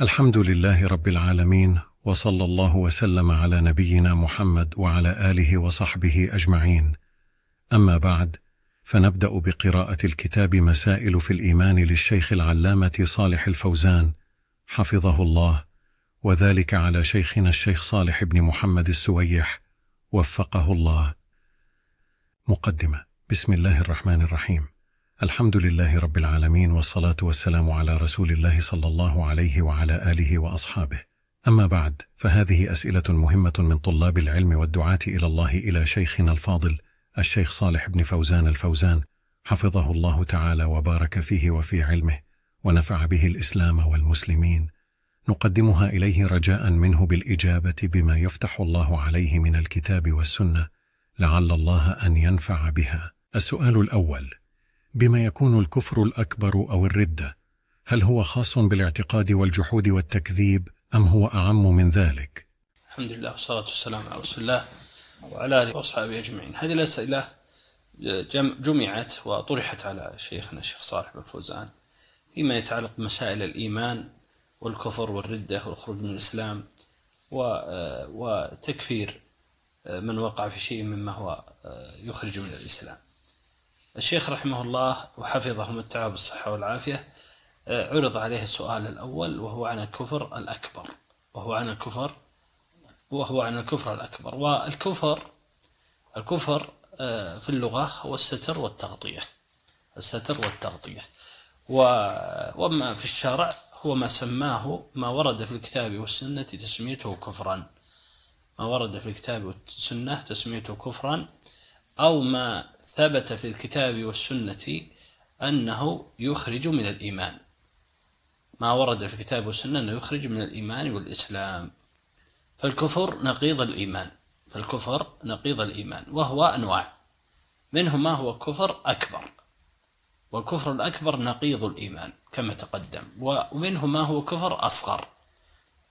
الحمد لله رب العالمين وصلى الله وسلم على نبينا محمد وعلى آله وصحبه أجمعين. أما بعد فنبدأ بقراءة الكتاب مسائل في الإيمان للشيخ العلامة صالح الفوزان حفظه الله وذلك على شيخنا الشيخ صالح بن محمد السويح وفقه الله. مقدمة. بسم الله الرحمن الرحيم. الحمد لله رب العالمين والصلاة والسلام على رسول الله صلى الله عليه وعلى آله وأصحابه. أما بعد فهذه أسئلة مهمة من طلاب العلم والدعاة إلى الله إلى شيخنا الفاضل الشيخ صالح بن فوزان الفوزان حفظه الله تعالى وبارك فيه وفي علمه ونفع به الإسلام والمسلمين. نقدمها إليه رجاء منه بالإجابة بما يفتح الله عليه من الكتاب والسنة لعل الله أن ينفع بها. السؤال الأول بما يكون الكفر الأكبر أو الرده هل هو خاص بالاعتقاد والجحود والتكذيب أم هو أعم من ذلك؟ الحمد لله والصلاة والسلام على رسول الله وعلى آله وأصحابه أجمعين. هذه الأسئلة جم- جمعت وطرحت على شيخنا الشيخ صالح بن فوزان فيما يتعلق بمسائل الإيمان والكفر والردة والخروج من الإسلام آه، وتكفير آه، من وقع في شيء مما هو آه، يخرج من الإسلام. الشيخ رحمه الله وحفظه متعه بالصحة والعافية آه، عرض عليه السؤال الأول وهو عن الكفر الأكبر وهو عن الكفر وهو عن الكفر الأكبر. والكفر الكفر آه، في اللغة هو الستر والتغطية الستر والتغطية. وما في الشرع هو ما سماه ما ورد في الكتاب والسنة تسميته كفرا. ما ورد في الكتاب والسنة تسميته كفرا أو ما ثبت في الكتاب والسنة أنه يخرج من الإيمان. ما ورد في الكتاب والسنة أنه يخرج من الإيمان والإسلام. فالكفر نقيض الإيمان. فالكفر نقيض الإيمان. وهو أنواع. منه ما هو كفر أكبر. والكفر الأكبر نقيض الإيمان كما تقدم. ومنه ما هو كفر أصغر.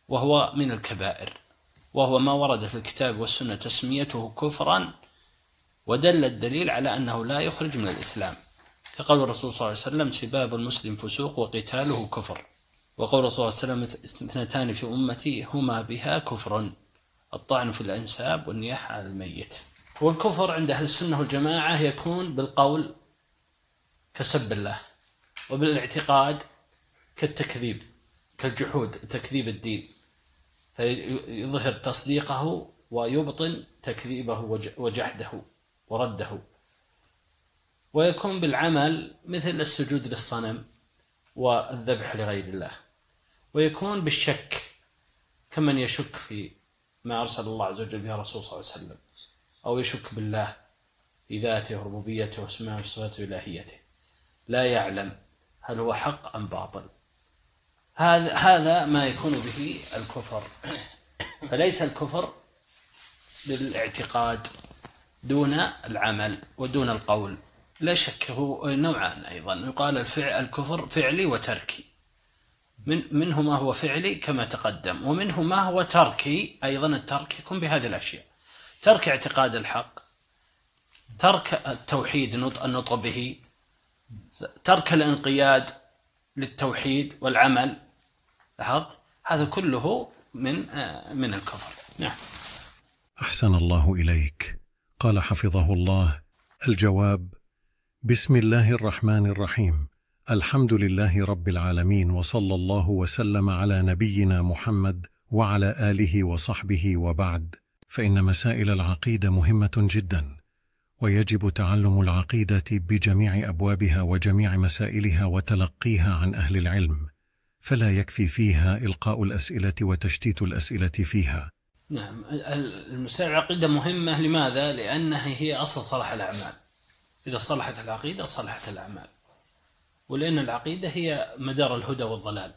وهو من الكبائر. وهو ما ورد في الكتاب والسنة تسميته كفرا ودل الدليل على أنه لا يخرج من الإسلام. كقول الرسول صلى الله عليه وسلم سباب المسلم فسوق وقتاله كفر. وقول الرسول صلى الله عليه وسلم اثنتان في أمتي هما بها كفر. الطعن في الأنساب والنياحة على الميت. والكفر عند أهل السنة والجماعة يكون بالقول كسب الله وبالاعتقاد كالتكذيب كالجحود تكذيب الدين. فيظهر تصديقه ويبطن تكذيبه وج- وجحده. ورده. ويكون بالعمل مثل السجود للصنم والذبح لغير الله. ويكون بالشك كمن يشك في ما أرسل الله عز وجل به الرسول صلى الله عليه وسلم أو يشك بالله في ذاته وربوبيته واسمائه وصفاته وإلهيته. لا يعلم هل هو حق أم باطل. هذا هذا ما يكون به الكفر. فليس الكفر بالاعتقاد دون العمل ودون القول. لا شك هو نوعان أيضا. يقال الفعل الكفر فعلي وتركي. من منه ما هو فعلي كما تقدم ومنه ما هو تركي أيضا. الترك يكون بهذه الأشياء. ترك اعتقاد الحق ترك التوحيد نط- النطق به ترك الانقياد للتوحيد والعمل. لاحظت؟ هذا كله من آه، من الكفر. نعم. أحسن الله إليك. قال حفظه الله الجواب بسم الله الرحمن الرحيم الحمد لله رب العالمين وصلى الله وسلم على نبينا محمد وعلى آله وصحبه وبعد. فإن مسائل العقيدة مهمة جدا ويجب تعلم العقيدة بجميع أبوابها وجميع مسائلها وتلقيها عن أهل العلم فلا يكفي فيها إلقاء الأسئلة وتشتيت الأسئلة فيها. نعم. ال- ال- المسائل العقيدة مهمة لماذا؟ لأنها هي أصل صلاح الأعمال. إذا صلحت العقيدة صلحت الأعمال. ولأن العقيدة هي مدار الهدى والضلال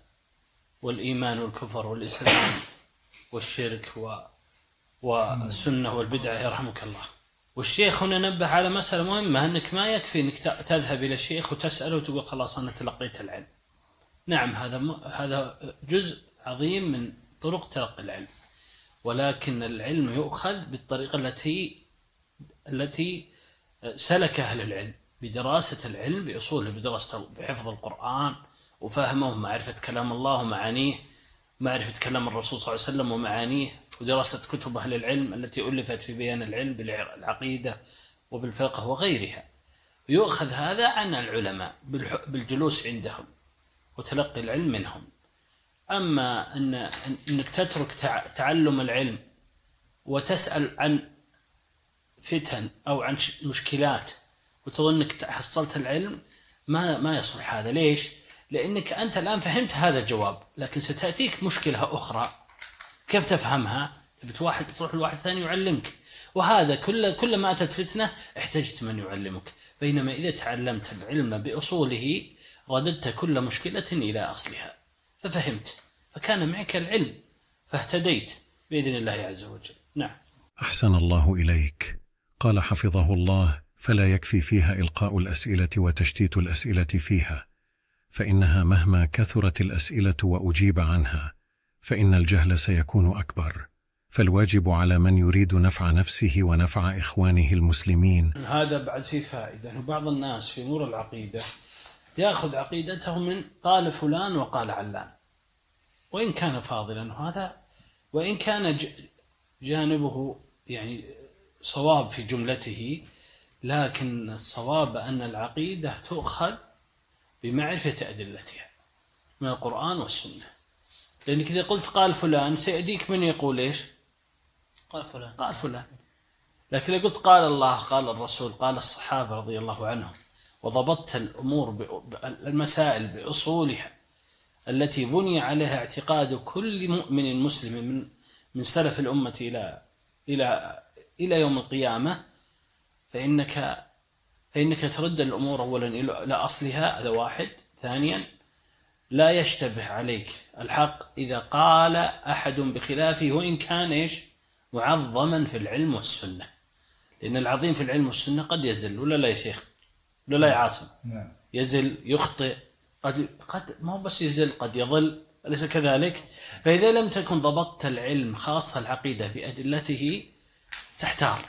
والإيمان والكفر والإسلام والشرك و والسنة والبدعة يرحمك الله. والشيخ هنا نبه على مسألة مهمة أنك ما يكفي أنك تذهب إلى الشيخ وتسأله وتقول خلاص أنا تلقيت العلم. نعم هذا م... هذا جزء عظيم من طرق تلقي العلم. ولكن العلم يؤخذ بالطريقة التي التي سلك أهل العلم بدراسة العلم بأصوله بدراسة بحفظ القرآن وفهمه ومعرفة كلام الله ومعانيه معرفة كلام الرسول صلى الله عليه وسلم ومعانيه ودراسة كتب أهل العلم التي ألفت في بيان العلم بالعقيدة وبالفقه وغيرها. يؤخذ هذا عن العلماء بالجلوس عندهم وتلقي العلم منهم. أما أن أنك تترك تعلم العلم وتسأل عن فتن أو عن مشكلات وتظن أنك حصلت العلم ما ما يصلح هذا. ليش؟ لأنك أنت الآن فهمت هذا الجواب لكن ستأتيك مشكلة أخرى. كيف تفهمها؟ واحد تروح لواحد ثاني يعلمك. وهذا كل كل ما أتت فتنة احتجت من يعلمك. بينما إذا تعلمت العلم بأصوله رددت كل مشكلة إلى أصلها. ففهمت. فكان معك العلم فاهتديت بإذن الله عز وجل. نعم. أحسن الله إليك. قال حفظه الله فلا يكفي فيها إلقاء الأسئلة وتشتيت الأسئلة فيها فإنها مهما كثرت الأسئلة وأجيب عنها فإن الجهل سيكون أكبر. فالواجب على من يريد نفع نفسه ونفع إخوانه المسلمين. هذا بعد فيه فائدة بعض الناس في أمور العقيدة يأخذ عقيدته من قال فلان وقال علان. وإن كان فاضلا وهذا وإن كان جانبه يعني صواب في جملته لكن الصواب أن العقيدة تؤخذ بمعرفة أدلتها من القرآن والسنة. لأنك إذا قلت قال فلان سيأتيك من يقول إيش؟ قال فلان. قال فلان. لكن إذا قلت قال الله قال الرسول قال الصحابة رضي الله عنهم وضبطت الأمور المسائل بأصولها التي بني عليها اعتقاد كل مؤمن مسلم من من سلف الأمة إلى إلى إلى يوم القيامة فإنك فإنك ترد الأمور أولا إلى أصلها هذا واحد. ثانيا لا يشتبه عليك الحق إذا قال أحد بخلافه وإن كان إيش؟ معظما في العلم والسنة. لأن العظيم في العلم والسنة قد يزل ولا لا يا شيخ؟ لا يا عاصم نعم. يزل يخطئ قد قد ما هو بس يزل قد يضل أليس كذلك؟ فإذا لم تكن ضبطت العلم خاصة العقيدة بأدلته تحتار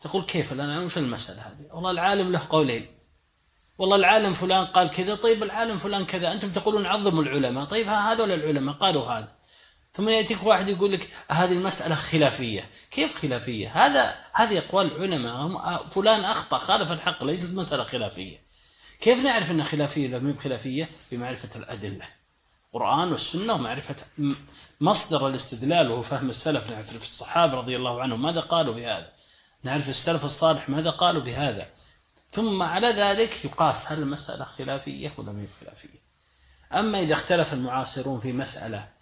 تقول كيف الآن وش المسألة هذه؟ والله العالم له قولين والله العالم فلان قال كذا طيب العالم فلان كذا أنتم تقولون عظموا العلماء طيب هذول العلماء قالوا هذا ثم يأتيك واحد يقول لك هذه المسألة خلافية. كيف خلافية؟ هذا هذه أقوال علماء فلان أخطأ خالف الحق ليست مسألة خلافية. كيف نعرف أنها خلافية ولا مو خلافية بمعرفة الأدلة. القرآن والسنة ومعرفة مصدر الاستدلال وهو فهم السلف. نعرف الصحابة رضي الله عنهم ماذا قالوا بهذا. نعرف السلف الصالح ماذا قالوا بهذا. ثم على ذلك يقاس هل المسألة خلافية ولا ما خلافية أما إذا اختلف المعاصرون في مسألة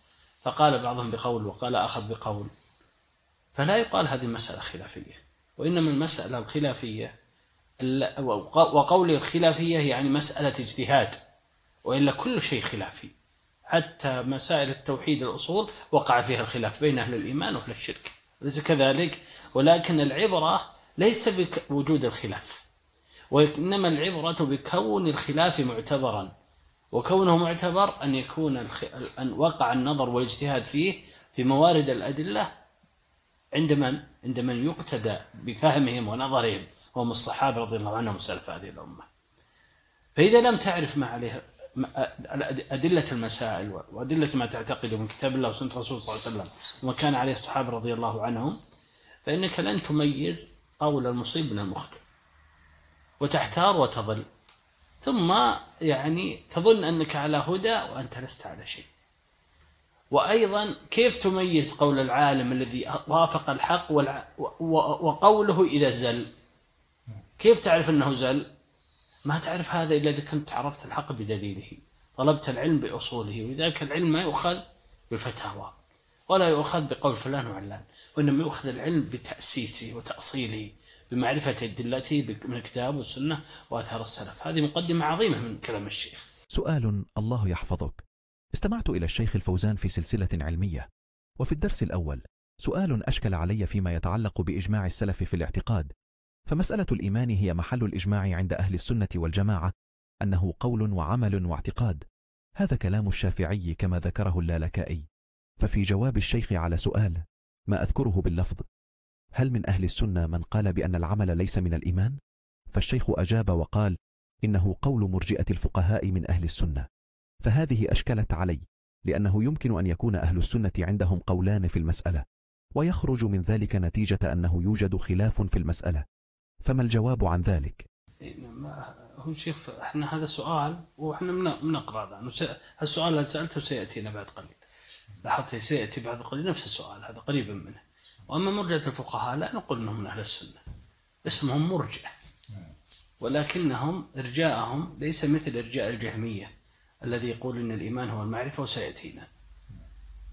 فقال بعضهم بقول وقال آخر بقول. فلا يقال هذه مسألة خلافية وإنما المسألة الخلافية وقول الخلافية يعني مسألة اجتهاد وإلا كل شيء خلافي. حتى مسائل التوحيد الأصول وقع فيها الخلاف بين أهل الإيمان وأهل الشرك ليس كذلك؟ ولكن العبرة ليس بوجود الخلاف وإنما العبرة بكون الخلاف معتبرا. وكونه معتبر أن يكون الخ... أن وقع النظر والاجتهاد فيه في موارد الأدلة عند من؟ عند من يقتدى بفهمهم ونظرهم وهم الصحابة رضي الله عنهم وسلف هذه الأمة فإذا لم تعرف ما عليه أدلة المسائل وأدلة ما تعتقده من كتاب الله وسنة رسول صلى الله عليه وسلم وما كان عليه الصحابة رضي الله عنهم فإنك لن تميز قول المصيب من المخطئ وتحتار وتضل ثم يعني تظن أنك على هدى وأنت لست على شيء. وأيضا كيف تميز قول العالم الذي وافق الحق وقوله إذا زل؟ كيف تعرف أنه زل؟ ما تعرف هذا إلا إذا كنت عرفت الحق بدليله. طلبت العلم بأصوله ولذلك العلم ما يؤخذ بالفتاوى ولا يؤخذ بقول فلان وعلان وإنما يؤخذ العلم بتأسيسه وتأصيله. بمعرفة أدلته من الكتاب والسنة وأثار السلف. هذه مقدمة عظيمة من كلام الشيخ. سؤال الله يحفظك. استمعت إلى الشيخ الفوزان في سلسلة علمية وفي الدرس الأول سؤال أشكل علي فيما يتعلق بإجماع السلف في الاعتقاد. فمسألة الإيمان هي محل الإجماع عند أهل السنة والجماعة أنه قول وعمل واعتقاد. هذا كلام الشافعي كما ذكره اللالكائي. ففي جواب الشيخ على سؤال ما أذكره باللفظ؟ هل من أهل السنة من قال بأن العمل ليس من الإيمان؟ فالشيخ أجاب وقال إنه قول مرجئة الفقهاء من أهل السنة فهذه أشكلت علي لأنه يمكن أن يكون أهل السنة عندهم قولان في المسألة ويخرج من ذلك نتيجة أنه يوجد خلاف في المسألة فما الجواب عن ذلك؟ إيه، ما- هو شيخ إحنا هذا سؤال وإحنا بنقرا س- السؤال اللي سألته سيأتينا بعد قليل لاحظت سيأتي بعد قليل نفس السؤال هذا قريبا منه وأما مرجئة الفقهاء لا نقول إنهم من أهل السنة اسمهم مرجئة ولكنهم إرجاءهم ليس مثل إرجاء الجهمية الذي يقول إن الإيمان هو المعرفة وسيأتينا.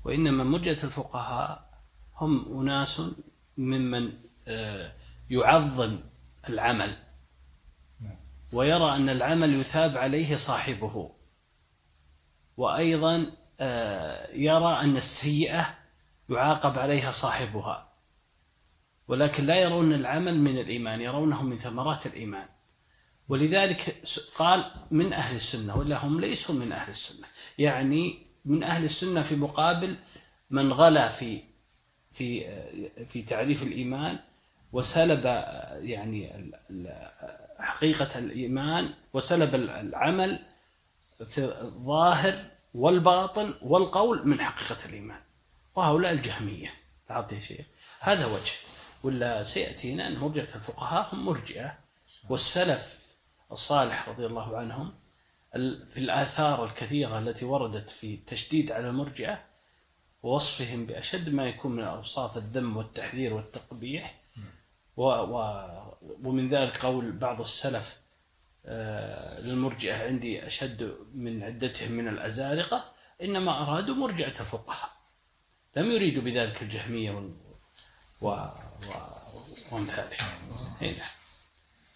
وإنما مرجئة الفقهاء هم أناس ممن آه، يعظم العمل ويرى أن العمل يثاب عليه صاحبه وأيضا آه، يرى أن السيئة يعاقب عليها صاحبها. ولكن لا يرون العمل من الإيمان يرونه من ثمرات الإيمان. ولذلك قال من أهل السنة ولا هم ليسوا من أهل السنة. يعني من أهل السنة في مقابل من غلا في في في تعريف الإيمان وسلب يعني حقيقة الإيمان وسلب ال- العمل في الظاهر والباطن والقول من حقيقة الإيمان. وهؤلاء الجهمية. يا شيخ؟ هذا وجه. ولا سيأتينا أن مرجئة الفقهاء هم مرجئة. والسلف الصالح رضي الله عنهم في الآثار الكثيرة التي وردت في التشديد على المرجئة ووصفهم بأشد ما يكون من أوصاف الذم والتحذير والتقبيح. و و ومن ذلك قول بعض السلف آه، للمرجئة عندي أشد من عدتهم من الأزارقة إنما أرادوا مرجئة الفقهاء. لم يريدوا بذلك الجهمية و... و... وأمثالها هنا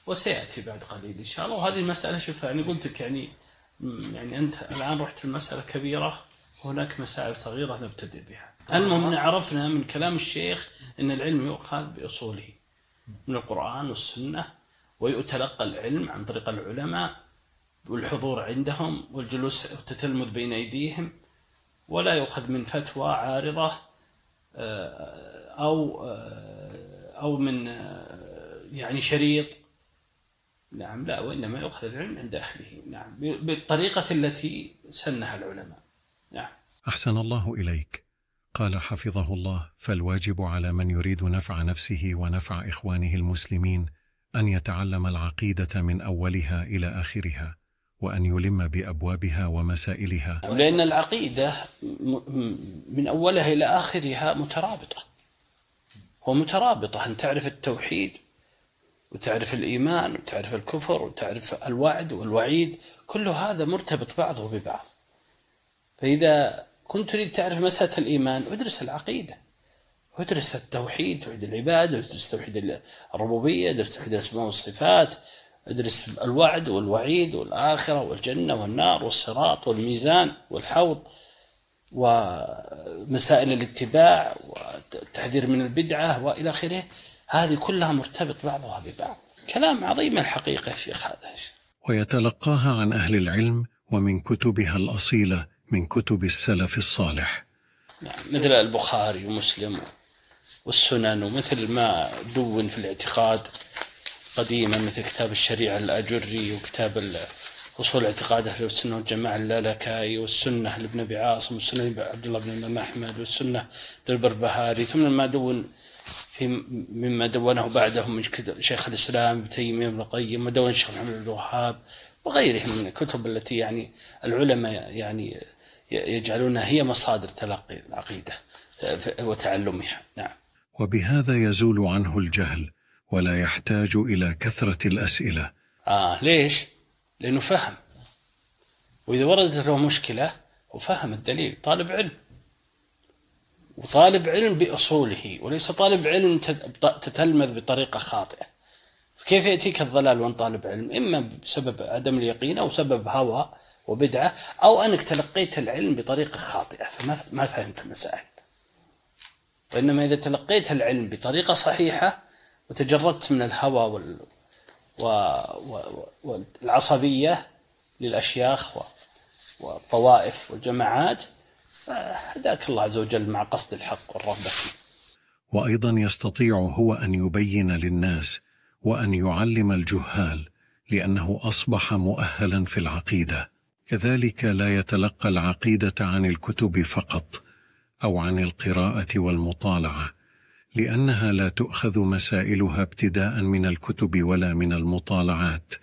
وسيأتي بعد قليل إن شاء الله. وهذه المسألة شوف يعني قلت لك يعني يعني أنت الآن رحت المسألة كبيرة وهناك مسائل صغيرة نبتدئ بها. المهم إن عرفنا من كلام الشيخ أن العلم يؤخذ بأصوله من القرآن والسنة ويتلقى العلم عن طريق العلماء والحضور عندهم والجلوس والتتلمذ بين أيديهم ولا يؤخذ من فتوى عارضة آه، أو آه، أو من آه، يعني شريط. نعم لا وإنما يؤخذ العلم عند أهله نعم بالطريقة التي سنها العلماء. نعم. أحسن الله إليك. قال حفظه الله فالواجب على من يريد نفع نفسه ونفع إخوانه المسلمين أن يتعلم العقيدة من أولها إلى آخرها. وأن يلم بأبوابها ومسائلها. لأن العقيدة من أولها إلى آخرها مترابطة. ومترابطة أن تعرف التوحيد؟ وتعرف الإيمان؟ وتعرف الكفر؟ وتعرف الوعد والوعيد؟ كل هذا مرتبط بعضه ببعض. فإذا كنت تريد تعرف مسألة الإيمان ادرس العقيدة. وادرس التوحيد توحيد العبادة ادرس توحيد الربوبية ادرس توحيد الأسماء والصفات. ادرس الوعد والوعيد والآخرة والجنة والنار والصراط والميزان والحوض ومسائل الاتباع والتحذير من البدعة وإلى آخره. هذه كلها مرتبط بعضها ببعض. كلام عظيم الحقيقة شيخ هذا. ويتلقاها عن أهل العلم ومن كتبها الأصيلة من كتب السلف الصالح. نعم مثل البخاري ومسلم والسنن ومثل ما دون في الاعتقاد. قديما مثل كتاب الشريعة الأجري وكتاب أصول اعتقاد أهل السنة والجماعة اللالكائي والسنة لابن أبي عاصم والسنة لعبد الله بن الإمام أحمد والسنة للبربهاري. ثم ما دون في مما دونه بعدهم من شيخ الإسلام ابن تيمية بن القيم ودون الشيخ محمد بن الوهاب وغيرهم من الكتب التي يعني العلماء يعني يجعلونها هي مصادر تلقي العقيدة وتعلمها. نعم. وبهذا يزول عنه الجهل ولا يحتاج إلى كثرة الأسئلة. آه ليش؟ لأنه فهم. وإذا وردت له مشكلة وفهم الدليل طالب علم. وطالب علم بأصوله وليس طالب علم تت- تتلمذ بطريقة خاطئة. فكيف يأتيك الضلال وأنت طالب علم؟ إما بسبب عدم اليقين أو سبب هوى وبدعة أو أنك تلقيت العلم بطريقة خاطئة فما ما فهمت المسائل. وإنما إذا تلقيت العلم بطريقة صحيحة وتجردت من الهوى وال و... و... والعصبية للأشياخ و... والطوائف والجماعات. فهداك الله عز وجل مع قصد الحق والرغبة فيه. وأيضا يستطيع هو أن يبين للناس وأن يعلم الجهال لأنه أصبح مؤهلا في العقيدة. كذلك لا يتلقى العقيدة عن الكتب فقط أو عن القراءة والمطالعة. لأنها لا تؤخذ مسائلها ابتداء من الكتب ولا من المطالعات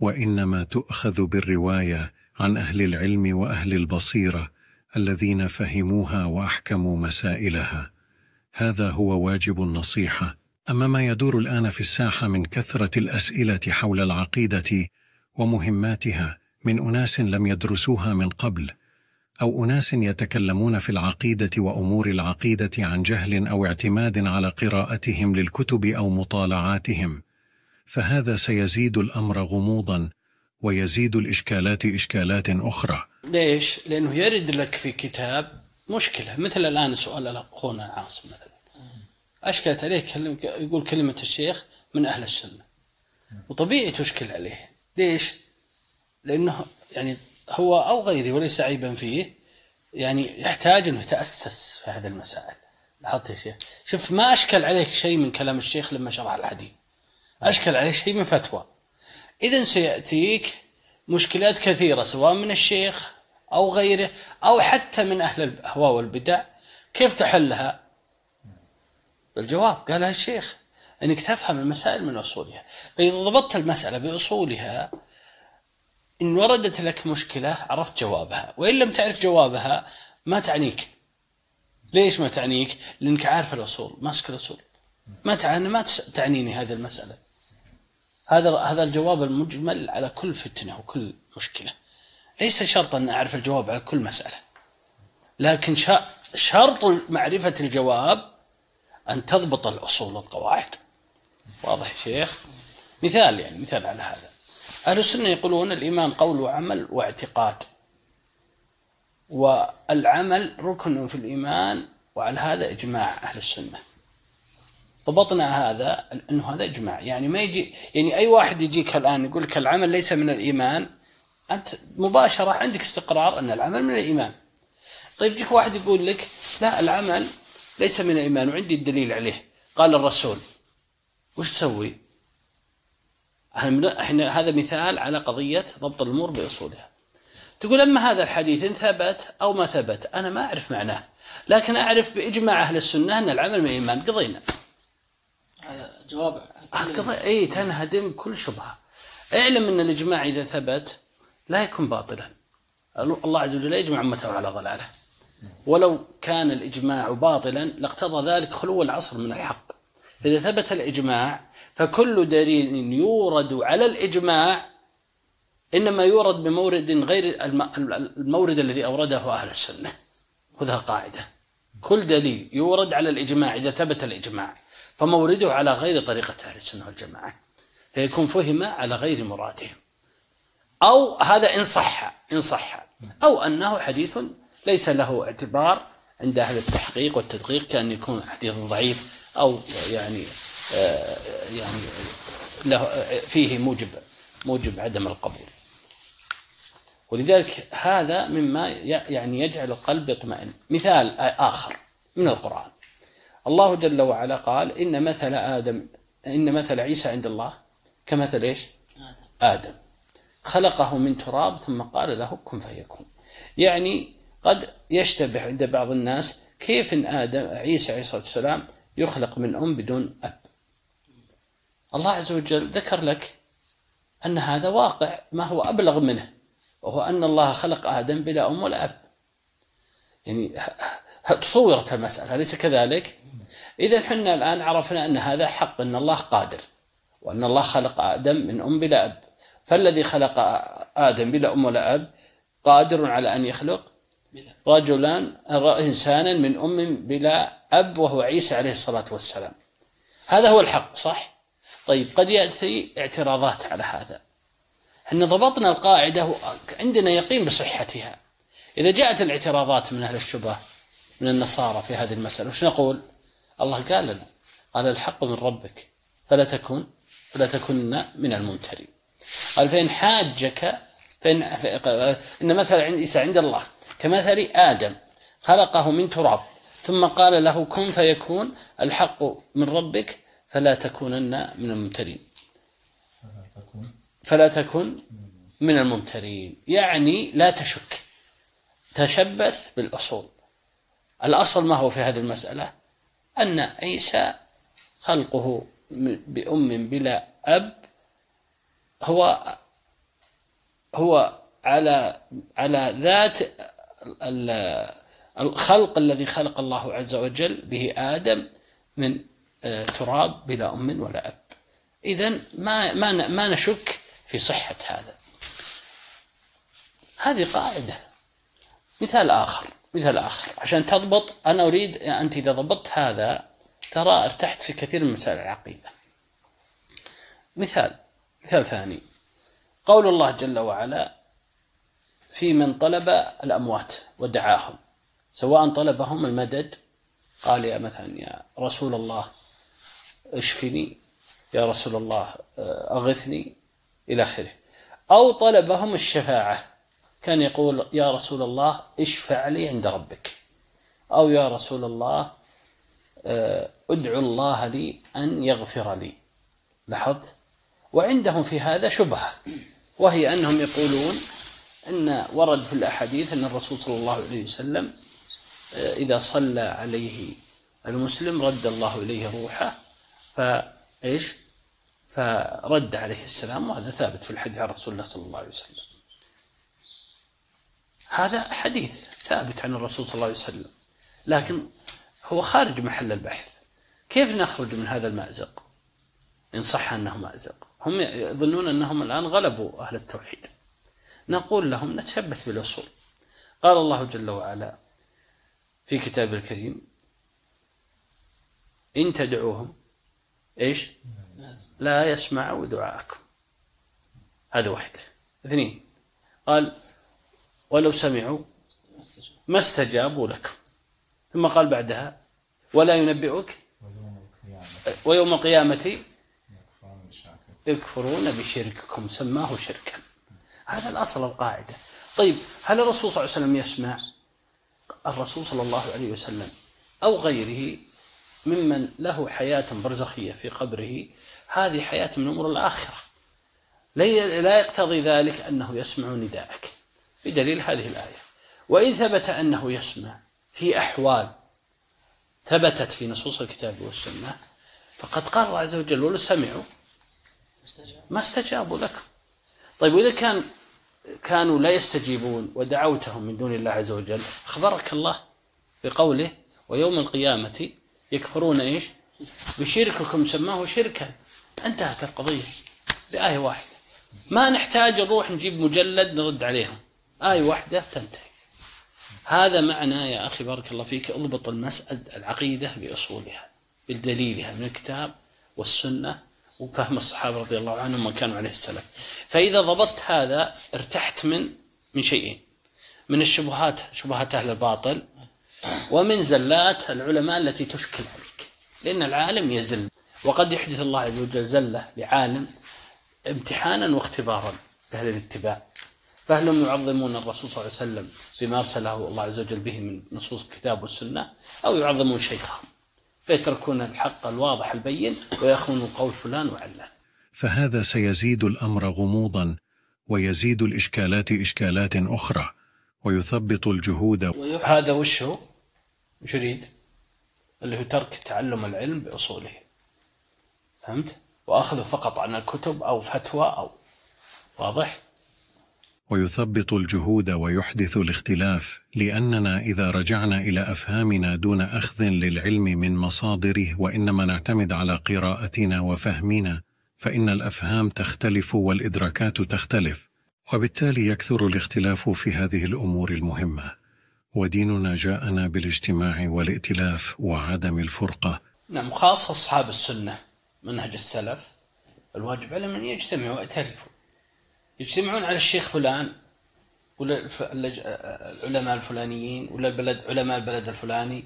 وإنما تؤخذ بالرواية عن أهل العلم وأهل البصيرة الذين فهموها وأحكموا مسائلها. هذا هو واجب النصيحة. أما ما يدور الآن في الساحة من كثرة الأسئلة حول العقيدة ومهماتها من أناس لم يدرسوها من قبل أو أناس يتكلمون في العقيدة وأمور العقيدة عن جهل أو اعتماد على قراءتهم للكتب أو مطالعاتهم. فهذا سيزيد الأمر غموضا ويزيد الإشكالات إشكالات أخرى. ليش؟ لأنه يرد لك في كتاب مشكلة. مثل الآن سؤال أخونا عاصم مثلا. أشكلت عليه يقول كلمة الشيخ من أهل السنة. وطبيعي تشكل عليه. ليش؟ لأنه يعني هو أو غيره وليس عيبا فيه يعني يحتاج إنه يتأسس في هذه المسائل. لاحظت يا شيخ؟ شوف ما أشكل عليك شيء من كلام الشيخ لما شرح الحديث. أشكل عليه شيء من فتوى. اذا سيأتيك مشكلات كثيرة سواء من الشيخ أو غيره أو حتى من أهل الأهواء والبدع. كيف تحلها؟ الجواب قالها الشيخ إنك تفهم المسائل من أصولها. فإذا ضبطت المسألة بأصولها إن وردت لك مشكلة عرفت جوابها. وإن لم تعرف جوابها ما تعنيك. ليش ما تعنيك؟ لأنك عارف الأصول ماسك الأصول. ما تعني ما تعنيني هذه المسألة. هذا هذا الجواب المجمل على كل فتنة وكل مشكلة. ليس شرطا أن أعرف الجواب على كل مسألة. لكن شرط معرفة الجواب أن تضبط الأصول والقواعد. واضح يا شيخ؟ مثال يعني مثال على هذا. أهل السنة يقولون الإيمان قول وعمل واعتقاد. والعمل ركن في الإيمان وعلى هذا إجماع أهل السنة. ضبطنا هذا إنه هذا إجماع. يعني ما يجي يعني أي واحد يجيك الآن يقول لك العمل ليس من الإيمان أنت مباشرة عندك استقرار أن العمل من الإيمان. طيب يجيك واحد يقول لك لا العمل ليس من الإيمان وعندي الدليل عليه. قال الرسول وش تسوي؟ إحنا هذا مثال على قضية ضبط الأمور بأصولها. تقول أما هذا الحديث إن ثبت أو ما ثبت أنا ما أعرف معناه. لكن أعرف بإجماع أهل السنة أن العمل من الايمان قضينا. جواب اي تنهدم كل شبهة. اعلم أن الإجماع إذا ثبت لا يكون باطلا. الله عز وجل يجمع أمته على ضلاله. ولو كان الإجماع باطلا لاقتضى ذلك خلو العصر من الحق. فاذا ثبت الإجماع فكل دليل يورد على الإجماع إنما يورد بمورد غير المورد الذي أورده أهل السنة. خذها قاعدة. كل دليل يورد على الإجماع إذا ثبت الإجماع فمورده على غير طريقة أهل السنة والجماعة. فيكون فهم على غير مرادهم. أو هذا إن صح إن صح. أو أنه حديث ليس له اعتبار عند أهل التحقيق والتدقيق كأن يكون حديث ضعيف أو يعني آه، يعني له فيه موجب موجب عدم القبول. ولذلك هذا مما يعني يجعل القلب يطمئن. مثال آخر من القرآن. الله جل وعلا قال إن مثل آدم إن مثل عيسى عند الله كمثل إيش؟ آدم. خلقه من تراب ثم قال له كن فيكون. يعني قد يشتبه عند بعض الناس كيف إن آدم عيسى عليه الصلاة والسلام يخلق من ام بدون أب. الله عز وجل ذكر لك أن هذا واقع ما هو أبلغ منه وهو أن الله خلق آدم بلا أم ولا أب. يعني تصورت المسألة أليس كذلك؟ إذا حنا الآن عرفنا أن هذا حق أن الله قادر وأن الله خلق آدم من أم بلا أب فالذي خلق آدم بلا أم ولا أب قادر على أن يخلق رجلا إنسانا من أم بلا أب وهو عيسى عليه الصلاة والسلام هذا هو الحق صح؟ طيب قد يأتي اعتراضات على هذا إحنا ضبطنا القاعدة عندنا يقين بصحتها إذا جاءت الاعتراضات من أهل الشبهة من النصارى في هذه المسألة وش نقول؟ الله قال لنا قال الحق من ربك فلا تكن فلا تكن من الممترين قال فإن حاجك فإن إن مثل عيسى عند الله كمثل آدم خلقه من تراب ثم قال له كن فيكون الحق من ربك فلا تكونن من الممترين. فلا تكن من الممترين. يعني لا تشك تشبث بالأصول. الأصل ما هو في هذه المسألة؟ أن عيسى خلقه بأم بلا أب هو هو على على ذات الخلق الذي خلق الله عز وجل به آدم من آه، تراب بلا أم ولا أب. إذا ما ما ما نشك في صحة هذا. هذه قاعدة. مثال آخر مثال آخر. عشان تضبط أنا أريد أنت إذا ضبطت هذا ترى ارتحت في كثير من مسائل العقيدة. مثال مثال ثاني. قول الله جل وعلا في من طلب الأموات ودعاهم سواء طلبهم المدد قال يا مثلا يا رسول الله اشفني يا رسول الله أغثني إلى آخره. أو طلبهم الشفاعة كان يقول يا رسول الله اشفع لي عند ربك. أو يا رسول الله ادعو الله لي أن يغفر لي. لاحظت؟ وعندهم في هذا شبهة وهي أنهم يقولون أن ورد في الأحاديث أن الرسول صلى الله عليه وسلم آه، إذا صلى عليه المسلم رد الله إليه روحه فإيش فرد عليه السلام وهذا ثابت في الحديث عن رسول الله صلى الله عليه وسلم. هذا حديث ثابت عن الرسول صلى الله عليه وسلم لكن هو خارج محل البحث. كيف نخرج من هذا المأزق؟ إن صح أنه مأزق. هم يظنون أنهم الآن غلبوا أهل التوحيد. نقول لهم نتشبث بالأصول. قال الله جل وعلا في كتابه الكريم إن تدعوهم إيش؟ لا يسمعوا دعاءكم. هذا واحدة اثنين قال ولو سمعوا ما استجابوا لكم. ثم قال بعدها ولا ينبئك ويوم القيامة يكفرون بشرككم. سماه شركا. هذا الأصل القاعدة. طيب هل الرسول صلى الله عليه وسلم يسمع الرسول صلى الله عليه وسلم أو غيره ممن له حياة برزخية في قبره؟ هذه حياة من أمور الآخرة. لا يقتضي ذلك أنه يسمع نداءك بدليل هذه الآية. وإن ثبت أنه يسمع في أحوال ثبتت في نصوص الكتاب والسنة فقد قال الله عز وجل ولو سمعوا ما استجابوا لكم. طيب وإذا كان كانوا لا يستجيبون ودعوتهم من دون الله عز وجل. أخبرك الله بقوله ويوم القيامة يكفرون إيش؟ بشرككم سماه شركا. انتهت القضية بآية واحدة. ما نحتاج نروح نجيب مجلد نرد عليهم. آية واحدة تنتهي. هذا معنى يا أخي بارك الله فيك اضبط المسألة العقيدة بأصولها بدليلها من الكتاب والسنة وفهم الصحابة رضي الله عنهم ما كانوا عليه السلف فإذا ضبطت هذا ارتحت من من شيئين. من الشبهات شبهات أهل الباطل ومن زلات العلماء التي تشكل عليك. لأن العالم يزل. وقد يحدث الله عز وجل زلة لعالم امتحانا واختبارا لأهل الاتباع. فهل يعظمون الرسول صلى الله عليه وسلم بما أرسله الله عز وجل به من نصوص الكتاب والسنة أو يعظمون شيخهم. فيتركون الحق الواضح البين ويأخذون قول فلان وعلان فهذا سيزيد الأمر غموضا ويزيد الإشكالات إشكالات أخرى ويثبط الجهود هذا وش هو؟ وش يريد؟ اللي هو ترك تعلم العلم بأصوله فهمت؟ وأخذه فقط عن الكتب أو فتوى أو واضح؟ ويثبط الجهود ويحدث الاختلاف لأننا إذا رجعنا إلى أفهامنا دون أخذ للعلم من مصادره وإنما نعتمد على قراءتنا وفهمنا فإن الأفهام تختلف والإدراكات تختلف وبالتالي يكثر الاختلاف في هذه الأمور المهمة. وديننا جاءنا بالاجتماع والائتلاف وعدم الفرقة. نعم خاصة أصحاب السنة منهج السلف. الواجب عليهم ان يجتمعوا ويأتلفوا يجتمعون على الشيخ فلان ولا العلماء الفلانيين ولا البلد علماء البلد الفلاني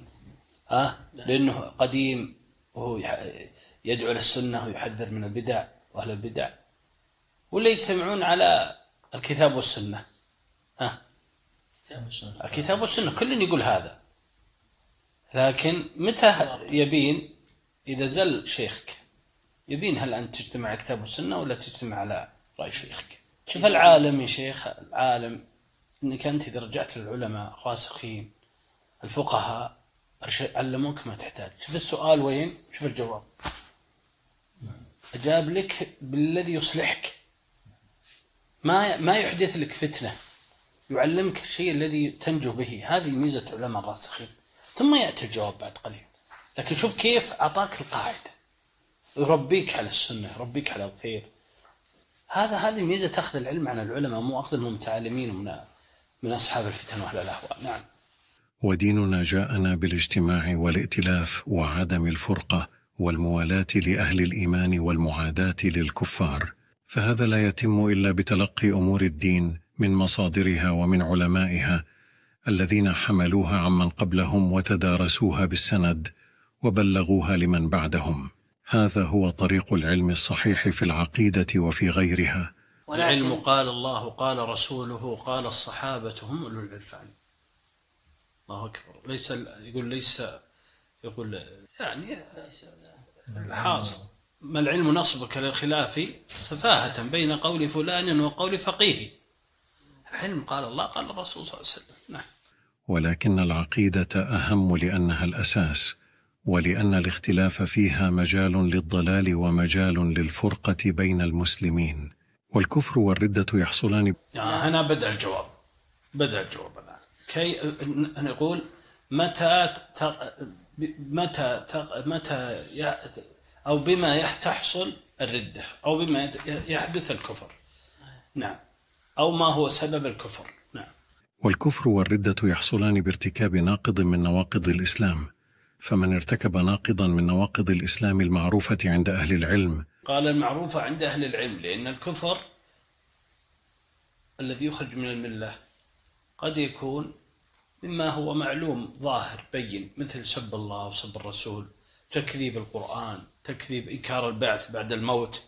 ها؟ لأنه قديم وهو يدعو إلى السنة ويحذر من البدع وأهل البدع. ولا يجتمعون على الكتاب والسنة ها؟ الكتاب والسنة. كل يقول هذا. لكن متى يبين؟ إذا زل شيخك. يبين هل أنت تجتمع على الكتاب والسنة ولا تجتمع على رأي شيخك. شوف العالم يا شيخ العالم إنك أنت إذا رجعت للعلماء الراسخين الفقهاء علموك ما تحتاج. شوف السؤال وين؟ شوف الجواب. أجاب لك بالذي يصلحك. ما ما يحدث لك فتنة. يعلمك الشيء الذي تنجو به. هذه ميزة علماء الراسخين. ثم يأتي الجواب بعد قليل. لكن شوف كيف أعطاك القاعدة. يربيك على السنة يربيك على الخير. هذا هذه ميزة اخذ العلم عن العلماء مو أخذ المتعلمين ومن من أصحاب الفتن واهل الأهواء. نعم. وديننا جاءنا بالاجتماع والائتلاف وعدم الفرقة والموالاة لأهل الإيمان والمعاداة للكفار. فهذا لا يتم إلا بتلقي أمور الدين من مصادرها ومن علمائها الذين حملوها عمن قبلهم وتدارسوها بالسند وبلغوها لمن بعدهم. هذا هو طريق العلم الصحيح في العقيدة وفي غيرها. العلم قال الله قال رسوله قال الصحابة هم أولو العرفان. الله أكبر. ليس يقول ليس يقول يعني الحاصل ما العلم نصبك للخلاف سفاهة بين قول فلان وقول فقيه؟ العلم قال الله قال الرسول صلى الله عليه وسلم. نعم. ولكن العقيدة أهم لأنها الأساس. ولأن الاختلاف فيها مجال للضلال ومجال للفرقة بين المسلمين. والكفر والردة يحصلان آه هنا بدأ الجواب. بدأ الجواب الآن. كي نقول متى ت- متى ت- متى ي- أو بما تحصل الردة أو بما يحدث الكفر. نعم. أو ما هو سبب الكفر. نعم. والكفر والردة يحصلان بارتكاب ناقض من نواقض الإسلام. فمن ارتكب ناقضا من نواقض الإسلام المعروفة عند أهل العلم. قال المعروف عند أهل العلم لأن الكفر الذي يخرج من الملة قد يكون مما هو معلوم ظاهر بين مثل سب الله وسب الرسول تكذيب القرآن تكذيب إنكار البعث بعد الموت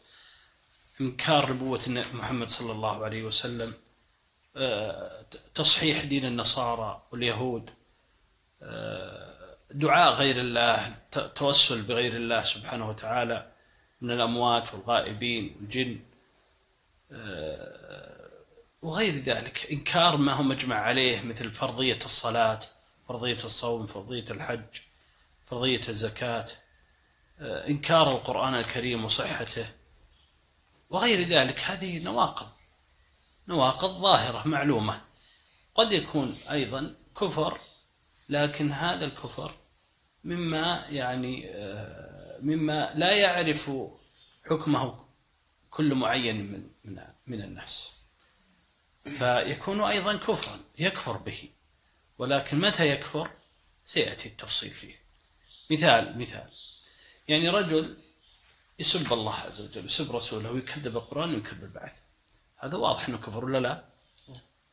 إنكار نبوة محمد صلى الله عليه وسلم آه، تصحيح دين النصارى واليهود آه، دعاء غير الله ت- توسل بغير الله سبحانه وتعالى من الأموات والغائبين والجن آه، وغير ذلك. إنكار ما هو مجمع عليه مثل فرضية الصلاة فرضية الصوم فرضية الحج فرضية الزكاة آه، إنكار القرآن الكريم وصحته وغير ذلك. هذه نواقض نواقض ظاهرة معلومة. قد يكون أيضا كفر لكن هذا الكفر مما يعني آه، مما لا يعرف حكمه كل معين من من من الناس. فيكون أيضا كفرا يكفر به. ولكن متى يكفر؟ سيأتي التفصيل فيه. مثال مثال. يعني رجل يسب الله عز وجل يسب رسوله ويكذب القرآن ويكذب البعث. هذا واضح إنه كفر ولا لا؟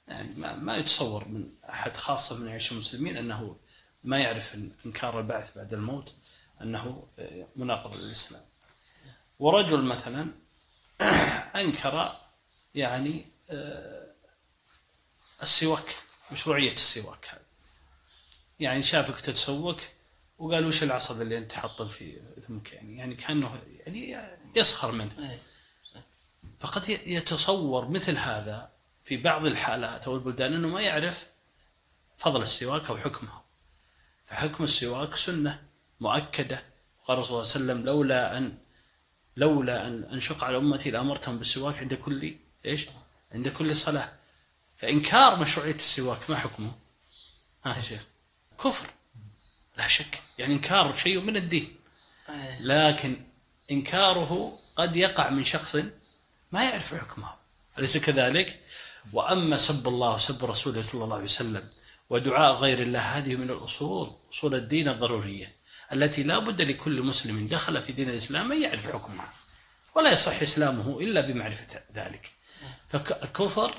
يعني ما, ما يتصور من أحد خاصة من يعيش المسلمين أنه ما يعرف إن إنكار البعث بعد الموت أنه مناقض للإسلام. ورجل مثلا أنكر يعني آه، السواك مشروعية السواك هذا. يعني شافك تتسوق وقال وش العصب اللي أنت حاطه في فمك يعني يعني كأنه يعني يسخر منه. إيه. فقد يتصور مثل هذا في بعض الحالات أو البلدان إنه ما يعرف فضل السواك أو حكمه. فحكم السواك سنة مؤكدة قال الرسول صلى الله عليه وسلم لولا ان لولا ان انشق على أمتي لأمرتهم بالسواك عند كل إيش؟ عند كل صلاة. فإنكار مشروعية السواك ما حكمه؟ ها يا شيخ كفر لا شك يعني إنكار شيء من الدين. إيه. لكن إنكاره قد يقع من شخص ما يعرف حكمه أليس كذلك؟ وأما سب الله وسب رسوله صلى الله عليه وسلم ودعاء غير الله. هذه من الأصول أصول الدين الضرورية التي لا بد لكل مسلم دخل في دين الإسلام أن يعرف حكمها ولا يصح إسلامه إلا بمعرفة ذلك. فالكفر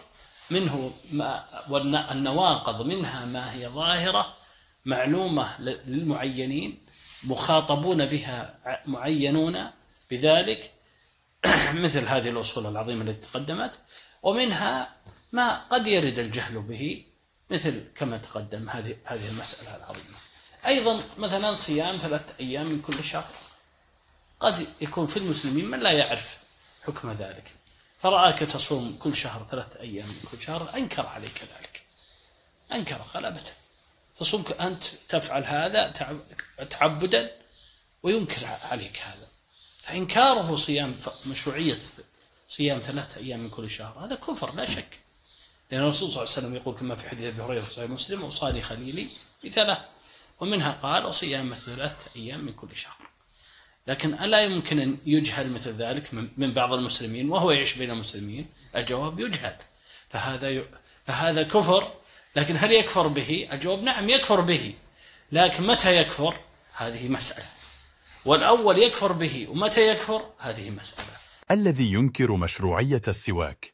منه ما والنواقض منها ما هي ظاهرة معلومة للمعينين مخاطبون بها معينون بذلك. مثل هذه الأصول العظيمة التي تقدمت. ومنها ما قد يرد الجهل به مثل كما تقدم هذه هذه المسألة العظيمة. أيضا مثلا صيام ثلاثة أيام من كل شهر. قد يكون في المسلمين من لا يعرف حكم ذلك. فرآك تصوم كل شهر ثلاثة أيام من كل شهر أنكر عليك ذلك. أنكر قال أبدا تصوم أنت تفعل هذا تعب- تعبدا وينكر عليك هذا. فإنكاره صيام مشروعية صيام ثلاثة أيام من كل شهر هذا كفر لا شك. لأن الرسول صلى الله عليه وسلم يقول كما في حديث أبي هريرة في صحيح مسلم أوصاني خليلي بثلاث. ومنها قال وصيام ثلاثة أيام من كل شهر. لكن ألا يمكن أن يجهل مثل ذلك من بعض المسلمين وهو يعيش بين المسلمين؟ الجواب يجهل. فهذا ي... فهذا كفر. لكن هل يكفر به؟ الجواب نعم يكفر به. لكن متى يكفر؟ هذه مسألة. والأول يكفر به ومتى يكفر؟ هذه مسألة. الذي ينكر مشروعية السواك.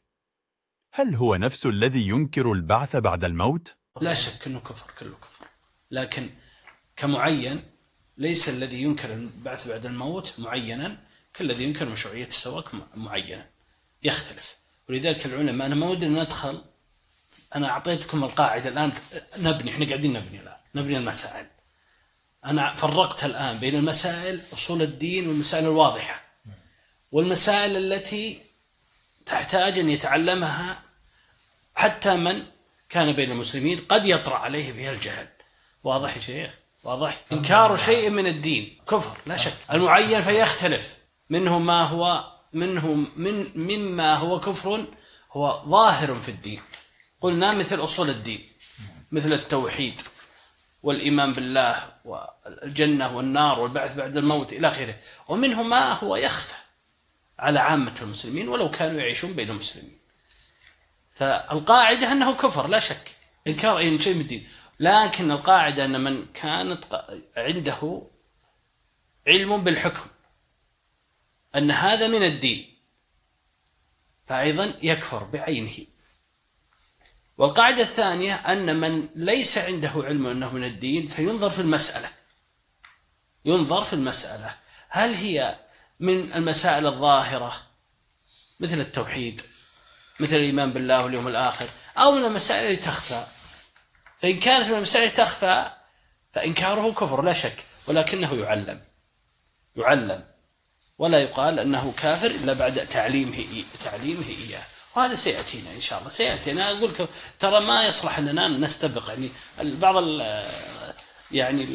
هل هو نفس الذي ينكر البعث بعد الموت؟ لا شك إنه كفر كله كفر. لكن كمعين ليس الذي ينكر البعث بعد الموت معينا كالذي ينكر مشروعية السواك معينا. يختلف. ولذلك العلماء أنا ما ودي ان ندخل أنا أعطيتكم القاعدة الآن نبني إحنا قاعدين نبني الآن نبني المسائل. أنا فرقت الآن بين المسائل أصول الدين والمسائل الواضحة. والمسائل التي تحتاج أن يتعلمها حتى من كان بين المسلمين قد يطرأ عليه بها الجهل. واضح يا شيخ؟ واضح؟ إنكار شيء من الدين كفر لا شك. المعين فيختلف. منه ما هو منه من مما هو كفر هو ظاهر في الدين. قلنا مثل أصول الدين مثل التوحيد والإيمان بالله والجنة والنار والبعث بعد الموت إلى آخره. ومنه ما هو يخفى. على عامة المسلمين ولو كانوا يعيشون بين المسلمين. فالقاعدة أنه كفر لا شك. إنكار أي شيء من الدين. لكن القاعدة أن من كانت عنده علم بالحكم أن هذا من الدين فأيضا يكفر بعينه. والقاعدة الثانية أن من ليس عنده علم أنه من الدين فينظر في المسألة. ينظر في المسألة. هل هي من المسائل الظاهرة مثل التوحيد مثل الإيمان بالله واليوم الآخر أو من المسائل التي تخفى. فإن كانت من المسائل التي تخفى فإنكاره كفر لا شك ولكنه يعلم يعلم ولا يقال أنه كافر إلا بعد تعليمه تعليمه إياه. وهذا سيأتينا إن شاء الله سيأتينا. أقول لك ترى ما يصلح أننا نستبق يعني بعض يعني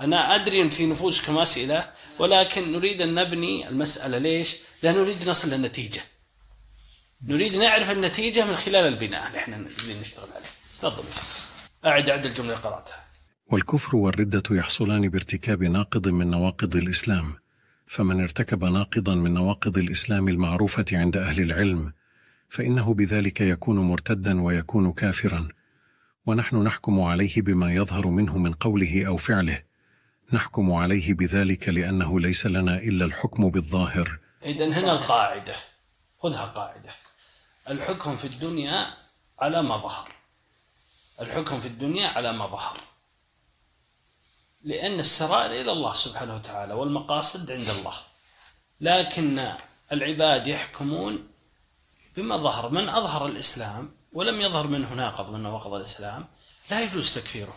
أنا أدري أن في نفوسكم أسئلة ولكن نريد أن نبني المسألة. ليش؟ لأن نريد نصل للنتيجة. نريد نعرف النتيجة من خلال البناء اللي إحنا نشتغل عليه. تفضل. أعد أعد الجملة اللي قرأتها. والكفر والردة يحصلان بارتكاب ناقض من نواقض الإسلام، فمن ارتكب ناقضا من نواقض الإسلام المعروفة عند أهل العلم، فإنه بذلك يكون مرتدا ويكون كافرا، ونحن نحكم عليه بما يظهر منه من قوله أو فعله، نحكم عليه بذلك لأنه ليس لنا إلا الحكم بالظاهر، إذا هنا القاعدة. خذها قاعدة. الحكم في الدنيا على ما ظهر. الحكم في الدنيا على ما ظهر. لأن السرائر إلى الله سبحانه وتعالى والمقاصد عند الله. لكن العباد يحكمون بما ظهر. من أظهر الإسلام ولم يظهر منه ناقض من نواقض الإسلام لا يجوز تكفيره.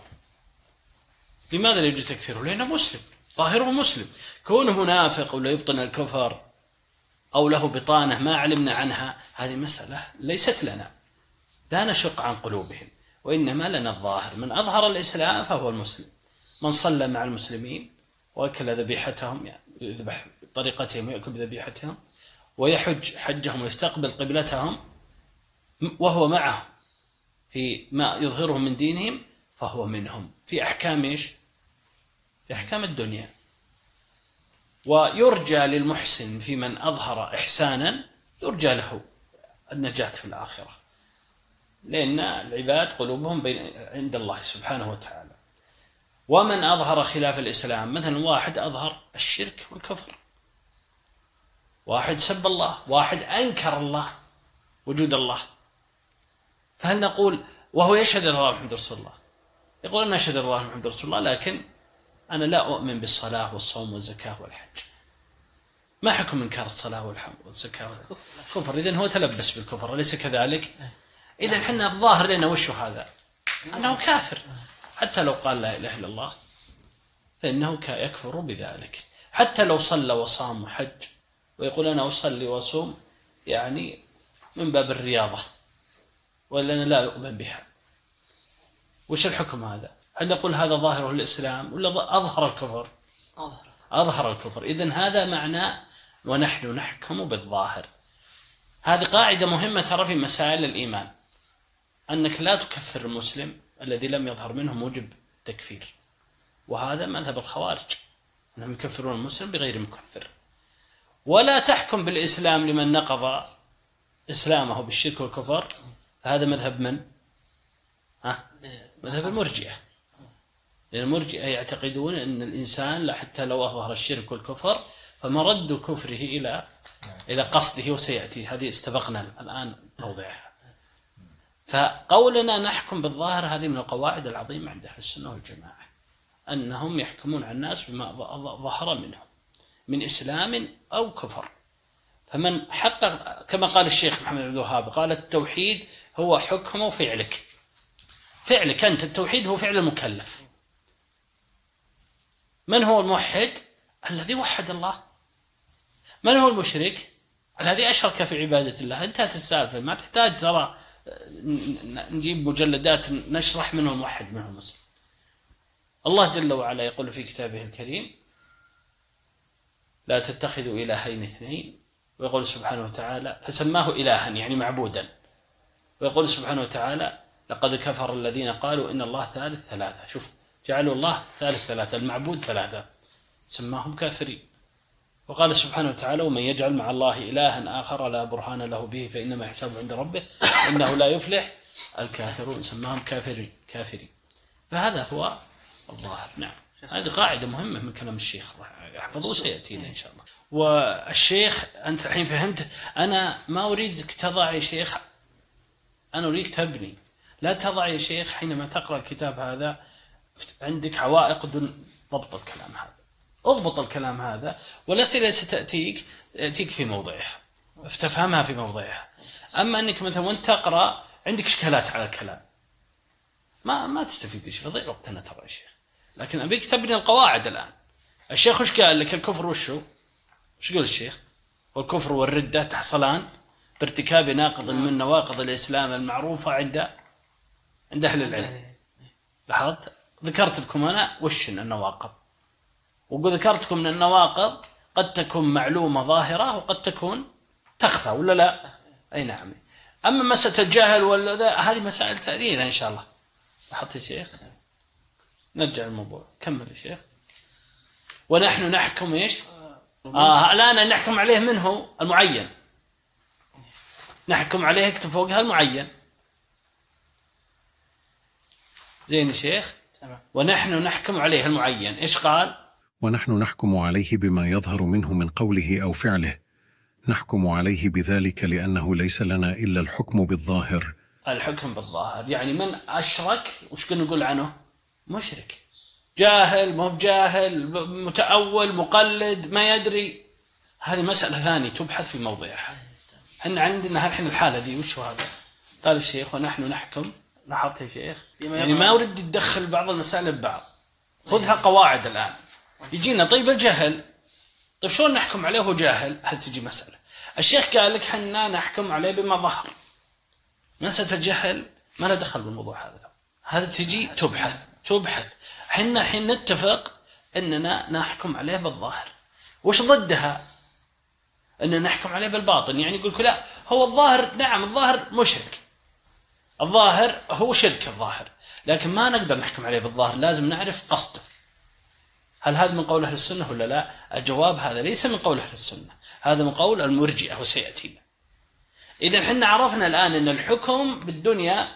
لماذا لا يجوز تكفيره؟ لأنه مسلم ظاهره مسلم. كونه منافق ولا يبطن الكفر أو له بطانة ما علمنا عنها هذه مسألة ليست لنا. لا نشق عن قلوبهم وإنما لنا الظاهر. من أظهر الإسلام فهو المسلم. من صلى مع المسلمين وأكل ذبيحتهم يعني يذبح بطريقتهم ويأكل بذبيحتهم ويحج حجهم ويستقبل قبلتهم وهو معهم في ما يظهره من دينهم فهو منهم. في أحكام إيش؟ أحكام الدنيا. ويرجى للمحسن في من أظهر إحسانا يرجى له النجاة في الآخرة. لأن العباد قلوبهم بين عند الله سبحانه وتعالى. ومن أظهر خلاف الإسلام مثلا واحد أظهر الشرك والكفر. واحد سب الله واحد أنكر الله وجود الله. فهل نقول وهو يشهد أن الله محمد رسول الله؟ يقول أنا أشهد أن الله محمد رسول الله لكن أنا لا أؤمن بالصلاة والصوم والزكاة والحج. ما حكم إنكار الصلاة والحج والزكاة كفر إذن هو تلبس بالكفر أليس كذلك؟ إذا حنا الظاهر لنا وش هذا؟ أنه كافر. حتى لو قال لا إله إلا الله فإنه يكفر بذلك. حتى لو صلى وصام وحج ويقول أنا أصلي وأصوم يعني من باب الرياضة ولا لا يؤمن بها. وش الحكم هذا؟ هل نقول هذا ظاهره الإسلام ولا أظهر الكفر؟ أظهر. أظهر الكفر. إذن هذا معنى ونحن نحكم بالظاهر. هذه قاعدة مهمة ترى في مسائل الإيمان. أنك لا تكفر المسلم الذي لم يظهر منه موجب تكفير. وهذا مذهب الخوارج. أنهم يكفرون المسلم بغير مكفر. ولا تحكم بالإسلام لمن نقض إسلامه بالشرك والكفر. هذا مذهب من؟ ها؟ مذهب المرجئة. لأن المرجئة يعتقدون أن الإنسان حتى لو أظهر الشرك والكفر فمرد كفره إلى إلى قصده وسيأتي. هذه استبقنا الآن موضعها. فقولنا نحكم بالظاهر هذه من القواعد العظيمة عند أهل السنة والجماعة أنهم يحكمون على الناس بما ظهر منهم من إسلام أو كفر. فمن حقق كما قال الشيخ محمد عبد الوهاب قال التوحيد هو حكم فعلك فعلك أنت التوحيد هو فعل المكلف. من هو الموحد؟ الذي وحد الله. من هو المشرك؟ الذي أشرك في عبادة الله. انتهت السالفة. ما تحتاج ترى نجيب مجلدات نشرح منه الموحد منه المسلم. الله جل وعلا يقول في كتابه الكريم لا تتخذوا إلهين اثنين. ويقول سبحانه وتعالى فسماه إلها يعني معبودا. ويقول سبحانه وتعالى لقد كفر الذين قالوا إن الله ثالث ثلاثة. شوف جعلوا الله ثالث ثلاثة المعبود ثلاثة سماهم كافرين. وقال سبحانه وتعالى ومن يجعل مع الله إلها آخر لا برهان له به فإنما حسابه عند ربه إنه لا يفلح الكافرون. سماهم كافرين كافرين. فهذا هو الظاهر نعم. هذه قاعدة مهمة من كلام الشيخ يحفظوه سيأتينا إن شاء الله. والشيخ أنت الحين فهمت أنا ما أريدك تضع يا شيخ أنا أريدك تبني. لا تضع يا شيخ حينما تقرأ الكتاب هذا عندك عوائق دون ضبط الكلام هذا. اضبط الكلام هذا والأسئلة ستأتيك تأتيك في موضعها. تفهمها في موضعها. أما أنك مثلا وأنت تقرأ عندك إشكالات على الكلام. ما ما تستفيد شيء يضيع وقتنا ترى يا شيخ. لكن أبيك تبني القواعد الآن. الشيخ وش قال لك؟ الكفر وشو؟ وش يقول الشيخ؟ والكفر والردة تحصلان بارتكاب ناقض من نواقض الإسلام المعروفة عند عند أهل العلم. لاحظت؟ ذكرت لكم أنا وش النواقض؟ وذكرتكم من النواقض قد تكون معلومة ظاهرة وقد تكون تخفى ولا لا؟ أي نعم. أما مسألة الجهل ولا هذه مسائل تأتينا إن شاء الله. لاحظت يا شيخ؟ نرجع الموضوع كمل يا شيخ. ونحن نحكم إيش؟ آه الآن نحكم عليه منه المعين. نحكم عليه اكتب فوقها المعين. زين يا شيخ. ونحن نحكم عليه المعين. إيش قال؟ ونحن نحكم عليه بما يظهر منه من قوله أو فعله. نحكم عليه بذلك لأنه ليس لنا إلا الحكم بالظاهر. الحكم بالظاهر. يعني من أشرك وش كنا نقول عنه؟ مشرك. جاهل مو بجاهل متأول مقلد ما يدري. هذه مسألة ثانية تبحث في موضعها. إحنا عندنا الحين الحالة دي وش هو هذا؟ قال الشيخ ونحن نحكم لاحظت يا شيخ؟ يعني ما أريد تدخل بعض المسائل ببعض. خذها قواعد الآن. يجينا طيب الجهل. طيب شلون نحكم عليه وهو جاهل؟ هذه تجي مسألة. الشيخ قال لك حنا نحكم عليه بما ظهر. مسألة الجهل؟ ما له دخل بالموضوع هذا هذا تجي تبحث تبحث. حنا الحين نتفق إننا نحكم عليه بالظاهر. وش ضدها؟ ان نحكم عليه بالباطن. يعني يقول لك لا هو الظاهر نعم الظاهر مشرك. الظاهر هو شرك الظاهر لكن ما نقدر نحكم عليه بالظاهر لازم نعرف قصده. هل هذا من قول أهل السنة ولا لا؟ الجواب هذا ليس من قول أهل السنة هذا من قول المرجئة وسيأتينا. إذا حنا عرفنا الآن أن الحكم بالدنيا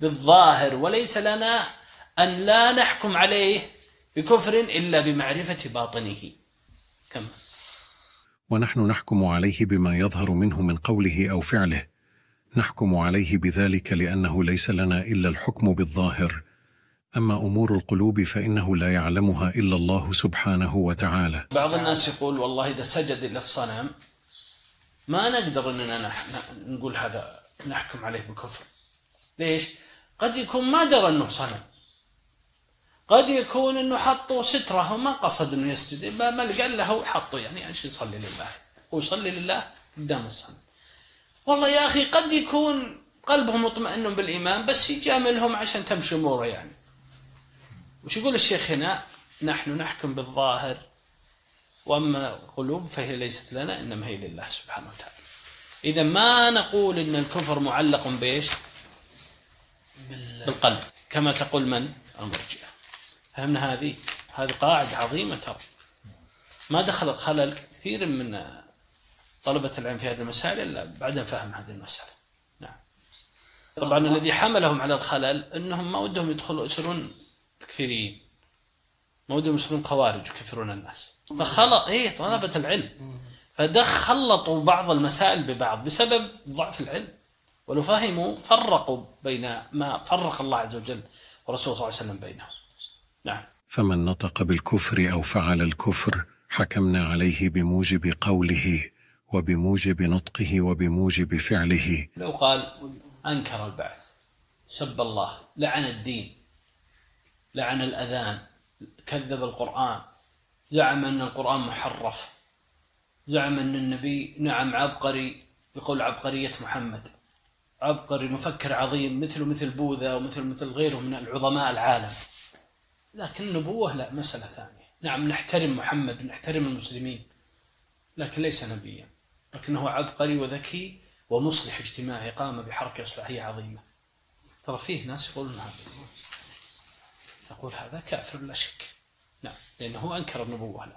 بالظاهر وليس لنا أن لا نحكم عليه بكفر إلا بمعرفة باطنه. كم؟ ونحن نحكم عليه بما يظهر منه من قوله أو فعله. نحكم عليه بذلك لأنه ليس لنا إلا الحكم بالظاهر. أما أمور القلوب فإنه لا يعلمها إلا الله سبحانه وتعالى. بعض الناس يقول والله إذا سجد للصنم ما نقدر أننا نقول هذا نحكم عليه بكفر. ليش؟ قد يكون ما درى أنه صنم. قد يكون أنه حطوا سترة وما قصد أنه يسجد ما قال له حطه يعني عشان يصلي لله؟ هو يصلي لله قدام الصنم. والله يا أخي قد يكون قلبهم مطمئن بالإيمان بس يجاملهم عشان تمشي أموره يعني. وش يقول الشيخ هنا؟ نحن نحكم بالظاهر وأما القلوب فهي ليست لنا إنما هي لله سبحانه وتعالى. إذا ما نقول إن الكفر معلق بإيش؟ بالقلب. كما تقول من؟ المرجئة. فهمنا هذه؟ هذه قاعدة عظيمة ترى. ما دخل خلل كثير من طلبة العلم في هذه المسائل إلا بعد فهم هذه المسألة. نعم. طبعا الذي حملهم على الخلل أنهم ما ودهم يدخلوا يصيرون تكفيريين ما ودهم يصيرون خوارج يكفرون الناس. فخلط إيه طلبة العلم. فدخلطوا بعض المسائل ببعض بسبب ضعف العلم. ولو فهموا فرقوا بين ما فرق الله عز وجل ورسوله صلى الله عليه وسلم بينهم. نعم. فمن نطق بالكفر أو فعل الكفر حكمنا عليه بموجب قوله وبموجب نطقه وبموجب فعله. لو قال أنكر البعث سب الله لعن الدين لعن الأذان كذب القرآن زعم أن القرآن محرف زعم أن النبي نعم عبقري يقول عبقرية محمد عبقري مفكر عظيم مثله مثل بوذا ومثل مثل غيره من العظماء العالم. لكن النبوة لا مسألة ثانية. نعم نحترم محمد ونحترم المسلمين لكن ليس نبيا. لكنه عبقري وذكي ومصلح اجتماعي قام بحركة إصلاحية عظيمة. ترى فيه ناس يقولون هذا. يقول هذا كافر لا شك. نعم لأنه أنكر النبوة لا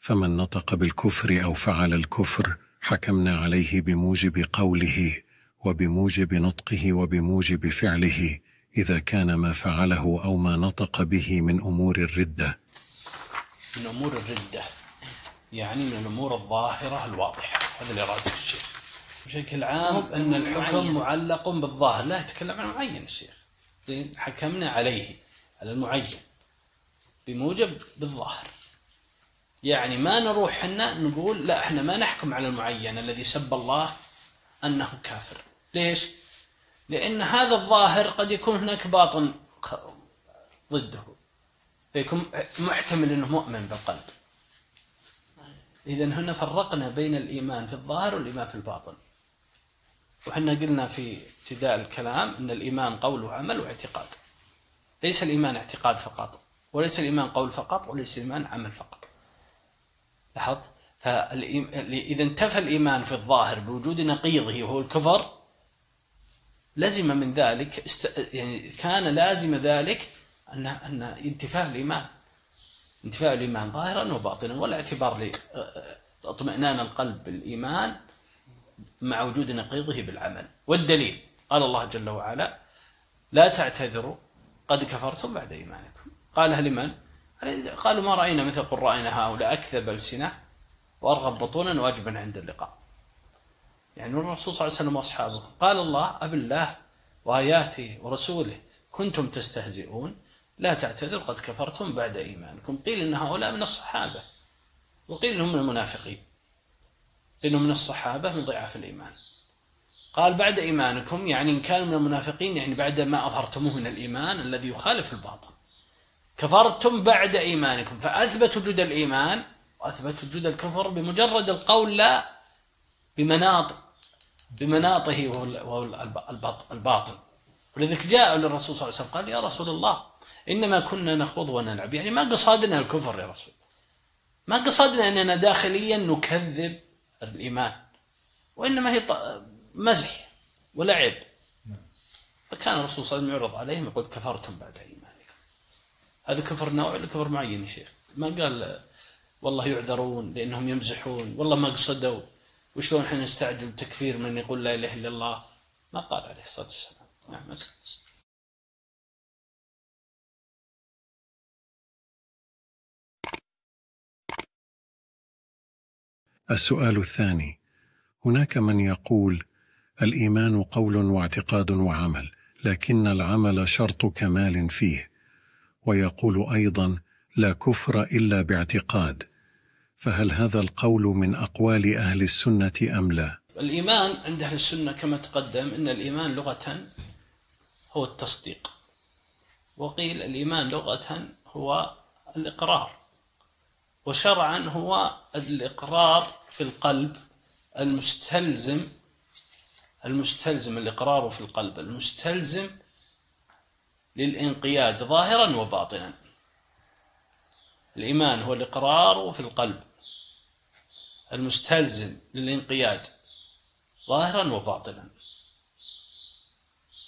فمن نطق بالكفر أو فعل الكفر حكمنا عليه بموجب قوله وبموجب نطقه وبموجب فعله إذا كان ما فعله أو ما نطق به من أمور الردة. من أمور الردة. يعني من الأمور الظاهرة الواضحة. هذا اللي أراده الشيخ. بشكل عام أن الحكم معلق بالظاهر. لا يتكلم عن معين الشيخ. زين حكمنا عليه على المعين بموجب بالظاهر. يعني ما نروح إحنا نقول لا إحنا ما نحكم على المعين الذي سب الله أنه كافر. ليش؟ لأن هذا الظاهر قد يكون هناك باطن ضده. فيكون محتمل إنه مؤمن بالقلب. اذا هنا فرقنا بين الإيمان في الظاهر والإيمان في الباطن. وحنا قلنا في ابتداء الكلام إن الإيمان قول وعمل واعتقاد. ليس الإيمان اعتقاد فقط وليس الإيمان قول فقط وليس الإيمان عمل فقط. لاحظت؟ فاذا انتفى الإيمان في الظاهر بوجود نقيضه وهو الكفر لزم من ذلك است... يعني كان لازم ذلك ان أن انتفاء الإيمان. انتفاء الايمان ظاهرا وباطنا ولا اعتبار لاطمئنان القلب بالإيمان مع وجود نقيضه بالعمل والدليل قال الله جل وعلا لا تعتذروا قد كفرتم بعد إيمانكم قالها لمن؟ قالوا ما رأينا مثل قرائنا هؤلاء اكذب السنة وأرغب بطونا واجبا عند اللقاء يعني الرسول صلى الله عليه وسلم وأصحابه قال الله أب الله وآياته ورسوله كنتم تستهزئون لا تعتذروا قد كفرتم بعد إيمانكم. قيل إن هؤلاء من الصحابة وقيل إنهم من المنافقين لأنه من الصحابة من ضعاف الإيمان. قال بعد إيمانكم يعني إن كانوا من المنافقين يعني بعد ما أظهرتموه من الإيمان الذي يخالف الباطل. كفرتم بعد إيمانكم فأثبت وجود الإيمان وأثبت وجود الكفر بمجرد القول لا بمناط بمناطه وهو الباطل. ولذلك جاء للرسول صلى الله عليه وسلم قال يا رسول الله إنما كنا نخوض ونلعب. يعني ما قصدنا الكفر يا رسول. ما قصدنا أننا داخليا نكذب الإيمان. وإنما هي مزح ولعب. فكان الرسول صلى الله عليه وسلم يعرض عليهم يقول كفرتم بعد إيمانكم. هذا كفر نوع ولا كفر معين يا شيخ؟ ما قال والله يعذرون لأنهم يمزحون. والله ما قصدوا. وشلون إحنا نستعجل تكفير من يقول لا إله إلا الله؟ ما قال عليه الصلاة والسلام. نعم. السؤال الثاني هناك من يقول الإيمان قول واعتقاد وعمل لكن العمل شرط كمال فيه ويقول أيضا لا كفر إلا باعتقاد فهل هذا القول من أقوال أهل السنة أم لا؟ الإيمان عند أهل السنة كما تقدم إن الإيمان لغة هو التصديق وقيل الإيمان لغة هو الإقرار. وشرعا هو الإقرار في القلب المستلزم المستلزم الإقرار في القلب المستلزم للإنقياد ظاهرا وباطنا. الإيمان هو الإقرار في القلب المستلزم للإنقياد ظاهرا وباطنا.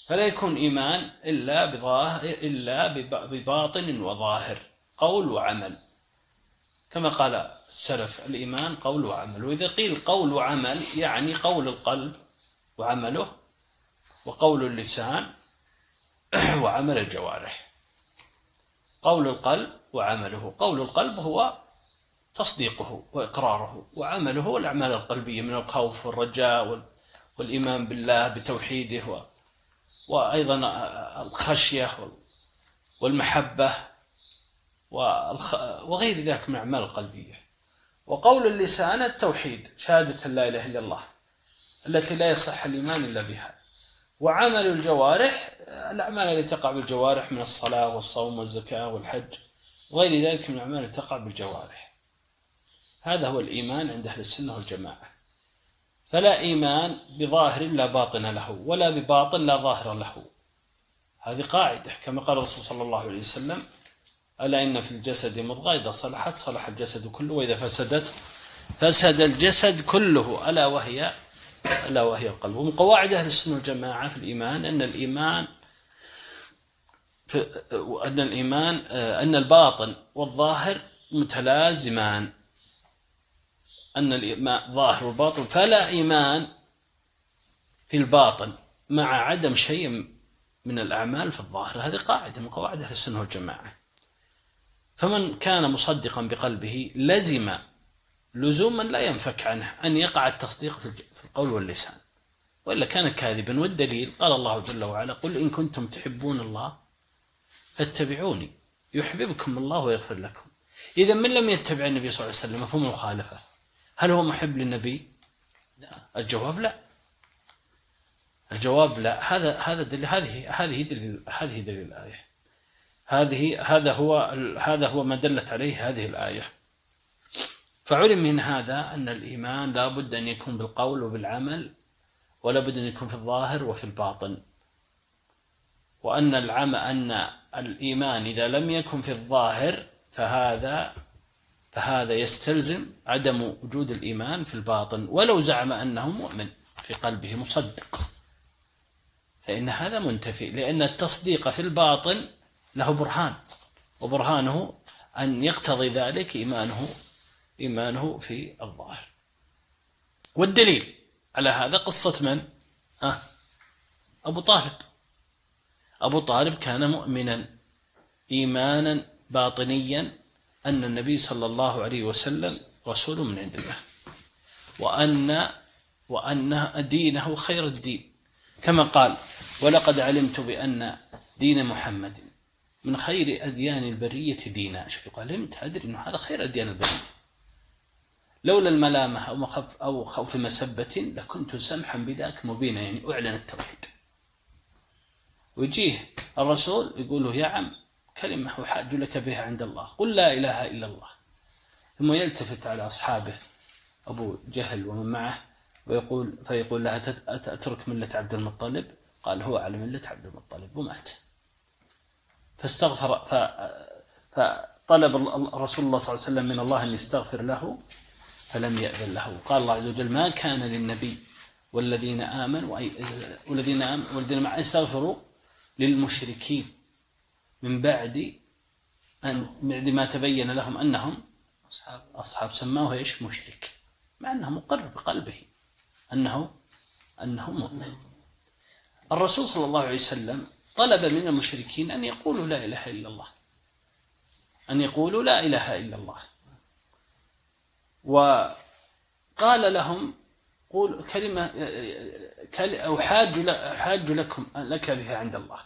فلا يكون إيمان إلا بظاهر إلا بباطن وظاهر قول وعمل. كما قال السلف الإيمان قول وعمل. وإذا قيل قول وعمل يعني قول القلب وعمله وقول اللسان وعمل الجوارح. قول القلب وعمله. قول القلب هو تصديقه وإقراره وعمله الأعمال القلبية من الخوف والرجاء والإيمان بالله بتوحيده وأيضا الخشية والمحبة وغير ذلك من الأعمال القلبية. وقول اللسان التوحيد شهادة لا إله إلا الله التي لا يصح الإيمان إلا بها. وعمل الجوارح الأعمال التي تقع بالجوارح من الصلاة والصوم والزكاة والحج وغير ذلك من الأعمال التي تقع بالجوارح. هذا هو الإيمان عند أهل السنة والجماعة. فلا إيمان بظاهر لا باطن له ولا بباطن لا ظاهر له. هذه قاعدة كما قال الرسول صلى الله عليه وسلم ألا إن في الجسد مضغة؟ إذا صلحت صلح الجسد كله وإذا فسدت فسد الجسد كله. ألا وهي ألا وهي القلب. ومن قواعد أهل السنة والجماعة في الإيمان أن الإيمان أن الإيمان أن الباطن والظاهر متلازمان. أن الإيمان ظاهر والباطن. فلا إيمان في الباطن مع عدم شيء من الأعمال في الظاهر. هذه قاعدة من قواعد أهل السنة والجماعة. فمن كان مصدقا بقلبه لزم لزوما لا ينفك عنه أن يقع التصديق في القول واللسان. وإلا كان كاذبا والدليل قال الله جل وعلا قل إن كنتم تحبون الله فاتبعوني يحببكم الله ويغفر لكم. إذا من لم يتبع النبي صلى الله عليه وسلم مفهوم المخالفة هل هو محب للنبي؟ لا. الجواب لا. الجواب لا. هذا هذا دليل هذه هذه دليل هذه دليل الآية هذه هذا هو هذا هو ما دلت عليه هذه الآية. فعلم من هذا أن الإيمان لا بد أن يكون بالقول وبالعمل ولا بد أن يكون في الظاهر وفي الباطن. وأن العمل أن الإيمان إذا لم يكن في الظاهر فهذا فهذا يستلزم عدم وجود الإيمان في الباطن. ولو زعم أنه مؤمن في قلبه مصدق. فإن هذا منتفي لأن التصديق في الباطن له برهان وبرهانه أن يقتضي ذلك إيمانه إيمانه في الظاهر. والدليل على هذا قصة من؟ ها؟ أبو طالب. أبو طالب كان مؤمنا إيمانا باطنيا أن النبي صلى الله عليه وسلم رسول من عند الله وأن وأن دينه خير الدين. كما قال ولقد علمت بأن دين محمد من خير أديان البرية دينا. شوف يقول علمت أدري أنه هذا خير أديان البرية. لولا الملامة أو مخف أو خوف مسبة لكنت سمحا بذاك مبينا يعني أعلن التوحيد. ويجيه الرسول يقول له يا عم كلمة أحاج لك بها عند الله. قل لا إله إلا الله. ثم يلتفت على أصحابه أبو جهل ومن معه ويقول فيقول لها أترك ملة عبد المطلب؟ قال هو على ملة عبد المطلب ومات. فاستغفر فطلب الرسول الله صلى الله عليه وسلم من الله أن يستغفر له فلم يأذن له. قال الله عز وجل ما كان للنبي والذين آمنوا والذين آمنوا والذين معه يستغفروا للمشركين من بعد أن بعد ما تبين لهم أنهم أصحاب. أصحاب. سماه إيش؟ مشرك. مع أنه مقر بقلبه أنه أنه مؤمن. الرسول صلى الله عليه وسلم طلب من المشركين أن يقولوا لا إله إلا الله. أن يقولوا لا إله إلا الله. وقال لهم قول كلمة أو حاج حاج لكم لك بها عند الله.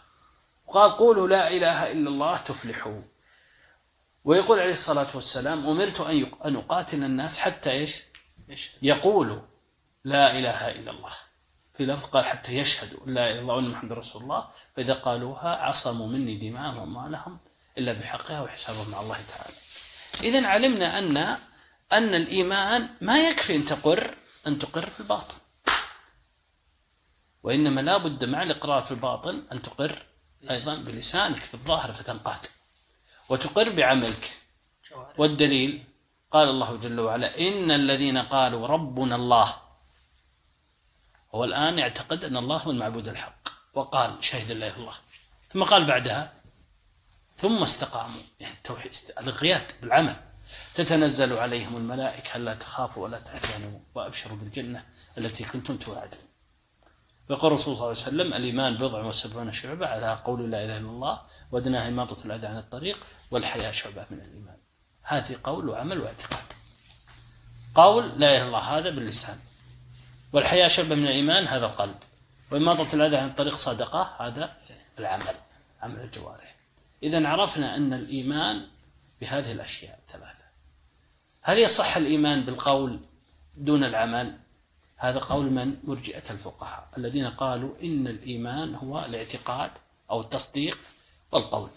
وقال قولوا لا إله إلا الله تفلحوا. ويقول عليه الصلاة والسلام أمرت أن أقاتل الناس حتى إيش؟ يقولوا لا إله إلا الله. في لفظ قال حتى يشهدوا لا إله إلا الله محمد رسول الله فإذا قالوها عصموا مني دماءهم وأموالهم إلا بحقها وحسابهم مع الله تعالى. إذا علمنا أن أن الإيمان ما يكفي أن تقر أن تقر في الباطن. وإنما لا بد مع الإقرار في الباطن أن تقر أيضا بلسانك بالظاهر فتنقاد. وتقر بعملك. والدليل؟ قال الله جل وعلا إن الذين قالوا ربنا الله هو الآن يعتقد أن الله هو المعبود الحق. وقال شهد الله الله. ثم قال بعدها ثم استقاموا. يعني التوحيد الانقياد بالعمل. تتنزل عليهم الملائكة ألا تخافوا ولا تحزنوا وأبشروا بالجنة التي كنتم توعدون. ويقول الرسول صلى الله عليه وسلم الإيمان بضع وسبعون شعبة على قول لا إله إلا الله وأدناها إماطة الأذى عن الطريق والحياة شعبة من الإيمان. هذه قول وعمل واعتقاد. قول لا إله إلا الله هذا باللسان. والحياة شعبة من الإيمان هذا القلب. وإماطة الأذى عن الطريق صدقة هذا العمل عمل الجوارح. إذا عرفنا أن الإيمان بهذه الأشياء الثلاثة. هل يصح الإيمان بالقول دون العمل؟ هذا قول من؟ مرجئة الفقهاء الذين قالوا إن الإيمان هو الاعتقاد أو التصديق والقول.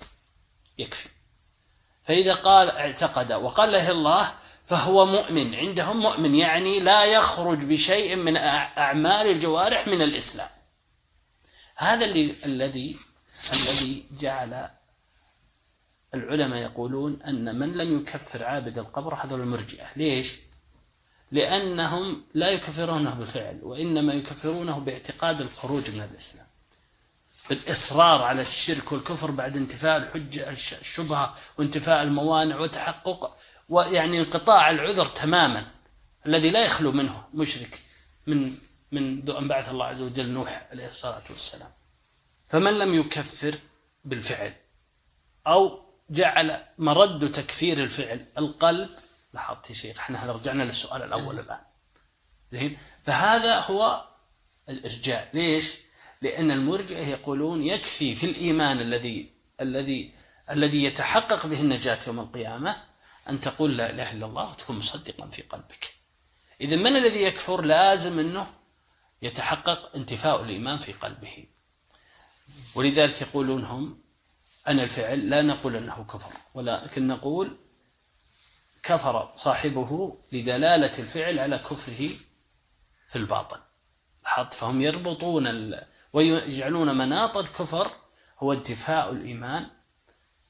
يكفي. فإذا قال اعتقد وقال له الله فهو مؤمن عندهم مؤمن يعني لا يخرج بشيء من أع- أعمال الجوارح من الإسلام. هذا اللي الذي الذي جعل العلماء يقولون أن من لم يكفر عابد القبر هذول المرجئة. ليش؟ لأنهم لا يكفرونه بالفعل وإنما يكفرونه باعتقاد الخروج من الإسلام. بالإصرار على الشرك والكفر بعد انتفاء الحجة الش- الشبهة وانتفاء الموانع وتحقق ويعني انقطاع العذر تماما الذي لا يخلو منه مشرك من منذ أن بعث الله عز وجل نوح عليه الصلاة والسلام. فمن لم يكفر بالفعل أو جعل مرد تكفير الفعل القلب لاحظت يا شيخ إحنا رجعنا للسؤال الأول الآن. زين؟ فهذا هو الإرجاء ليش؟ لأن المرجئة يقولون يكفي في الإيمان الذي الذي الذي يتحقق به النجاة يوم القيامة أن تقول لا إله إلا الله وتكون مصدقا في قلبك. إذا من الذي يكفر لازم أنه يتحقق انتفاء الإيمان في قلبه. ولذلك يقولون هم أن الفعل لا نقول أنه كفر ولكن نقول كفر صاحبه لدلالة الفعل على كفره في الباطن. لاحظت؟ فهم يربطون. ويجعلون مناط الكفر هو انتفاء الإيمان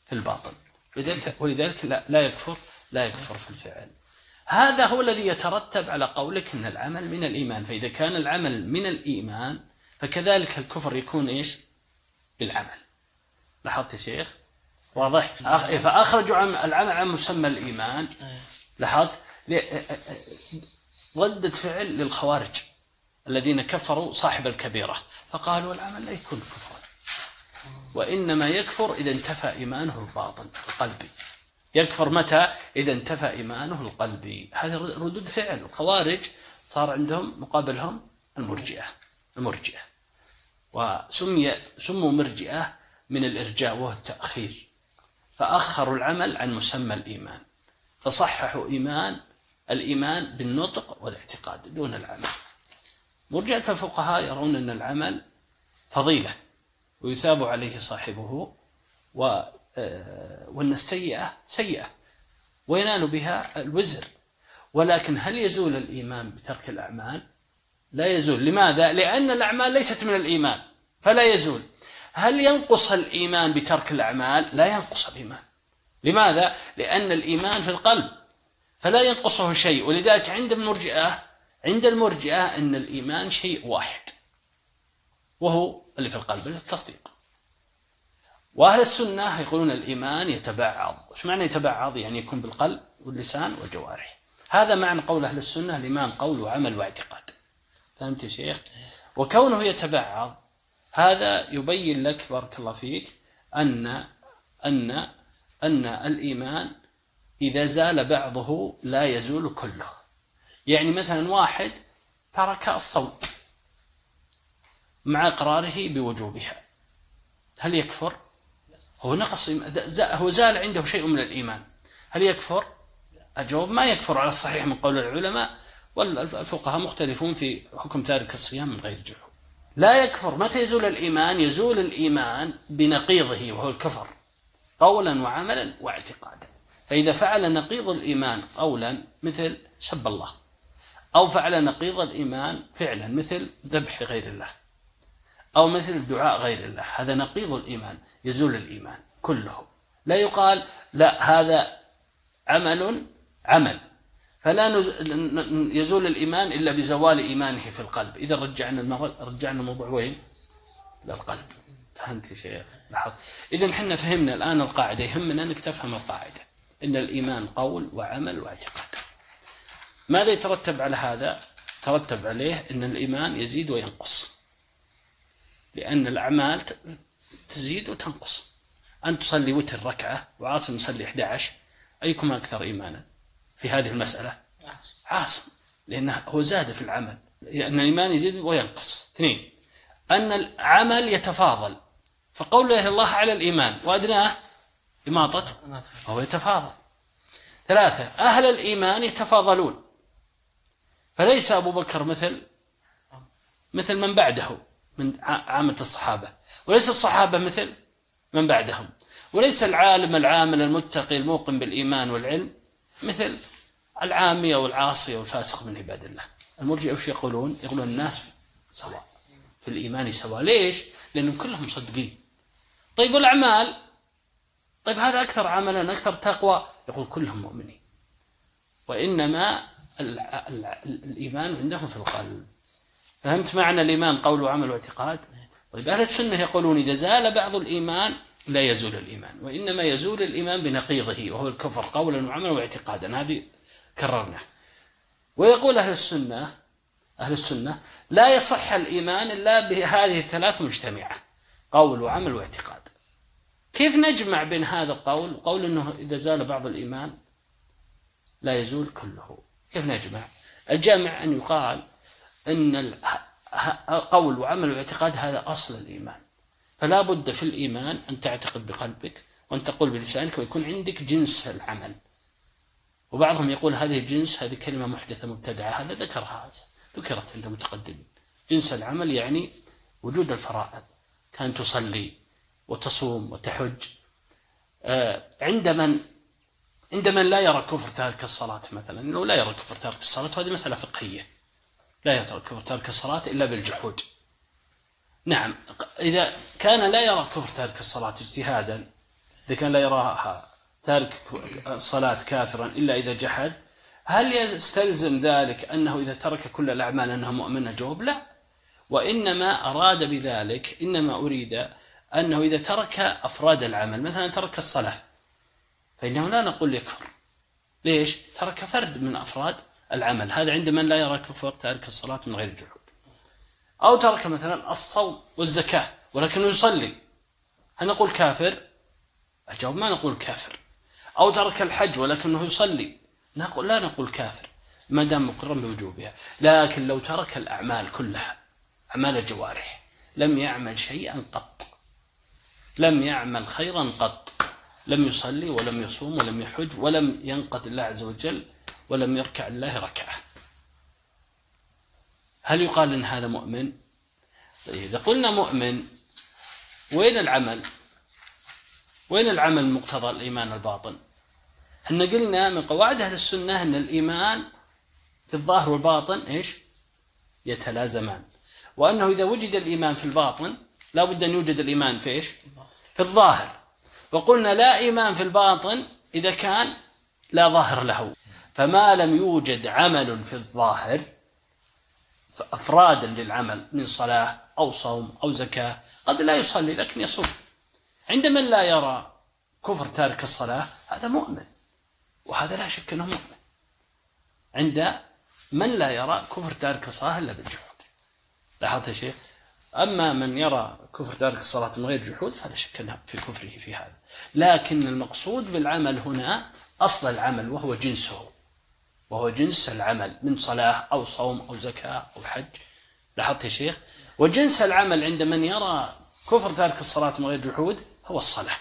في الباطن لذلك ولذلك لا, لا يكفر لا يكفر في الفعل هذا هو الذي يترتب على قولك إن العمل من الإيمان فإذا كان العمل من الإيمان فكذلك الكفر يكون إيش؟ بالعمل لاحظت يا شيخ؟ واضح؟ فاخرجوا عن العمل عن مسمى الإيمان لاحظت؟ ل- ردة فعل للخوارج الذين كفروا صاحب الكبيرة. فقالوا العمل لا يكون كفرا. وإنما يكفر إذا انتفى إيمانه الباطن القلبي. يكفر متى؟ إذا انتفى إيمانه القلبي. هذه ردود فعل. الخوارج صار عندهم مقابلهم المرجئة المرجئة. وسمي سموا مرجئة من الإرجاء وهو التأخير. فأخروا العمل عن مسمى الإيمان. فصححوا إيمان الإيمان بالنطق والاعتقاد دون العمل. مرجئة الفقهاء يرون أن العمل فضيلة ويثاب عليه صاحبه و آه، وأن السيئة سيئة وينال بها الوزر ولكن هل يزول الإيمان بترك الأعمال؟ لا يزول لماذا؟ لأن الأعمال ليست من الإيمان فلا يزول هل ينقص الإيمان بترك الأعمال؟ لا ينقص الإيمان لماذا؟ لأن الإيمان في القلب فلا ينقصه شيء ولذلك عند المرجئة عند المرجئة أن الإيمان شيء واحد وهو اللي في القلب التصديق. وأهل السنة يقولون الإيمان يتبعض. وش معنى يتبعض؟ يعني يكون بالقلب واللسان والجوارح هذا معنى قول أهل السنة الإيمان قول وعمل واعتقاد. فهمت يا شيخ؟ وكونه يتبعض هذا يبين لك بارك الله فيك أن أن أن الإيمان إذا زال بعضه لا يزول كله. يعني مثلا واحد ترك الصوم مع إقراره بوجوبها. هل يكفر؟ هو نقص هو زال عنده شيء من الإيمان. هل يكفر؟ الجواب ما يكفر على الصحيح من قول العلماء والفقهاء مختلفون في حكم تارك الصيام من غير جحود. لا يكفر. متى يزول الإيمان؟ يزول الإيمان بنقيضه وهو الكفر قولا وعملا واعتقادا. فإذا فعل نقيض الإيمان قولا مثل سب الله. أو فعل نقيض الإيمان فعلا مثل ذبح غير الله أو مثل دعاء غير الله. هذا نقيض الإيمان يزول الإيمان كله. لا يقال لا هذا عمل عمل. فلا يزول الإيمان إلا بزوال إيمانه في القلب. إذا رجعنا رجعنا الموضوع وين؟ للقلب. فهمت يا شيخ لاحظ إذا إحنا فهمنا الآن القاعدة يهمنا أنك تفهم القاعدة. إن الإيمان قول وعمل واعتقاد. ماذا يترتب على هذا؟ ترتب عليه أن الإيمان يزيد وينقص. لأن الأعمال تزيد وتنقص. أن تصلي وتر ركعة وعاصم يصلي 11 أيكم أكثر إيمانا في هذه المسألة؟ عاصم. لأنه هو زاد في العمل. لأن الإيمان يزيد وينقص. اثنين أن العمل يتفاضل. فقول لا الله على الإيمان وأدناه إماطة هو يتفاضل. ثلاثة أهل الإيمان يتفاضلون. فليس أبو بكر مثل مثل من بعده من عامة الصحابة. وليس الصحابة مثل من بعدهم. وليس العالم العامل المتقي الموقن بالإيمان والعلم مثل العامي أو العاصي أو الفاسق من عباد الله. المرجئة وش يقولون؟ يقولون الناس سواء في الإيمان سواء. ليش؟ لأنهم كلهم مصدقين طيب والأعمال؟ طيب هذا أكثر عملا أكثر تقوى؟ يقول كلهم مؤمنين. وإنما الإيمان عندهم في القلب. فهمت معنى الإيمان قول وعمل واعتقاد؟ طيب أهل السنة يقولون إذا زال بعض الإيمان لا يزول الإيمان وإنما يزول الإيمان بنقيضه وهو الكفر قولا وعملا واعتقادا. هذه كررنا ويقول أهل السنة أهل السنة لا يصح الإيمان إلا بهذه الثلاث مجتمعة قول وعمل واعتقاد. كيف نجمع بين هذا القول؟ وقول أنه إذا زال بعض الإيمان لا يزول كله. كيف نجمع؟ الجامع أن يقال أن قول وعمل واعتقاد هذا أصل الإيمان. فلا بد في الإيمان أن تعتقد بقلبك وأن تقول بلسانك ويكون عندك جنس العمل. وبعضهم يقول هذه الجنس هذه كلمة محدثة مبتدعة هذا ذكرها ذكرت عند المتقدمين جنس العمل يعني وجود الفرائض كان تصلي وتصوم وتحج. آه، عند من عند من لا يرى كفر تارك الصلاة مثلا إنه لا يرى كفر تارك الصلاة وهذه مسألة فقهية. لا يرى كفر تارك الصلاة إلا بالجحود. نعم إذا كان لا يرى كفر تارك الصلاة اجتهادا إذا كان لا يراها تارك الصلاة كافرا إلا إذا جحد هل يستلزم ذلك أنه إذا ترك كل الأعمال أنه مؤمن؟ جواب لا. وإنما أراد بذلك إنما أريد أنه إذا ترك أفراد العمل مثلا ترك الصلاة فإنه لا نقول يكفر ليش؟ ترك فرد من أفراد العمل. هذا عند من لا يرى كفر تارك الصلاة من غير جحود. أو ترك مثلا الصوم والزكاة ولكنه يصلي. هل نقول كافر؟ الجواب ما نقول كافر. أو ترك الحج ولكنه يصلي. نقول لا نقول كافر. ما دام مقرا بوجوبها. لكن لو ترك الأعمال كلها أعمال الجوارح لم يعمل شيئا قط. لم يعمل خيرا قط. لم يصلي ولم يصوم ولم يحج ولم ينقد الله عز وجل ولم يركع لله ركعة هل يقال إن هذا مؤمن؟ طيب إذا قلنا مؤمن وين العمل؟ وين العمل مقتضى الإيمان الباطن؟ إحنا قلنا من قواعد أهل السنة إن الإيمان في الظاهر والباطن إيش؟ يتلازمان وأنه إذا وجد الإيمان في الباطن لا بد أن يوجد الإيمان في إيش؟ في الظاهر وقلنا لا إيمان في الباطن إذا كان لا ظاهر له. فما لم يوجد عمل في الظاهر افرادا للعمل من صلاة أو صوم أو زكاة قد لا يصلي لكن يصوم. عند من لا يرى كفر تارك الصلاة هذا مؤمن وهذا لا شك إنه مؤمن. عند من لا يرى كفر تارك الصلاة إلا بالجحود. لاحظت يا شيخ؟ أما من يرى كفر تارك الصلاة من غير جحود فلا شك إنه في كفره في هذا. لكن المقصود بالعمل هنا أصل العمل وهو جنسه وهو جنس العمل من صلاة أو صوم أو زكاة أو حج. لاحظت يا شيخ؟ وجنس العمل عند من يرى كفر تارك الصلاة من غير جحود هو الصلاة.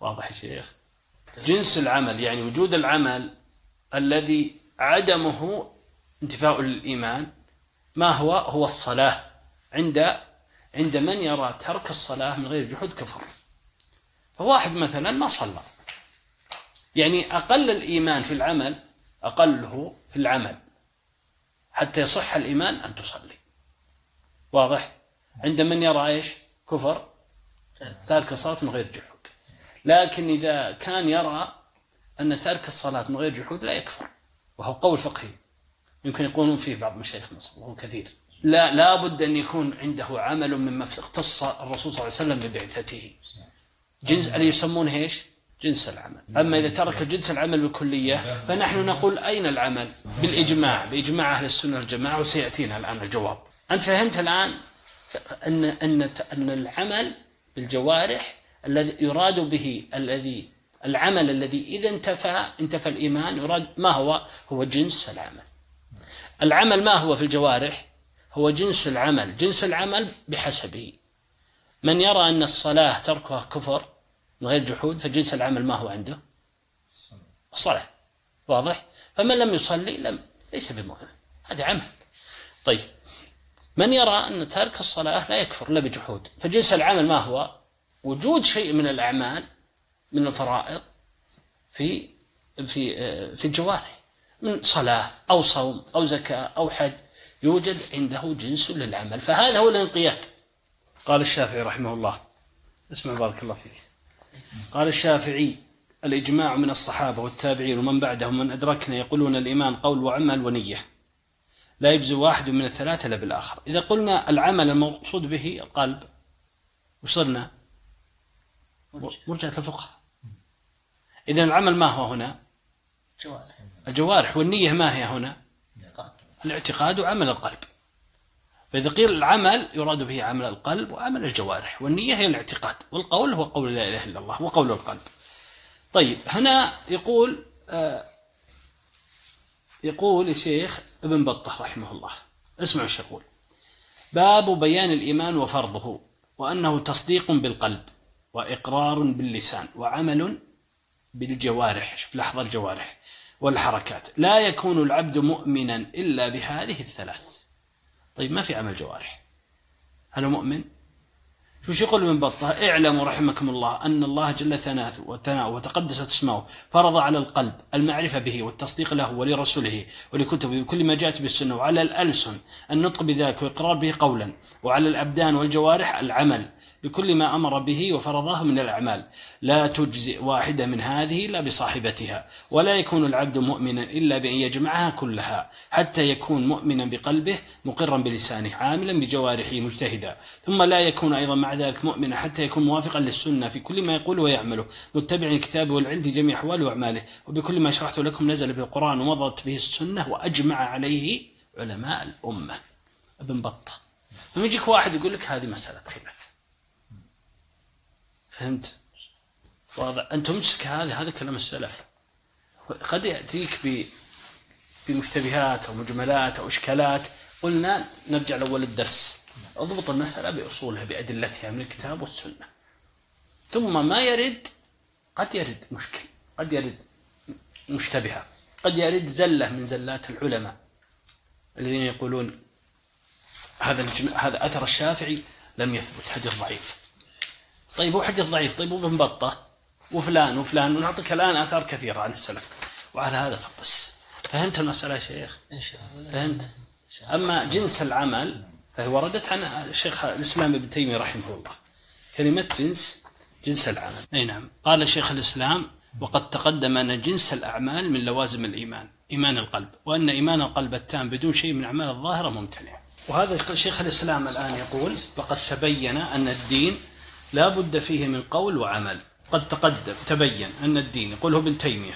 واضح يا شيخ؟ جنس العمل يعني وجود العمل الذي عدمه انتفاء للإيمان ما هو؟ هو الصلاة. عند عند من يرى ترك الصلاة من غير جحود كفر. فواحد مثلا ما صلى. يعني أقل الإيمان في العمل أقله في العمل حتى يصح الإيمان أن تصلي. واضح؟ عند من يرى إيش؟ كفر تارك الصلاة من غير جحود. لكن إذا كان يرى أن تارك الصلاة من غير جحود لا يكفر وهو قول فقهي. يمكن يقولون فيه بعض مشايخ مصر وهو كثير. لا لابد أن يكون عنده عمل مما اختص الرسول صلى الله عليه وسلم ببعثته. جنس اللي يسمونه إيش؟ جنس العمل. أما إذا ترك جنس العمل بالكلية فنحن نقول أين العمل؟ بالإجماع بإجماع أهل السنة والجماعة وسيأتينا الآن الجواب. أنت فهمت الآن أن أن أن العمل بالجوارح الذي يراد به الذي العمل الذي إذا انتفى انتفى الإيمان يراد ما هو؟ هو جنس العمل. العمل ما هو في الجوارح؟ هو جنس العمل. جنس العمل بحسبه. من يرى أن الصلاة تركها كفر من غير جحود فجنس العمل ما هو عنده. الصلاة. واضح؟ فمن لم يصلي لم ليس بمؤمن هذا عمل. طيب. من يرى أن ترك الصلاة لا يكفر إلا بجحود. فجنس العمل ما هو؟ وجود شيء من الأعمال من الفرائض في في في الجوارح. من صلاة أو صوم أو زكاة أو حج يوجد عنده جنس للعمل. فهذا هو الانقياد. قال الشافعي رحمه الله. اسمع بارك الله فيك. قال الشافعي الإجماع من الصحابة والتابعين ومن بعدهم من أدركنا يقولون الإيمان قول وعمل ونية. لا يجزي واحد من الثلاثة إلا بالآخر. إذا قلنا العمل المقصود به القلب وصرنا مرجعة الفقهاء إذا العمل ما هو هنا؟ جوارح. الجوارح والنية ما هي هنا؟ اعتقاد الاعتقاد وعمل القلب. فإذا قيل العمل يراد به عمل القلب وعمل الجوارح والنية هي الاعتقاد والقول هو قول لا إله إلا الله وقول القلب. طيب هنا يقول آه يقول الشيخ ابن بطة رحمه الله اسمعوا إيش يقول. باب بيان الإيمان وفرضه وأنه تصديق بالقلب وإقرار باللسان وعمل بالجوارح شوف لحظة الجوارح والحركات. لا يكون العبد مؤمنا إلا بهذه الثلاث. طيب ما في عمل جوارح. هل هو مؤمن؟ شو يقول ابن بطة؟ اعلموا رحمكم الله أن الله جل ثناء وتناء وتقدست اسمه فرض على القلب المعرفة به والتصديق له ولرسوله ولكتبه وكل ما جاءت بالسنة وعلى الألسن النطق بذلك والإقرار به قولا وعلى الأبدان والجوارح العمل. بكل ما أمر به وفرضه من الأعمال. لا تجزئ واحدة من هذه إلا بصاحبتها ولا يكون العبد مؤمنا إلا بأن يجمعها كلها حتى يكون مؤمنا بقلبه مقرا بلسانه عاملا بجوارحه مجتهدا. ثم لا يكون أيضا مع ذلك مؤمنا حتى يكون موافقا للسنة في كل ما يقول ويعمله. متبعا الكتاب والعلم في جميع أحواله وأعماله وبكل ما شرحت لكم نزل به القرآن ومضت به السنة وأجمع عليه علماء الأمة. ابن بطة. لما يجيك واحد يقول لك هذه مسألة خلاف. فهمت؟ واضح. أن تمسك هذا هذا كلام السلف. قد يأتيك ب بمشتبهات أو مجملات أو إشكالات. قلنا نرجع لأول الدرس. أضبط المسألة بأصولها بأدلتها من الكتاب والسنة. ثم ما يرد؟ قد يرد مشكل. قد يرد مشتبهة. قد يرد زلة من زلات العلماء. الذين يقولون هذا. هذا أثر الشافعي لم يثبت. حديث ضعيف. طيب هو حديث ضعيف طيب وابن بطة وفلان وفلان ونعطيك الآن آثار كثيرة عن السلف. وعلى هذا فقس. فهمت المسألة يا شيخ؟ إن شاء الله. فهمت؟ أما جنس العمل فهي وردت عن الشيخ الإسلام ابن تيمية رحمه الله. كلمة جنس جنس العمل. أي نعم. قال شيخ الإسلام وقد تقدم أن جنس الأعمال من لوازم الإيمان إيمان القلب وأن إيمان القلب التام بدون شيء من أعمال الظاهرة ممتنع. وهذا شيخ الإسلام الآن يقول وقد تبين أن الدين لا بد فيه من قول وعمل. قد تقدم تبين أن الدين يقوله ابن تيمية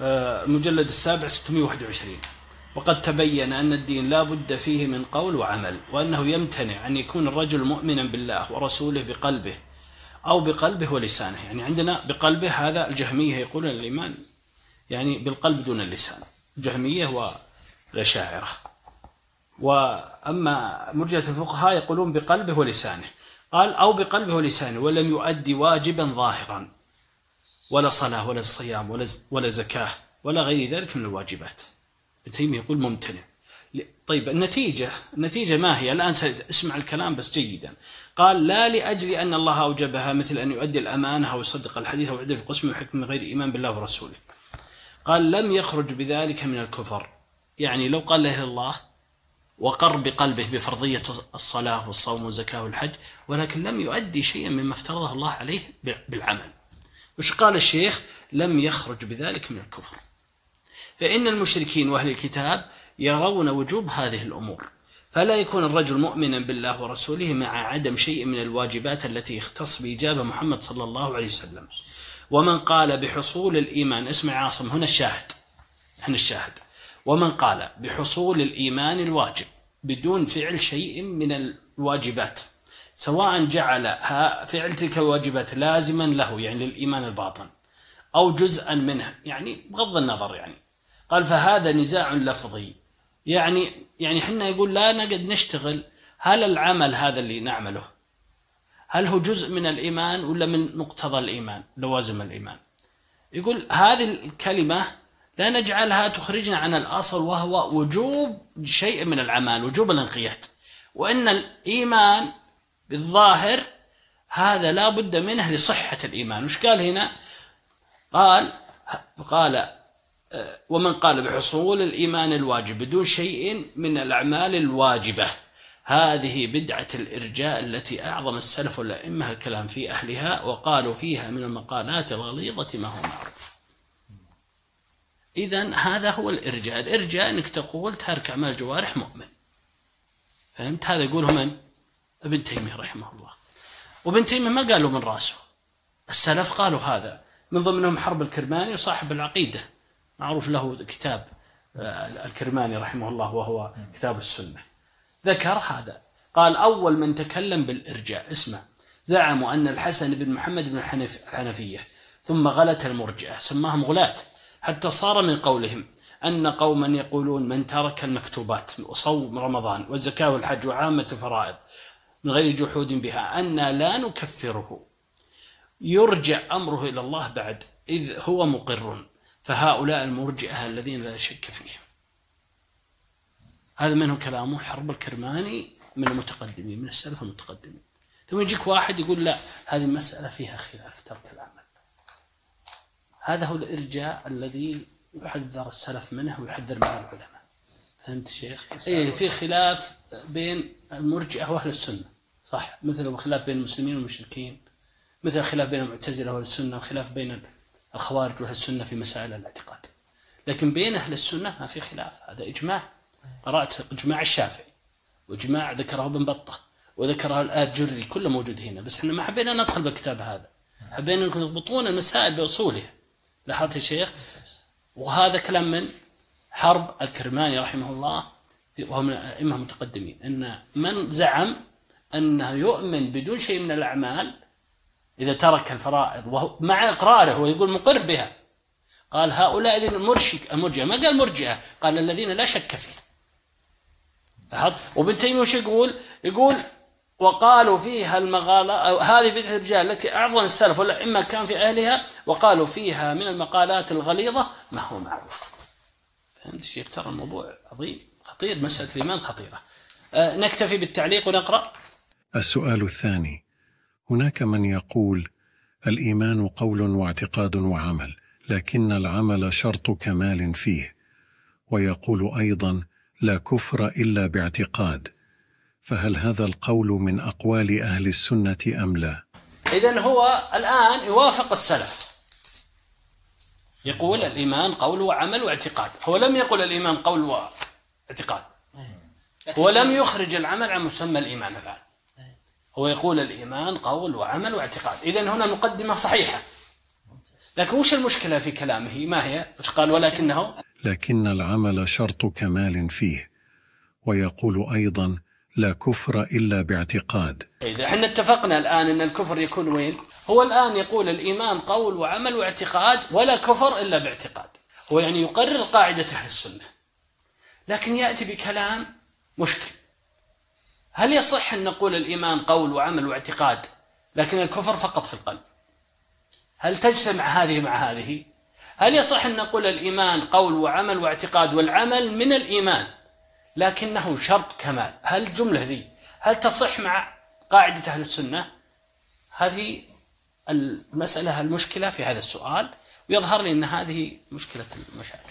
آه، المجلد السابع 621 وقد تبين أن الدين لا بد فيه من قول وعمل وأنه يمتنع أن يكون الرجل مؤمنا بالله ورسوله بقلبه أو بقلبه ولسانه. يعني عندنا بقلبه هذا الجهمية يقولون الإيمان يعني بالقلب دون اللسان. الجهمية والأشاعرة وأما مرجئة الفقهاء يقولون بقلبه ولسانه. قال أو بقلبه ولسانه ولم يؤدي واجبا ظاهرا ولا صلاة ولا صيام ولا ولا زكاة ولا غير ذلك من الواجبات. ابن تيمية يقول ممتنع. طيب النتيجة النتيجة ما هي؟ الآن اسمع الكلام بس جيدا. قال لا لأجل أن الله أوجبها مثل أن يؤدي الأمانة أو يصدق الحديث أو يعدل القسم ويحكم من غير إيمان بالله ورسوله. قال لم يخرج بذلك من الكفر. يعني لو قال لا إله الله وقر بقلبه بفرضية الصلاة والصوم والزكاة والحج ولكن لم يؤدي شيئا مما افترضه الله عليه بالعمل. وش قال الشيخ؟ لم يخرج بذلك من الكفر. فإن المشركين وأهل الكتاب يرون وجوب هذه الأمور فلا يكون الرجل مؤمنا بالله ورسوله مع عدم شيء من الواجبات التي يختص بإجابة محمد صلى الله عليه وسلم. ومن قال بحصول الإيمان اسمع عاصم هنا الشاهد. هنا الشاهد. ومن قال بحصول الإيمان الواجب بدون فعل شيء من الواجبات سواء جعل فعل تلك الواجبات لازما له يعني للإيمان الباطن أو جزءا منه يعني بغض النظر يعني. قال فهذا نزاع لفظي. يعني يعني إحنا يقول لا نقد نشتغل هل العمل هذا اللي نعمله؟ هل هو جزء من الإيمان ولا من مقتضى الإيمان لوازم الإيمان؟ يقول هذه الكلمة لا نجعلها تخرجنا عن الأصل وهو وجوب شيء من الأعمال وجوب الانقياد. وأن الإيمان بالظاهر هذا لا بد منه لصحة الإيمان. وش قال هنا؟ قال قال ومن قال بحصول الإيمان الواجب بدون شيء من الأعمال الواجبة. هذه بدعة الإرجاء التي أعظم السلف والأئمة الكلام في أهلها وقالوا فيها من المقالات الغليظة ما هو معروف. إذا هذا هو الإرجاء. الإرجاء أنك تقول ترك أعمال الجوارح مؤمن. فهمت؟ هذا يقوله من؟ ابن تيمية رحمه الله. وابن تيمية ما قالوا من رأسه. السلف قالوا هذا. من ضمنهم حرب الكرماني وصاحب العقيدة. معروف له كتاب آه، الكرماني رحمه الله وهو كتاب السنة. ذكر هذا. قال أول من تكلم بالإرجاء. اسمع. زعموا أن الحسن بن محمد بن الحنفية ثم غلت المرجئة سماهم غلاة حتى صار من قولهم أن قوما يقولون من ترك المكتوبات وصوم رمضان والزكاة والحج وعامة الفرائض من غير جحود بها أن لا نكفره. يرجع أمره إلى الله بعد إذ هو مقر. فهؤلاء المرجئة الذين لا شك فيهم. هذا منهم كلامه حرب الكرماني من المتقدمين من السلف المتقدمين. ثم يجيك واحد يقول لا هذه المسألة فيها خلاف ترك العمل. هذا هو الإرجاء الذي يحذر السلف منه ويحذر منه العلماء. فهمت شيخ؟ اي في خلاف بين المرجئة وأهل السنة. صح؟ مثل الخلاف بين المسلمين والمشركين. مثل الخلاف بين المعتزلة وأهل السنة. الخلاف بين الخوارج وأهل السنة في مسائل الاعتقاد. لكن بين أهل السنة ما في خلاف. هذا إجماع. قرأت إجماع الشافعي. وإجماع ذكره ابن بطة. وذكره الآد جري. كله موجود هنا. بس إحنا ما حبينا ندخل بالكتاب هذا. حبينا انكم تضبطون المسائل بأصولها. لاحظت يا شيخ؟ وهذا كلام من؟ حرب الكرماني رحمه الله وهو من الأئمة المتقدمين. إن من زعم أنه يؤمن بدون شيء من الأعمال إذا ترك الفرائض وهو مع إقراره ويقول مقر بها. قال هؤلاء الذين المرشك المرجئه ما قال مرجئة؟ قال الذين لا شك فيه. لاحظت؟ وابن تيمية وش يقول؟ يقول وقالوا فيها المغالة هذه بدعة الرجال التي أعظم السلف والأئمة كان في أهلها وقالوا فيها من المقالات الغليظة ما هو معروف. فهمت الشيخ ترى الموضوع عظيم. خطير مسألة الإيمان خطيرة. أه نكتفي بالتعليق ونقرأ. السؤال الثاني هناك من يقول الإيمان قول واعتقاد وعمل لكن العمل شرط كمال فيه ويقول أيضا لا كفر إلا باعتقاد. فهل هذا القول من أقوال أهل السنة أم لا؟ إذا هو الآن يوافق السلف. يقول الإيمان قول وعمل واعتقاد. هو لم يقل الإيمان قول واعتقاد. هو لم يخرج العمل عن مسمى الإيمان الآن. هو يقول الإيمان قول وعمل واعتقاد. إذا هنا مقدمة صحيحة. لكن وش المشكلة في كلامه؟ ما هي؟ وش قال؟ ولكنه لكن العمل شرط كمال فيه. ويقول أيضا لا كفر إلا باعتقاد. إذا إحنا اتفقنا الآن أن الكفر يكون وين؟ هو الآن يقول الإيمان قول وعمل واعتقاد ولا كفر إلا باعتقاد. هو يعني يقرر قاعدة أهل السنة. لكن يأتي بكلام مشكل. هل يصح أن نقول الإيمان قول وعمل واعتقاد لكن الكفر فقط في القلب؟ هل تجتمع هذه مع هذه؟ هل يصح أن نقول الإيمان قول وعمل واعتقاد والعمل من الإيمان؟ لكنه شرط كمال. هل الجملة ذي هل تصح مع قاعدة أهل السنة؟ هذه المسألة المشكلة في هذا السؤال ويظهر لي أن هذه مشكلة المشاكل.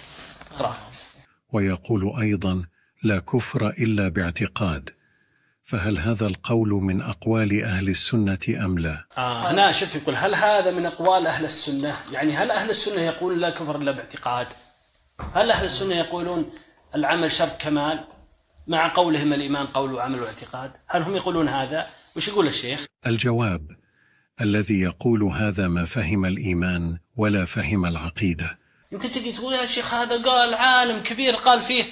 ويقول أيضا لا كفر إلا باعتقاد. فهل هذا القول من أقوال أهل السنة أم لا؟ آه هنا شوف يقول هل هذا من أقوال أهل السنة؟ يعني هل أهل السنة يقولون لا كفر إلا باعتقاد؟ هل أهل السنة يقولون العمل شرط كمال؟ مع قولهم الإيمان قول وعمل واعتقاد؟ هل هم يقولون هذا؟ وش يقول الشيخ؟ الجواب الذي يقول هذا ما فهم الإيمان ولا فهم العقيدة. يمكن تجي تقول يا شيخ هذا قال عالم كبير قال فيه.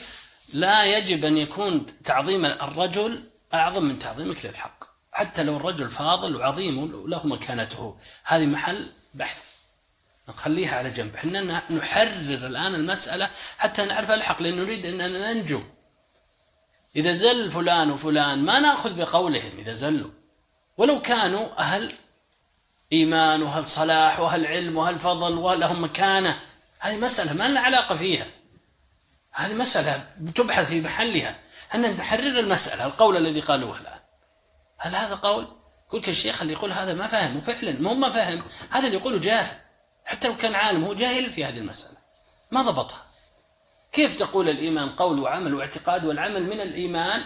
لا يجب أن يكون تعظيم الرجل أعظم من تعظيمك للحق. حتى لو الرجل فاضل وعظيم وله مكانته. هذه محل بحث. نخليها على جنب. إحنا نحرر الآن المسألة حتى نعرف الحق لأن نريد أننا ننجو. إذا زل فلان وفلان ما نأخذ بقولهم إذا زلوا. ولو كانوا أهل إيمان وأهل صلاح وأهل علم وأهل فضل ولهم مكانة. هذه مسألة ما لنا علاقة فيها. هذه مسألة تبحث في محلها. أن نحرر المسألة القول الذي قالوه الآن. هل هذا قول؟ يقول الشيخ اللي يقول هذا ما فهم وفعلا مو ما فهم. هذا اللي يقوله جاهل. حتى لو كان عالم هو جاهل في هذه المسألة. ما ضبطها. كيف تقول الإيمان قول وعمل واعتقاد والعمل من الإيمان؟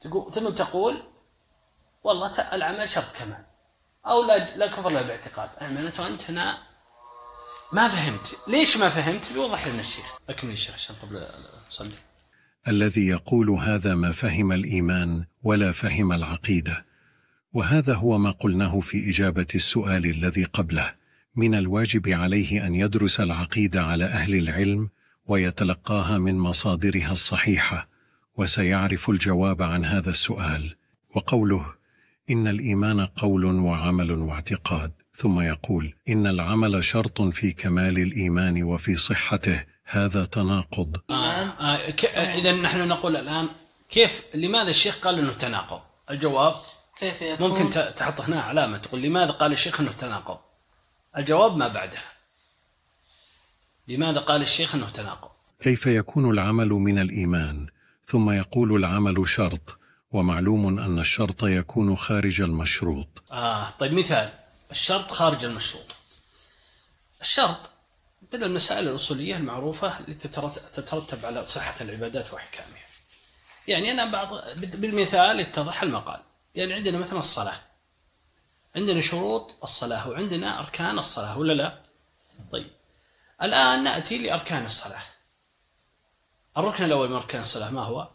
تقول ثم تقول والله العمل شرط كمان أو لا لا كفر له باعتقاد. معناته أنت؟ هنا ما فهمت. ليش ما فهمت؟ بيوضح لنا الشيخ. أكمل الشيخ عشان قبل نصلي. الذي يقول هذا ما فهم الإيمان ولا فهم العقيدة. وهذا هو ما قلناه في إجابة السؤال الذي قبله. من الواجب عليه أن يدرس العقيدة على أهل العلم ويتلقاها من مصادرها الصحيحة وسيعرف الجواب عن هذا السؤال. وقوله إن الإيمان قول وعمل واعتقاد ثم يقول إن العمل شرط في كمال الإيمان وفي صحته هذا تناقض. آه آه إذا نحن نقول الآن كيف لماذا الشيخ قال أنه تناقض؟ الجواب كيف يكون؟ ممكن تحط هنا علامة تقول لماذا قال الشيخ أنه تناقض؟ الجواب ما بعدها لماذا قال الشيخ أنه تناقض؟ كيف يكون العمل من الإيمان؟ ثم يقول العمل شرط ومعلوم أن الشرط يكون خارج المشروط. آه طيب مثال. الشرط خارج المشروط. الشرط من المسائل الأصولية المعروفة التي تترتب على صحة العبادات وأحكامها. يعني أنا بعض بالمثال يتضح المقال. يعني عندنا مثلا الصلاة. عندنا شروط الصلاة وعندنا أركان الصلاة ولا لا؟ الآن نأتي لأركان الصلاة. الركن الأول من أركان الصلاة ما هو؟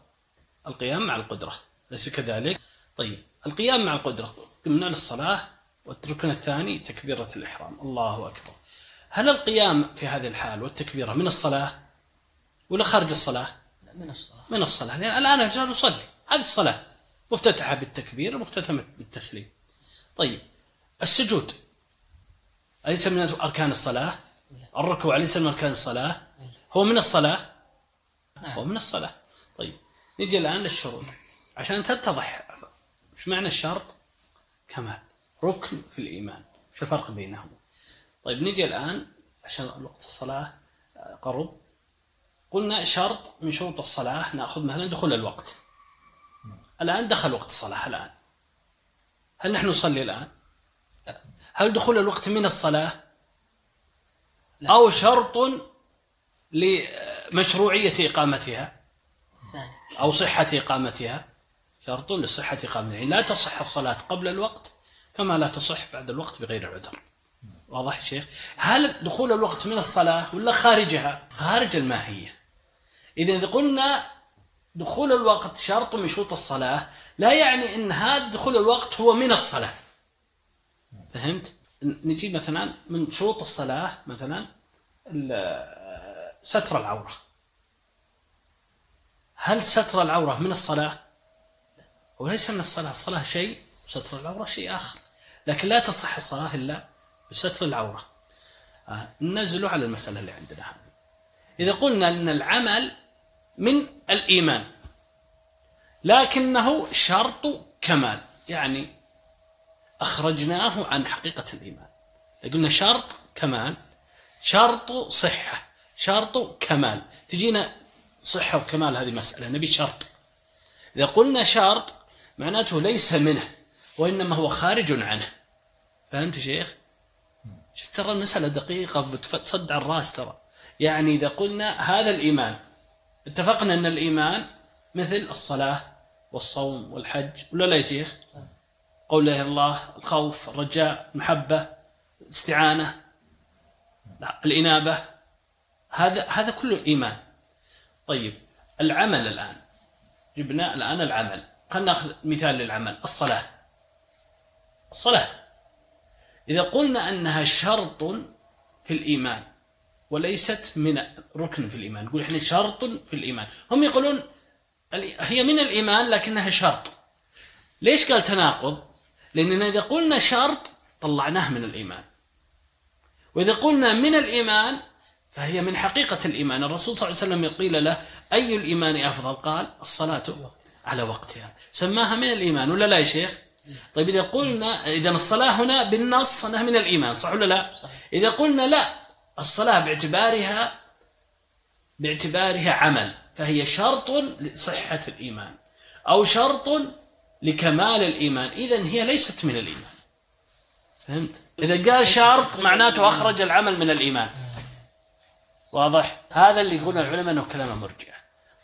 القيام مع القدرة. أليس كذلك؟ طيب القيام مع القدرة. قمنا للصلاة والركن الثاني تكبيرة الإحرام. الله أكبر. هل القيام في هذه الحال والتكبيرة من الصلاة ولا خارج الصلاة؟ لا من الصلاة. من الصلاة. لأن الآن الرجال يصلي. هذه الصلاة مفتتحة بالتكبير ومختتمة بالتسليم. طيب السجود. أليس من أركان الصلاة؟ الركوع أليس من أركان الصلاة؟ هو من الصلاة؟ هو من الصلاة طيب نجي الآن للشروط عشان تتضح إيش معنى الشرط؟ كمال ركن في الإيمان شو الفرق بينهم؟ طيب نجي الآن عشان وقت الصلاة قرب قلنا شرط من شروط الصلاة نأخذ مثلا دخول الوقت الآن دخل وقت الصلاة الآن هل نحن نصلي الآن؟ هل دخول الوقت من الصلاة؟ أو شرط لمشروعية إقامتها. أو صحة إقامتها. شرط لصحة إقامتها. يعني لا تصح الصلاة قبل الوقت كما لا تصح بعد الوقت بغير عذر واضح يا شيخ؟ هل دخول الوقت من الصلاة ولا خارجها؟ خارج الماهية. إذا إذا قلنا دخول الوقت شرط من شروط الصلاة لا يعني أن هذا دخول الوقت هو من الصلاة. فهمت؟ نجيب مثلا من شروط الصلاة مثلا ستر العورة. هل ستر العورة من الصلاة؟ وليس من الصلاة. الصلاة شيء وستر العورة شيء آخر. لكن لا تصح الصلاة إلا بستر العورة. آه. ننزله على المسألة اللي عندنا. إذا قلنا أن العمل من الإيمان لكنه شرط كمال. يعني أخرجناه عن حقيقة الإيمان. قلنا شرط كمال شرط صحة شرط كمال. تجينا صحة وكمال هذه مسألة نبي شرط. إذا قلنا شرط معناته ليس منه وإنما هو خارج عنه. فهمت شيخ؟ شفت ترى المسألة دقيقة بتصدع الرأس ترى. يعني إذا قلنا هذا الإيمان اتفقنا أن الإيمان مثل الصلاة والصوم والحج ولا لا يا شيخ؟ قول لا إله إلا الله الخوف الرجاء المحبة الاستعانة الإنابة هذا هذا كله إيمان. طيب العمل الآن. جبنا الآن العمل. خلينا ناخذ مثال للعمل الصلاة. الصلاة. إذا قلنا أنها شرط في الإيمان وليست من ركن في الإيمان نقول إحنا شرط في الإيمان. هم يقولون هي من الإيمان لكنها شرط. ليش قال تناقض؟ لأننا إذا قلنا شرط طلعناه من الإيمان. وإذا قلنا من الإيمان فهي من حقيقة الإيمان. الرسول صلى الله عليه وسلم قيل له أي الإيمان أفضل؟ قال الصلاة على وقتها. سماها من الإيمان ولا لا يا شيخ؟ طيب إذا قلنا إذا الصلاة هنا بالنص أنها من الإيمان صح ولا لا؟ إذا قلنا لا الصلاة باعتبارها باعتبارها عمل فهي شرط لصحة الإيمان. أو شرط لكمال الإيمان. إذا هي ليست من الإيمان. فهمت؟ إذا قال شرط معناته أخرج العمل من الإيمان. واضح؟ هذا اللي يقول العلماء أنه كلام مرجع.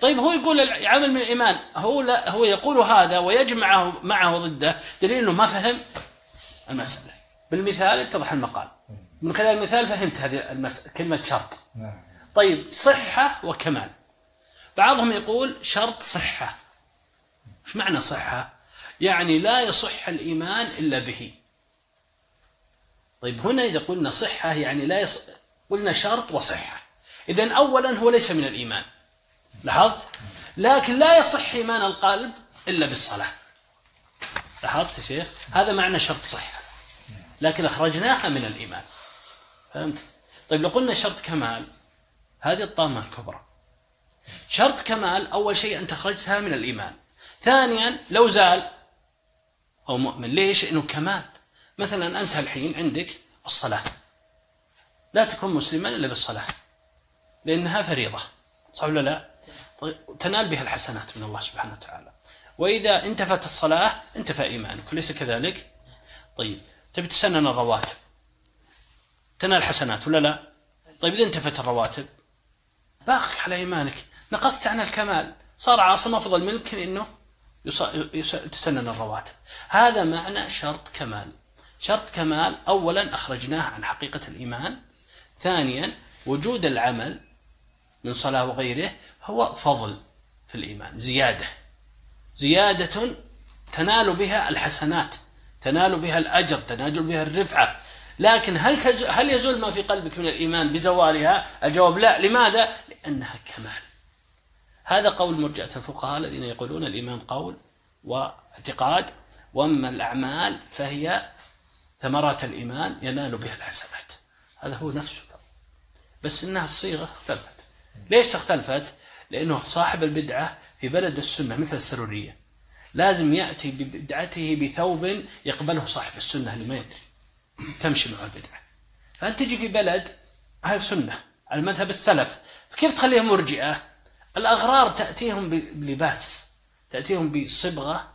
طيب هو يقول العمل من الإيمان هو لا هو يقول هذا ويجمعه معه ضده دليل أنه ما فهم المسألة. بالمثال اتضح المقال. من خلال المثال فهمت هذه المسألة كلمة شرط. طيب صحة وكمال. بعضهم يقول شرط صحة. إيش معنى صحة؟ يعني لا يصح الإيمان إلا به. طيب هنا إذا قلنا صحة يعني لا يص... قلنا شرط وصحة. إذا أولا هو ليس من الإيمان. لاحظت؟ لكن لا يصح إيمان القلب إلا بالصلاة. لاحظت يا شيخ؟ هذا معنى شرط صحة. لكن أخرجناها من الإيمان. فهمت؟ طيب لو قلنا شرط كمال هذه الطامة الكبرى. شرط كمال أول شيء أنت أخرجتها من الإيمان. ثانيا لو زال أو مؤمن. ليش؟ إنه كمال. مثلا أنت الحين عندك الصلاة. لا تكون مسلما إلا بالصلاة. لأنها فريضة. صح ولا لا؟ طيب تنال بها الحسنات من الله سبحانه وتعالى. وإذا انتفت الصلاة انتفى إيمانك أليس كذلك؟ طيب تبي تسنن الرواتب. تنال حسنات ولا لا؟ طيب إذا انتفت الرواتب باقي على إيمانك. نقصت عن الكمال. صار عاصم أفضل منك لأنه تسنن الرواتب. هذا معنى شرط كمال. شرط كمال أولا أخرجناه عن حقيقة الإيمان. ثانيا وجود العمل من صلاة وغيره هو فضل في الإيمان زيادة. زيادة تنال بها الحسنات تنال بها الأجر تنال بها الرفعة. لكن هل هل يزول ما في قلبك من الإيمان بزوالها؟ الجواب لا. لماذا؟ لأنها كمال. هذا قول مرجئة الفقهاء الذين يقولون الإيمان قول واعتقاد وأما الأعمال فهي ثمرات الإيمان ينال بها الحسنات. هذا هو نفسه بس إنها الصيغة اختلفت. ليش اختلفت؟ لأنه صاحب البدعة في بلد السنة مثل السرورية لازم يأتي ببدعته بثوب يقبله صاحب السنة اللي ما يدري. تمشي مع البدعة. فأنت تجي في بلد هاي سنة على مذهب السلف فكيف تخليهم مرجئة؟ الأغرار تأتيهم بلباس تأتيهم بصبغة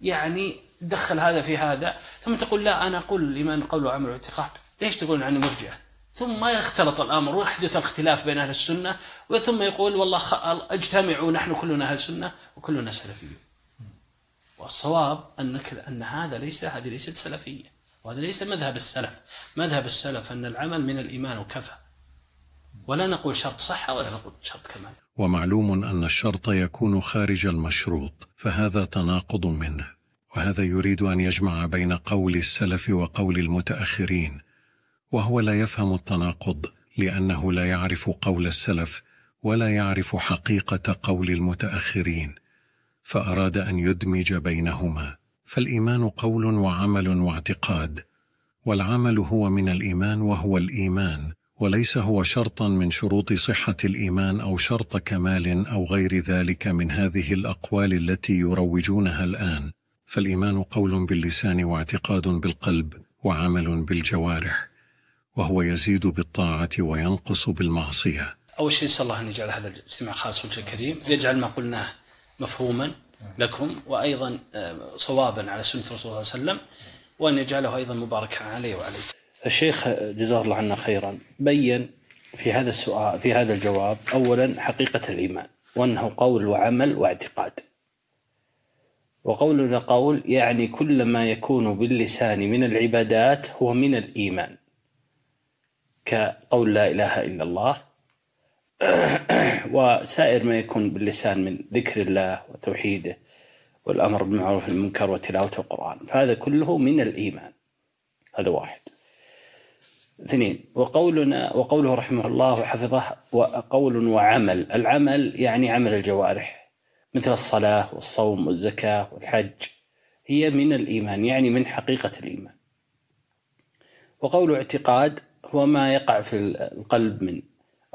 يعني دخل هذا في هذا ثم تقول لا أنا أقول الإيمان قول وعمل واعتقاد. ليش تقولون عني مرجئة ثم يختلط الأمر ويحدث الاختلاف بين أهل السنة وثم يقول والله اجتمعوا نحن كلنا أهل سنة وكلنا سلفيون. والصواب أنك أن هذا ليس هذه ليست سلفية وهذا ليس مذهب السلف. مذهب السلف أن العمل من الإيمان وكفى. ولا نقول شرط صحة ولا نقول شرط كمال. ومعلوم أن الشرط يكون خارج المشروط فهذا تناقض منه. وهذا يريد أن يجمع بين قول السلف وقول المتأخرين. وهو لا يفهم التناقض لأنه لا يعرف قول السلف ولا يعرف حقيقة قول المتأخرين. فأراد أن يدمج بينهما. فالإيمان قول وعمل واعتقاد. والعمل هو من الإيمان وهو الإيمان. وليس هو شرطا من شروط صحة الإيمان أو شرط كمال أو غير ذلك من هذه الأقوال التي يروجونها الآن. فالإيمان قول باللسان واعتقاد بالقلب وعمل بالجوارح وهو يزيد بالطاعة وينقص بالمعصية. أول شيء نسأل الله أن يجعل هذا الاجتماع خاص وجه الكريم يجعل ما قلناه مفهوما لكم وأيضا آه، صوابا على سنة الرسول صلى الله عليه وسلم وأن يجعله أيضا مباركا عليه وعليه الشيخ جزاه الله عنا خيرا بين في هذا السؤال في هذا الجواب اولا حقيقة الإيمان وأنه قول وعمل واعتقاد. وقولنا قول يعني كل ما يكون باللسان من العبادات هو من الإيمان. كقول لا إله إلا الله وسائر ما يكون باللسان من ذكر الله وتوحيده والأمر بالمعروف والمنكر وتلاوة القرآن فهذا كله من الإيمان. هذا واحد. اثنين. وقولنا وقوله رحمه الله وحفظه وقول وعمل. العمل يعني عمل الجوارح مثل الصلاة والصوم والزكاة والحج. هي من الإيمان يعني من حقيقة الإيمان. وقول اعتقاد هو ما يقع في القلب من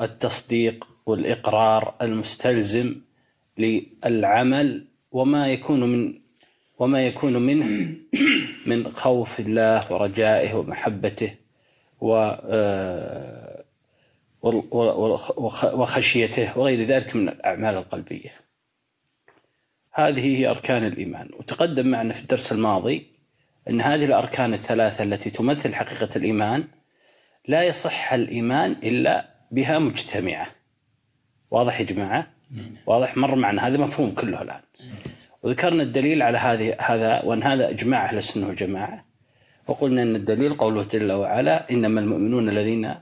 التصديق والإقرار المستلزم للعمل وما يكون من وما يكون منه من خوف الله ورجائه ومحبته. و آه، وخشيته وغير ذلك من الأعمال القلبية. هذه هي أركان الإيمان. وتقدم معنا في الدرس الماضي أن هذه الأركان الثلاثة التي تمثل حقيقة الإيمان لا يصح الإيمان إلا بها مجتمعة. واضح يا جماعة؟ واضح؟ مر معنا. هذا مفهوم كله الآن. وذكرنا الدليل على هذه هذا وأن هذا إجماع أهل السنة والجماعة. وقلنا أن الدليل قوله جل وعلا إنما المؤمنون الذين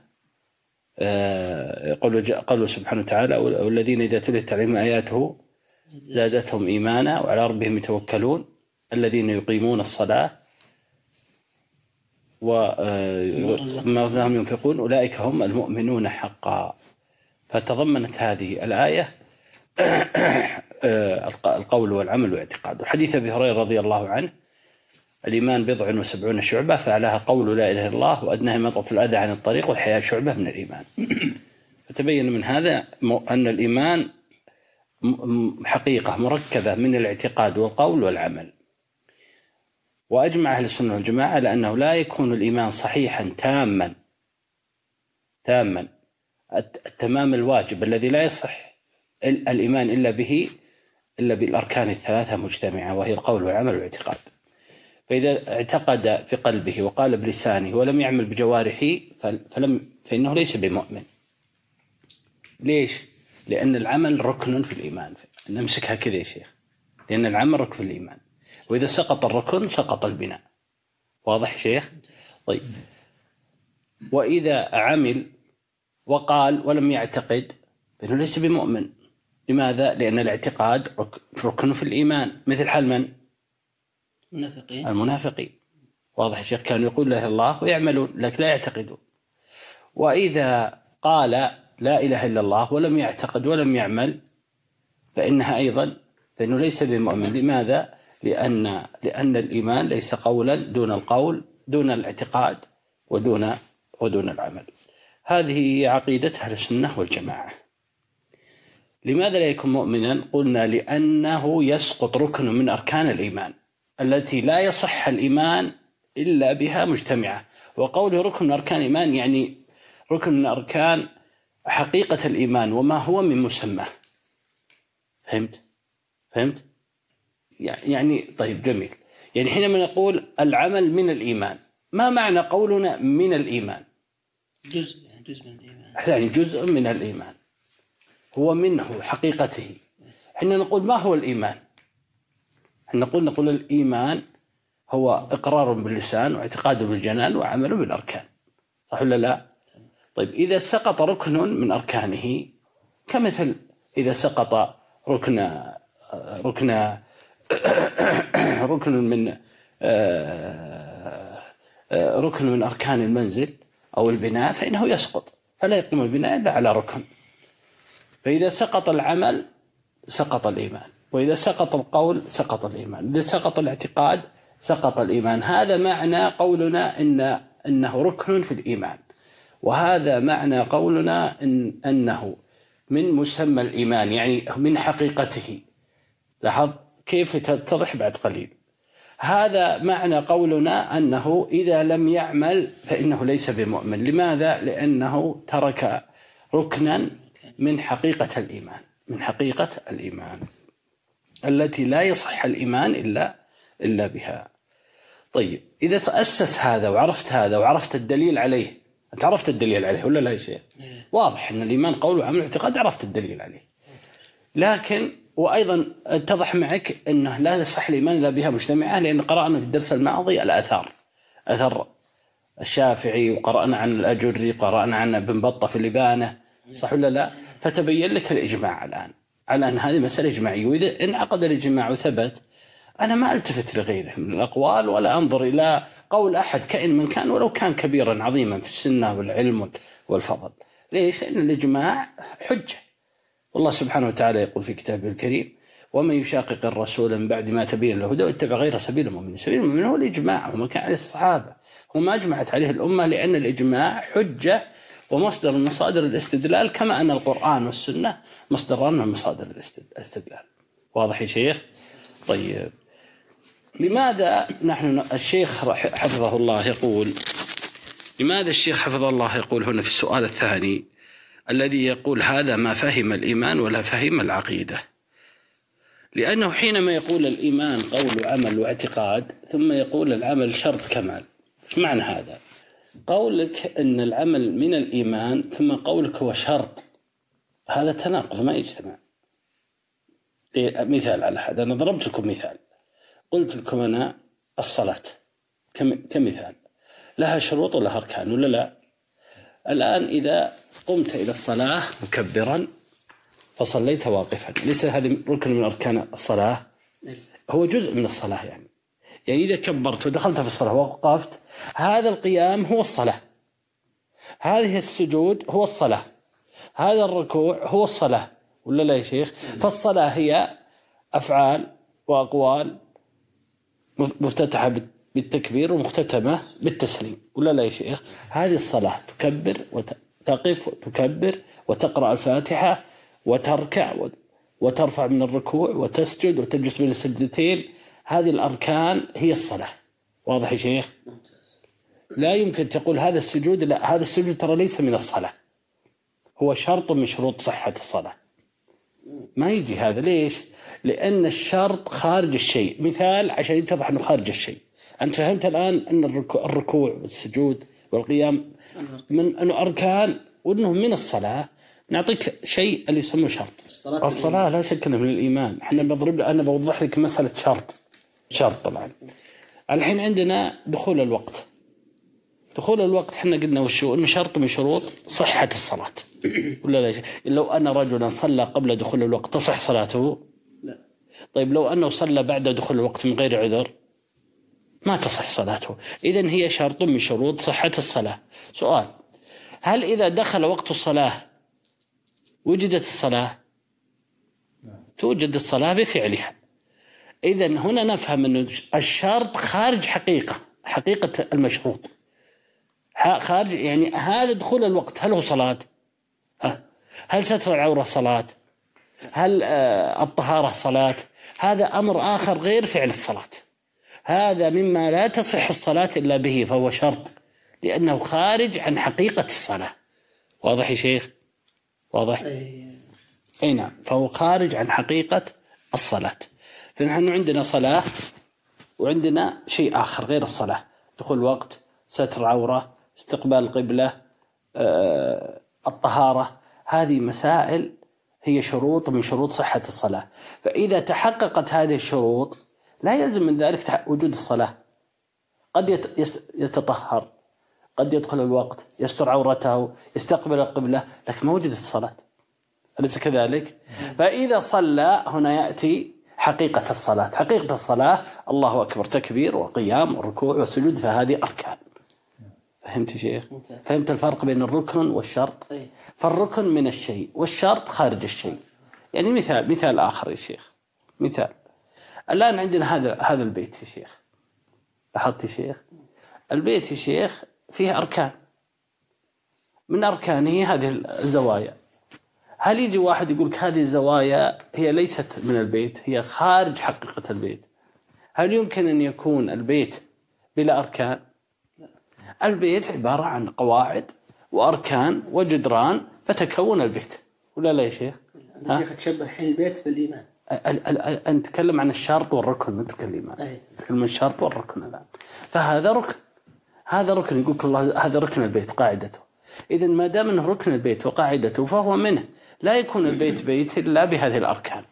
قالوا قالوا سبحانه وتعالى والذين إذا تليت عليهم آياته زادتهم إيمانا وعلى ربهم يتوكلون الذين يقيمون الصلاة وما رزقناهم ينفقون أولئك هم المؤمنون حقا. فتضمنت هذه الآية القول والعمل والاعتقاد وحديث أبي هريرة رضي الله عنه الإيمان بضع وسبعون شعبة فعلاها قول لا إله إلا الله وأدناها مطة الأذى عن الطريق والحياة شعبة من الإيمان. فتبين من هذا أن الإيمان حقيقة مركبة من الاعتقاد والقول والعمل. وأجمع أهل السنة والجماعة على أنه لا يكون الإيمان صحيحا تاما تاما. التمام الواجب الذي لا يصح الإيمان إلا به إلا بالأركان الثلاثة مجتمعة وهي القول والعمل والاعتقاد. فإذا اعتقد بقلبه وقال بلسانه ولم يعمل بجوارحه فلم فإنه ليس بمؤمن. ليش؟ لأن العمل ركن في الإيمان. نمسكها كذا يا شيخ. لأن العمل ركن في الإيمان. وإذا سقط الركن سقط البناء. واضح شيخ؟ طيب. وإذا عمل وقال ولم يعتقد فإنه ليس بمؤمن. لماذا؟ لأن الاعتقاد ركن في الإيمان. مثل حال من؟ المنافقين. المنافقين. واضح يا شيخ كانوا يقول لا الله ويعملون لكن لا يعتقدون. وإذا قال لا إله إلا الله ولم يعتقد ولم يعمل فإنها أيضا فإنه ليس بمؤمن. لماذا؟ لأن لأن الإيمان ليس قولا دون القول دون الاعتقاد ودون ودون العمل. هذه عقيدة أهل السنة والجماعة. لماذا لا يكون مؤمنا؟ قلنا لأنه يسقط ركن من أركان الإيمان. التي لا يصح الإيمان إلا بها مجتمعة. وقوله ركن من أركان الإيمان يعني ركن من أركان حقيقة الإيمان وما هو من مسماه فهمت؟ فهمت؟ يعني طيب جميل. يعني حينما نقول العمل من الإيمان ما معنى قولنا من الإيمان؟ جزء يعني جزء من الإيمان. يعني جزء من الإيمان. هو منه حقيقته. حين نقول ما هو الإيمان؟ نقول نقول الإيمان هو إقرار باللسان واعتقاد بالجنان وعمل بالأركان. صح ولا لا؟ طيب إذا سقط ركن من أركانه كمثل إذا سقط ركن ركن ركن من ركن من أركان المنزل أو البناء فإنه يسقط. فلا يقوم البناء إلا على ركن. فإذا سقط العمل سقط الإيمان. وإذا سقط القول سقط الإيمان. إذا سقط الاعتقاد سقط الإيمان. هذا معنى قولنا إن أنه ركن في الإيمان. وهذا معنى قولنا إن أنه من مسمى الإيمان يعني من حقيقته. لاحظ كيف تتضح بعد قليل. هذا معنى قولنا أنه إذا لم يعمل فإنه ليس بمؤمن. لماذا؟ لأنه ترك ركنا من حقيقة الإيمان من حقيقة الإيمان. التي لا يصح الإيمان إلا إلا بها. طيب إذا تأسس هذا وعرفت هذا وعرفت الدليل عليه أنت عرفت الدليل عليه ولا لا يا شيخ؟ واضح أن الإيمان قول وعمل واعتقاد عرفت الدليل عليه. لكن وأيضا أتضح معك إنه لا يصح الإيمان إلا بها مجتمعة لأن قرأنا في الدرس الماضي الآثار. اثر الشافعي وقرأنا عن الأجري وقرأنا عن ابن بطة في الابانه صح ولا لا؟ فتبين لك الإجماع الآن. على أن هذه مسألة إجماعية وإذا انعقد الإجماع وثبت أنا ما ألتفت لغيره من الأقوال ولا أنظر إلى قول أحد كائن من كان ولو كان كبيرا عظيما في السنة والعلم والفضل. ليش؟ لأن الإجماع حجة. والله سبحانه وتعالى يقول في كتابه الكريم ومن يشاقق الرسول من بعد ما تبين له الهدى واتبع غير سبيل المؤمنين، سبيل المؤمنين هو الإجماع وما كان عليه الصحابة، وما أجمعت عليه الأمة لأن الإجماع حجة ومصدر من مصادر الاستدلال كما أن القرآن والسنة مصدران من مصادر الاستدلال. واضح يا شيخ؟ طيب لماذا نحن الشيخ حفظه الله يقول لماذا الشيخ حفظه الله يقول هنا في السؤال الثاني الذي يقول هذا ما فهم الإيمان ولا فهم العقيدة لأنه حينما يقول الإيمان قول وعمل واعتقاد ثم يقول العمل شرط كمال إيش معنى هذا قولك أن العمل من الإيمان ثم قولك هو شرط. هذا تناقض ما يجتمع. إيه، مثال على هذا أنا ضربت لكم مثال. قلت لكم أنا الصلاة كمثال. لها شروط ولها أركان ولا لا؟ الآن إذا قمت إلى الصلاة مكبرا فصليت واقفا. ليس هذه ركن من أركان الصلاة؟ هو جزء من الصلاة يعني. يعني إذا كبرت ودخلت في الصلاة ووقفت هذا القيام هو الصلاة. هذه السجود هو الصلاة. هذا الركوع هو الصلاة. ولا لا يا شيخ؟ فالصلاة هي أفعال وأقوال مفتتحة بالتكبير ومختتمة بالتسليم. ولا لا يا شيخ؟ هذه الصلاة تكبر وتقف وتكبر وتقرأ الفاتحة وتركع وترفع من الركوع وتسجد وتجلس بين السجدتين هذه الأركان هي الصلاة. واضح يا شيخ؟ لا يمكن تقول هذا السجود لا هذا السجود ترى ليس من الصلاة. هو شرط من شروط صحة الصلاة. ما يجي هذا ليش؟ لأن الشرط خارج الشيء. مثال عشان يتضح أنه خارج الشيء. أنت فهمت الآن أن الركوع والسجود والقيام من أنه أركان وأنه من الصلاة. نعطيك شيء اللي يسموه شرط. الصلاة, الصلاة لا شك أنه من الإيمان. إحنا بضرب أنا بوضح لك مسألة شرط. شرط طبعا. الحين عندنا دخول الوقت. دخول الوقت إحنا قلنا وشو إنه شرط من شروط صحة الصلاة. ولا لا لو أن رجلا صلى قبل دخول الوقت تصح صلاته؟ لا. طيب لو أنه صلى بعد دخول الوقت من غير عذر؟ ما تصح صلاته. إذا هي شرط من شروط صحة الصلاة. سؤال هل إذا دخل وقت الصلاة وجدت الصلاة؟ توجد الصلاة بفعلها. إذا هنا نفهم أن الشرط خارج حقيقة حقيقة المشروط. خارج يعني هذا دخول الوقت هل هو صلاة؟ هل ستر العورة صلاة؟ هل آه، الطهارة صلاة؟ هذا أمر آخر غير فعل الصلاة. هذا مما لا تصح الصلاة إلا به فهو شرط لأنه خارج عن حقيقة الصلاة. واضح يا شيخ؟ واضح؟ أي نعم فهو خارج عن حقيقة الصلاة. فنحن عندنا صلاة وعندنا شيء آخر غير الصلاة. دخول وقت ستر عورة استقبال القبلة آه، الطهارة. هذه مسائل هي شروط من شروط صحة الصلاة. فإذا تحققت هذه الشروط لا يلزم من ذلك وجود الصلاة. قد يتطهر قد يدخل الوقت يستر عورته يستقبل القبلة لكن ما وجدت الصلاة. أليس كذلك؟ فإذا صلى هنا يأتي حقيقة الصلاة. حقيقة الصلاة الله أكبر تكبير وقيام وركوع وسجود فهذه أركان. فهمت شيخ؟ فهمت. الفرق بين الركن والشرط؟ فالركن من الشيء والشرط خارج الشيء. يعني مثال مثال آخر يا شيخ. مثال. الآن عندنا هذا هذا البيت يا شيخ. لاحظت يا شيخ؟ البيت يا شيخ فيه أركان. من أركانه هذه الزوايا. هل يجي واحد يقول لك هذه الزوايا هي ليست من البيت هي خارج حقيقة البيت. هل يمكن أن يكون البيت بلا أركان؟ البيت عبارة عن قواعد وأركان وجدران فتكون البيت ولا لا يا شيخ؟ شيخ تشبه الحين البيت بالإيمان. أنت تتكلم عن الشرط والركن ما تتكلم تتكلم عن الشرط والركن الآن. فهذا ركن. هذا ركن يقول الله هذا ركن البيت قاعدته. إذا ما دام أنه ركن البيت وقاعدته فهو منه. لا يكون البيت بيت إلا بهذه الأركان.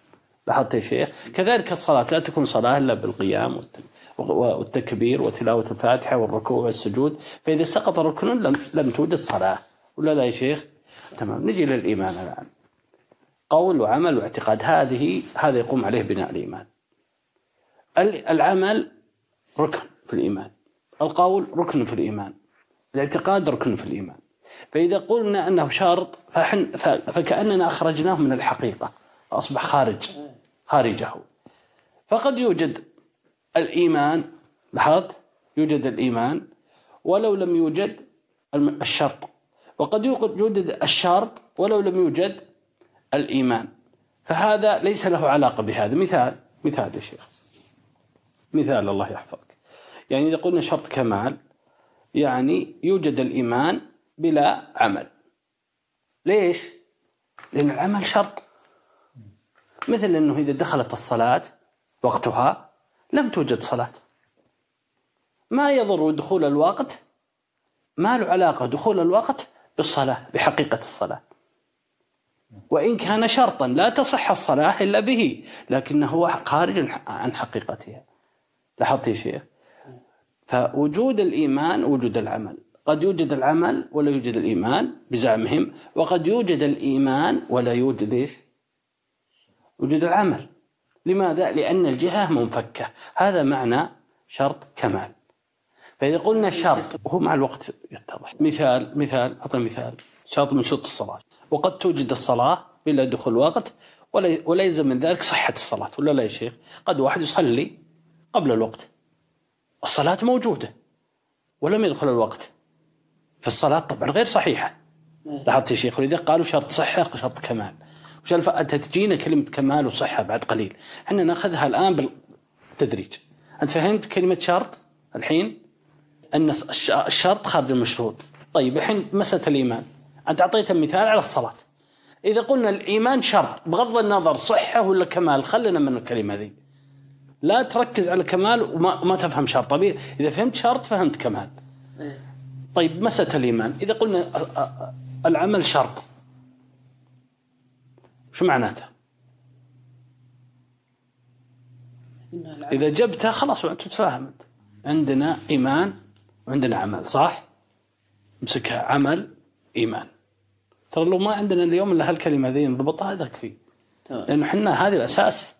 لاحظت يا شيخ. كذلك الصلاة لا تكون صلاة إلا بالقيام والتكبير وتلاوة الفاتحة والركوع والسجود. فإذا سقط ركن لم, لم توجد صلاة. ولا لا يا شيخ؟ تمام. نجي للإيمان الآن. قول وعمل واعتقاد. هذه هذا يقوم عليه بناء الإيمان. العمل ركن في الإيمان. القول ركن في الإيمان. الاعتقاد ركن في الإيمان. فإذا قلنا أنه شرط فحن فكأننا أخرجناه من الحقيقة أصبح خارج خارجه. فقد يوجد الإيمان لاحظت؟ يوجد الإيمان ولو لم يوجد الشرط. وقد يوجد الشرط ولو لم يوجد الإيمان. فهذا ليس له علاقة بهذا. مثال مثال يا شيخ. مثال الله يحفظك. يعني إذا قلنا شرط كمال يعني يوجد الإيمان بلا عمل. ليش؟ لأن العمل شرط. مثل أنه إذا دخلت الصلاة وقتها لم توجد صلاة. ما يضر دخول الوقت ما له علاقة دخول الوقت بالصلاة بحقيقة الصلاة. وإن كان شرطا لا تصح الصلاة إلا به لكنه خارج عن حقيقتها. لاحظت يا شيخ؟ فوجود الإيمان وجود العمل. قد يوجد العمل ولا يوجد الإيمان بزعمهم وقد يوجد الإيمان ولا يوجد إيش؟ وجود العمل. لماذا؟ لأن الجهة منفكة. هذا معنى شرط كمال. فإذا قلنا شرط وهو مع الوقت يتضح. مثال مثال أعطي مثال. شرط من شروط الصلاة. وقد توجد الصلاة بلا دخول وقت ولا يلزم من ذلك صحة الصلاة. ولا لا يا شيخ؟ قد واحد يصلي قبل الوقت. الصلاة موجودة ولم يدخل الوقت. فالصلاة طبعا غير صحيحة. لاحظت يا شيخ ولذلك قالوا شرط صحة شرط كمال؟ وش أنت تجينا كلمة كمال وصحة بعد قليل. إحنا نأخذها الآن بالتدريج. أنت فهمت كلمة شرط الحين؟ أن الشرط خارج المشروط. طيب الحين مسألة الإيمان. أنت أعطيت مثال على الصلاة. إذا قلنا الإيمان شرط بغض النظر صحة ولا كمال خلنا من الكلمة ذي. لا تركز على الكمال وما ما تفهم شرط طبيعي إذا فهمت شرط فهمت كمال. طيب مسألة الإيمان. إذا قلنا العمل شرط شو معناته؟ إذا جبته خلاص تتفاهم عندنا إيمان وعندنا عمل صح؟ امسكها عمل إيمان. ترى لو ما عندنا اليوم إلا هالكلمة ذي نضبطها هذا يكفي لأنه إحنا هذه الأساس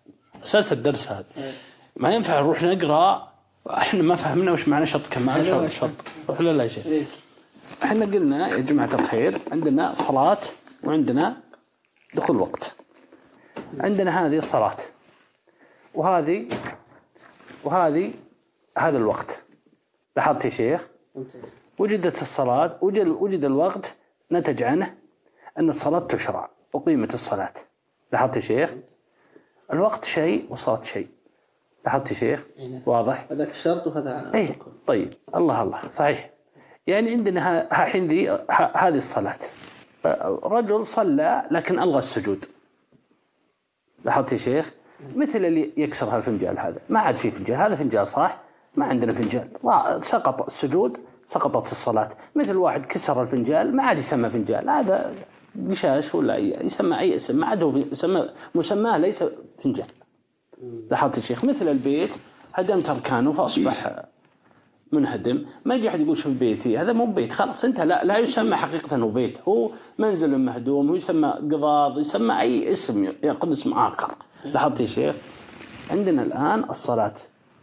أساس الدرس هذا. ما ينفع نروح نقرأ إحنا ما فهمنا وش معنى شط كمال شط شط. ولا لا شيء. إيه. إحنا قلنا يا جماعة الخير عندنا صلاة وعندنا دخول وقت. عندنا هذه الصلاة. وهذه وهذه هذا الوقت. لاحظت يا شيخ؟ وجدت الصلاة وجد, وجد الوقت نتج عنه أن الصلاة تشرع أقيمت الصلاة. لاحظت يا شيخ؟ الوقت شيء والصلاة شيء. لاحظت يا شيخ؟ إيه. واضح؟ هذاك الشرط وهذا اي طيب. الله الله. صحيح. يعني عندنا الحين ذي هذه الصلاة. رجل صلى لكن ألغى السجود. لاحظت يا شيخ؟ مثل اللي يكسر هالفنجال هذا. ما عاد في فنجال هذا فنجال صح ما عندنا فنجال سقط السجود سقطت الصلاة. مثل واحد كسر الفنجال ما عاد يسمى فنجال هذا قشاش ولا يسمى أي اسم ما عاد هو يسمى مسماه ليس فنجال لاحظت يا شيخ مثل البيت هدمت أركانه فأصبح منهدم. ما يجي أحد يقول شوف بيتي؟ هذا مو بيت خلاص أنت لا لا يسمى حقيقة أنه بيت. هو منزل مهدوم ويسمى قضاض يسمى أي اسم ياخذ اسم آخر. لاحظت يا شيخ؟ عندنا الآن الصلاة.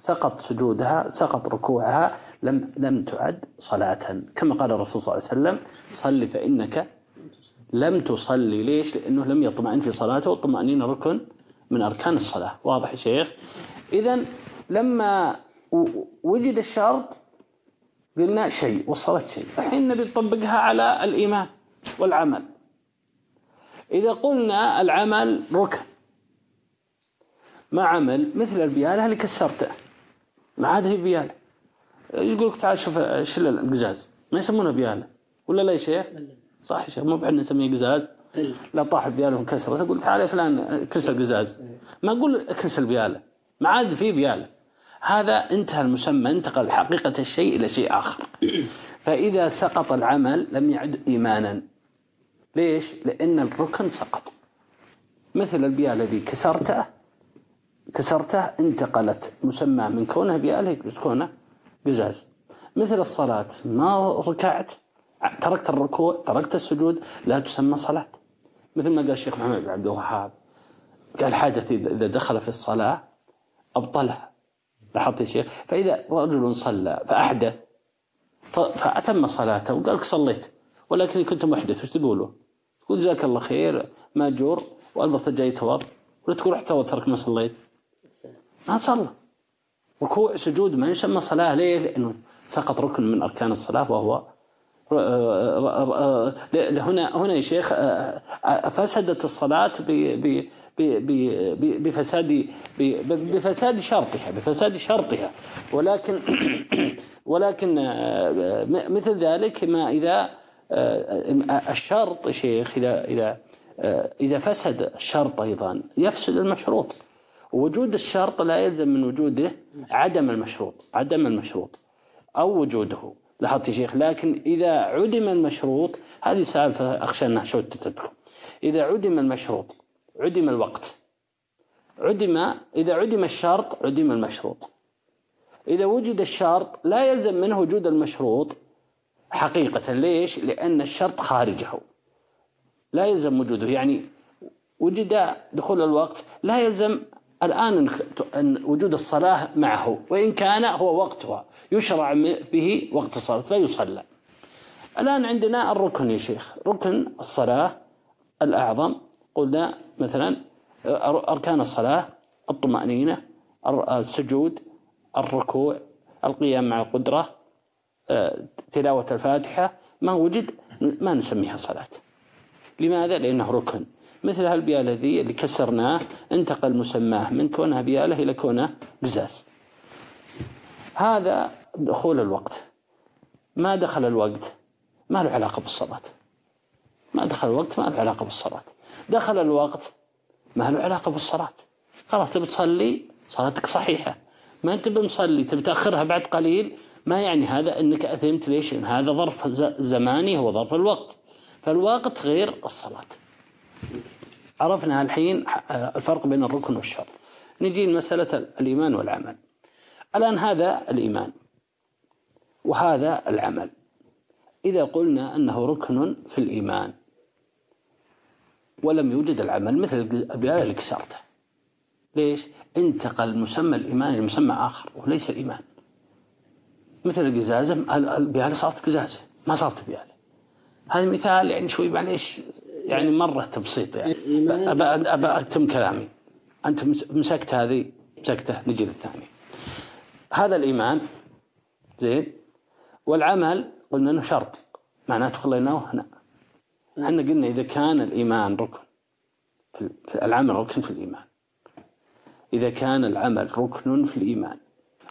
سقط سجودها سقط ركوعها لم لم تعد صلاة. كما قال الرسول صلى الله عليه وسلم صل فإنك لم تصلي. ليش؟ لأنه لم يطمئن في صلاته والطمأنينة ركن من أركان الصلاة. واضح يا شيخ؟ إذا لما وجد الشرط قلنا شيء وصلت شيء. الحين نبي نطبقها على الإيمان والعمل. إذا قلنا العمل ركن ما عمل مثل البيالة اللي كسرته ما عاد هي بيالة يقول لك تعال شوف شل القزاز. ما يسمونه بيالة ولا لا يا شيخ؟ صح يا شيخ. مو بحنا نسميه قزاز. لا طاح البيالة وانكسرت أقول تعال يا فلان كسر القزاز ما أقول كسر البيالة ما عاد في بيالة. هذا انتهى المسمى انتقل حقيقة الشيء إلى شيء آخر. فإذا سقط العمل لم يعد إيمانا. ليش؟ لأن الركن سقط. مثل البياء الذي كسرته كسرته انتقلت. مسماه من كونه بياء لكونه قزاز. مثل الصلاة ما ركعت تركت الركوع تركت السجود لا تسمى صلاة. مثل ما قال الشيخ محمد بن عبد الوهاب قال حادث إذا دخل في الصلاة أبطلها لاحظت يا شيخ فإذا رجل صلى فأحدث فأتم صلاته وقال لك صليت ولكني كنت محدث وش تقولوا؟ تقول جزاك الله خير ماجور وألبرت جاي توض ولا تقول رحت ترك ما صليت ما صلى ركوع سجود ما يسمى صلاة ليه؟ لأنه سقط ركن من أركان الصلاة وهو هنا هنا يا شيخ فسدت الصلاة بفساد بفساد شرطها بفساد شرطها. ولكن ولكن مثل ذلك ما إذا الشرط شيخ إذا إذا إذا فسد الشرط أيضا يفسد المشروط. وجود الشرط لا يلزم من وجوده عدم المشروط عدم المشروط أو وجوده. لاحظت يا شيخ؟ لكن إذا عدم المشروط هذه سالفة أخشى أنها شتتتكم إذا عدم المشروط عدم الوقت. عدم إذا عدم الشرط عدم المشروط. إذا وجد الشرط لا يلزم منه وجود المشروط حقيقة. ليش؟ لأن الشرط خارجه. لا يلزم وجوده. يعني وجد دخول الوقت لا يلزم الآن وجود الصلاة معه وإن كان هو وقتها يشرع به وقت الصلاة فيصلى الآن عندنا الركن يا شيخ. ركن الصلاة الأعظم. قلنا مثلا أركان الصلاة الطمأنينة السجود الركوع القيام مع القدرة آه، تلاوة الفاتحة. ما وجد ما نسميها صلاة. لماذا؟ لأنه ركن. مثل هالبيالة ذي اللي كسرناه انتقل مسماه من كونها بيالة إلى كونها قزاز. هذا دخول الوقت. ما دخل الوقت ما له علاقة بالصلاة. ما دخل الوقت ما له علاقة بالصلاة. دخل الوقت ما له علاقة بالصلاة. خلاص تبي تصلي؟ صلاتك صحيحة. ما أنت بمصلي تبي تأخرها بعد قليل؟ ما يعني هذا إنك أثمت ليش؟ هذا ظرف زماني هو ظرف الوقت. فالوقت غير الصلاة. عرفنا الحين الفرق بين الركن والشرط. نجي لمسألة الإيمان والعمل. الآن هذا الإيمان وهذا العمل. إذا قلنا أنه ركن في الإيمان ولم يوجد العمل مثل البيان اللي كسرته ليش؟ انتقل مسمى الإيمان إلى مسمى آخر وليس الإيمان. مثل القزازة البيالة صارت قزازة ما صارت بيالة هذا مثال يعني شوي معليش يعني مرة تبسيط يعني. أبى أبى أتم كلامي. أنت مسكت هذه مسكته. نجي للثاني. هذا الإيمان زين؟ والعمل قلنا أنه شرط. معناته خليناه هنا. إحنا قلنا إذا كان الإيمان ركن في العمل ركن في الإيمان. إذا كان العمل ركن في الإيمان.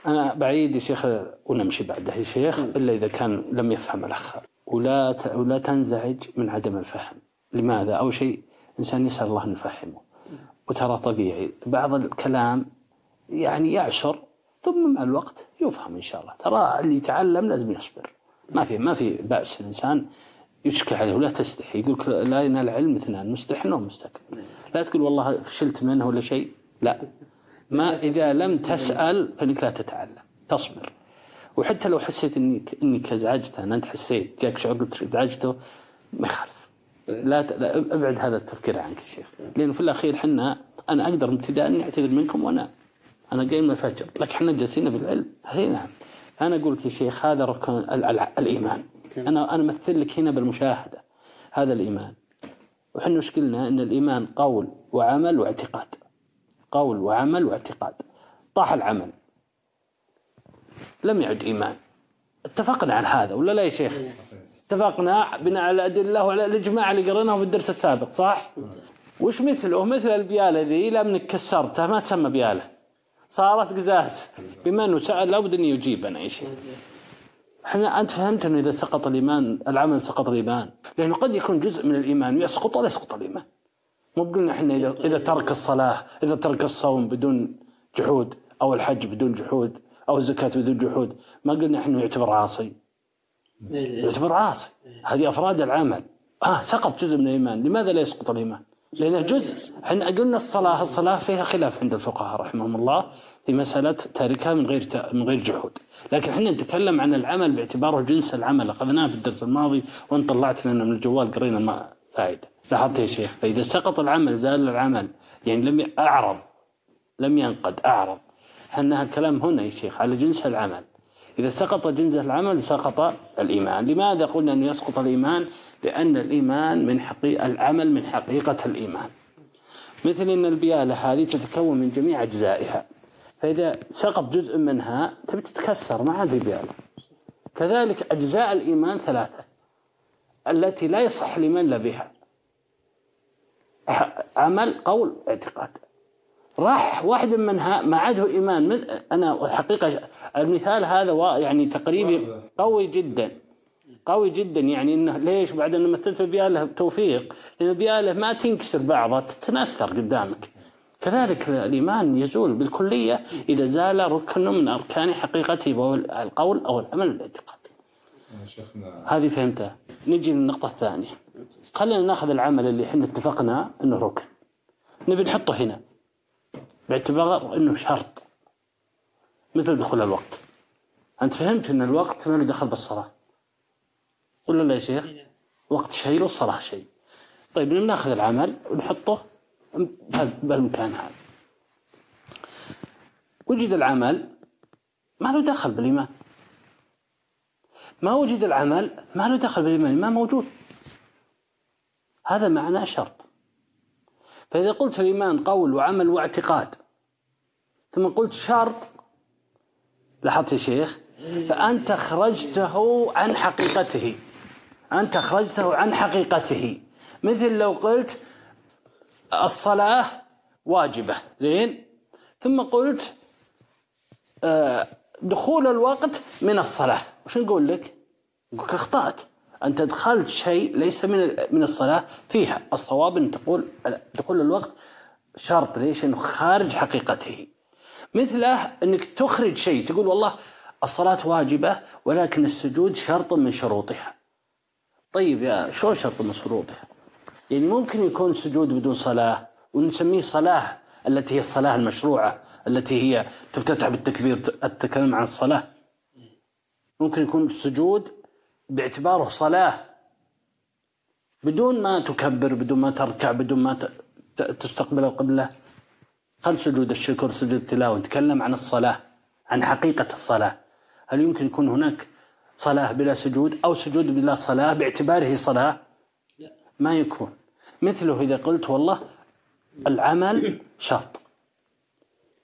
أنا بعيد يا شيخ ونمشي بعده يا شيخ إلا إذا كان لم يفهم الأخ. ولا ولا تنزعج من عدم الفهم. لماذا؟ أول شيء إنسان يسأل الله أن يفهمه. وترى طبيعي بعض الكلام يعني يعشر ثم مع الوقت يفهم إن شاء الله. ترى اللي يتعلم لازم يصبر. ما في ما في بأس. الإنسان يشكل عليه ولا تستحي. يقول لا ينال العلم اثنان مستحن ومستكبر لا تقول والله فشلت منه ولا شيء. لا. ما إذا لم تسأل فإنك لا تتعلم. تصبر. وحتى لو حسيت إنك إنك ازعجته ان أنت حسيت جاك شعور قلت ازعجته ما يخالف. لا, ت... لا أبعد هذا التفكير عنك يا شيخ. لأنه في الأخير حنا أنا أقدر ابتداء اني أعتذر منكم وأنا أنا قايم الفجر. لكن إحنا جالسين بالعلم. اي نعم. أنا أقول لك يا شيخ هذا ركن ال... ال... الإيمان. أنا أنا أمثل لك هنا بالمشاهدة. هذا الإيمان. وحنا وش قلنا؟ إن الإيمان قول وعمل واعتقاد. قول وعمل واعتقاد. طاح العمل. لم يعد إيمان. اتفقنا على هذا ولا لا يا شيخ؟ اتفقنا بناء على الأدلة وعلى الإجماع اللي قريناه في الدرس السابق صح؟ وش مثله؟ مثل البيالة ذي لم كسرتها ما تسمى بيالة. صارت قزاز. بما أنه سأل لابد أن يجيب أنا يا شيخ. إحنا أنت فهمت إنه إذا سقط الإيمان العمل سقط الإيمان؟ لأنه قد يكون جزء من الإيمان يسقط ولا يسقط الإيمان؟ مو بقولنا إحنا اذا إذا ترك الصلاة إذا ترك الصوم بدون جحود أو الحج بدون جحود أو الزكاة بدون جحود ما قلنا إحنا يعتبر عاصي. يعتبر عاصي. هذه أفراد العمل. آه سقط جزء من الإيمان. لماذا لا يسقط الإيمان؟ لأنه جزء إحنا قلنا الصلاة الصلاة فيها خلاف عند الفقهاء رحمهم الله في مسألة تاركها من غير من غير جحود. لكن إحنا نتكلم عن العمل باعتباره جنس العمل. أخذناه في الدرس الماضي وان طلعت لنا من الجوال قرينا ما فائدة. لاحظت يا شيخ؟ فإذا سقط العمل زال العمل. يعني لم أعرض لم ينقد أعرض. إحنا الكلام هنا يا شيخ على جنس العمل. إذا سقط جنس العمل سقط الإيمان. لماذا قلنا أنه يسقط الإيمان؟ لأن الإيمان من حقيقة العمل من حقيقة الإيمان. مثل أن البيالة هذه تتكون من جميع أجزائها. فإذا سقط جزء منها تبي تتكسر ما عاد بيالة كذلك أجزاء الإيمان ثلاثة التي لا يصح الإيمان بها عمل قول اعتقاد. راح واحد منها ما عاده إيمان أنا حقيقة المثال هذا يعني تقريبي قوي جدا قوي جدا يعني إنه ليش بعد انه مثلت بياله توفيق لأن بياله ما تنكسر بعضها تتنثر قدامك كذلك الإيمان يزول بالكلية إذا زال ركن من أركان حقيقته وهو القول أو العمل الاعتقاد. هذه فهمتها. نجي للنقطة الثانية. خلينا ناخذ العمل اللي إحنا اتفقنا إنه ركن. نبي نحطه هنا. باعتبار إنه شرط. مثل دخول الوقت. أنت فهمت إن الوقت ما له دخل بالصلاة. ولا لا يا شيخ؟ وقت شيء والصلاة شيء. طيب ناخذ العمل ونحطه بالمكان هذا وجد العمل ما له دخل بالإيمان ما وجد العمل ما له دخل بالإيمان ما موجود هذا معناه شرط فإذا قلت الإيمان قول وعمل واعتقاد ثم قلت شرط لاحظت يا شيخ؟ فأنت أخرجته عن حقيقته أنت أخرجته عن حقيقته. مثل لو قلت الصلاة واجبة زين؟ ثم قلت آه، دخول الوقت من الصلاة. وش نقول لك؟ نقول أخطأت. أنت دخلت شيء ليس من من الصلاة فيها. الصواب أن تقول دخول الوقت شرط ليش؟ أنه خارج حقيقته. مثله أنك تخرج شيء تقول والله الصلاة واجبة ولكن السجود شرط من شروطها. طيب يا شو شرط من شروطها؟ يعني ممكن يكون سجود بدون صلاة ونسميه صلاة التي هي الصلاة المشروعة التي هي تفتتح بالتكبير أتكلم عن الصلاة. ممكن يكون سجود باعتباره صلاة. بدون ما تكبر بدون ما تركع بدون ما تستقبل القبلة. خل سجود الشكر سجود التلاوة. نتكلم عن الصلاة عن حقيقة الصلاة. هل يمكن يكون هناك صلاة بلا سجود أو سجود بلا صلاة؟ باعتباره صلاة؟ ما يكون. مثله إذا قلت والله العمل شرط.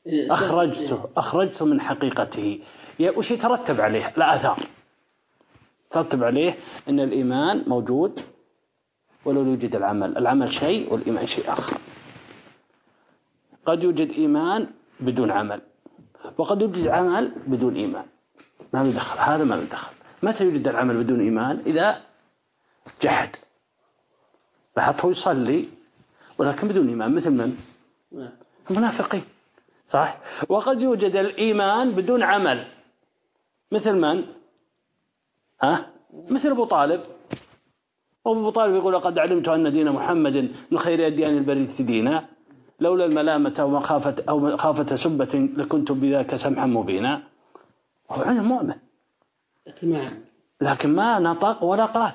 أخرجته أخرجته من حقيقته. وش يترتب عليه؟ الآثار. ترتب عليه أن الإيمان موجود ولو يوجد العمل. العمل شيء والإيمان شيء آخر. قد يوجد إيمان بدون عمل وقد يوجد عمل بدون إيمان. ما له دخل هذا ما له دخل. متى يوجد العمل بدون إيمان؟ إذا جحد. لاحظت هو يصلي ولكن بدون إيمان مثل من؟ المنافقين. صح؟ وقد يوجد الإيمان بدون عمل. مثل من؟ ها؟ مثل أبو طالب. أبو طالب يقول لقد علمت أن دين محمد من خير أديان البرية دينا لولا الملامة أو مخافة أو مخافة سبة لكنت بذاك سمحا مبينا. هو عن المؤمن لكن ما لكن ما نطق ولا قال.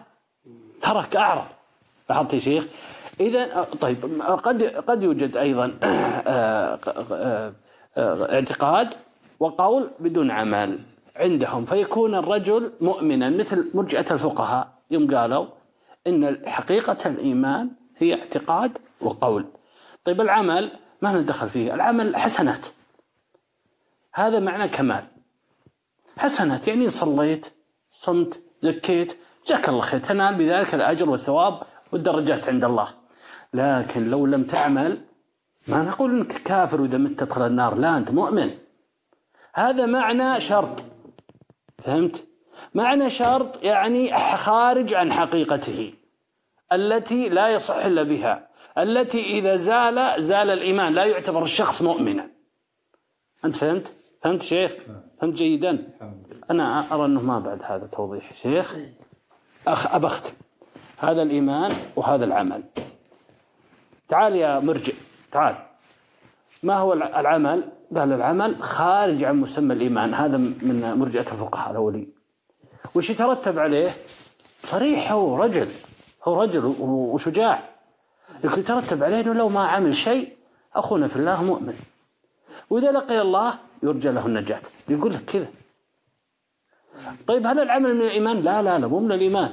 ترك أعرض. لاحظت يا شيخ؟ إذا طيب قد قد يوجد أيضا آه، آه، اعتقاد وقول بدون عمل. عندهم فيكون الرجل مؤمنا مثل مرجئة الفقهاء. يوم قالوا إن حقيقة الإيمان هي اعتقاد وقول. طيب العمل ما ندخل فيه؟ العمل حسنات. هذا معنى كمال. حسنات يعني صليت صمت زكيت جزاك الله خير تنال بذلك الأجر والثواب والدرجات عند الله. لكن لو لم تعمل ما نقول إنك كافر وإذا مت تدخل النار لا أنت مؤمن. هذا معنى شرط. فهمت؟ معنى شرط يعني خارج عن حقيقته التي لا يصح إلا بها التي إذا زال زال الإيمان لا يعتبر الشخص مؤمنا. أنت فهمت؟ فهمت شيخ؟ فهمت جيدا؟ أنا أرى أنه ما بعد هذا توضيح شيخ. أخ أبختم هذا الإيمان وهذا العمل. تعال يا مرجع تعال. ما هو العمل؟ قال العمل خارج عن مسمى الإيمان. هذا من مرجعة الفقهاء الأولين. وش يترتب عليه؟ صريح هو رجل. هو رجل وشجاع. يترتب عليه أنه لو ما عمل شيء أخونا في الله مؤمن. وإذا لقي الله يرجى له النجاة. يقول لك كذا. طيب هل العمل من الإيمان؟ لا لا لا مو من الإيمان.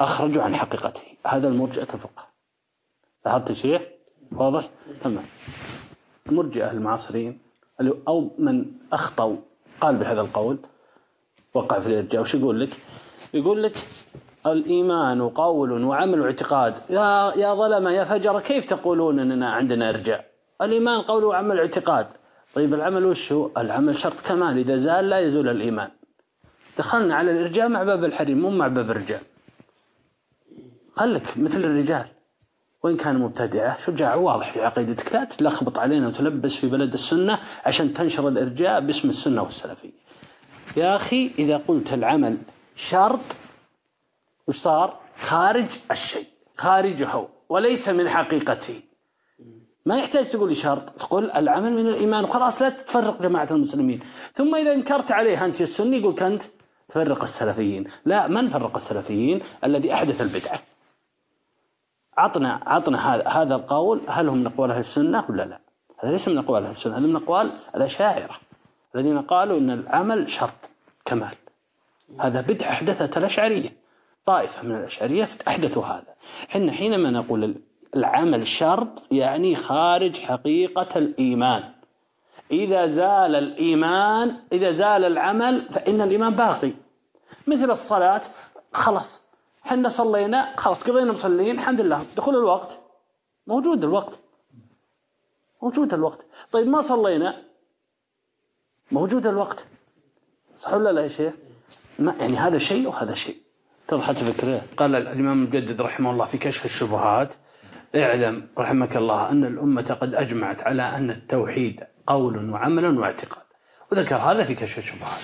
أخرجوا عن حقيقته. هذا المرجئة الفقه لاحظت شيء واضح؟ تمام. المرجئة المعاصرين أو من أخطأوا. قال بهذا القول. وقع في الإرجاء. وش يقول لك؟ يقول لك الإيمان قول وعمل واعتقاد. يا يا ظلمة يا فجر كيف تقولون أننا عندنا إرجاء؟ الإيمان قول وعمل واعتقاد. طيب العمل وش هو؟ العمل شرط كمال. إذا زال لا يزول الإيمان. دخلنا على الإرجاء مع باب الحريم مو مع باب الرجال خلك مثل الرجال. وإن كان مبتدعة شجاع واضح في عقيدتك. لا تلخبط علينا وتلبس في بلد السنة عشان تنشر الإرجاء باسم السنة والسلفية. يا أخي إذا قلت العمل شرط وش صار خارج الشيء خارجه وليس من حقيقته. ما يحتاج تقول لي شرط تقول العمل من الإيمان. وخلاص لا تفرق جماعة المسلمين. ثم إذا انكرت عليه أنت السني يقول أنت تفرق السلفيين. لا من فرق السلفيين؟ الذي أحدث البدعة. عطنا عطنا هذا هذا القول هل هم من أقوال أهل السنة ولا لا؟ هذا ليس من أقوال أهل السنة هذا من أقوال الأشاعرة الذين قالوا إن العمل شرط كمال. هذا بدعة احدثتها الأشعرية طائفة من الأشعرية أحدثوا هذا. إحنا حينما نقول العمل شرط يعني خارج حقيقة الإيمان. إذا زال الإيمان إذا زال العمل فإن الإيمان باقي. مثل الصلاة خلاص إحنا صلينا خلاص قضينا مصلين الحمد لله. دخول الوقت موجود الوقت موجود الوقت. طيب ما صلينا؟ موجود الوقت. صح ولا لا يا شيخ؟ ما يعني هذا شيء وهذا شيء. اتضحت الفكرة قال الإمام المجدد رحمه الله في كشف الشبهات اعلم رحمك الله أن الأمة قد أجمعت على أن التوحيد قول وعمل واعتقاد. وذكر هذا في كشف الشبهات.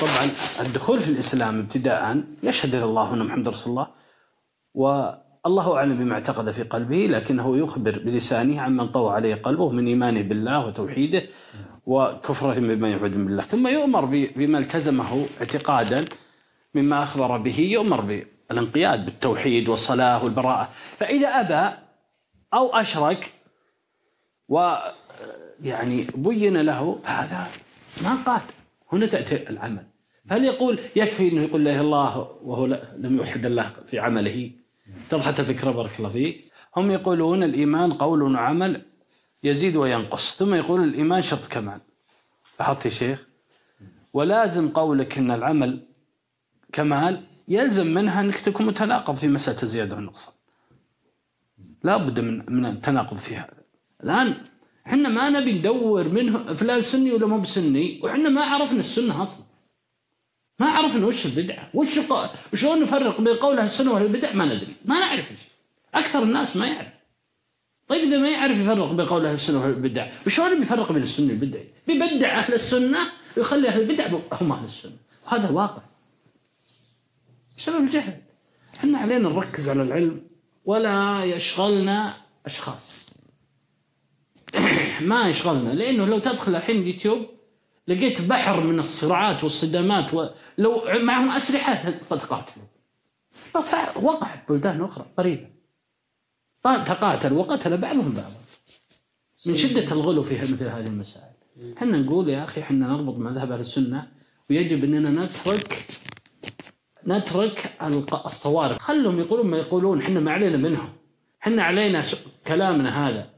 طبعا الدخول في الإسلام ابتداء يشهد إلى الله أن محمد رسول الله والله أعلم بما اعتقد في قلبه لكنه يخبر بلسانه عمن طوى عليه قلبه من إيمانه بالله وتوحيده وكفره بما يعبد بالله ثم يؤمر بما التزمه اعتقادا مما أخبر به يؤمر بالانقياد بالتوحيد والصلاة والبراءة. فإذا أبى أو أشرك و يعني بين له هذا ما قاتل. هنا تأتي العمل. هل يقول يكفي أنه يقول لا إله الله وهو لم يوحد الله في عمله؟ اتضحت الفكرة بارك الله فيك. هم يقولون الإيمان قول وعمل يزيد وينقص. ثم يقول الإيمان شرط كمال لاحظت يا شيخ؟ ولازم قولك أن العمل كمال يلزم منها أنك تكون متناقض في مسألة الزيادة والنقصان. لا بد من من التناقض في هذا الآن إحنا ما نبي ندور منه فلان سني ولا مو بسني وحنا ما عرفنا السنة أصلا. ما عرفنا وش البدعة وش وشلون نفرق بين قول أهل السنة وأهل البدع؟ ما ندري ما نعرف أكثر الناس ما يعرف. طيب إذا ما يعرف يفرق بين قول أهل السنة وأهل البدع وشلون بيفرق بين السنة والبدع؟ بيبدع أهل السنة ويخلي أهل البدع هم أهل السنة. وهذا الواقع بسبب الجهل. إحنا علينا نركز على العلم ولا يشغلنا أشخاص. ما يشغلنا لأنه لو تدخل الحين اليوتيوب لقيت بحر من الصراعات والصدامات ولو معهم أسلحة قد قاتلوا وقع بلدان أخرى قريبة. تقاتل وقتل بعضهم بعضا. من شدة الغلو في مثل هذه المسائل. إحنا نقول يا أخي إحنا نربط مذهب أهل السنة ويجب إننا نترك نترك الصوارف خلهم يقولون ما يقولون إحنا ما علينا منهم. إحنا علينا كلامنا هذا.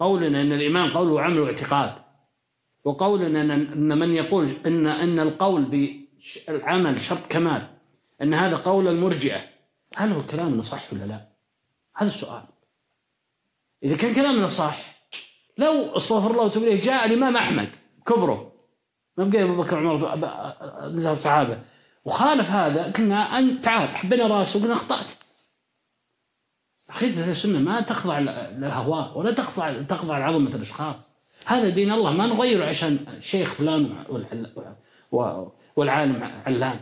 قولنا ان الايمان قول وعمل واعتقاد. وقولنا ان من يقول ان إن القول بالعمل شرط كمال. إن هذا قول المرجئة. هل هو كلامنا صح ولا لا؟ هذا السؤال. إذا كان كلامنا صح لو استغفر الله وتوب جاء الإمام أحمد كبره. ما بقي أبو بكر عمر الصحابه وخالف هذا قلنا انت تعال حبينا رأسه وقلنا أخطأت. عقيدة السنة ما تخضع للهواء ولا تخضع تخضع لعظمة الأشخاص. هذا دين الله ما نغيره عشان شيخ فلان والعالم علان.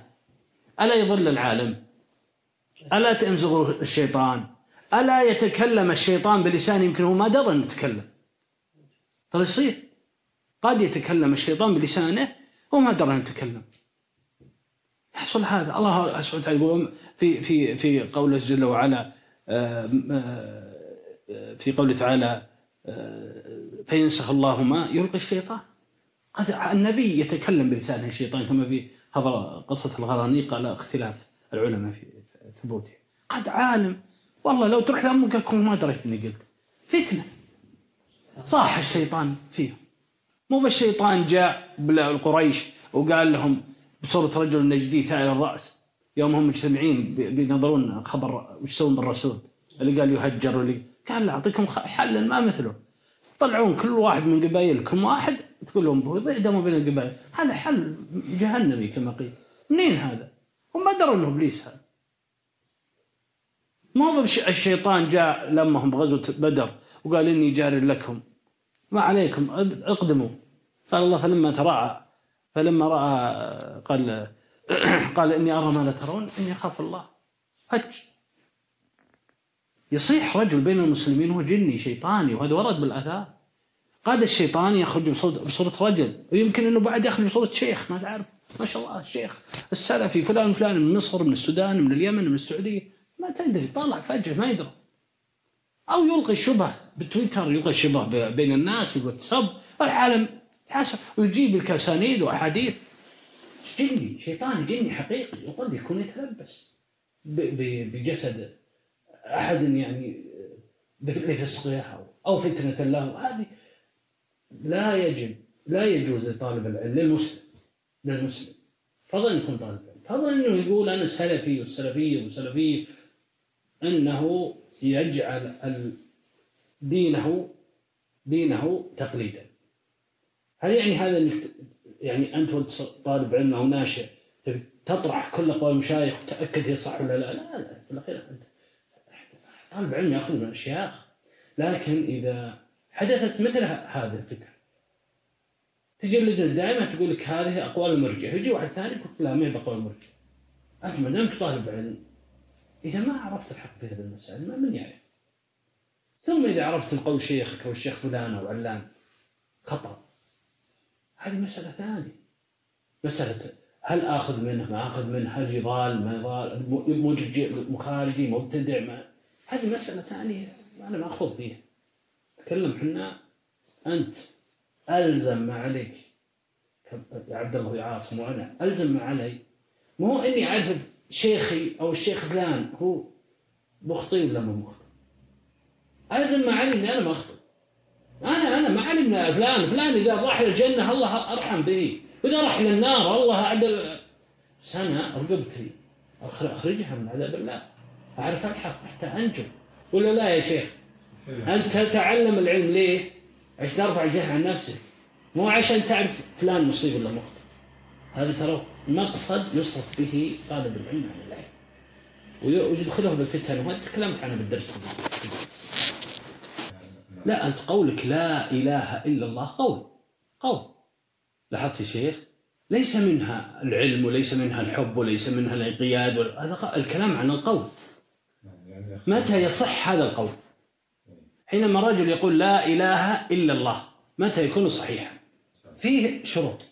ألا يضل العالم؟ ألا تنزغ الشيطان؟ ألا يتكلم الشيطان بلسان يمكن هو ما درى أنه يتكلم؟ ترى يصير؟ قد يتكلم الشيطان بلسانه هو ما درى أنه يتكلم. يحصل هذا. الله سبحانه وتعالى يقول في في في قوله جل وعلا في قوله تعالى آه، فينسخ الله ما يلقي الشيطان. قد النبي يتكلم بلسانه الشيطان كما في خبر قصة الغرانيق على اختلاف العلماء في ثبوته. قد عالم. والله لو تروح لأمك أكون ما دريت إني قلت. فتنة. صاح الشيطان فيهم. مو بالشيطان جاء بالقريش وقال لهم بصورة رجل نجدي ثائر الرأس. يوم هم مجتمعين بينظرون خبر وش يسوون بالرسول؟ اللي قال يهجر واللي قال لا أعطيكم حلا ما مثله. طلعون كل واحد من قبائلكم واحد؟ تقول لهم دمه بين القبائل. هذا حل جهنمي كما قيل. منين هذا؟ هم ما دروا انه إبليس هذا. ما هو الشيطان جاء لما هم بغزوة بدر وقال إني جار لكم. ما عليكم اقدموا. قال الله فلما تراءى فلما رأى قال قال إني أرى ما لا ترون إني أخاف الله. هج. يصيح رجل بين المسلمين هو جني شيطاني وهذا ورد بالاثار قاد الشيطان يخرج بصورة رجل ويمكن إنه بعد يخرج بصورة شيخ ما تعرف. ما شاء الله الشيخ السلفي فلان فلان من مصر من السودان من اليمن من السعودية. ما تدري طالع فجأة ما يدري. أو يلقي الشبه بتويتر يلقي الشبه بين الناس بالواتساب العالم حسب ويجيب الكاسانيد وأحاديث. جني شيطان جني حقيقي وقد يكون يتلبس بجسد أحد يعني لفسقه أو فتنة له هذه لا يجب لا يجوز لطالب العلم للمسلم للمسلم. فضلا يكون طالب علم فضلا إنه يقول أنا سلفي والسلفي والسلفي إنه يجعل دينه دينه تقليدا. هل يعني هذا انك يعني أنت وأنت طالب علم أو ناشئ تطرح كل اقوال المشايخ وتأكد هي صح ولا لا؟ لا لا في الأخير أنت طالب علم يأخذ من الأشياخ. لكن إذا حدثت مثل هذه الفتن تجي اللجنة دائما تقول لك هذه أقوال المرجع يجي واحد ثاني يقول لا ما هي بأقوال المرجع أنت ما دامك طالب علم إذا ما عرفت الحق في هذه المسائل ما من يعرف؟ ثم إذا عرفت القول شيخك أو الشيخ فلان أو علان خطأ. هذه مسألة ثانية. مسألة هل آخذ منه ما آخذ منه؟ هل يضال ما يضال؟ مخارجي مبتدع ما هذه مسألة ثانية أنا ما أخوض فيها. تكلم حنا أنت ألزم ما عليك. يا عبد الله يا عاصم وأنا ألزم ما علي. مو إني أعرف شيخي أو الشيخ فلان هو مخطئ ولا مو مخطئ. ألزم ما علي إني أنا ما أخطئ. أنا أنا ما علمنا فلان فلان إذا راح للجنة الله أرحم به. وإذا راح للنار الله عدل سنه رقبتي أخرجها من عذاب الله. أعرف الحق حتى أنجو. ولا لا يا شيخ؟ أنت تتعلم العلم ليه؟ عشان ترفع الجهل عن نفسك. مو عشان تعرف فلان مصيب ولا مخطئ. هذا ترى مقصد يصرف به طالب العلم عن العلم ويدخله بالفتن. وهذا تكلمت عنه بالدرس. لا أنت قولك لا إله إلا الله قول قول. لاحظت يا شيخ؟ ليس منها العلم وليس منها الحب وليس منها الانقياد هذا الكلام عن القول. متى يصح هذا القول؟ حينما رجل يقول لا إله إلا الله متى يكون صحيحا؟ فيه شروط.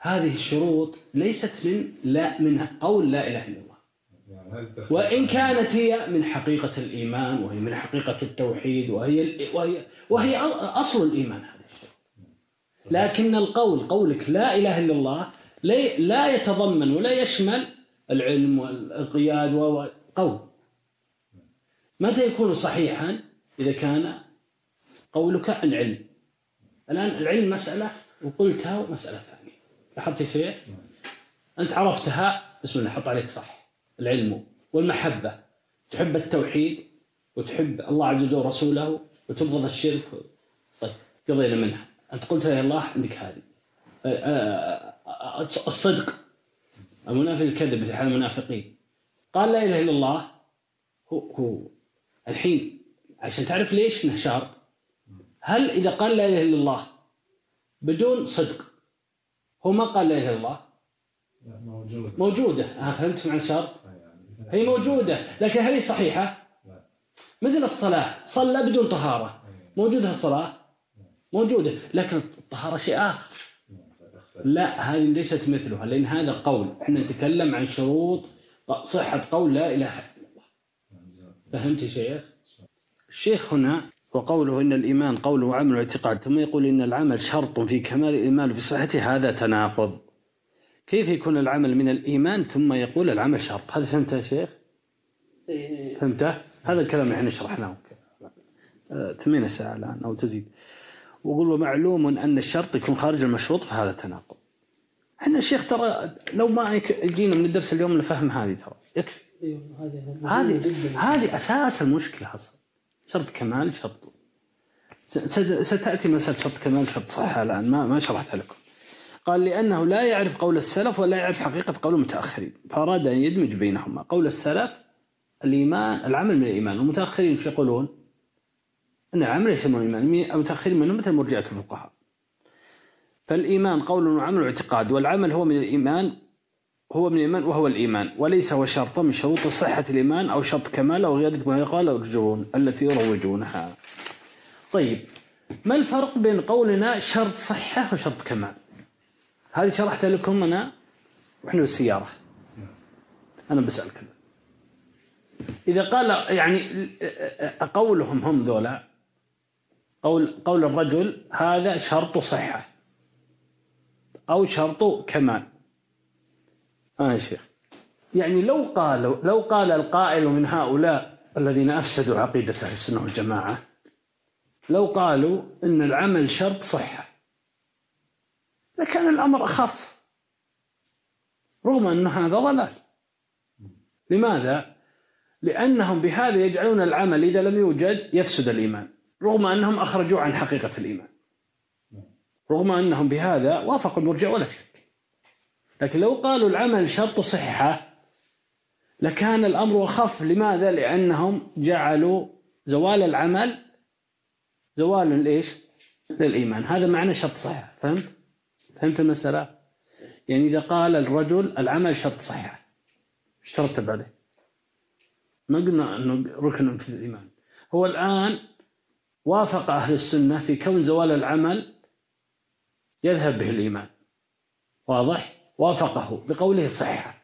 هذه الشروط ليست من لا من قول لا إله إلا الله. وإن كانت هي من حقيقة الإيمان وهي من حقيقة التوحيد وهي وهي وهي أصل الإيمان هذا الشيء. لكن القول قولك لا إله إلا الله لا يتضمن ولا يشمل العلم والقياد وقول. متى يكون صحيحا؟ إذا كان قولك عن علم الآن العلم مسألة وقلتها مسألة ثانية. لاحظت شيء؟ أنت عرفتها بسم الله حط عليك صح. العلم والمحبة. تحب التوحيد وتحب الله عز وجل ورسوله وتبغض الشرك. طيب قضينا منها. أنت قلت يا الله عندك هذه. الصدق. المنافق الكذب في حال المنافقين. قال لا إله إلا الله. هو هو. الحين عشان تعرف ليش انه شرط هل إذا قال لا إله إلا الله بدون صدق هو ما قال لا إله إلا الله؟ موجود موجودة. ها فهمت معنى الشرط؟ هي موجودة لكن هل هي صحيحة؟ مثل الصلاة صلى بدون طهارة موجودة الصلاة؟ موجودة لكن الطهارة شيء آخر لا هذه ليست مثلها لأن هذا قول إحنا نتكلم عن شروط صحة قول لا إله إلا الله فهمت يا شيخ؟ الشيخ هنا وقوله إن الإيمان قول وعمل واعتقاد ثم يقول إن العمل شرط في كمال الإيمان وفي صحته هذا تناقض كيف يكون العمل من الإيمان ثم يقول العمل شرط؟ هذا فهمته يا شيخ؟ إيه، فهمته؟ هذا الكلام اللي إحنا شرحناه. آه، ثمانية ساعة الآن أو تزيد. وقل ومعلوم أن الشرط يكون خارج المشروط فهذا تناقض. إحنا الشيخ ترى لو ما يجينا من الدرس اليوم نفهم هذه ترى. يكفي. أيوه هذه هذه أساس المشكلة أصلا. شرط كمال شرط. ستأتي مسألة شرط كمال شرط صحة الآن. ما ما شرحتها لكم. قال لأنه لا يعرف قول السلف ولا يعرف حقيقة قول المتأخرين. فأراد أن يدمج بينهما. قول السلف الإيمان العمل من الإيمان. والمتاخرين إيش يقولون؟ أن العمل يسمون الايمان مين- المتأخرين منهم مثل مرجئه الفقهاء. فالإيمان قول وعمل واعتقاد والعمل هو من الإيمان هو من الإيمان وهو الإيمان. وليس هو شرط من شروط صحة الإيمان أو شرط كمال أو غير ما قال يرجون التي يروجونها. طيب ما الفرق بين قولنا شرط صحة وشرط كمال؟ هذه شرحتها لكم أنا وإحنا بالسيارة. أنا الآن. إذا قال يعني قولهم هم ذولا قول قول الرجل هذا شرط صحة أو شرط كمال. آه يا شيخ. يعني لو قالوا لو قال القائل من هؤلاء الذين أفسدوا عقيدة أهل السنة والجماعة لو قالوا إن العمل شرط صحة لكان الأمر أخف رغم أن هذا ضلال لماذا؟ لأنهم بهذا يجعلون العمل إذا لم يوجد يفسد الإيمان رغم أنهم أخرجوا عن حقيقة الإيمان رغم أنهم بهذا وافقوا المرجع ولا شك لكن لو قالوا العمل شرط صحة لكان الأمر أخف لماذا؟ لأنهم جعلوا زوال العمل زوال لإيش؟ للإيمان هذا معنى شرط صحة فهمت؟ فهمت المسألة؟ يعني إذا قال الرجل العمل شرط صحة إيش ترتب عليه؟ ما قلنا أنه ركن في الإيمان هو الآن وافق أهل السنة في كون زوال العمل يذهب به الإيمان واضح؟ وافقه بقوله صحة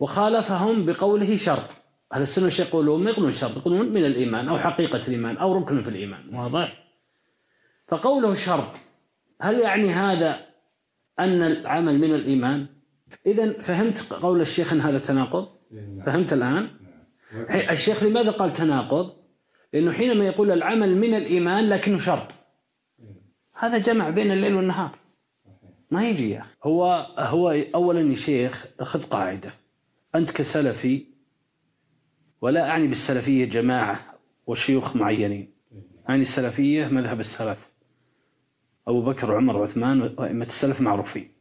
وخالفهم بقوله شرط أهل السنة إيش يقولون؟ ما يقولون شرط يقولون من الإيمان أو حقيقة الإيمان أو ركن في الإيمان واضح؟ فقوله شرط هل يعني هذا أن العمل من الإيمان؟ إذا فهمت قول الشيخ أن هذا تناقض؟ فهمت الآن؟ الشيخ لماذا قال تناقض؟ لأنه حينما يقول العمل من الإيمان لكنه شرط هذا جمع بين الليل والنهار ما يجي يا أخي. هو هو اولا يا شيخ خذ قاعدة أنت كسلفي ولا أعني بالسلفية جماعة وشيوخ معينين أعني السلفية مذهب السلف أبو بكر وعمر وعثمان وأئمة السلف معروفين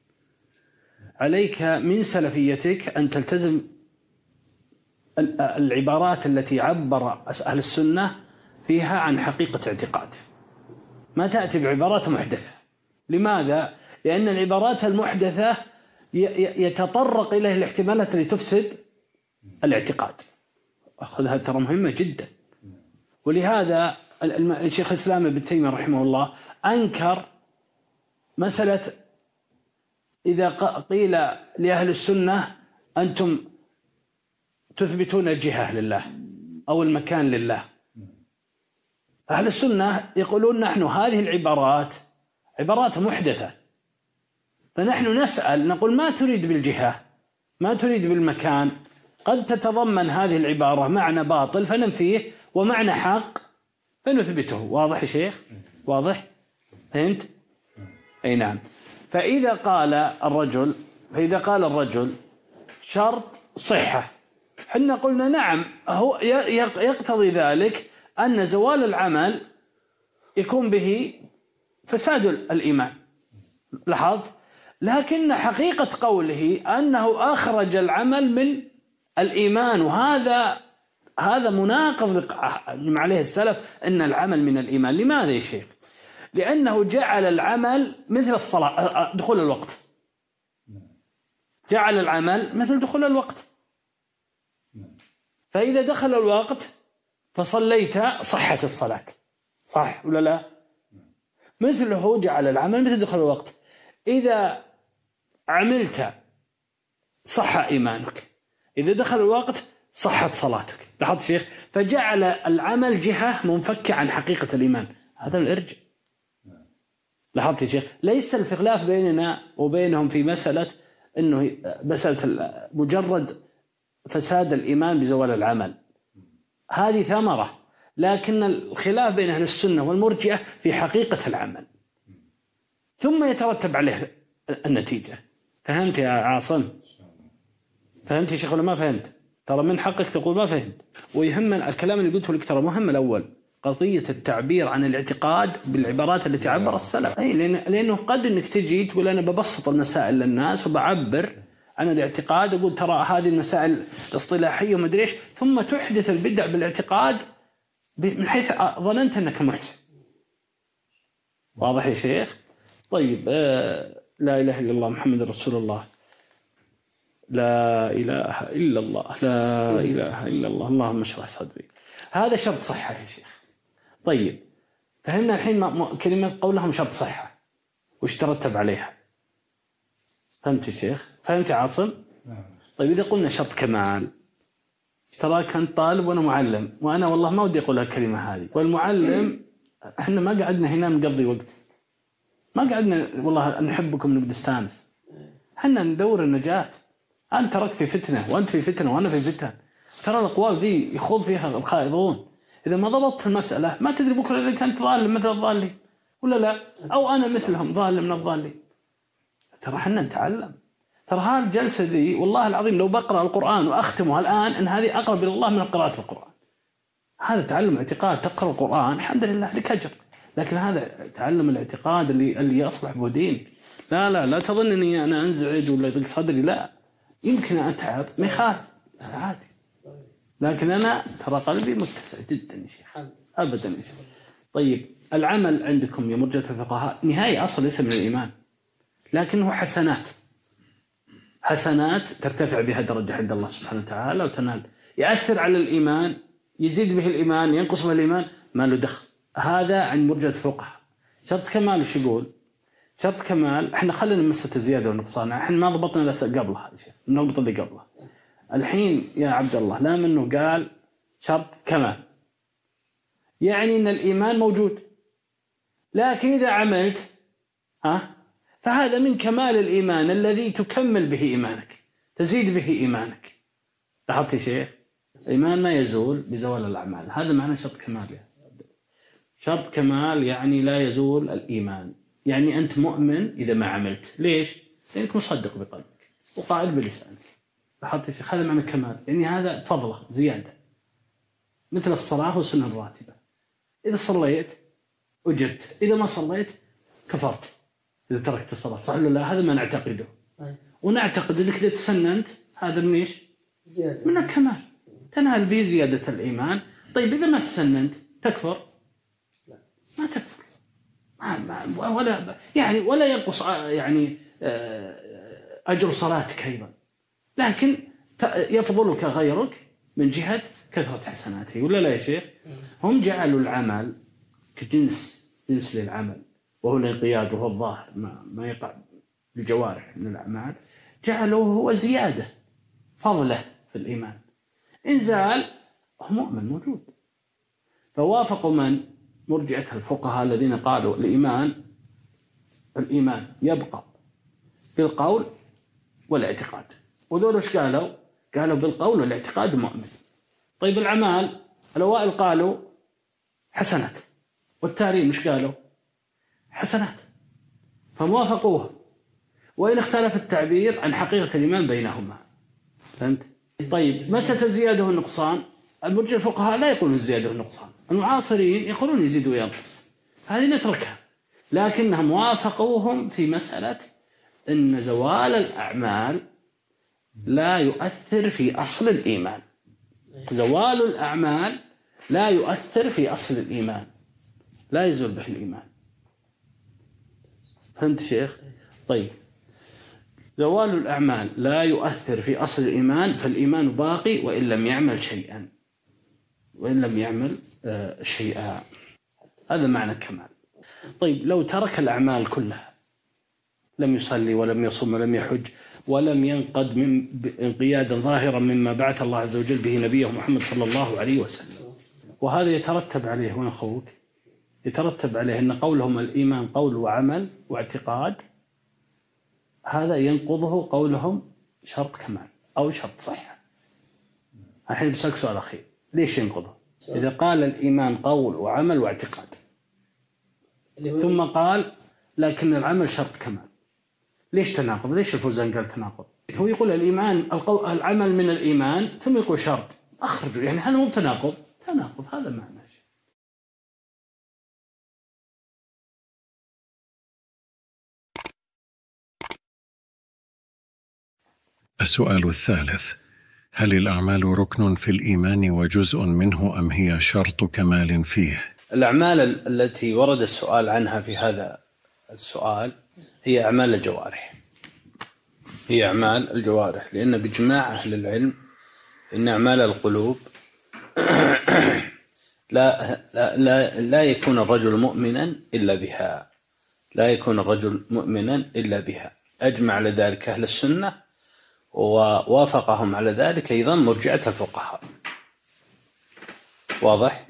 عليك من سلفيتك أن تلتزم ال- العبارات التي عبر أهل السنة فيها عن حقيقة اعتقاده ما تأتي بعبارات محدثة. لماذا؟ لأن العبارات المحدثة يتطرق إليه الاحتمالات التي تفسد الاعتقاد. أخذها ترى مهمة جدا. ولهذا الشيخ الإسلام ابن تيمية رحمه الله أنكر مسألة إذا قيل لأهل السنة أنتم تثبتون الجهة لله أو المكان لله. أهل السنة يقولون نحن هذه العبارات عبارات محدثة. فنحن نسأل نقول ما تريد بالجهة؟ ما تريد بالمكان؟ قد تتضمن هذه العبارة معنى باطل فننفيه ومعنى حق فنثبته. واضح يا شيخ؟ واضح؟ فهمت؟ أي نعم. فإذا قال الرجل فإذا قال الرجل شرط صحة حنا قلنا نعم هو يقتضي ذلك أن زوال العمل يكون به فساد الإيمان. لاحظت؟ لكن حقيقة قوله أنه أخرج العمل من الإيمان وهذا هذا مناقض عليه السلف أن العمل من الإيمان. لماذا يا شيخ؟ لأنه جعل العمل مثل الصلاة دخول الوقت. جعل العمل مثل دخول الوقت. فإذا دخل الوقت فصليت صحت الصلاة. صح ولا لا؟ مثله جعل العمل مثل دخل الوقت. إذا عملت صح إيمانك. إذا دخل الوقت صحت صلاتك. لاحظت شيخ؟ فجعل العمل جهة منفكة عن حقيقة الإيمان. هذا الإرجاء. لاحظت يا شيخ؟ ليس الخلاف بيننا وبينهم في مسألة أنه مسألة مجرد فساد الإيمان بزوال العمل. هذه ثمرة لكن الخلاف بين أهل السنة والمرجئة في حقيقة العمل. ثم يترتب عليه النتيجة. فهمت يا عاصم؟ فهمت يا شيخ ولا ما فهمت؟ ترى من حقك تقول ما فهمت. ويهم الكلام اللي قلته لك ترى مهم الأول. قضية التعبير عن الاعتقاد بالعبارات التي عبر السلف. أي لأن لأنه قد أنك تجي تقول أنا ببسط المسائل للناس وبعبر عن الاعتقاد أقول ترى هذه المسائل الاصطلاحية وما أدري إيش ثم تحدث البدع بالاعتقاد من حيث ظننت أنك محسن. واضح يا شيخ؟ طيب آه لا إله إلا الله محمد رسول الله. لا إله إلا الله لا إله إلا الله. اللهم اشرح صدري. هذا شرط صحة يا شيخ. طيب فهمنا الحين كلمة قولهم شرط صحة وش ترتب عليها؟ فهمت يا شيخ؟ فهمت يا عاصم؟ طيب إذا قلنا شرط كمال تراك أنت طالب وأنا معلم وأنا والله ما ودي أقول الكلمة هذه. والمعلم إحنا ما قعدنا هنا نقضي وقت. ما قعدنا والله نحبكم نبي نستانس. إحنا ندور النجاة. أنت ترك في فتنة وأنت في فتنة وأنا في فتنة. ترى الأقوال ذي يخوض فيها الخائضون. إذا ما ضبطت المسألة ما تدري بكرة إذا كنت ظالم مثل الضالين ولا لا؟ أو أنا مثلهم ظالم من الضالين ترى إحنا نتعلم. ترى هالجلسة ذي والله العظيم لو بقرأ القرآن وأختمها الآن أن هذه أقرب إلى الله من قراءة القرآن. هذا تعلم اعتقاد تقرأ القرآن الحمد لله لك أجر لكن هذا تعلم الاعتقاد اللي اللي يصلح به دينك لا لا لا تظن اني أنا أنزعج ولا يضيق صدري لا. يمكن أتعب ما يخالف. عادي. لكن أنا ترى قلبي متسع جدا يا شيخ. ابدا. يا شيخ. طيب العمل عندكم يا مرجة الفقهاء نهاية اصل ليس من الإيمان لكنه حسنات. حسنات ترتفع بها درجة عند الله سبحانه وتعالى وتنال. يأثر على الإيمان يزيد به الإيمان ينقص به الإيمان ما له دخل. هذا عند مرجة الفقهاء. شرط كمال وش يقول؟ شرط كمال إحنا خلينا مسألة الزيادة والنقصان. إحنا ما ضبطنا قبلها نضبط اللي قبله. الحين يا عبد الله لا منه قال شرط كمال. يعني إن الإيمان موجود. لكن إذا عملت ها فهذا من كمال الإيمان الذي تكمل به إيمانك تزيد به إيمانك. لاحظت يا شيخ؟ الإيمان ما يزول بزوال الأعمال. هذا معنى شرط كمال. شرط كمال يعني لا يزول الإيمان. يعني أنت مؤمن إذا ما عملت. ليش؟ لأنك مصدق بقلبك وقائل بلسانك. لاحظت يا شيخ هذا معنى الكمال. يعني هذا فضلة زيادة. مثل الصلاة والسنة الراتبة. إذا صليت اجرت إذا ما صليت كفرت. إذا تركت الصلاة. صح ولا لا؟ هذا ما نعتقده. أي. ونعتقد إنك إذا تسننت هذا من إيش؟ زيادة. من الكمال. تنال به زيادة الإيمان. طيب إذا ما تسننت تكفر؟ ما تكفر. ما ما ولا يعني ولا ينقص آه، يعني آه، أجر صلاتك أيضا. لكن يفضلك غيرك من جهة كثرة حسناته ولا لا يا شيخ؟ هم جعلوا العمل كجنس جنس للعمل وهو الانقياد وهو الظاهر ما, ما يقع بالجوارح من الأعمال. جعلوه هو زيادة فضله في الإيمان. ان زال هو مؤمن موجود. فوافقوا من مرجئة الفقهاء الذين قالوا الإيمان الإيمان يبقى بالقول والاعتقاد. وذول إيش قالوا؟ قالوا بالقول والاعتقاد مؤمن. طيب الأعمال الأوائل قالوا حسنات. والتاريخ إيش قالوا؟ حسنات. فوافقوها وإن اختلف التعبير عن حقيقة الإيمان بينهما. فهمت؟ طيب مسألة الزيادة والنقصان المرجع الفقهاء لا يقولون الزيادة والنقصان المعاصرين يقولون يزيد وينقص. هذه نتركها. لكنهم وافقوهم في مسألة أن زوال الأعمال لا يؤثر في أصل الإيمان. زوال الأعمال لا يؤثر في أصل الإيمان. لا يزول به الإيمان. فهمت شيخ؟ طيب. زوال الأعمال لا يؤثر في أصل الإيمان فالإيمان باقي وإن لم يعمل شيئا. وإن لم يعمل آه، شيئا. هذا معنى الكمال. طيب لو ترك الأعمال كلها لم يصلي ولم يصم ولم يحج ولم ينقد من انقيادا ظاهرا مما بعث الله عز وجل به نبيه محمد صلى الله عليه وسلم. وهذا يترتب عليه وين أخوك يترتب عليه أن قولهم الإيمان قول وعمل واعتقاد هذا ينقضه قولهم شرط كمال أو شرط صحة. الحين بسألك سؤال أخير ليش ينقضه؟ إذا قال الإيمان قول وعمل واعتقاد ثم قال لكن العمل شرط كمال. ليش تناقض؟ ليش الفوزان قال تناقض؟ هو يقول الإيمان القو... العمل من الإيمان ثم يقول شرط. أخرجوا يعني هل هو تناقض؟ تناقض هذا معنى السؤال الثالث هل الأعمال ركن في الإيمان وجزء منه أم هي شرط كمال فيه؟ الأعمال ال- التي ورد السؤال عنها في هذا السؤال هي أعمال الجوارح. هي أعمال الجوارح. لأن بإجماع أهل العلم إن أعمال القلوب لا, لا, لا, لا يكون الرجل مؤمنا إلا بها. لا يكون الرجل مؤمنا إلا بها. أجمع على ذلك أهل السنة ووافقهم على ذلك أيضا مرجعة الفقهاء. واضح؟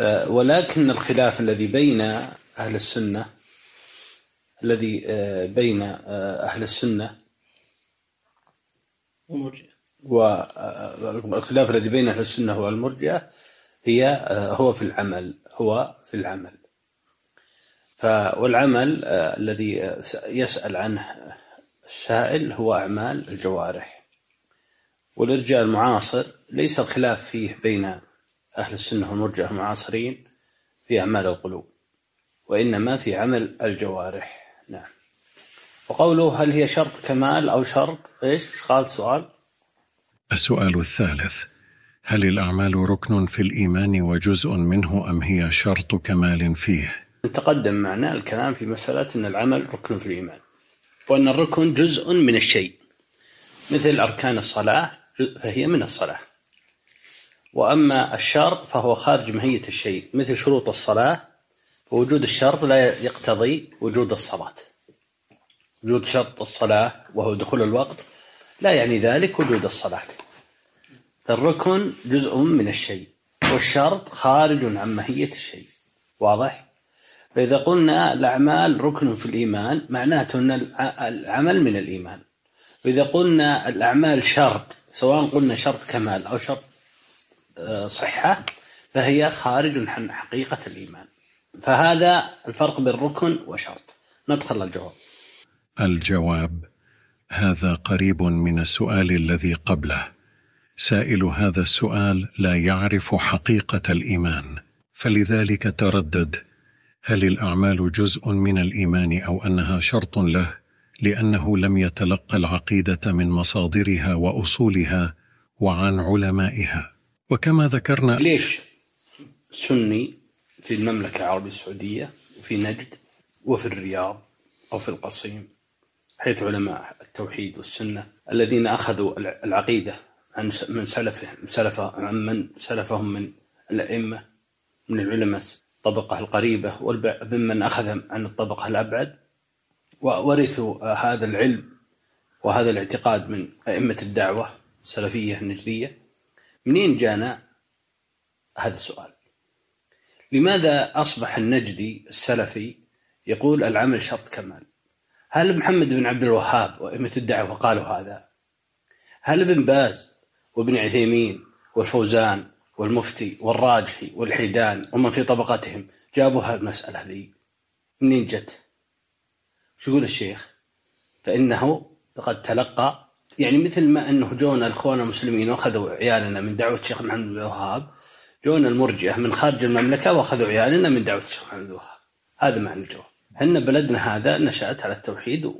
آه، ولكن الخلاف الذي بين أهل السنة الذي آه، بين آه، أهل السنة. ومرجع والخلاف الذي بين أهل السنة والمرجئة هي آه، هو في العمل هو في العمل. والعمل آه، الذي آه، يسأل عنه السائل هو أعمال الجوارح. والإرجاء المعاصر ليس الخلاف فيه بين أهل السنة والمرجئة المعاصرين في أعمال القلوب وإنما في عمل الجوارح. وقوله هل هي شرط كمال أو شرط إيش؟ قال سؤال السؤال الثالث هل الأعمال ركن في الإيمان وجزء منه أم هي شرط كمال فيه؟ تقدم معنا الكلام في مسألة أن العمل ركن في الإيمان وأن الركن جزء من الشيء مثل أركان الصلاة فهي من الصلاة. وأما الشرط فهو خارج ماهية الشيء مثل شروط الصلاة ووجود الشرط لا يقتضي وجود الصلاة. وجود شرط الصلاة وهو دخول الوقت لا يعني ذلك وجود الصلاة. فالركن جزء من الشيء والشرط خارج عن ماهية الشيء. واضح؟ فإذا قلنا الأعمال ركن في الإيمان معناته أن الع- العمل من الإيمان. وإذا قلنا الأعمال شرط سواء قلنا شرط كمال أو شرط آه، صحة فهي خارج عن حقيقة الإيمان. فهذا الفرق بين ركن وشرط. ندخل الجواب. الجواب هذا قريب من السؤال الذي قبله. سائل هذا السؤال لا يعرف حقيقة الإيمان. فلذلك تردد هل الأعمال جزء من الإيمان أو أنها شرط له؟ لأنه لم يتلقى العقيدة من مصادرها وأصولها وعن علمائها. وكما ذكرنا ليش سني في المملكة العربية السعودية وفي نجد وفي الرياض أو في القصيم؟ حيث علماء التوحيد والسنة الذين أخذوا الع- العقيدة عن من سلفه سلفه عن من سلفهم من الأئمة من العلماء الطبقة القريبة والب- ممن أخذ عن الطبقة الأبعد وورثوا هذا العلم وهذا الاعتقاد من أئمة الدعوة السلفية النجدية. منين جانا؟ هذا السؤال. لماذا أصبح النجدي السلفي يقول العمل شرط كمال؟ هل محمد بن عبد الوهاب وأئمة الدعوة قالوا هذا؟ هل ابن باز وابن عثيمين والفوزان والمفتي والراجحي والحيدان ومن في طبقتهم جابوا هالمسألة ذي منين جت؟ شو يقول الشيخ؟ فإنه قد تلقى يعني مثل ما أنه جونا الإخوان المسلمين وأخذوا عيالنا من دعوة الشيخ محمد بن الوهاب جونا المرجئة من خارج المملكة وأخذوا عيالنا من دعوة الشيخ محمد بن الوهاب. هذا معنى الجواب. هن بلدنا هذا نشأت على التوحيد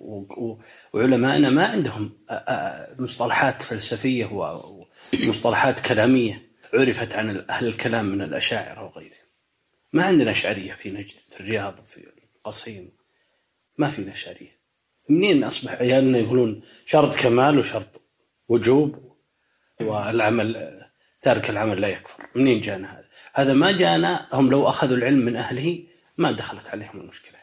وعلمائنا ما عندهم مصطلحات فلسفية ومصطلحات كلامية عرفت عن أهل الكلام من الأشاعرة وغيرهم. ما عندنا أشعرية في نجد في الرياض وفي القصيم. ما فينا أشعرية منين أصبح عيالنا يقولون شرط كمال وشرط وجوب والعمل تارك العمل لا يكفر؟ منين جانا هذا؟ هذا ما جانا هم لو أخذوا العلم من أهله ما دخلت عليهم المشكلة.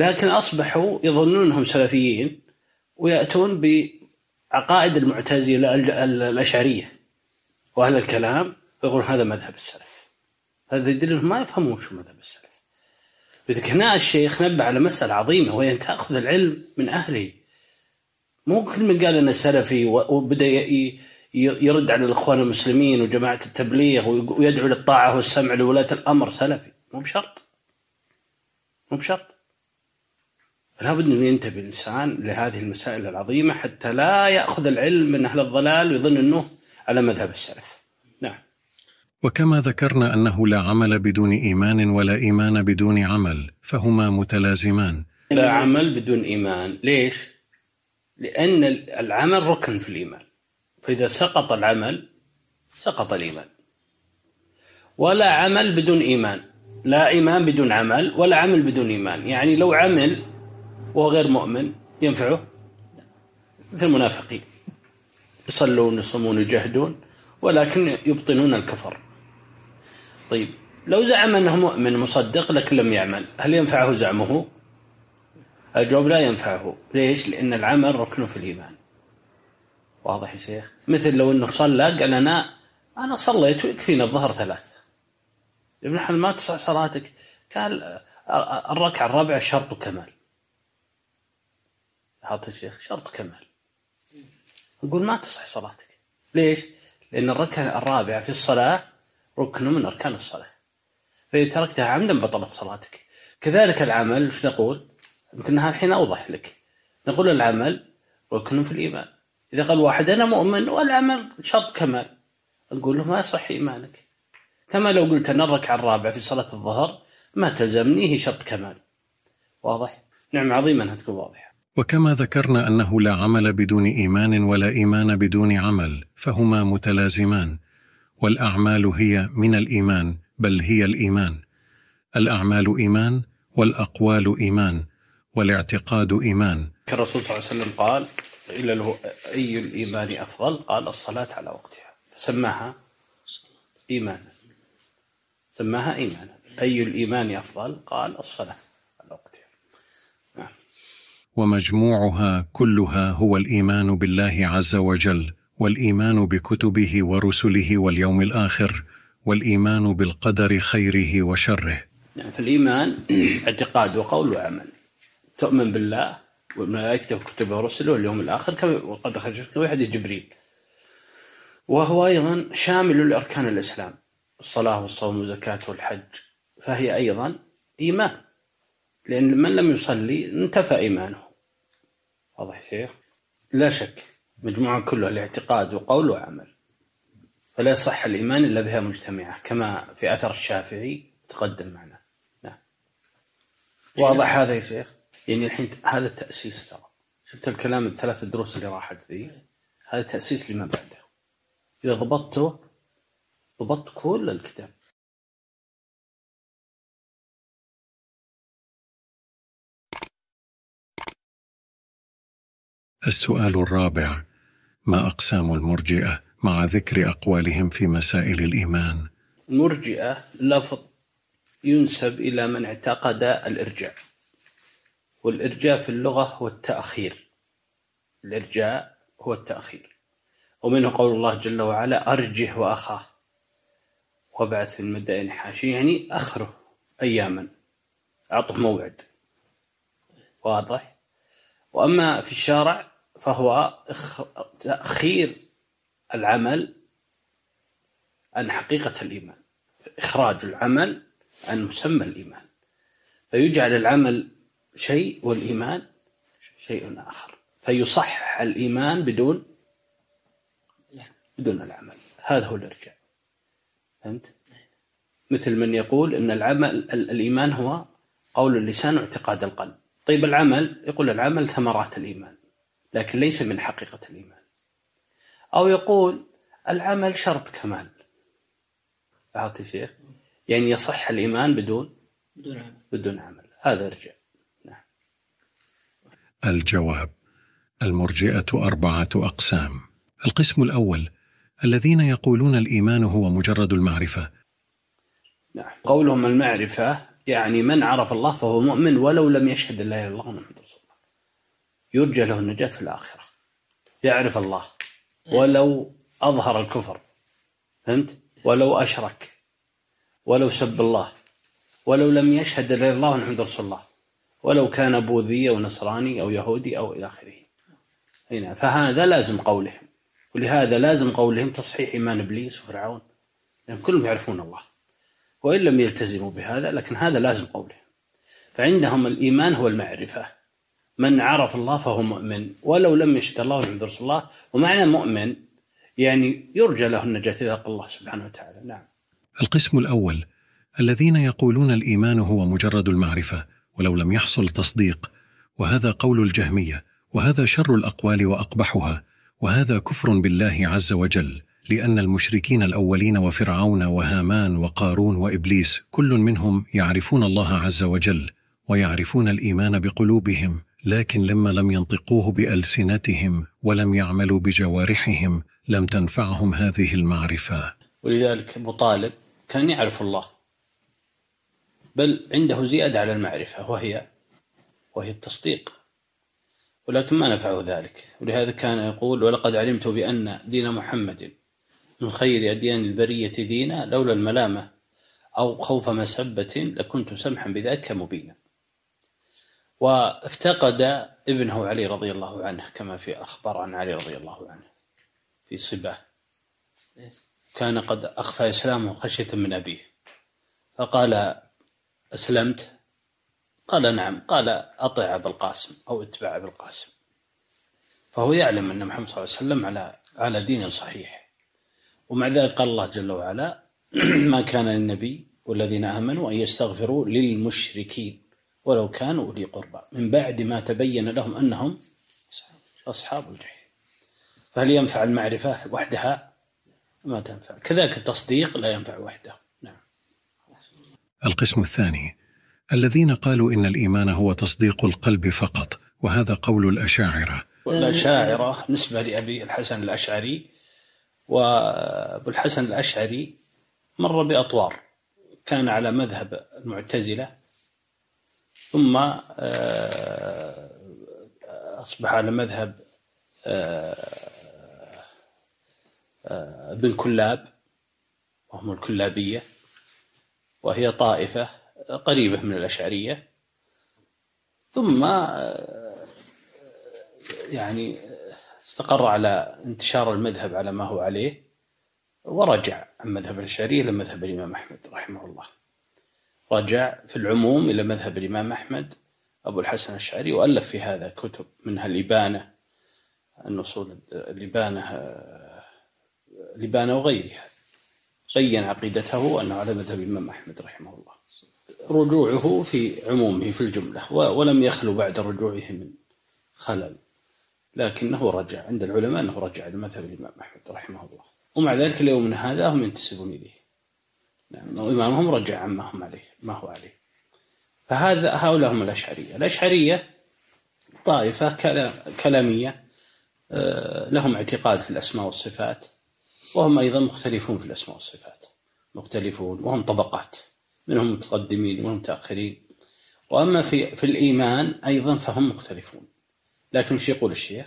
لكن أصبحوا يظنون أنهم سلفيين ويأتون بعقائد المعتزلة الأشعرية. وأهل الكلام ويقولون هذا مذهب السلف. هذا يدل أنهم ما يفهمون شو مذهب السلف. لذلك هنا الشيخ نبه على مسألة عظيمة وهي أن تأخذ العلم من أهله. مو كل من قال أنه سلفي وبدأ يرد على الإخوان المسلمين وجماعة التبليغ ويدعو للطاعة والسمع لولاة الأمر سلفي. مو بشرط. مو بشرط. فلا بد أن ينتبه الإنسان لهذه المسائل العظيمة حتى لا يأخذ العلم من أهل الضلال ويظن أنه على مذهب السلف. نعم. وكما ذكرنا أنه لا عمل بدون إيمان ولا إيمان بدون عمل فهما متلازمان. لا عمل بدون إيمان. ليش؟ لأن العمل ركن في الإيمان. فإذا سقط العمل سقط الإيمان. ولا عمل بدون إيمان. لا إيمان بدون عمل ولا عمل بدون إيمان. يعني لو عمل وهو غير مؤمن ينفعه؟ مثل المنافقين. يصلون يصومون يجاهدون ولكن يبطنون الكفر. طيب لو زعم أنه مؤمن مصدق لكن لم يعمل هل ينفعه زعمه؟ الجواب لا ينفعه. ليش؟ لأن العمل ركن في الإيمان. واضح يا شيخ؟ مثل لو أنه صلى قال أنا أنا صليت ويكفينا الظهر ثلاث. ابن حل ما تصح صلاتك. قال الركعة الرابعة شرط كمال. هذا الشيخ شرط كمال. يقول ما تصح صلاتك. ليش؟ لأن الركعة الرابعة في الصلاة ركن من أركان الصلاة. فإذا تركتها عمدا بطلت صلاتك. كذلك العمل إيش نقول؟ يمكن الحين أوضح لك. نقول العمل ركن في الإيمان. إذا قال واحد أنا مؤمن والعمل شرط كمال. نقول له ما يصح إيمانك. كما لو قلت أنا الركعة الرابعة في صلاة الظهر ما تلزمني هي شرط كمال. واضح؟ نعم عظيمة أنها تكون واضحة. وكما ذكرنا أنه لا عمل بدون إيمان ولا إيمان بدون عمل فهما متلازمان. والأعمال هي من الإيمان بل هي الإيمان. الأعمال إيمان والأقوال إيمان والاعتقاد إيمان. الرسول صلى الله عليه وسلم قال إلى له أي الإيمان أفضل؟ قال الصلاة على وقتها. فسماها إيمانا. سماها إيمانا. أي الإيمان أفضل؟ قال نعم. ومجموعها كلها هو الإيمان بالله عز وجل والإيمان بكتبه ورسله واليوم الآخر والإيمان بالقدر خيره وشره. نعم فالإيمان اعتقاد وقول وعمل. تؤمن بالله والملائكة وكتبه ورسله واليوم الآخر كما وقد خرج في حديث جبريل. وهو أيضا شامل لأركان الإسلام الصلاة والصوم والزكاة والحج فهي أيضا إيمان. لأن من لم يصلي انتفى إيمانه. واضح شيخ؟ لا شك مجموعة كلها الاعتقاد وقول وعمل. فلا يصح الإيمان إلا بها مجتمعة كما في أثر الشافعي تقدم معنا. نعم. واضح هذا يا شيخ؟ يعني الحين هذا التأسيس ترى. شفت الكلام الثلاث دروس اللي راحت ذي؟ هذا تأسيس لما بعده؟ إذا ضبطته ضبطت كل الكتاب. السؤال الرابع ما أقسام المرجئة مع ذكر أقوالهم في مسائل الإيمان؟ المرجئة لفظ ينسب إلى من اعتقد الإرجاء والإرجاء في اللغة هو التأخير. الإرجاء هو التأخير. ومنه قول الله جل وعلا أرجه وأخاه. وابعث في المدائن حاشية يعني أخره أياما. أعطه موعد. واضح؟ وأما في الشارع فهو تأخير العمل عن حقيقة الإيمان. إخراج العمل عن مسمى الإيمان. فيجعل العمل شيء والإيمان شيء آخر. فيصحح الإيمان بدون بدون العمل. هذا هو الإرجاع. فهمت؟ مثل من يقول أن العمل الإيمان هو قول اللسان واعتقاد القلب. طيب العمل يقول العمل ثمرات الإيمان. لكن ليس من حقيقة الإيمان. أو يقول العمل شرط كمال. يا شيخ؟ يعني يصح الإيمان بدون بدون عمل. بدون عمل. هذا ارجع نعم. الجواب. المرجئة أربعة أقسام. القسم الأول. الذين يقولون الإيمان هو مجرد المعرفة. نعم. قولهم المعرفة يعني من عرف الله فهو مؤمن ولو لم يشهد لا إله إلا الله محمد الله. يرجى له النجاة في الآخرة. يعرف الله. ولو أظهر الكفر. فهمت؟ ولو أشرك. ولو سب الله. ولو لم يشهد إلا الله محمد رسول الله. ولو كان بوذي أو نصراني أو يهودي أو إلى آخره. هنا. فهذا لازم قولهم. ولهذا لازم قولهم تصحيح إيمان إبليس وفرعون. لأن كلهم يعرفون الله. وإن لم يلتزموا بهذا لكن هذا لازم قولهم. فعندهم الإيمان هو المعرفة. من عرف الله فهو مؤمن ولو لم يشهد الله محمد رسول الله ومعنى مؤمن يعني يرجى له النجاة إذا قال الله سبحانه وتعالى. نعم. القسم الأول الذين يقولون الإيمان هو مجرد المعرفة ولو لم يحصل تصديق وهذا قول الجهمية وهذا شر الأقوال وأقبحها وهذا كفر بالله عز وجل لأن المشركين الأولين وفرعون وهامان وقارون وإبليس كل منهم يعرفون الله عز وجل ويعرفون الإيمان بقلوبهم لكن لما لم ينطقوه بألسنتهم ولم يعملوا بجوارحهم لم تنفعهم هذه المعرفة. ولذلك أبو طالب كان يعرف الله بل عنده زيادة على المعرفة وهي وهي التصديق. ولكن ما نفعه ذلك. ولهذا كان يقول ولقد علمت بأن دين محمد من خير أديان البرية دينا لولا الملامة أو خوف مسبة لكنت سمحا بذلك مبينا. وافتقد ابنه علي رضي الله عنه كما في أخبار عن علي رضي الله عنه في صباه كان قد أخفى إسلامه خشية من أبيه. فقال أسلمت؟ قال نعم. قال أطع أبا القاسم أو اتبع أبا القاسم. فهو يعلم أن محمد صلى الله عليه وسلم على على دين صحيح. ومع ذلك قال الله جل وعلا ما كان للنبي والذين آمنوا أن يستغفروا للمشركين. ولو كانوا أولي قربى. من بعد ما تبين لهم أنهم أصحاب الجحيم. فهل ينفع المعرفة وحدها؟ ما تنفع. كذلك التصديق لا ينفع وحده. نعم. القسم الثاني. الذين قالوا إن الإيمان هو تصديق القلب فقط وهذا قول الأشاعرة. والأشاعرة نسبة لأبي الحسن الأشعري وأبو الحسن الأشعري مر بأطوار. كان على مذهب المعتزلة ثم آه، أصبح على مذهب آه، آه، ابن كلاب وهم الكلابية وهي طائفة قريبة من الأشعرية. ثم يعني استقر على انتشار المذهب على ما هو عليه ورجع عن مذهب الأشعرية إلى مذهب الإمام أحمد رحمه الله. رجع في العموم إلى مذهب الإمام أحمد أبو الحسن الأشعري وألف في هذا كتب منها الإبانة النصول الإبانة الإبانة وغيرها. بين عقيدته أنه على مذهب الإمام أحمد رحمه الله. رجوعه في عمومه في الجملة ولم يخلو بعد رجوعه من خلل لكنه رجع عند العلماء أنه رجع لمذهب الإمام أحمد رحمه الله. ومع ذلك اليوم من هذا هم ينتسبون إليه. نعم إمامهم رجع عما هم عليه. ما هو عليه. فهذا هؤلاء هم الأشعرية. الأشعرية طائفة كلامية آه، لهم اعتقاد في الأسماء والصفات وهم أيضا مختلفون في الأسماء والصفات. مختلفون وهم طبقات. منهم متقدمين ومنهم متأخرين. وأما في في الإيمان أيضا فهم مختلفون. لكن إيش يقول الشيخ؟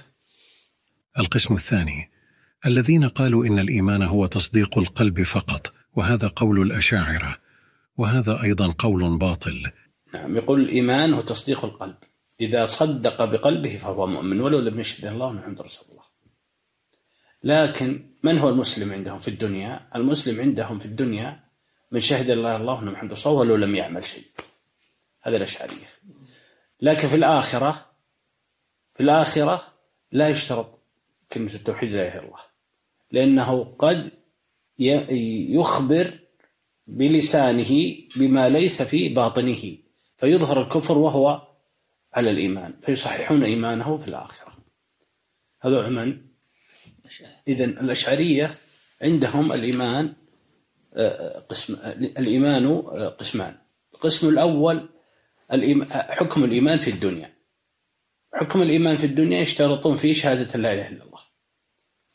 القسم الثاني. الذين قالوا إن الإيمان هو تصديق القلب فقط وهذا قول الأشاعرة. وهذا أيضا قول باطل. نعم يقول الإيمان هو تصديق القلب. إذا صدق بقلبه فهو مؤمن ولو لم يشهد الله محمد رسول الله. لكن من هو المسلم عندهم في الدنيا؟ المسلم عندهم في الدنيا من شهد الله الله محمد رسول ولو لم يعمل شيء. هذا الأشعرية. لكن في الآخرة في الآخرة لا يشترط كلمة التوحيد لا إله إلا الله. لأنه قد يخبر بلسانه بما ليس في باطنه فيظهر الكفر وهو على الإيمان فيصححون إيمانه في الآخرة هذول من؟ إذن الأشعرية عندهم الإيمان قسم الإيمان قسمان القسم الأول حكم الإيمان في الدنيا حكم الإيمان في الدنيا يشترطون فيه شهادة لا إله إلا الله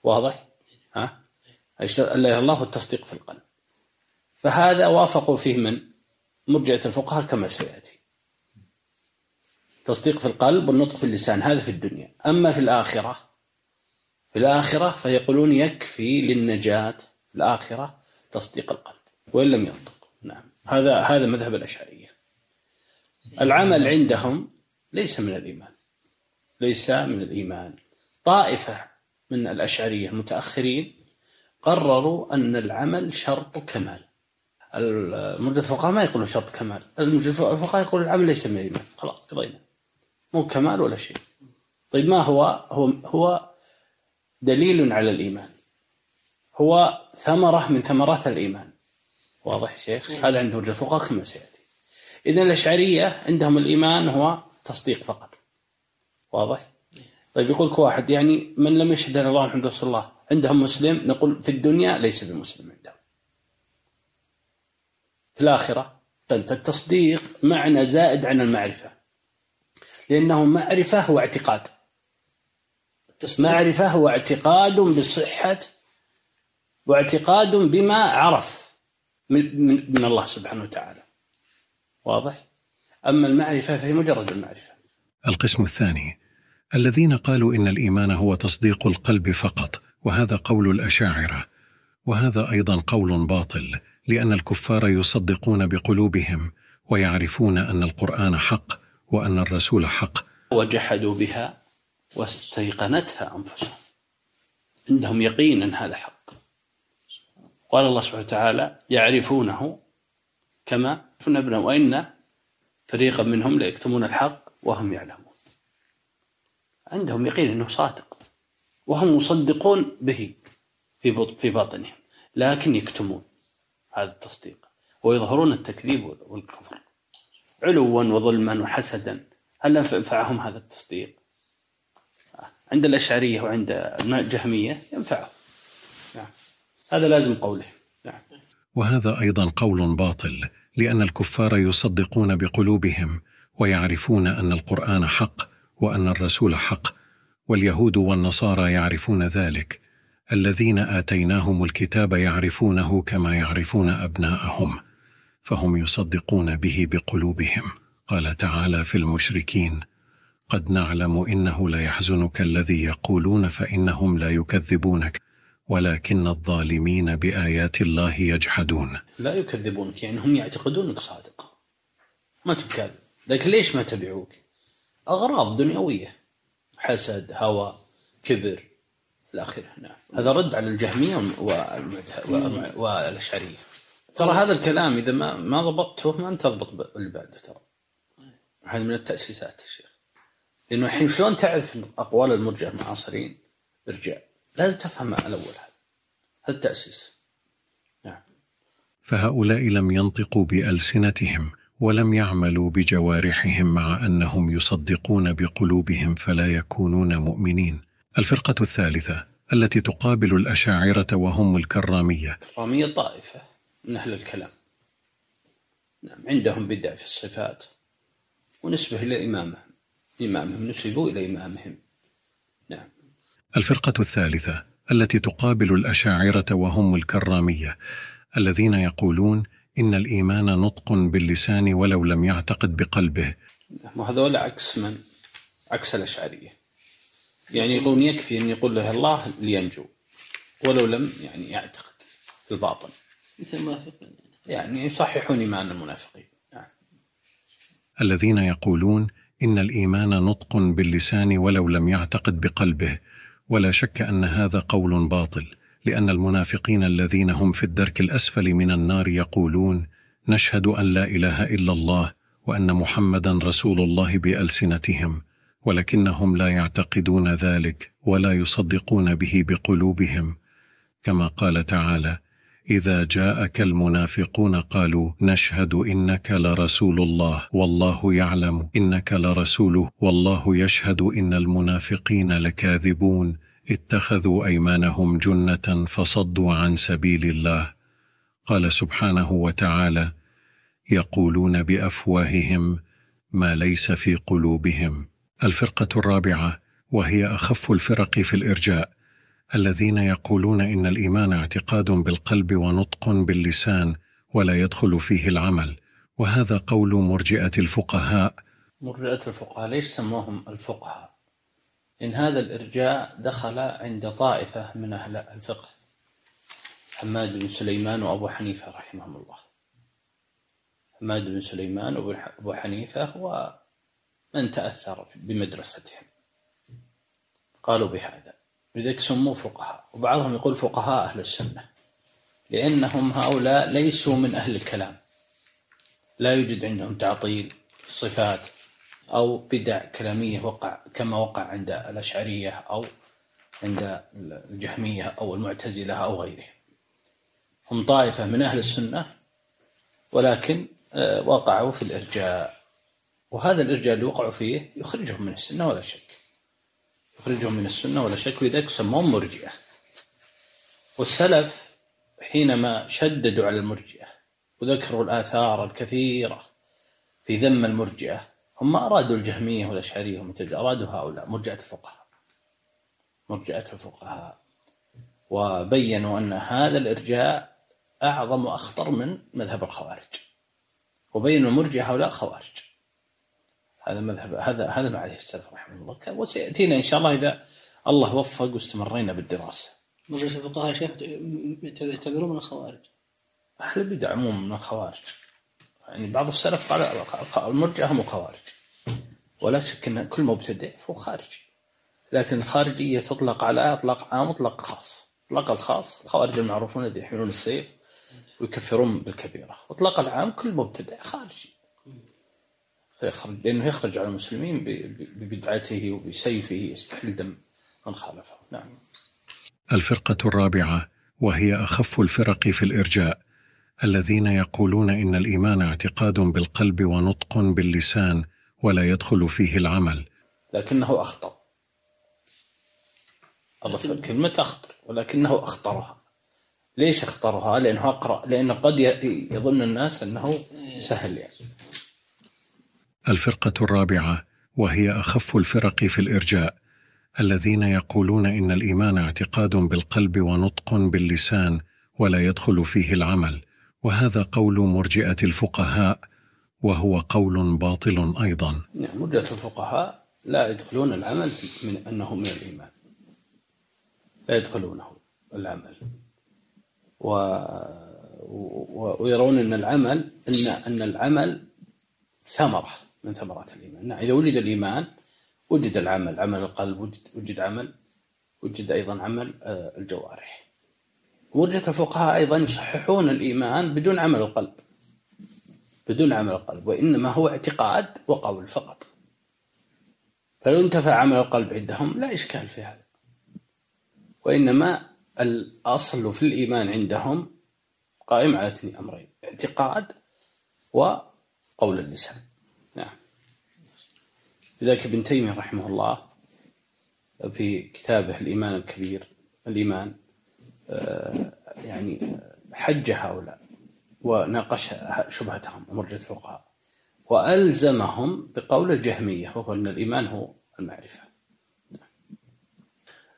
واضح؟ ها؟ لا إله إلا الله والتصديق في القلب فهذا وافقوا فيه من مرجئة الفقهاء كما سيأتي. تصديق في القلب والنطق في اللسان هذا في الدنيا. أما في الآخرة في الآخرة فيقولون يكفي للنجاة. في الآخرة تصديق القلب وإن لم ينطق. نعم. هذا هذا مذهب الأشعرية. العمل عندهم ليس من الإيمان. ليس من الإيمان. طائفة من الأشعرية المتأخرين قرروا أن العمل شرط كمال. المرجع الفقهاء ما يقولون شرط كمال. الفقهاء يقول العمل ليس من الإيمان. خلاص قضينا. مو كمال ولا شيء. طيب ما هو؟ هو هو دليل على الإيمان. هو ثمرة من ثمرات الإيمان. واضح شيخ؟ هذا عند مرجع الفقهاء كما سيأتي. إذا الأشعرية عندهم الإيمان هو تصديق فقط. واضح؟ طيب يقول واحد يعني من لم يشهد أن الله محمد رسول الله عندهم مسلم؟ نقول في الدنيا ليس بمسلم. في الآخرة فأنت التصديق معنى زائد عن المعرفة. لأنه معرفة هو اعتقاد معرفة هو اعتقاد بصحة واعتقاد بما عرف من, من, من الله سبحانه وتعالى. واضح؟ أما المعرفة فهي مجرد المعرفة. القسم الثاني الذين قالوا إن الإيمان هو تصديق القلب فقط وهذا قول الأشاعرة وهذا أيضا قول باطل. لأن الكفار يصدقون بقلوبهم ويعرفون أن القرآن حق وأن الرسول حق. وجحدوا بها واستيقنتها أنفسهم. عندهم يقين أن هذا حق. قال الله سبحانه وتعالى يعرفونه كما فنبنا وإن فريقا منهم ليكتمون الحق وهم يعلمون. عندهم يقين أنه صادق. وهم مصدقون به في في باطنهم. لكن يكتمون. هذا التصديق ويظهرون التكذيب والكفر علوا وظلما وحسدا هل ينفعهم هذا التصديق؟ عند الأشعرية وعند الجهمية ينفعهم نعم. هذا لازم قوله نعم. وهذا أيضا قول باطل لأن الكفار يصدقون بقلوبهم ويعرفون أن القرآن حق وأن الرسول حق واليهود والنصارى يعرفون ذلك الذين آتيناهم الكتاب يعرفونه كما يعرفون أبناءهم فهم يصدقون به بقلوبهم. قال تعالى في المشركين قد نعلم إنه ليحزنك الذي يقولون فإنهم لا يكذبونك ولكن الظالمين بآيات الله يجحدون. لا يكذبونك يعني هم يعتقدونك صادق. ما تبكى لكن ليش ما تبعوك؟ أغراض دنيوية حسد هوى كبر. الأخير. نعم. هذا رد على الجهمية والأشعرية. ترى هذا الكلام إذا ما ما ضبطته ما أنت تضبط اللي بعده ترى. هذا من التأسيسات الشيخ لأنه الحين شلون تعرف أقوال المرجع المعاصرين ارجع لازم تفهم الأول هذا. هذا التأسيس. نعم. فهؤلاء لم ينطقوا بألسنتهم ولم يعملوا بجوارحهم مع أنهم يصدقون بقلوبهم فلا يكونون مؤمنين. الفرقة الثالثة التي تقابل الأشاعرة وهم الكرامية. الكرامية طائفة من أهل الكلام. نعم عندهم بدع في الصفات. ونسبة إلى إمامهم. إمامهم نسبوا إلى إمامهم. نعم. الفرقة الثالثة التي تقابل الأشاعرة وهم الكرامية. الذين يقولون إن الإيمان نطق باللسان ولو لم يعتقد بقلبه. نعم، وهذول عكس من؟ عكس الأشعرية. يعني يقولون يكفي أن يقول له الله لينجو ولو لم يعني يعتقد في الباطن. مثل المنافقين. يعني يصححون إيمان المنافقين. نعم. الذين يقولون إن الإيمان نطق باللسان ولو لم يعتقد بقلبه ولا شك أن هذا قول باطل لأن المنافقين الذين هم في الدرك الأسفل من النار يقولون نشهد أن لا إله إلا الله وأن محمدا رسول الله بألسنتهم. ولكنهم لا يعتقدون ذلك ولا يصدقون به بقلوبهم. كما قال تعالى إذا جاءك المنافقون قالوا نشهد إنك لرسول الله والله يعلم إنك لرسوله والله يشهد إن المنافقين لكاذبون اتخذوا أيمانهم جنة فصدوا عن سبيل الله. قال سبحانه وتعالى يقولون بأفواههم ما ليس في قلوبهم. الفرقة الرابعة وهي أخف الفرق في الإرجاء الذين يقولون إن الإيمان اعتقاد بالقلب ونطق باللسان ولا يدخل فيه العمل وهذا قول مرجئة الفقهاء. مرجئة الفقهاء ليش سموهم الفقهاء؟ إن هذا الإرجاء دخل عند طائفة من أهل الفقه حماد بن سليمان وأبو حنيفة رحمهم الله. حماد بن سليمان وأبو حنيفة ومن تأثر بمدرستهم. قالوا بهذا. لذلك سموا فقهاء. وبعضهم يقول فقهاء أهل السنة. لأنهم هؤلاء ليسوا من أهل الكلام. لا يوجد عندهم تعطيل صفات أو بدع كلامية وقع كما وقع عند الأشعرية أو عند الجهمية أو المعتزلة أو غيرهم. هم طائفة من أهل السنة ولكن آه، وقعوا في الإرجاء. وهذا الإرجاء اللي وقعوا فيه يخرجهم من السنة ولا شك. يخرجهم من السنة ولا شك لذلك سموهم مرجئة. والسلف حينما شددوا على المرجئة وذكروا الآثار الكثيرة في ذم المرجئة هم ما أرادوا الجهمية والأشعرية أرادوا هؤلاء مرجئة الفقهاء. مرجئة الفقهاء. وبينوا أن هذا الإرجاء أعظم وأخطر من مذهب الخوارج. وبينوا المرجئة هؤلاء خوارج. هذا مذهب هذا هذا ما عليه السلف رحمه الله. وسيأتينا إن شاء الله إذا الله وفق واستمرينا بالدراسة. مرجئة الفقهاء شيخ يعتبرون من الخوارج. أهل البدع عموما من الخوارج. يعني بعض السلف قال المرجئة هم الخوارج. ولا شك أن كل مبتدع فهو خارجي. لكن الخارجية تطلق على إطلاق عام مطلق خاص. إطلاق الخاص الخوارج المعروفون الذين يحملون السيف ويكفرون بالكبيرة. واطلاق العام كل مبتدع خارجي. فيخرج لأنه يخرج على المسلمين ببدعته وبسيفه يستحل دم من خالفه. نعم. الفرقة الرابعة وهي أخف الفرق في الإرجاء الذين يقولون إن الإيمان اعتقاد بالقلب ونطق باللسان ولا يدخل فيه العمل. لكنه أخطر أضف كلمة أخطر ولكنه أخطرها. ليش اختارها؟ لأنه أقرأ لأنه قد يظن الناس أنه سهل يعني. الفرقة الرابعة وهي أخف الفرق في الإرجاء الذين يقولون إن الإيمان اعتقاد بالقلب ونطق باللسان ولا يدخل فيه العمل وهذا قول مرجئة الفقهاء وهو قول باطل أيضا. نعم مرجئة الفقهاء لا يدخلون العمل من أنه من الإيمان. لا يدخلونه العمل. و... و... ويرون إن العمل ان إن العمل ثمرة. من ثمرات الإيمان، نعم إذا وجد الإيمان وجد العمل، عمل القلب وجد وجد عمل وجد أيضا عمل آه، الجوارح. مرجة الفقهاء أيضا يصححون الإيمان بدون عمل القلب. بدون عمل القلب وإنما هو اعتقاد وقول فقط. فلو انتفى عمل القلب عندهم لا إشكال في هذا. وإنما الأصل في الإيمان عندهم قائم على اثنين أمرين اعتقاد وقول اللسان لذلك ابن تيمية رحمه الله في كتابه الإيمان الكبير الإيمان آه، يعني حج هؤلاء وناقش شبهتهم ومرجة الفقهاء وألزمهم بقول الجهمية وهو أن الإيمان هو المعرفة.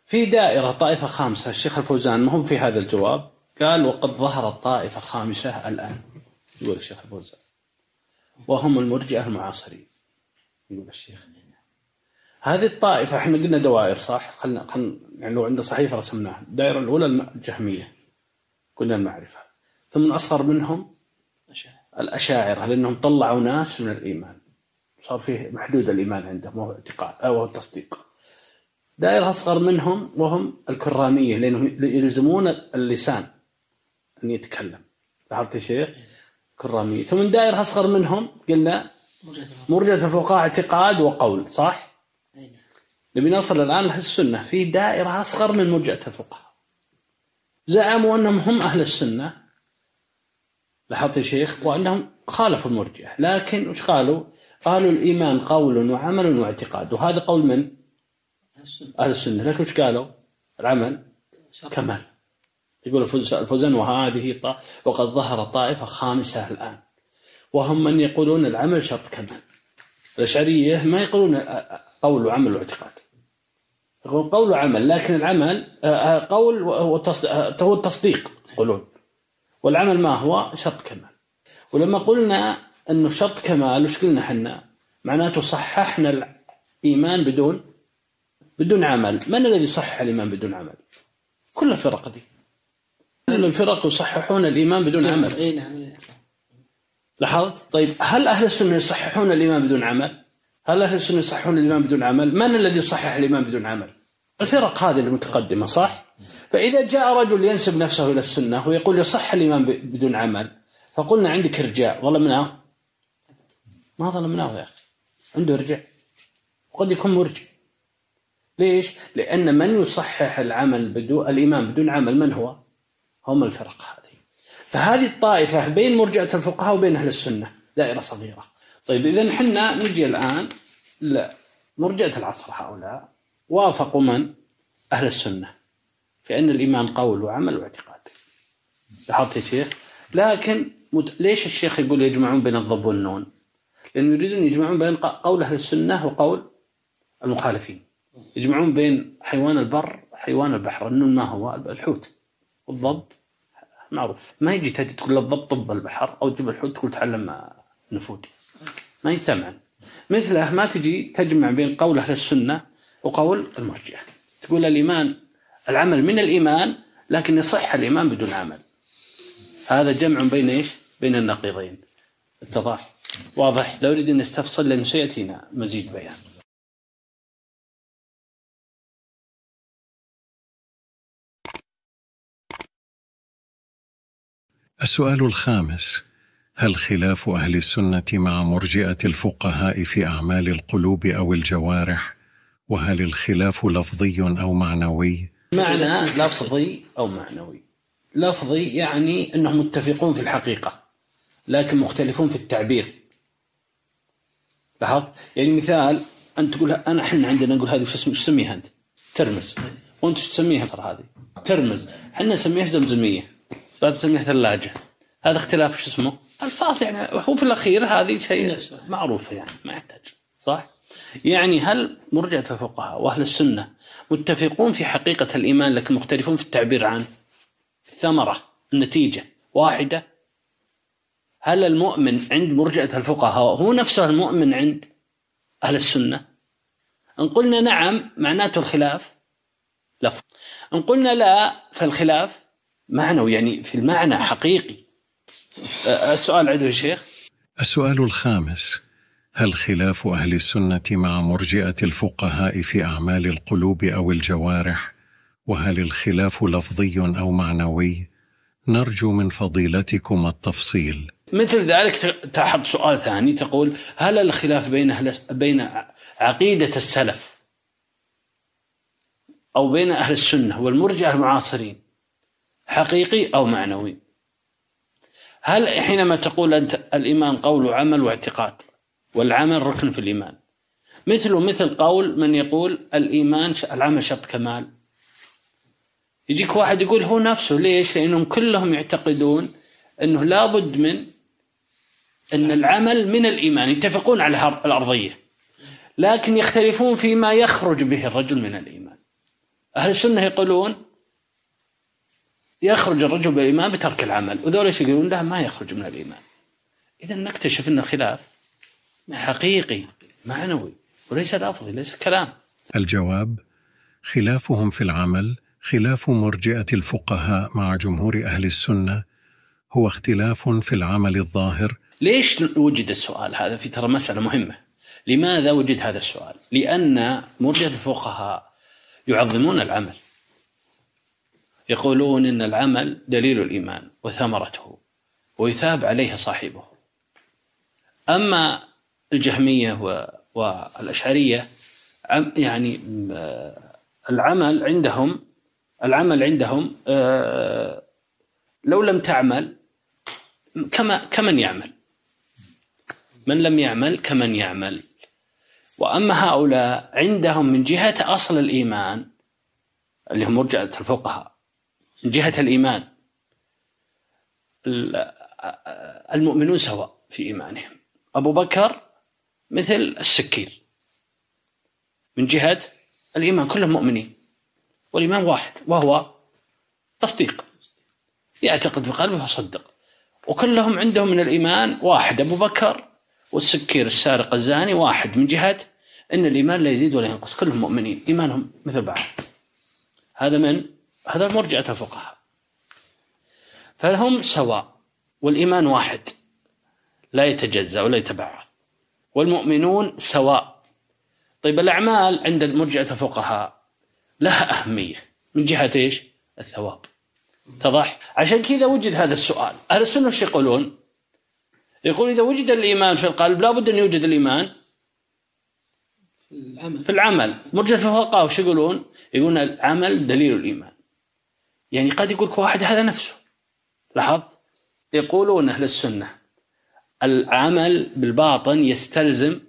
في دائرة طائفة خامسة الشيخ الفوزان ما هم في هذا الجواب؟ قال وقد ظهرت طائفة خامسة الآن. يقول الشيخ الفوزان. وهم المرجئة المعاصرين. يقول الشيخ. هذه الطائفة إحنا قلنا دوائر صح؟ خلنا خلنا يعني لو عندنا صحيفة رسمناها، الدائرة الأولى الجهمية قلنا المعرفة ثم أصغر منهم الأشاعرة لأنهم طلعوا ناس من الإيمان. صار فيه محدود الإيمان عندهم وهو اعتقاد أو التصديق دائرة أصغر منهم وهم الكرامية لأنهم يلزمون اللسان أن يتكلم. لاحظت يا شيخ؟ كرامية. ثم دائرة أصغر منهم قلنا مرجة الفقهاء اعتقاد وقول صح؟ نبي نصل الآن لأهل السنة في دائرة أصغر من مرجئة الفقهاء زعموا أنهم هم أهل السنة. لاحظت يا شيخ؟ وأنهم خالفوا المرجئة لكن وش قالوا؟ قالوا الإيمان قول وعمل واعتقاد. وهذا قول من؟ أهل السنة. لكن وش قالوا؟ العمل. كمال يقول الفوزان وهذه وقد ظهر طائفة خامسة الآن. وهم من يقولون العمل شرط كمال. الأشعرية ما يقولون قول وعمل واعتقاد. يقول قول وعمل لكن العمل آه، قول هو التصديق يقولون. والعمل ما هو؟ شرط كمال. ولما قلنا إنه شرط كمال وش قلنا إحنا؟ معناته صححنا الإيمان بدون بدون عمل، من الذي يصحح الإيمان بدون عمل؟ كل الفرق دي. كل الفرق يصححون الإيمان بدون عمل. إي نعم. لاحظت؟ طيب هل أهل السنة يصححون الايمان بدون عمل؟ هل أهل السنة يصححون الايمان بدون عمل؟ من الذي يصحح الايمان بدون عمل؟ الفرق هذه المتقدمة صح؟ فإذا جاء رجل ينسب نفسه إلى السنة ويقول يصح الايمان بدون عمل فقلنا عندك ارجاء ظلمناه؟ ما ظلمناه يا أخي عنده ارجاء وقد يكون مرجع ليش؟ لأن من يصحح العمل بدون الإيمان بدون عمل من هو؟ هم الفرق فهذه الطائفة بين مرجعة الفقهاء وبين أهل السنة دائرة صغيرة. طيب إذا حنا نجي الآن لا مرجعة العصر هؤلاء. وافقوا من؟ أهل السنة. في أن الإيمان قول وعمل واعتقاد. لاحظت يا شيخ؟ لكن مت... ليش الشيخ يقول يجمعون بين الضب والنون؟ لأنه يريدون يجمعون بين قول أهل السنة وقول المخالفين. يجمعون بين حيوان البر وحيوان البحر. النون ما هو؟ الحوت. والضب معروف. ما يجي تقول الضب طب البحر أو تجيب الحوت تقول تعلم نفود ما يجتمعن مثله ما تجي تجمع بين قول أهل السنة وقول المرجئة. تقول الإيمان العمل من الإيمان لكن يصح الإيمان بدون عمل. هذا جمع بين إيش؟ بين النقيضين. اتضح واضح؟ لو أريد أن نستفصل لأنه سيأتينا مزيد بيان. السؤال الخامس هل خلاف أهل السنة مع مرجئة الفقهاء في أعمال القلوب أو الجوارح؟ وهل الخلاف لفظي أو معنوي؟ معنى لفظي أو معنوي. لفظي يعني أنهم متفقون في الحقيقة لكن مختلفون في التعبير. لاحظت؟ يعني مثال انت تقول أنا إحنا عندنا نقول هذه وش تسميها أنت؟ ترمز. إيش تسميها؟ هذه. ترمز. إحنا نسميها زمزمية. بعد تسميها ثلاجة هذا اختلاف شو اسمه؟ الفاظ يعني هو في الأخير هذه شيء معروف يعني ما يحتاج صح؟ يعني هل مرجعة الفقهاء وأهل السنة متفقون في حقيقة الإيمان لكن مختلفون في التعبير عنه الثمرة النتيجة واحدة؟ هل المؤمن عند مرجعة الفقهاء هو نفسه المؤمن عند أهل السنة؟ إن قلنا نعم معناته الخلاف. لفظ إن قلنا لا فالخلاف معنوي يعني في المعنى حقيقي. السؤال عدو يا شيخ؟ السؤال الخامس هل خلاف أهل السنة مع مرجئة الفقهاء في أعمال القلوب أو الجوارح؟ وهل الخلاف لفظي أو معنوي؟ نرجو من فضيلتكم التفصيل. مثل ذلك تحط سؤال ثاني تقول هل الخلاف بين أهل بين عقيدة السلف أو بين أهل السنة والمرجع المعاصرين؟ حقيقي أو معنوي. هل حينما تقول أنت الإيمان قول وعمل واعتقاد والعمل ركن في الإيمان مثله مثل قول من يقول الإيمان العمل شرط كمال. يجيك واحد يقول هو نفسه ليش؟ لأنهم كلهم يعتقدون أنه لابد من أن العمل من الإيمان يتفقون على الأرضية. لكن يختلفون فيما يخرج به الرجل من الإيمان. أهل السنة يقولون يخرج الرجل بالإيمان بترك العمل. وذول إيش يقولون؟ لا ما يخرج من الإيمان. إذا نكتشف أن الخلاف حقيقي معنوي وليس لفظي ليس كلام. الجواب خلافهم في العمل خلاف مرجئة الفقهاء مع جمهور أهل السنة هو اختلاف في العمل الظاهر. ليش وجد السؤال هذا؟ في ترى مسألة مهمة. لماذا وجد هذا السؤال؟ لأن مرجئة الفقهاء يعظمون العمل. يقولون إن العمل دليل الإيمان وثمرته ويثاب عليه صاحبه. أما الجهمية والأشعرية يعني العمل عندهم العمل عندهم آه، لو لم تعمل كما كمن يعمل. من لم يعمل كمن يعمل. وأما هؤلاء عندهم من جهة أصل الإيمان اللي هم مرجعه الفقهاء. من جهة الإيمان. المؤمنون سواء في إيمانهم. أبو بكر مثل السكير. من جهة الإيمان كلهم مؤمنين. والإيمان واحد وهو تصديق. يعتقد في قلبه ويصدق. وكلهم عندهم من الإيمان واحد أبو بكر والسكير السارق الزاني واحد. من جهة أن الإيمان لا يزيد ولا ينقص. كلهم مؤمنين. إيمانهم مثل بعض. هذا من هذا مرجعة الفقهاء فهم سواء والإيمان واحد لا يتجزأ ولا يتبعض والمؤمنون سواء. طيب الأعمال عند مرجعة الفقهاء لها أهمية. من جهة إيش؟ الثواب. اتضح؟ عشان كذا وجد هذا السؤال. أهل السنة وش يقولون؟ يقول إذا وجد الإيمان في القلب لابد أن يوجد الإيمان في العمل. في العمل. مرجعة الفقهاء وش يقولون؟ يقولون العمل دليل الإيمان. يعني قد يقول واحد هذا نفسه. لاحظت؟ يقولون أهل السنة العمل بالباطن يستلزم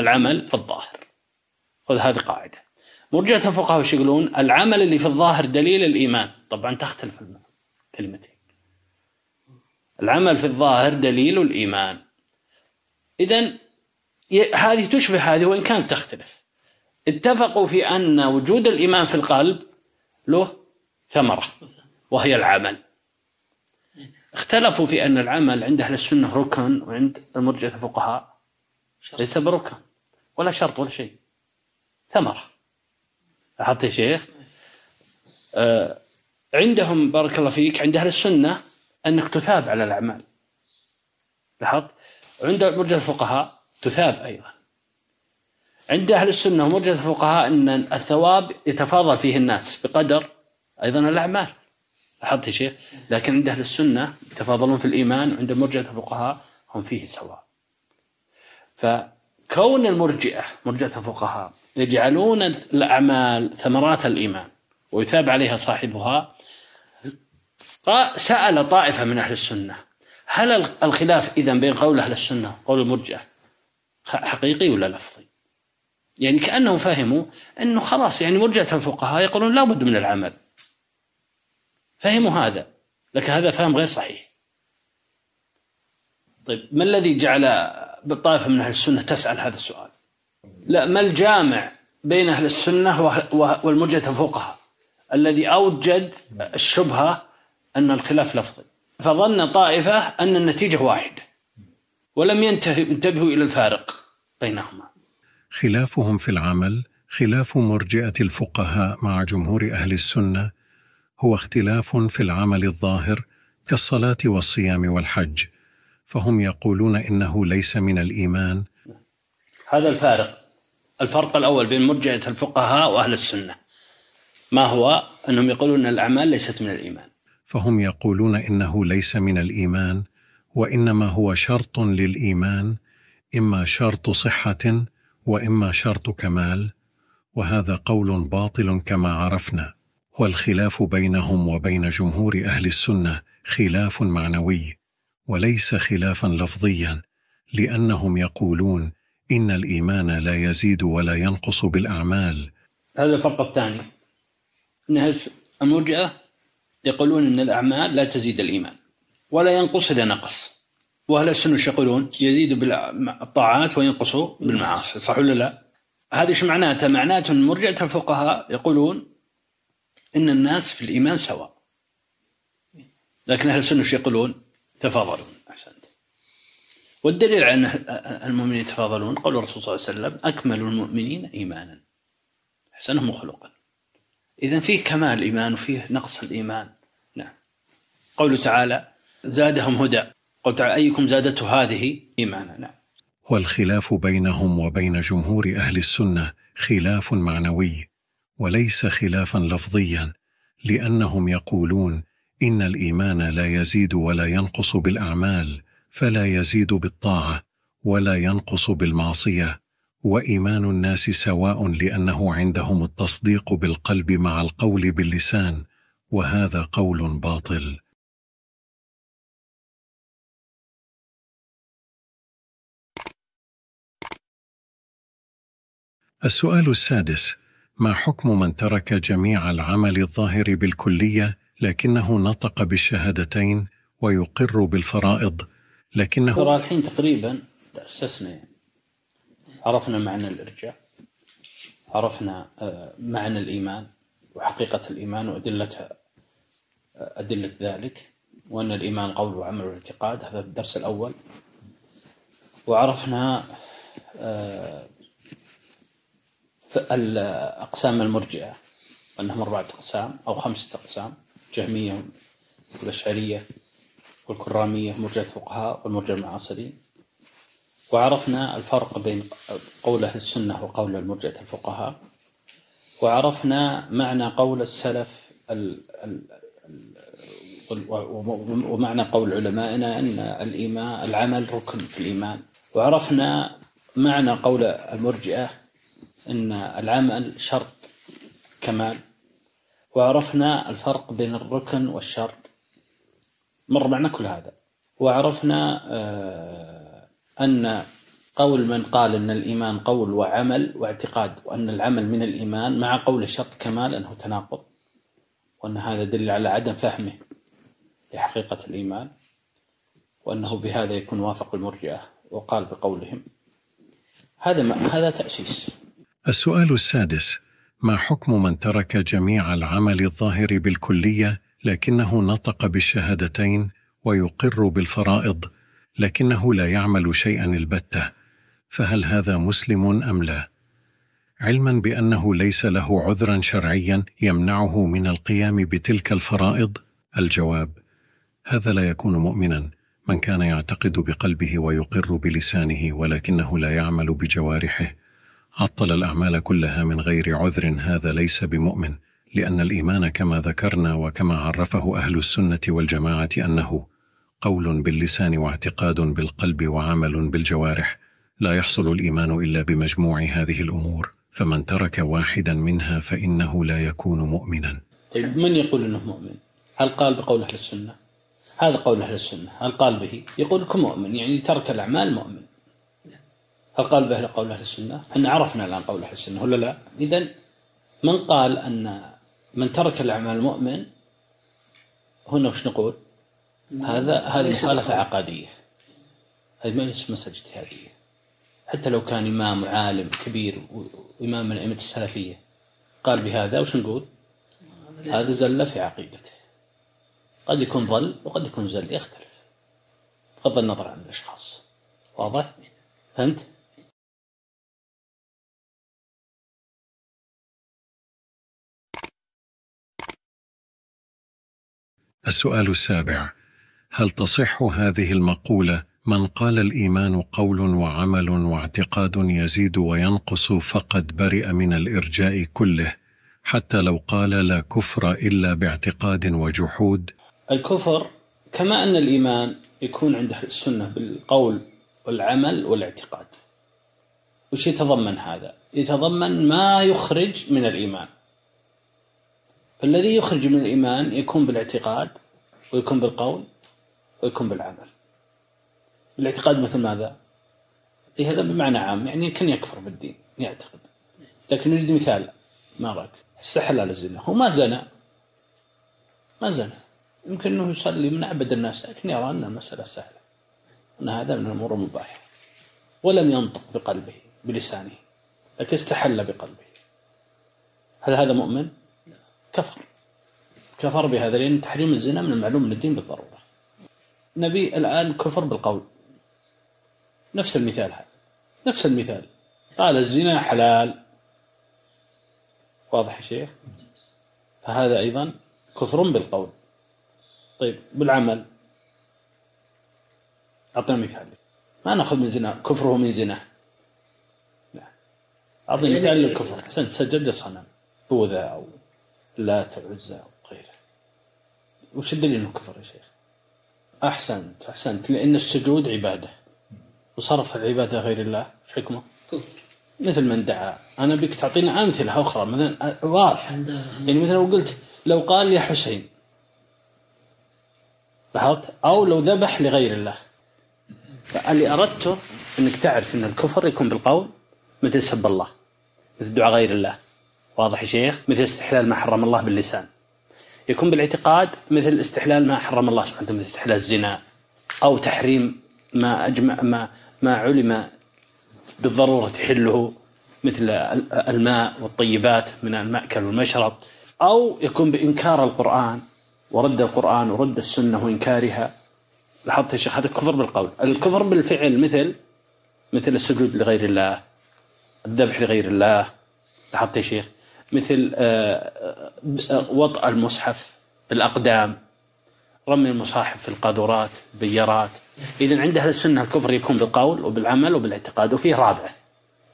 العمل في الظاهر. خذ هذه قاعدة. مرجعة الفقهاء وش يقولون؟ العمل اللي في الظاهر دليل الإيمان. طبعا تختلف الكلمتين العمل في الظاهر دليل الإيمان. إذا هذه تشبه هذه وإن كانت تختلف. اتفقوا في أن وجود الإيمان في القلب له ثمرة وهي العمل. اختلفوا في أن العمل عند أهل السنة ركن وعند المرجئة الفقهاء ليس بركن ولا شرط ولا شيء. ثمرة. لاحظت يا شيخ؟ آه عندهم بارك الله فيك عند أهل السنة أنك تثاب على الأعمال. لاحظت؟ عند مرجئة الفقهاء تثاب أيضا. عند أهل السنة ومرجئة الفقهاء أن الثواب يتفاضل فيه الناس بقدر أيضا الأعمال. لاحظت يا شيخ؟ لكن عند أهل السنة يتفاضلون في الإيمان وعند مرجئة الفقهاء هم فيه سواء. فكون المرجئة مرجئة الفقهاء يجعلون الأعمال ثمرات الإيمان ويثاب عليها صاحبها سأل طائفة من أهل السنة هل الخلاف إذا بين قول أهل السنة وقول المرجئة حقيقي ولا لفظي؟ يعني كأنهم فهموا أنه خلاص يعني مرجئة الفقهاء يقولون لا بد من العمل. فهموا هذا لكن هذا فهم غير صحيح. طيب ما الذي جعل بالطائفة من أهل السنة تسأل هذا السؤال؟ لا ما الجامع بين أهل السنة والمرجئة الفقهاء الذي أوجد الشبهة أن الخلاف لفظي؟ فظن طائفة أن النتيجة واحدة ولم ينتبهوا إلى الفارق بينهما. خلافهم في العمل خلاف مرجئة الفقهاء مع جمهور أهل السنة هو اختلاف في العمل الظاهر كالصلاة والصيام والحج فهم يقولون إنه ليس من الإيمان. هذا الفارق. الفرق الأول بين مرجئة الفقهاء وأهل السنة. ما هو؟ أنهم يقولون أن الأعمال ليست من الإيمان. فهم يقولون إنه ليس من الإيمان وإنما هو شرط للإيمان إما شرط صحة وإما شرط كمال وهذا قول باطل كما عرفنا. والخلاف بينهم وبين جمهور أهل السنة خلاف معنوي وليس خلافا لفظيا لأنهم يقولون إن الإيمان لا يزيد ولا ينقص بالأعمال هذا الفرق الثاني أن المرجئة يقولون أن الأعمال لا تزيد الإيمان ولا ينقص إذا نقص وأهل السنة يقولون يزيد بالطاعات وينقص بالمعاصي صح ولا لا؟ هذا إيش معناته؟ معناته أن مرجئة الفقهاء يقولون إن الناس في الإيمان سواء. لكن أهل السنة يقولون؟ تفاضلون. أحسنت. والدليل على أن المؤمنين يتفاضلون قول الرسول صلى الله عليه وسلم أكمل المؤمنين إيمانا. أحسنهم خلقا. إذا فيه كمال الإيمان وفيه نقص الإيمان. نعم. قوله تعالى زادهم هدى. قل تعالى أيكم زادته هذه إيمانا؟ نعم. والخلاف بينهم وبين جمهور أهل السنة خلاف معنوي. وليس خلافا لفظيا لأنهم يقولون إن الإيمان لا يزيد ولا ينقص بالأعمال فلا يزيد بالطاعة ولا ينقص بالمعصية. وإيمان الناس سواء لأنه عندهم التصديق بالقلب مع القول باللسان وهذا قول باطل. السؤال السادس ما حكم من ترك جميع العمل الظاهر بالكلية لكنه نطق بالشهادتين ويقر بالفرائض؟ لكنه ترى الحين تقريبا تأسسنا يعني عرفنا معنى الإرجاء عرفنا آه، معنى الإيمان وحقيقة الإيمان وأدلة أدلة ذلك وأن الإيمان قول وعمل واعتقاد هذا الدرس الأول. وعرفنا آه، أقسام المرجئة وأنهم أربعة أقسام أو خمسة أقسام جهمية والأشعرية والكرامية مرجع الفقهاء والمرجع المعاصرين. وعرفنا الفرق بين قول أهل السنة وقول المرجئة الفقهاء. وعرفنا معنى قول السلف ال ال ومعنى قول علمائنا أن الإيمان العمل ركن في الإيمان. وعرفنا معنى قول المرجئة أن العمل شرط كمال وعرفنا الفرق بين الركن والشرط. مر معنا كل هذا. وعرفنا آه، أن قول من قال أن الإيمان قول وعمل واعتقاد وأن العمل من الإيمان مع قول الشرط كمال أنه تناقض. وأن هذا دليل على عدم فهمه لحقيقة الإيمان. وأنه بهذا يكون وافق المرجئة وقال بقولهم. هذا ما هذا تأسيس. السؤال السادس ما حكم من ترك جميع العمل الظاهر بالكلية لكنه نطق بالشهادتين ويقر بالفرائض لكنه لا يعمل شيئا البتة فهل هذا مسلم أم لا؟ علما بأنه ليس له عذرا شرعيا يمنعه من القيام بتلك الفرائض؟ الجواب هذا لا يكون مؤمنا من كان يعتقد بقلبه ويقر بلسانه ولكنه لا يعمل بجوارحه. عطل الأعمال كلها من غير عذر هذا ليس بمؤمن لأن الإيمان كما ذكرنا وكما عرفه أهل السنة والجماعة أنه قول باللسان واعتقاد بالقلب وعمل بالجوارح. لا يحصل الإيمان إلا بمجموع هذه الأمور فمن ترك واحدا منها فإنه لا يكون مؤمنا. طيب من يقول إنه مؤمن؟ هل قال بقول أهل السنة؟ هذا قول أهل السنة هل قال به؟ يقول لكم مؤمن يعني ترك الأعمال مؤمن. هل قال به قول أهل السنة؟ إحنا عرفنا الآن قول أهل السنة ولا لا؟ اذا من قال أن من ترك الأعمال مؤمن هنا وش نقول؟ هذا هذه مخالفة عقادية هذه ما مسألة اجتهادية حتى لو كان إمام وعالم كبير وإمام من أئمة السلفية قال بهذا وش نقول؟ هذا زل في عقيدته. قد يكون ضل وقد يكون زل يختلف. بغض النظر عن الأشخاص. واضح؟ فهمت؟ السؤال السابع. هل تصح هذه المقولة من قال الإيمان قول وعمل واعتقاد يزيد وينقص فقد برئ من الإرجاء كله حتى لو قال لا كفر إلا باعتقاد وجحود الكفر كما أن الإيمان يكون عند أهل السنة بالقول والعمل والاعتقاد. وش يتضمن هذا؟ يتضمن ما يخرج من الإيمان. فالذي يخرج من الإيمان يكون بالاعتقاد ويكون بالقول ويكون بالعمل. الاعتقاد مثل ماذا؟ هذا بمعنى عام يعني كان يكفر بالدين يعتقد. لكن نريد مثال. ما استحل على الزنا. هو ما زنى. ما زنى. يمكن أنه يصلي من أعبد الناس لكن يرى أن المسألة سهلة. أن هذا من الأمور المباحة. ولم ينطق بقلبه بلسانه لكن استحل بقلبه. هل هذا مؤمن؟ كفر. كفر بهذا لأن تحريم الزنا من المعلوم من الدين بالضرورة. نبي الآن كفر بالقول. نفس المثال هذا. نفس المثال. قال الزنا حلال. واضح يا شيخ؟ فهذا أيضا كفر بالقول. طيب بالعمل. أعطينا مثال. ما نأخذ من زنا كفره من زنا. لا. أعطي يعني مثال للكفر. أحسنت سجد صنم بوذا أو لات أو عزى أو غيره. وش الدليل أنه كفر يا شيخ؟ أحسنت أحسنت لأن السجود عبادة. وصرف العبادة غير الله إيش حكمه؟ مثل من دعا. أنا بك تعطينا أمثلة أخرى مثلا واضح. يعني مثلا لو قلت لو قال يا حسين لاحظت؟ أو لو ذبح لغير الله. فاللي أردته أنك تعرف أن الكفر يكون بالقول مثل سب الله مثل دعاء غير الله. واضح يا شيخ؟ مثل استحلال ما حرم الله باللسان. يكون بالاعتقاد مثل استحلال ما حرم الله سبحانه وتعالى مثل استحلال الزنا أو تحريم ما أجمع ما ما علم بالضرورة تحله مثل الماء والطيبات من المأكل والمشرب. أو يكون بإنكار القرآن ورد القرآن ورد السنة وإنكارها. لاحظت يا شيخ؟ هذا كفر بالقول. الكفر بالفعل مثل مثل السجود لغير الله الذبح لغير الله. لاحظت يا شيخ؟ مثل آه، آه، وطأ المصحف بالأقدام رمي المصاحف في القاذورات بيارات إذا عند أهل السنة الكفر يكون بالقول وبالعمل وبالاعتقاد وفيه رابعة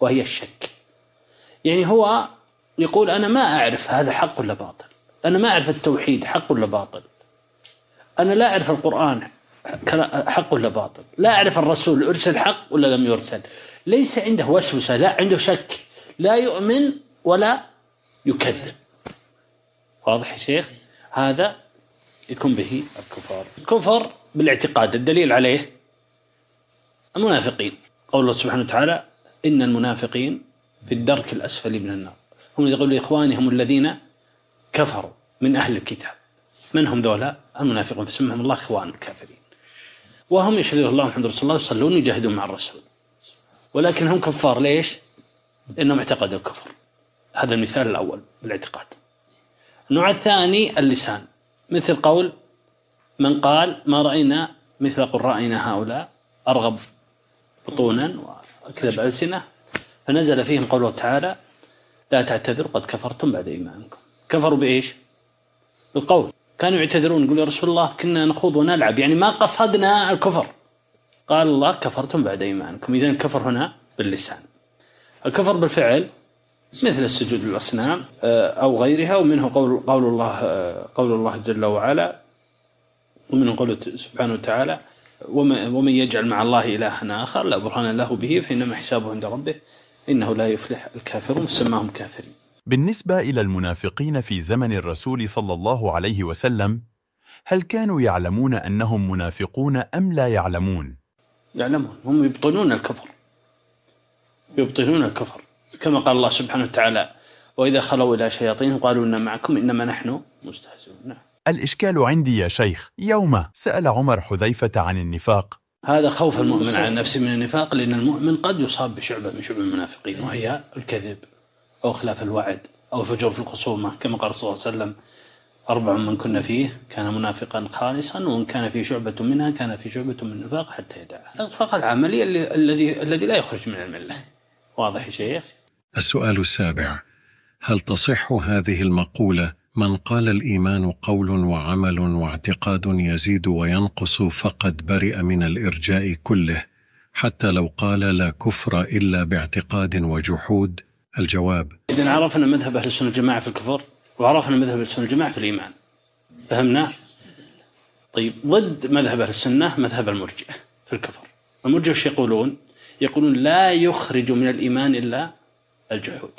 وهي الشك. يعني هو يقول أنا ما أعرف هذا حق ولا باطل؟ أنا ما أعرف التوحيد حق ولا باطل؟ أنا لا أعرف القرآن حق ولا باطل؟ لا أعرف الرسول أرسل حق ولا لم يرسل؟ ليس عنده وسوسة لا عنده شك. لا يؤمن ولا يكذب. واضح يا شيخ؟ هذا يكون به الكفار. الكفر بالاعتقاد الدليل عليه المنافقين. قول الله سبحانه وتعالى إن المنافقين في الدرك الأسفل من النار. هم يقول لإخوانهم الذين كفروا من أهل الكتاب. من هم ذولا؟ المنافقون. فسمهم الله إخوان الكافرين. وهم يشهدون الله محمد رسول الله يصلون ويجاهدون مع الرسول. ولكن هم كفار. ليش؟ لأنهم اعتقدوا الكفر. هذا المثال الأول بالاعتقاد. النوع الثاني اللسان. مثل قول من قال ما رأينا مثل قرائنا هؤلاء أرغب بطونا وأكذب ألسنة. فنزل فيهم قوله تعالى لا تعتذروا قد كفرتم بعد إيمانكم. كفروا بإيش؟ بالقول. كانوا يعتذرون يقول يا رسول الله كنا نخوض ونلعب. يعني ما قصدنا الكفر. قال الله كفرتم بعد إيمانكم. إذا الكفر هنا باللسان. الكفر بالفعل مثل السجود للأصنام آه، أو غيرها ومنه قول قول الله آه، قول الله جل وعلا ومنه قوله سبحانه وتعالى ومن يجعل مع الله إلها آخر لا برهان له به فإنما حسابه عند ربه إنه لا يفلح الكافرون فسماهم كافرين. بالنسبة إلى المنافقين في زمن الرسول صلى الله عليه وسلم هل كانوا يعلمون أنهم منافقون أم لا يعلمون؟ يعلمون هم يبطنون الكفر. يبطنون الكفر. كما قال الله سبحانه وتعالى وإذا خلوا إلى شياطين قالوا إن معكم إنما نحن مستهزئون. نعم. الإشكال عندي يا شيخ يوم سأل عمر حذيفة عن النفاق. هذا خوف المؤمن على نفسه من النفاق لأن المؤمن قد يصاب بشعبة من شعب المنافقين وهي الكذب أو خلاف الوعد أو الفجور في الخصومة. كما قال صلى الله عليه وسلم أربع من كنا فيه كان منافقا خالصا وإن كان في شعبة منها كان في شعبة من النفاق حتى يدعها النفاق العملي الذي الذي لا يخرج من الملة. واضح يا شيخ؟ السؤال السابع. هل تصح هذه المقولة من قال الإيمان قول وعمل واعتقاد يزيد وينقص فقد برئ من الإرجاء كله حتى لو قال لا كفر إلا باعتقاد وجحود الجواب إذا عرفنا مذهب أهل السنة والجماعة في الكفر وعرفنا مذهب أهل السنة والجماعة في الإيمان. فهمنا؟ طيب ضد مذهب أهل السنة مذهب المرجئة في الكفر. المرجئة وش يقولون؟ يقولون لا يخرج من الإيمان إلا الجحود.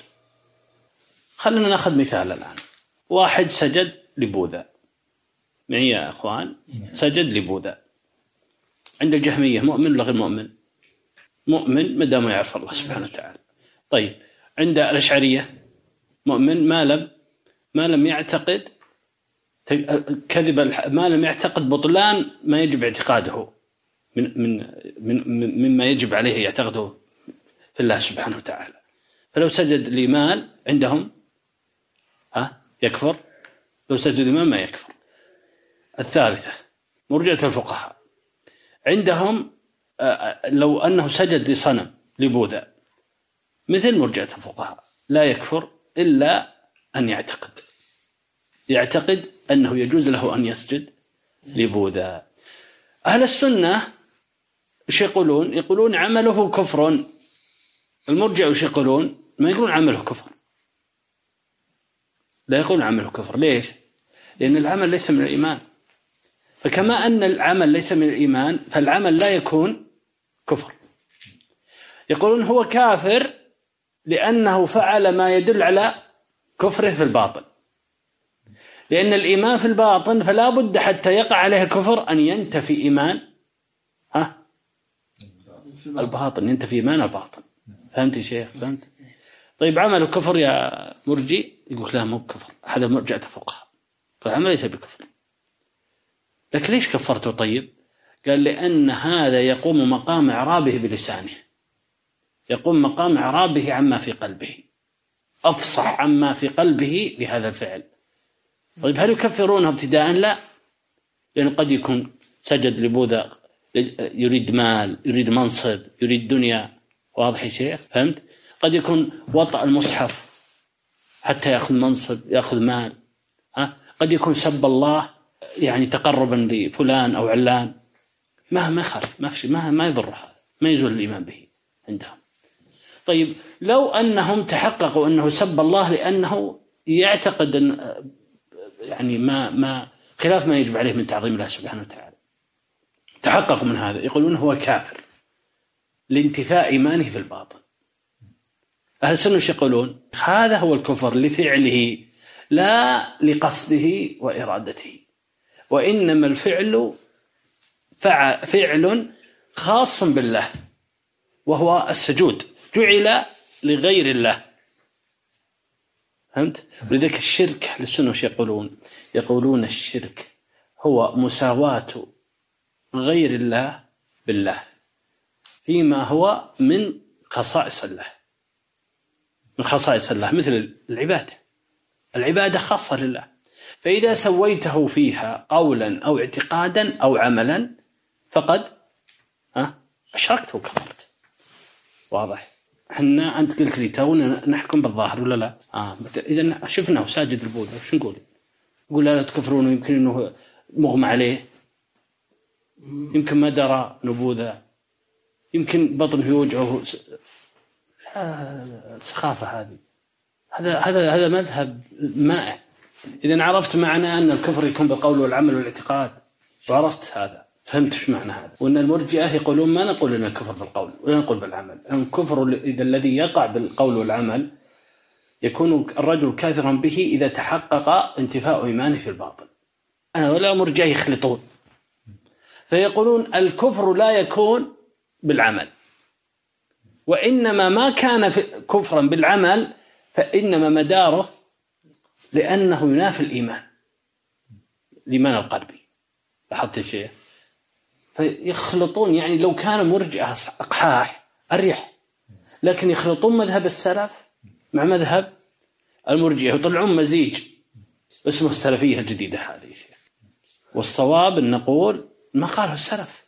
خلينا ناخذ مثال الآن. واحد سجد لبوذا. معي يا أخوان؟ سجد لبوذا. عند الجهمية مؤمن ولا غير مؤمن؟ مؤمن ما دام يعرف الله سبحانه وتعالى. طيب عند الأشعرية مؤمن ما لم ما لم يعتقد كذب ما لم يعتقد بطلان ما يجب اعتقاده. من من من مما يجب عليه يعتقده في الله سبحانه وتعالى. فلو سجد لمال عندهم ها يكفر. لو سجد لمال ما يكفر. الثالثة مرجعة الفقهاء. عندهم لو أنه سجد لصنم لبوذا مثل مرجعة الفقهاء. لا يكفر إلا أن يعتقد. يعتقد أنه يجوز له أن يسجد لبوذا. أهل السنة إيش يقولون؟ يقولون عمله كفر. المرجع إيش يقولون؟ ما يقولون عمله كفر. لا يقولون عمله كفر. ليش؟ لأن العمل ليس من الإيمان. فكما أن العمل ليس من الإيمان فالعمل لا يكون كفر. يقولون هو كافر لأنه فعل ما يدل على كفره في الباطن. لأن الإيمان في الباطن فلا بد حتى يقع عليه الكفر أن ينتفي إيمان. ها؟ الباطن. ينتفي إيمان الباطن. فهمت يا شيخ؟ فهمت؟ طيب عمل كفر يا مرجي؟ يقول لا مو بكفر هذا مرجعة الفقهاء فالعمل ليس بكفر. لكن ليش كفرته طيب؟ قال لأن هذا يقوم مقام إعرابه بلسانه. يقوم مقام إعرابه عما في قلبه. أفصح عما في قلبه بهذا الفعل. طيب هل يكفرونه ابتداء؟ لا. لأنه قد يكون سجد لبوذا يريد مال يريد منصب يريد دنيا. واضح يا شيخ؟ فهمت؟ قد يكون وطأ المصحف حتى يأخذ منصب يأخذ مال ها؟ قد يكون سب الله يعني تقربا لفلان أو علان. ما ما يخالف ما في ما ما يضر هذا ما يزول الإيمان به عندهم. طيب لو أنهم تحققوا أنه سب الله لأنه يعتقد أن يعني ما ما خلاف ما يجب عليه من تعظيم الله سبحانه وتعالى. تحققوا من هذا يقولون هو كافر لانتفاء إيمانه في الباطن. أهل السنة إيش يقولون؟ هذا هو الكفر لفعله لا لقصده وإرادته وإنما الفعل فعل خاص بالله وهو السجود جعل لغير الله فهمت؟ ولذلك الشرك أهل السنة وش يقولون؟ يقولون الشرك هو مساواة غير الله بالله فيما هو من خصائص الله من خصائص الله مثل العبادة. العبادة خاصة لله. فإذا سويته فيها قولا أو اعتقادا أو عملا فقد أشركت وكفرت واضح. إحنا أنت قلت لي تونا نحكم بالظاهر ولا لا؟ آه اذا شفناه ساجد البوذا شو نقول؟ نقول لا, تكفرون يمكن إنه مغمى عليه. يمكن ما درى نبوذا يمكن بطنه يوجعه سخافه هذه. هذا هذا هذا مذهب مائع. إذا عرفت معنى أن الكفر يكون بالقول والعمل والاعتقاد وعرفت هذا فهمت إيش معنى هذا. وأن المرجئة يقولون ما نقول إن الكفر بالقول ولا نقول بالعمل. الكفر إذا الذي يقع بالقول والعمل يكون الرجل كافرا به إذا تحقق انتفاء إيمانه في الباطن أنا ولا مرجئة يخلطون. فيقولون الكفر لا يكون بالعمل. وإنما ما كان كفرا بالعمل فإنما مداره لأنه ينافي الإيمان. الإيمان القلبي. لاحظت شيء فيخلطون يعني لو كان مرجئة أقحاح أريح. لكن يخلطون مذهب السلف مع مذهب المرجئة ويطلعون مزيج. اسمه السلفية الجديدة هذه والصواب أن نقول ما قاله السلف.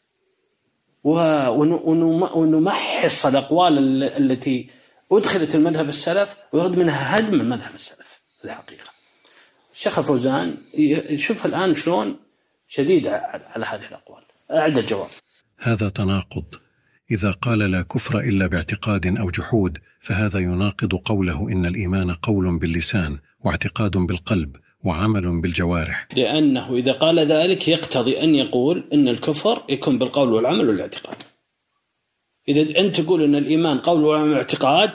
ونمحص الأقوال التي أدخلت المذهب السلف ويرد منها هدم المذهب السلف في الحقيقة. الشيخ الفوزان شوف الآن شلون شديد على هذه الأقوال. أعد الجواب. هذا تناقض. إذا قال لا كفر إلا باعتقاد أو جحود فهذا يناقض قوله إن الإيمان قول باللسان واعتقاد بالقلب. وعمل بالجوارح. لأنه إذا قال ذلك يقتضي أن يقول أن الكفر يكون بالقول والعمل والاعتقاد. إذا أنت تقول أن الإيمان قول وعمل واعتقاد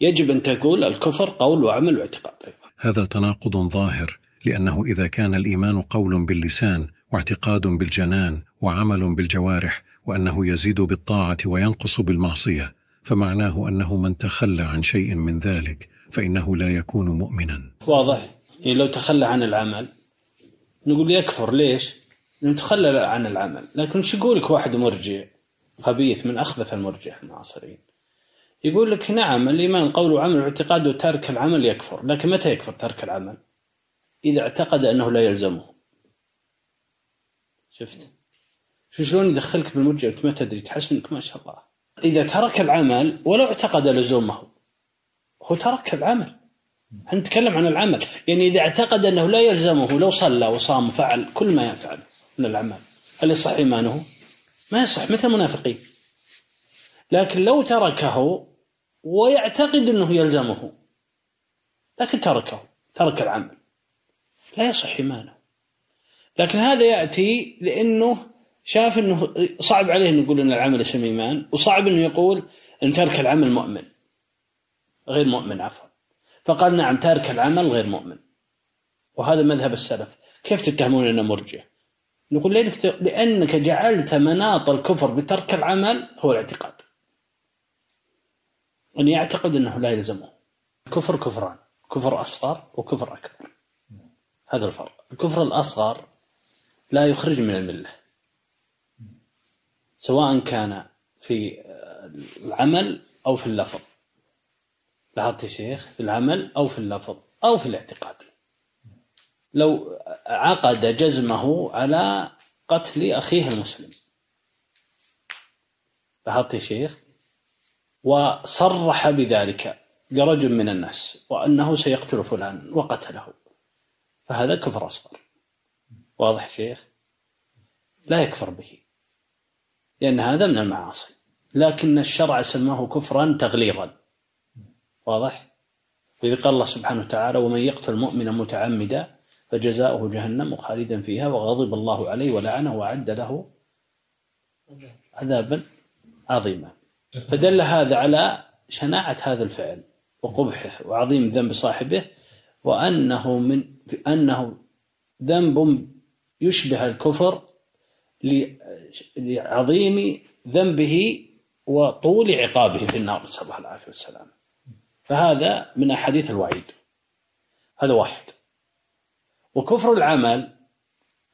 يجب أن تقول الكفر قول وعمل واعتقاد أيضا. هذا تناقض ظاهر لأنه إذا كان الإيمان قول باللسان واعتقاد بالجنان وعمل بالجوارح وأنه يزيد بالطاعة وينقص بالمعصية فمعناه أنه من تخلى عن شيء من ذلك فإنه لا يكون مؤمنا. واضح. يعني لو تخلى عن العمل نقول يكفر ليش؟ لأنه تخلى عن العمل. لكن إيش يقول لك واحد مرجع خبيث من أخبث المرجع المعاصرين يقول لك نعم الإيمان قول وعمل واعتقاد وترك العمل يكفر. لكن متى يكفر ترك العمل؟ إذا اعتقد أنه لا يلزمه. شفت؟ شو شلون يدخلك بالمرجع انت ما تدري؟ تحس إنك ما شاء الله. إذا ترك العمل ولو اعتقد لزومه هو ترك العمل. إحنا نتكلم عن العمل. يعني إذا اعتقد أنه لا يلزمه لو صلى وصام وفعل كل ما يفعل من الأعمال هل يصح إيمانه؟ ما يصح مثل المنافقين. لكن لو تركه ويعتقد أنه يلزمه لكن تركه ترك العمل. لا يصح إيمانه. لكن هذا يأتي لأنه شاف أنه صعب عليه أن يقول أن العمل اسم إيمان وصعب أنه يقول أن ترك العمل مؤمن. غير مؤمن عفوا. فقال نعم تارك العمل غير مؤمن. وهذا مذهب السلف. كيف تتهمون أنه مرجع؟ نقول لأنك, لأنك جعلت مناط الكفر بترك العمل هو الاعتقاد. أن يعتقد أنه لا يلزمه. كفر كفران كفر أصغر وكفر أكبر. هذا الفرق. الكفر الأصغر لا يخرج من الملة. سواء كان في العمل أو في اللفظ. لاحظت يا شيخ في العمل أو في اللفظ أو في الاعتقاد. لو عقد جزمه على قتل أخيه المسلم. لاحظت يا شيخ وصرح بذلك لرجل من الناس وأنه سيقتل فلان وقتله. فهذا كفر أصغر. واضح شيخ؟ لا يكفر به. لأن هذا من المعاصي. لكن الشرع سماه كفرا تغليظا واضح؟ وإذ قال الله سبحانه وتعالى ومن يقتل مؤمنا متعمدا فجزاؤه جهنم خالدا فيها وغضب الله عليه ولعنه وأعد له عذابا عظيما. فدل هذا على شناعة هذا الفعل وقبحه وعظيم ذنب صاحبه وأنه من أنه ذنب يشبه الكفر لعظيم ذنبه وطول عقابه في النار نسأل الله العافية والسلام فهذا من أحاديث الوعيد. هذا واحد. وكفر العمل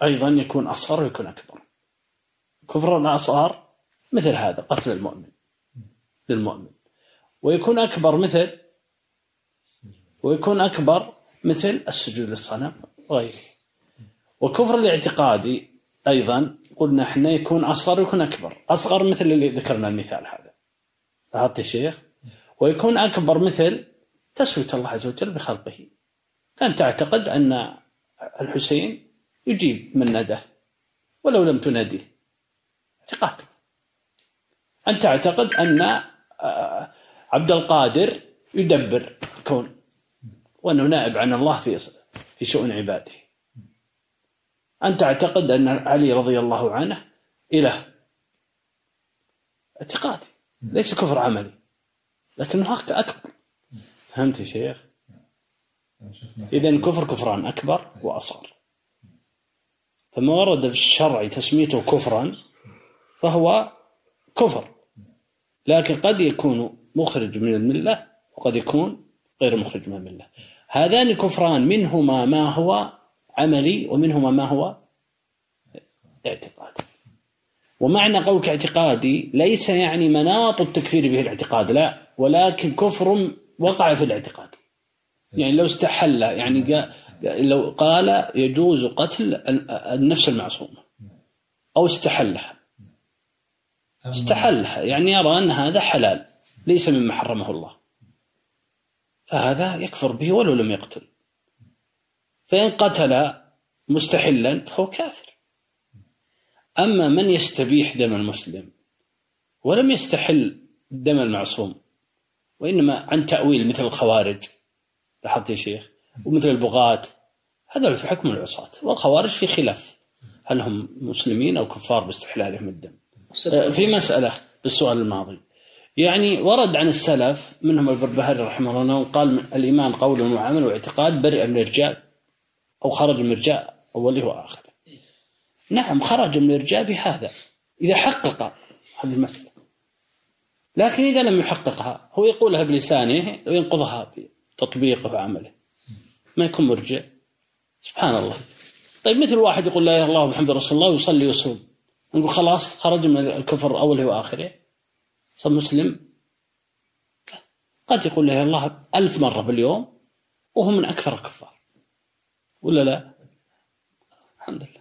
أيضا يكون أصغر ويكون أكبر. كفر الأصغر مثل هذا قتل المؤمن. للمؤمن. ويكون أكبر مثل ويكون أكبر مثل السجود للصنم وغيره. وكفر الاعتقادي أيضا قلنا إحنا يكون أصغر ويكون أكبر. أصغر مثل اللي ذكرنا المثال هذا. لاحظت يا شيخ. ويكون أكبر مثل تسوية الله عز وجل بخلقه. أن تعتقد أن الحسين يجيب من نده ولو لم تناديه اعتقاد. أن تعتقد أن آه، عبد القادر يدبر الكون وأنه نائب عن الله في في شؤون عباده. أن تعتقد أن علي رضي الله عنه إله. اعتقادي ليس كفر عملي. لكنه أكبر. فهمت يا شيخ؟ إذا الكفر كفران أكبر وأصغر. فما ورد في الشرع تسميته كفرا فهو كفر. لكن قد يكون مخرج من الملة وقد يكون غير مخرج من الملة. هذان كفران منهما ما هو عملي ومنهما ما هو اعتقادي. ومعنى قولك اعتقادي ليس يعني مناط التكفير به الاعتقاد لا ولكن كفر وقع في الاعتقاد. يعني لو استحل يعني لو قال يجوز قتل النفس المعصومة أو استحلها. استحلها. يعني يرى أن هذا حلال ليس مما حرمه الله. فهذا يكفر به ولو لم يقتل. فإن قتل مستحلا فهو كافر. أما من يستبيح دم المسلم ولم يستحل دم المعصوم وإنما عن تأويل مثل الخوارج لاحظت يا شيخ؟ ومثل البغاة هذا في حكم العصاة والخوارج في خلاف هل هم مسلمين أو كفار باستحلالهم الدم. في مسألة بالسؤال الماضي. يعني ورد عن السلف منهم البربهاري رحمه الله قال الإيمان قول وعمل واعتقاد برئ من الرجال أو خرج من الرجاء أوله وآخره. نعم خرج من الرجاء بهذا إذا حقق هذه المسألة. لكن إذا لم يحققها هو يقولها بلسانه وينقضها بتطبيقه وعمله. ما يكون مرجع. سبحان الله. طيب مثل واحد يقول لا إله إلا الله محمد رسول الله ويصلي ويصوم. نقول خلاص خرج من الكفر أوله وآخره. صار مسلم؟ قد يقول لا إله إلا الله ألف مرة باليوم وهو من أكثر الكفار. ولا لا؟ الحمد لله.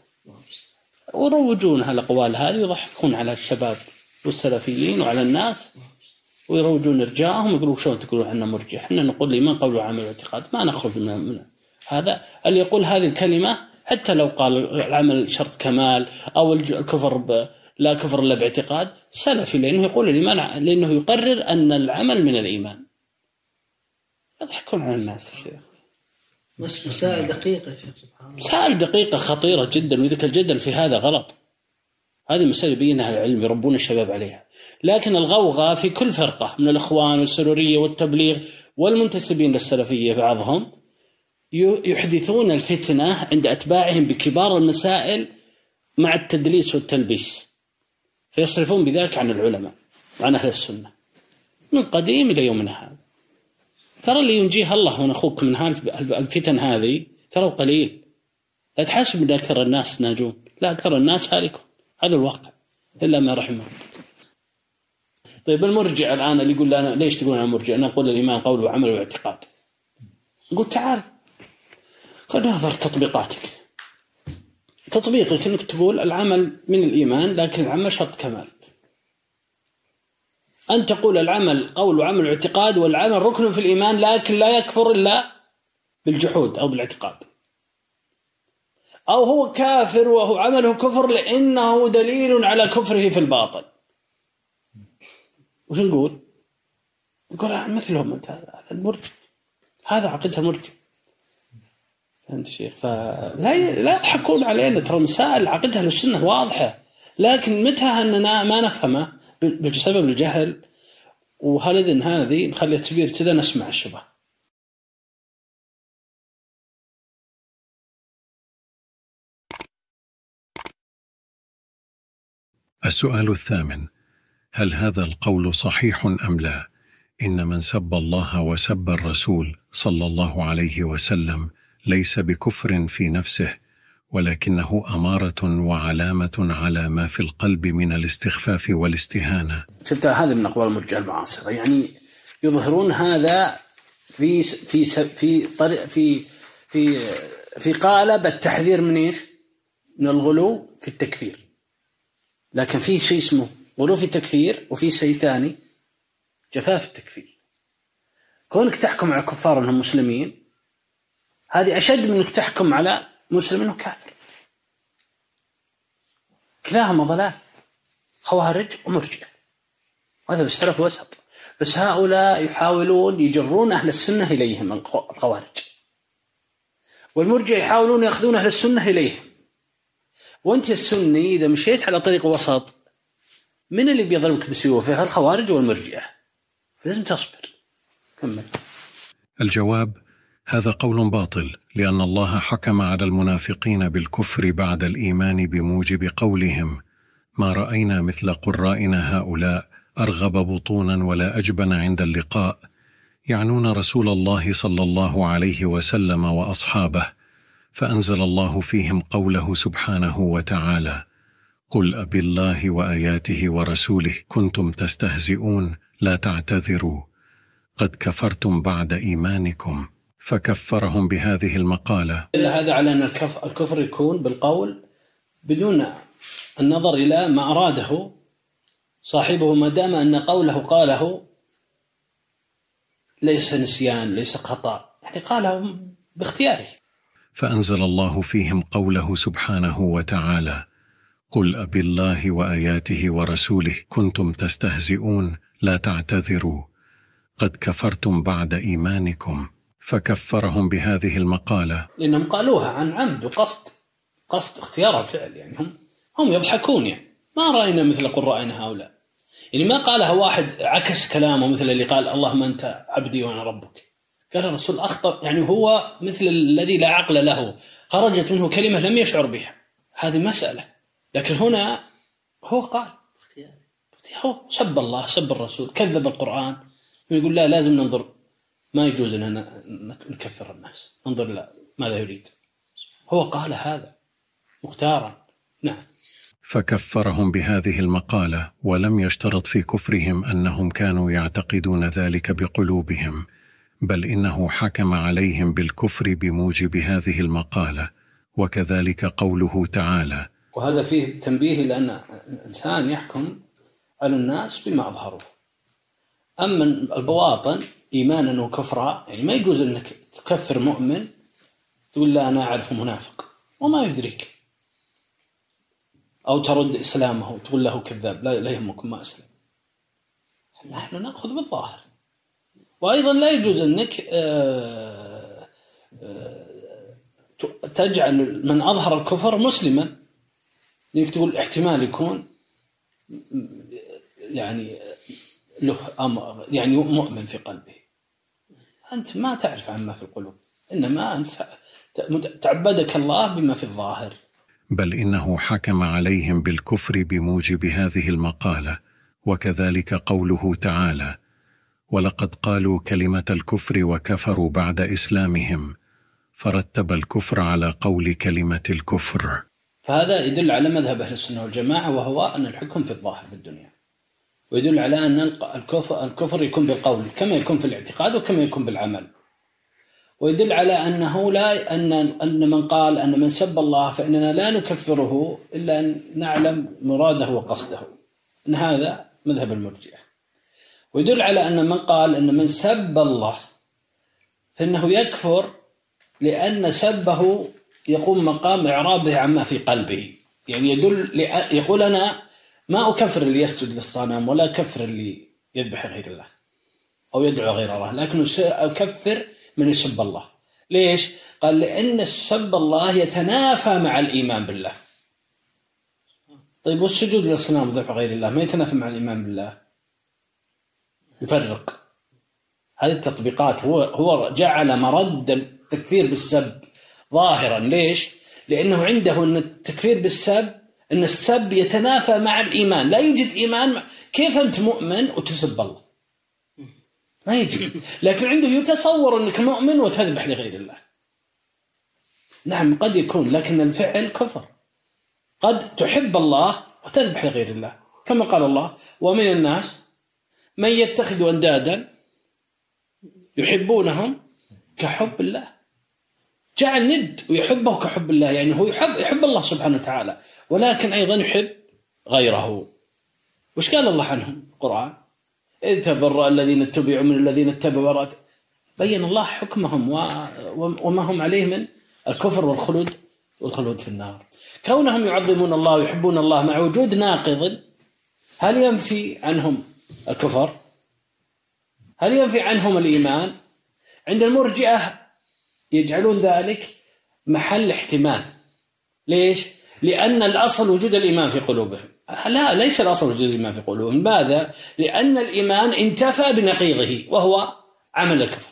ويروجون هالأقوال هذه ويضحكون على الشباب والسلفيين وعلى الناس ويروجون ارجاءهم يقولوا شلون تقولون عنا مرجع؟ إحنا نقول الايمان قول وعمل واعتقاد ما نخرج من, هذا اللي يقول هذه الكلمة حتى لو قال العمل شرط كمال أو الكفر. لا كفر إلا باعتقاد سلفي لأنه يقول الايمان لأنه يقرر أن العمل من الإيمان يضحكون على الناس الشيخ مسائل دقيقة يا شيخ سبحان الله. مسائل دقيقة خطيرة جدا وذكر الجدل في هذا غلط. هذه مسائل يبينها العلم يربون الشباب عليها. لكن الغوغاء في كل فرقة من الإخوان والسرورية والتبليغ والمنتسبين للسلفية بعضهم يحدثون الفتنة عند أتباعهم بكبار المسائل مع التدليس والتلبيس. فيصرفون بذلك عن العلماء وعن أهل السنة من قديم إلى يومنا هذا. ترى اللي ينجيه الله من أخوك من الفتن هذه ترى قليل لا تحسب أن أكثر الناس ناجون لا أكثر الناس هالكون هذا الواقع إلا ما رحمه طيب المرجع الآن اللي يقول لنا ليش تقولون عن المرجع؟ أنا أقول الإيمان قول وعمل واعتقاد. نقول تعال خلينا ننظر تطبيقاتك. تطبيقك إنك تقول العمل من الإيمان لكن العمل شرط كمال. أن تقول العمل قول وعمل واعتقاد والعمل ركن في الإيمان لكن لا يكفر إلا بالجحود أو بالاعتقاد. أو هو كافر وهو عمله كفر لأنه دليل على كفره في الباطل. وش نقول؟ نقول مثلهم أنت هذا المرجع. هذا عقيدة المرجع. فهمت شيخ؟ فلا لا يضحكون علينا ترى مسائل عقيدة أهل السنة واضحة. لكن متى أننا ما نفهمه؟ بسبب الجهل وهل إذن هذه نخليها تبير كذا نسمع الشبه. السؤال الثامن هل هذا القول صحيح أم لا؟ إن من سب الله وسب الرسول صلى الله عليه وسلم ليس بكفر في نفسه ولكنه أمارة وعلامة على ما في القلب من الاستخفاف والاستهانة. شفت هذا من أقوال المرجع المعاصره يعني يظهرون هذا في في في طريق في في في قالب التحذير من إيش؟ من الغلو في التكفير. لكن في شيء اسمه غلو في التكفير وفي شيء ثاني جفاف التكفير. كونك تحكم على الكفار انهم مسلمين هذه أشد من إنك تحكم على مسلم انه كافر. كلاهما ضلال. خوارج ومرجئه وهذا بالسلف وسط بس هؤلاء يحاولون يجرون أهل السنة إليهم الخوارج. والمرجئه يحاولون يأخذون أهل السنة إليهم. وأنت السني إذا مشيت على طريق وسط من اللي بيضربك بسيوفه؟ الخوارج والمرجئه فلازم تصبر. كمل. الجواب هذا قول باطل. لأن الله حكم على المنافقين بالكفر بعد الإيمان بموجب قولهم. ما رأينا مثل قرائنا هؤلاء أرغب بطونا ولا أجبن عند اللقاء. يعنون رسول الله صلى الله عليه وسلم وأصحابه فأنزل الله فيهم قوله سبحانه وتعالى قل أب الله وآياته ورسوله كنتم تستهزئون لا تعتذروا. قد كفرتم بعد إيمانكم. فكفرهم بهذه المقالة. هذا على أن الكفر يكون بالقول بدون النظر إلى ما أراده صاحبه ما دام أن قوله قاله ليس نسيان ليس خطأ. يعني قاله باختياره. فأنزل الله فيهم قوله سبحانه وتعالى قل أب الله وآياته ورسوله كنتم تستهزئون لا تعتذروا. قد كفرتم بعد إيمانكم. فكفرهم بهذه المقالة. لأنهم قالوها عن عمد وقصد قصد اختيار الفعل يعني هم هم يضحكون يعني. ما رأينا مثل قل رأينا هؤلاء. يعني ما قالها واحد عكس كلامه مثل اللي قال اللهم أنت عبدي وأنا ربك. قال الرسول أخطأ يعني هو مثل الذي لا عقل له. خرجت منه كلمة لم يشعر بها. هذه مسألة. لكن هنا هو قال هو سب الله سب الرسول كذب القرآن. ويقول لا لازم ننظر ما يجوز أن نكفر الناس. انظر لا ماذا يريد. هو قال هذا مختارا. نعم. فكفرهم بهذه المقالة ولم يشترط في كفرهم أنهم كانوا يعتقدون ذلك بقلوبهم بل إنه حكم عليهم بالكفر بموجب هذه المقالة وكذلك قوله تعالى وهذا فيه تنبيه لأن الإنسان يحكم على الناس بما أظهروا أما البواطن ايمانا وكفرا يعني ما يجوز إنك تكفر مؤمن تقول لا أنا أعرف منافق وما يدريك. أو ترد إسلامه وتقول له كذاب لا لا يهمكم ما أسلم. نحن نأخذ بالظاهر. وأيضا لا يجوز إنك آه، آه، تجعل من أظهر الكفر مسلما. إنك تقول احتمال يكون يعني له أمر يعني مؤمن في قلبه. أنت ما تعرف عما في القلوب إنما أنت تعبدك الله بما في الظاهر. بل إنه حكم عليهم بالكفر بموجب هذه المقالة وكذلك قوله تعالى ولقد قالوا كلمة الكفر وكفروا بعد إسلامهم فرتب الكفر على قول كلمة الكفر. فهذا يدل على مذهب أهل السنة والجماعة وهو أن الحكم في الظاهر في الدنيا ويدل على أن الكفر, الكفر يكون بالقول كما يكون في الاعتقاد وكما يكون بالعمل. ويدل على أنه لا أن أن من قال أن من سب الله فإننا لا نكفره إلا أن نعلم مراده وقصده. أن هذا مذهب المرجئة. ويدل على أن من قال أن من سب الله فإنه يكفر لأن سبه يقوم مقام إعرابه عما في قلبه. يعني يدل يقول أنا ما أكفر اللي يسجد للصنم ولا أكفر اللي يذبح غير الله أو يدعو غير الله لكن أكفر من يسب الله. ليش؟ قال لأن سب الله يتنافى مع الإيمان بالله. طيب والسجود للأصنام وذبح غير الله ما يتنافى مع الإيمان بالله؟ يفرق. هذه التطبيقات هو هو جعل مرد التكفير بالسب ظاهرا. ليش؟ لأنه عنده أن التكفير بالسب أن السب يتنافى مع الإيمان. لا يوجد إيمان كيف أنت مؤمن وتسب الله؟ ما يجي لكن عنده يتصور أنك مؤمن وتذبح لغير الله. نعم قد يكون لكن الفعل كفر. قد تحب الله وتذبح لغير الله. كما قال الله ومن الناس من يتخذ أندادا يحبونهم كحب الله. جعل ند ويحبه كحب الله. يعني هو يحب يحب الله سبحانه وتعالى. ولكن أيضا يحب غيره. وش قال الله عنهم القرآن؟ إذ تبرأ الذين اتبعوا من الذين اتبعوا بين الله حكمهم وما هم عليه من الكفر والخلود والخلود في النار. كونهم يعظمون الله ويحبون الله مع وجود ناقض هل ينفي عنهم الكفر؟ هل ينفي عنهم الإيمان؟ عند المرجئة يجعلون ذلك محل احتمال. ليش؟ لأن الأصل وجود الإيمان في قلوبهم لا ليس الأصل وجود الإيمان في قلوبهم ماذا؟ لأن الإيمان انتفى بنقيضه وهو عمل الكفر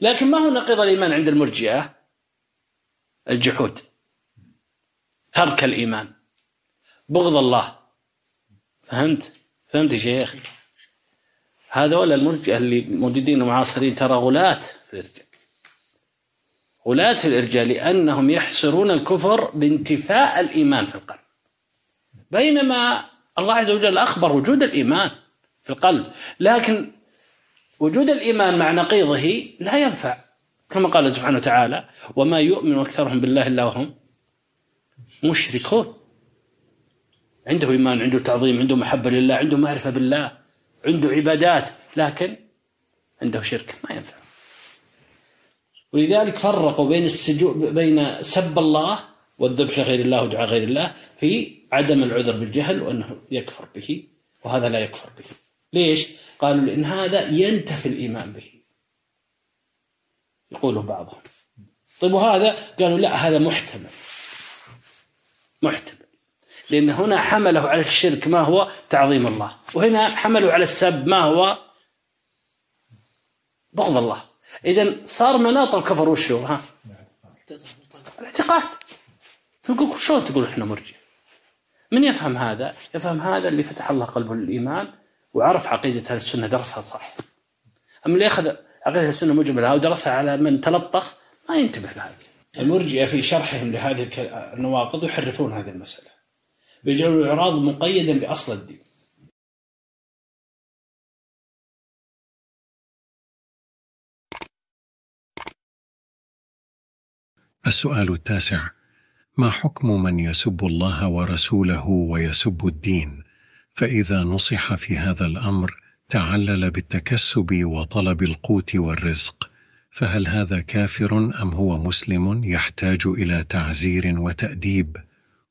لكن ما هو نقيض الإيمان عند المرجئة؟ الجحود ترك الإيمان بغض الله فهمت؟ فهمت يا شيخ؟ هذا ولا المرجئة اللي موجودين معاصرين ترى غلاة في الإرجاء غلاة الإرجاء لأنهم يحصرون الكفر بانتفاء الإيمان في القلب. بينما الله عز وجل أخبر وجود الإيمان في القلب لكن وجود الإيمان مع نقيضه لا ينفع كما قال سبحانه وتعالى وما يؤمن أكثرهم بالله إلا وهم مشركون. عنده إيمان عنده تعظيم عنده محبة لله عنده معرفة بالله عنده عبادات لكن عنده شرك ما ينفع. ولذلك فرقوا بين السجود بين سب الله والذبح لغير الله ودعاء غير الله في عدم العذر بالجهل وأنه يكفر به وهذا لا يكفر به. ليش؟ قالوا لأن هذا ينتفي الإيمان به. يقوله بعضهم. طيب وهذا قالوا لا هذا محتمل. محتمل. لأن هنا حمله على الشرك ما هو تعظيم الله وهنا حمله على السب ما هو بغض الله إذا صار مناط الكفر وشو ها؟ الاعتقاد. تقول شلون تقول إحنا مرجع من يفهم هذا؟ يفهم هذا اللي فتح الله قلبه للإيمان وعرف عقيدة أهل السنة درسها صح. أما اللي أخذ عقيدة السنة مجملة ودرسها على من تلطخ ما ينتبه لهذه المرجئة في شرحهم لهذه النواقض يحرفون هذه المسألة. بيجعلوا الإعراض مقيدا بأصل الدين. السؤال التاسع. ما حكم من يسب الله ورسوله ويسب الدين؟ فإذا نصح في هذا الأمر تعلل بالتكسب وطلب القوت والرزق. فهل هذا كافر أم هو مسلم يحتاج إلى تعزير وتأديب؟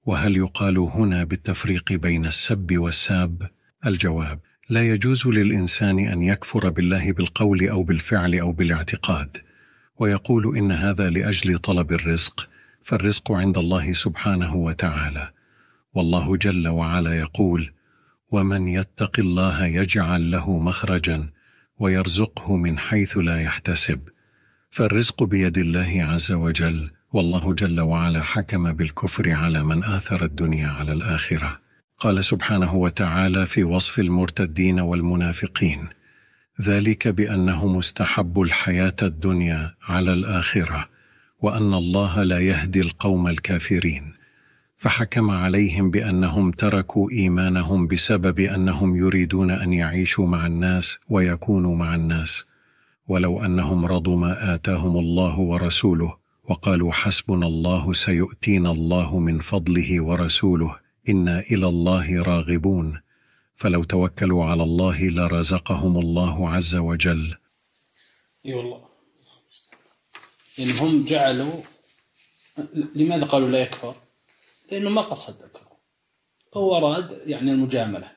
وهل يقال هنا بالتفريق بين السب والساب؟ الجواب لا يجوز للإنسان أن يكفر بالله بالقول أو بالفعل أو بالاعتقاد. ويقول إن هذا لأجل طلب الرزق فالرزق عند الله سبحانه وتعالى. والله جل وعلا يقول ومن يتق الله يجعل له مخرجا ويرزقه من حيث لا يحتسب فالرزق بيد الله عز وجل والله جل وعلا حكم بالكفر على من آثر الدنيا على الآخرة. قال سبحانه وتعالى في وصف المرتدين والمنافقين ذلك بأنه مستحب الحياة الدنيا على الآخرة وأن الله لا يهدي القوم الكافرين. فحكم عليهم بأنهم تركوا إيمانهم بسبب أنهم يريدون أن يعيشوا مع الناس ويكونوا مع الناس. ولو أنهم رضوا ما آتاهم الله ورسوله وقالوا حسبنا الله سيؤتينا الله من فضله ورسوله إنا إلى الله راغبون. فلو توكلوا على الله لرزقهم الله عز وجل. إي والله. يعني هم جعلوا لماذا قالوا لا يكفر؟ لأنه ما قصد الكفر. هو أراد يعني المجاملة.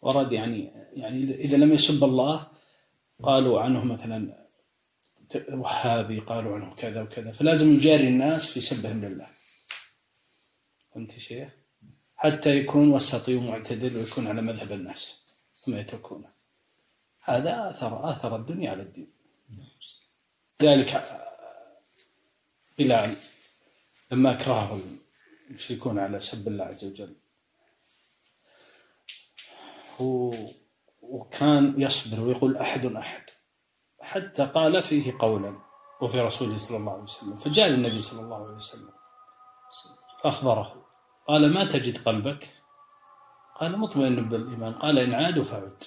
ورد يعني يعني إذا لم يسب الله قالوا عنه مثلا وهابي قالوا عنه كذا وكذا. فلازم يجاري الناس في سبهم لله. فهمت شيخ؟ حتى يكون وسطي ومعتدل ويكون على مذهب الناس ثم يتركونه. هذا اثر آثر الدنيا على الدين. ذلك بلال لما أكرهه المشركون على سب الله عز وجل. هو وكان يصبر ويقول أحد أحد. حتى قال فيه قولا وفي رسوله صلى الله عليه وسلم فجاء النبي صلى الله عليه وسلم فأخبره. قال ما تجد قلبك؟ قال مطمئن بالإيمان. قال إن عادوا فعد.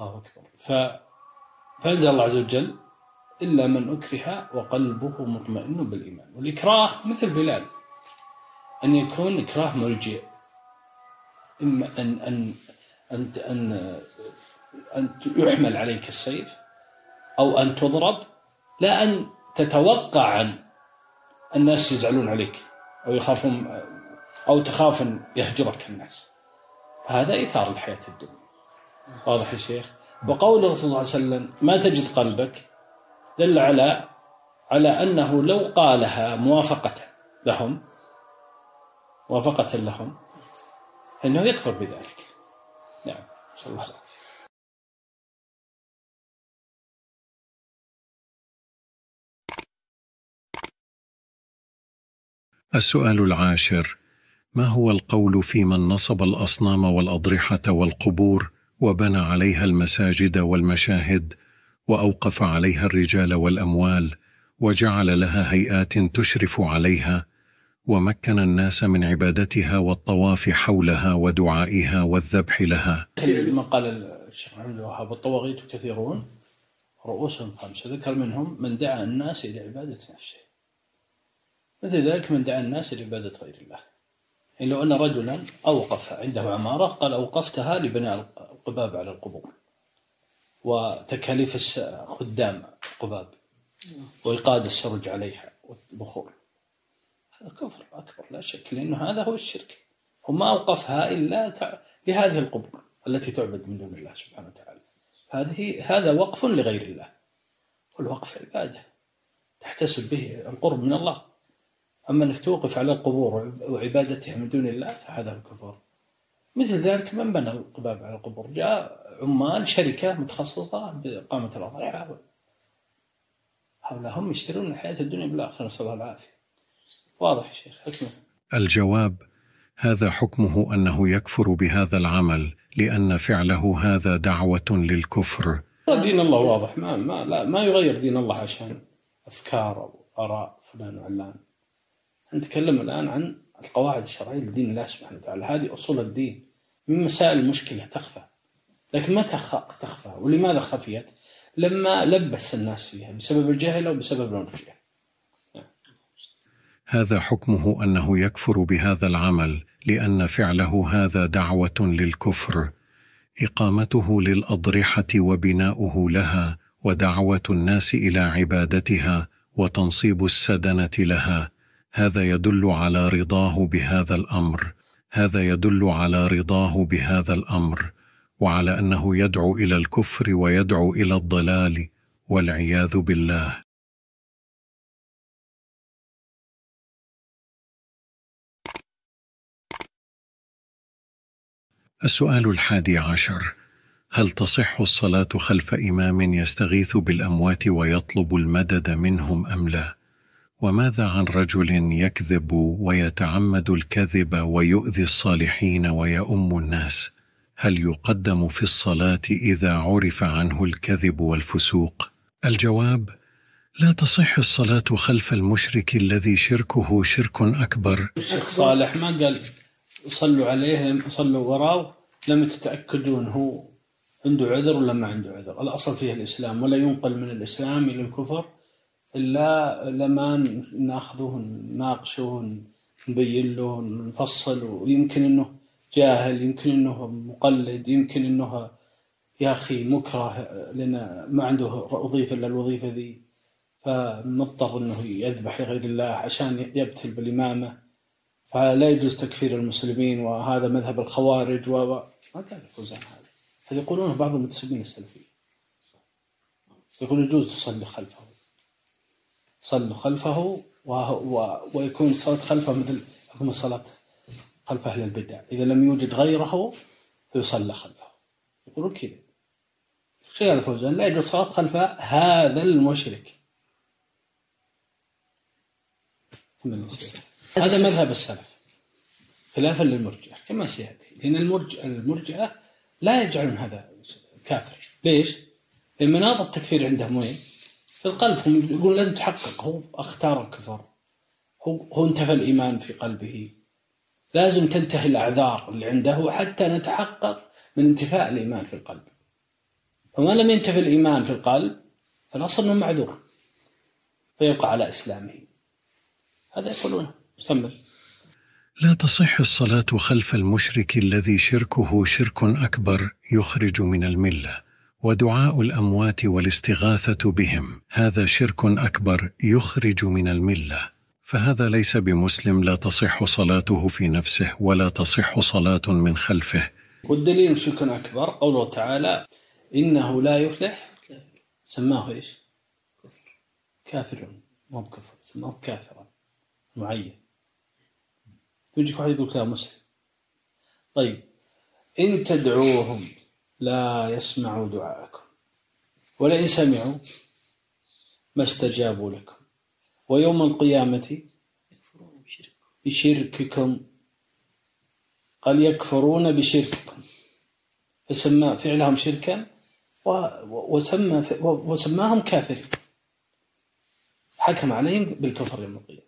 الله أكبر. ف... فأنزل الله عز وجل إلا من أكره وقلبه مطمئن بالإيمان. والإكراه مثل بلال. أن يكون إكراه ملجئ إما أن أن أن, أن أن يحمل عليك السيف أو أن تضرب. لا أن تتوقع أن الناس يزعلون عليك. أو يخافون أو تخاف أن يهجرك الناس. هذا إيثار الحياة الدنيا. واضح يا شيخ؟ وقول الرسول صلى الله عليه وسلم ما تجد قلبك دل على على أنه لو قالها موافقة لهم موافقة لهم فإنه يكفر بذلك. نعم. صلى الله السؤال العاشر ما هو القول في من نصب الأصنام والأضرحة والقبور وبنى عليها المساجد والمشاهد وأوقف عليها الرجال والأموال وجعل لها هيئات تشرف عليها ومكن الناس من عبادتها والطواف حولها ودعائها والذبح لها؟ ما قال الشيخ محمد الوهاب الطواغيت كثيرون رؤوسهم خمسة. ذكر منهم من دعا الناس إلى عبادة نفسه. مثل ذلك من دعا الناس لعبادة غير الله. يعني لو أن رجلا أوقف عنده عمارة قال أوقفتها لبناء القباب على القبور وتكاليف خدام القباب وإيقاد السرج عليها والبخور. هذا كفر أكبر لا شك لأنه هذا هو الشرك. وما أوقفها إلا لهذه القبور التي تعبد من دون الله سبحانه وتعالى. هذه هذا وقف لغير الله والوقف عبادة تحتسب به القرب من الله. أما أنك توقف على القبور وعبادتها من دون الله فهذا الكفر مثل ذلك من بنى القباب على القبور؟ جاء عمال شركة متخصصة بإقامة الأضرحة هؤلاء هم يشترون الحياة الدنيا بالآخرة نسأل الله العافية. واضح يا شيخ حكمه. الجواب هذا حكمه أنه يكفر بهذا العمل لأن فعله هذا دعوة للكفر. دين الله واضح ما ما لا ما يغير دين الله عشان أفكار أو آراء فلان وعلان. نتكلم الآن عن القواعد الشرعية لدين الله سبحانه وتعالى. هذه أصول الدين من مسائل المشكلة تخفى. لكن متى تخفى؟ ولماذا خفيت؟ لما لبس الناس فيها بسبب الجهل أو بسبب العنفية. هذا حكمه أنه يكفر بهذا العمل لأن فعله هذا دعوة للكفر. إقامته للأضرحة وبناؤه لها ودعوة الناس إلى عبادتها وتنصيب السدنة لها. هذا يدل على رضاه بهذا الأمر. هذا يدل على رضاه بهذا الأمر. وعلى أنه يدعو إلى الكفر ويدعو إلى الضلال والعياذ بالله. السؤال الحادي عشر. هل تصح الصلاة خلف إمام يستغيث بالأموات ويطلب المدد منهم أم لا؟ وماذا عن رجل يكذب ويتعمد الكذب ويؤذي الصالحين ويؤم الناس؟ هل يقدم في الصلاة إذا عرف عنه الكذب والفسوق؟ الجواب لا تصح الصلاة خلف المشرك الذي شركه شرك أكبر. الشيخ صالح ما قال صلوا عليه صلوا وراه لم تتأكدون هو عنده عذر ولا ما عنده عذر؟ الأصل فيه الإسلام ولا ينقل من الإسلام إلى الكفر؟ إلا لما ناخذه نناقشه نبين له نفصل ويمكن أنه جاهل يمكن أنه مقلد يمكن أنه يا أخي مكره لأن ما عنده وظيفة إلا الوظيفة ذي. فمضطر أنه يذبح لغير الله عشان يبتل بالإمامة. فلا يجوز تكفير المسلمين وهذا مذهب الخوارج و ما قال الفوزان هذا. هذا يقولونه بعض المنتسبين السلفيين. يقول يجوز تصلي خلفه. صلوا خلفه ويكون الصلاة خلفه مثل حكم الصلاة خلف أهل البدع. إذا لم يوجد غيره فيصلى خلفه. يقولون كذا. شيخ الفوزان لا يجوز الصلاة خلف هذا المشرك. هذا مذهب السلف. خلافا للمرجئة كما سيأتي. لأن المرجئة المرجئة لا يجعلون هذا كافر. ليش؟ لأن مناط التكفير عندهم وين؟ في القلب هم يقولون لن تحقق هو أختار الكفر هو هو انتفى الإيمان في قلبه. لازم تنتهي الأعذار اللي عنده حتى نتحقق من انتفاء الإيمان في القلب. فما لم ينتفي الإيمان في القلب فالأصل أنه معذور فيبقى على إسلامه. هذا يقولونه استمر لا تصح الصلاة خلف المشرك الذي شركه شرك أكبر يخرج من الملة. ودعاء الأموات والاستغاثة بهم. هذا شرك أكبر يخرج من الملة. فهذا ليس بمسلم لا تصح صلاته في نفسه ولا تصح صلاة من خلفه. والدليل شرك أكبر قوله تعالى إنه لا يفلح. سماه إيش؟ كافر. مو بكفر سماه كافرا. معين. يجيك واحد يقول كلام مسلم. طيب إن تدعوهم لا يسمعوا دعاءكم ولئن سمعوا ما استجابوا لكم. ويوم القيامة بشرككم. قال يكفرون بشرككم. فسمى فعلهم شركا وسمى وسماهم كافرين. حكم عليهم بالكفر يوم القيامة.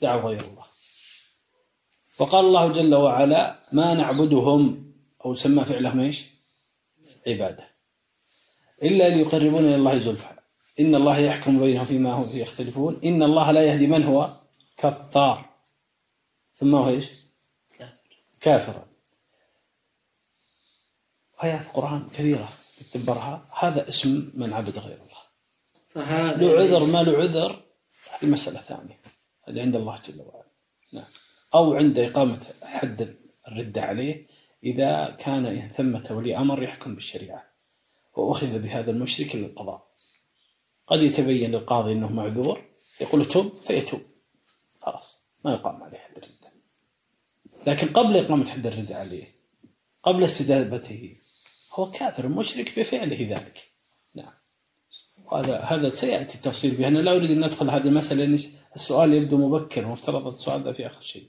دعوا غير الله. وقال الله جل وعلا ما نعبدهم. أو سمى فعلهم إيش؟ عبادة. إلا ليقربون إلى الله زلفى. إن الله يحكم بينهم فيما هم فيه يختلفون. إن الله لا يهدي من هو كفار. سماه إيش؟ كافرا آيات القرآن كثيرة تدبرها هذا اسم من عبد غير الله. فهذا له عذر ما له عذر هذه مسألة ثانية. هذه عند الله جل وعلا. نعم. أو عند إقامة حد الردة عليه إذا كان ثمة ولي أمر يحكم بالشريعة وأخذ بهذا المشرك للقضاء. قد يتبين للقاضي أنه معذور يقول تب فيتوب. خلاص ما يقام عليه حد الردة لكن قبل إقامة حد الردة عليه قبل استجابته هو كافر مشرك بفعله ذلك. نعم. وهذا هذا سيأتي التفصيل به. أنا لا أريد أن ندخل هذه المسألة لأن السؤال يبدو مبكر مفترض السؤال ذا في آخر شيء.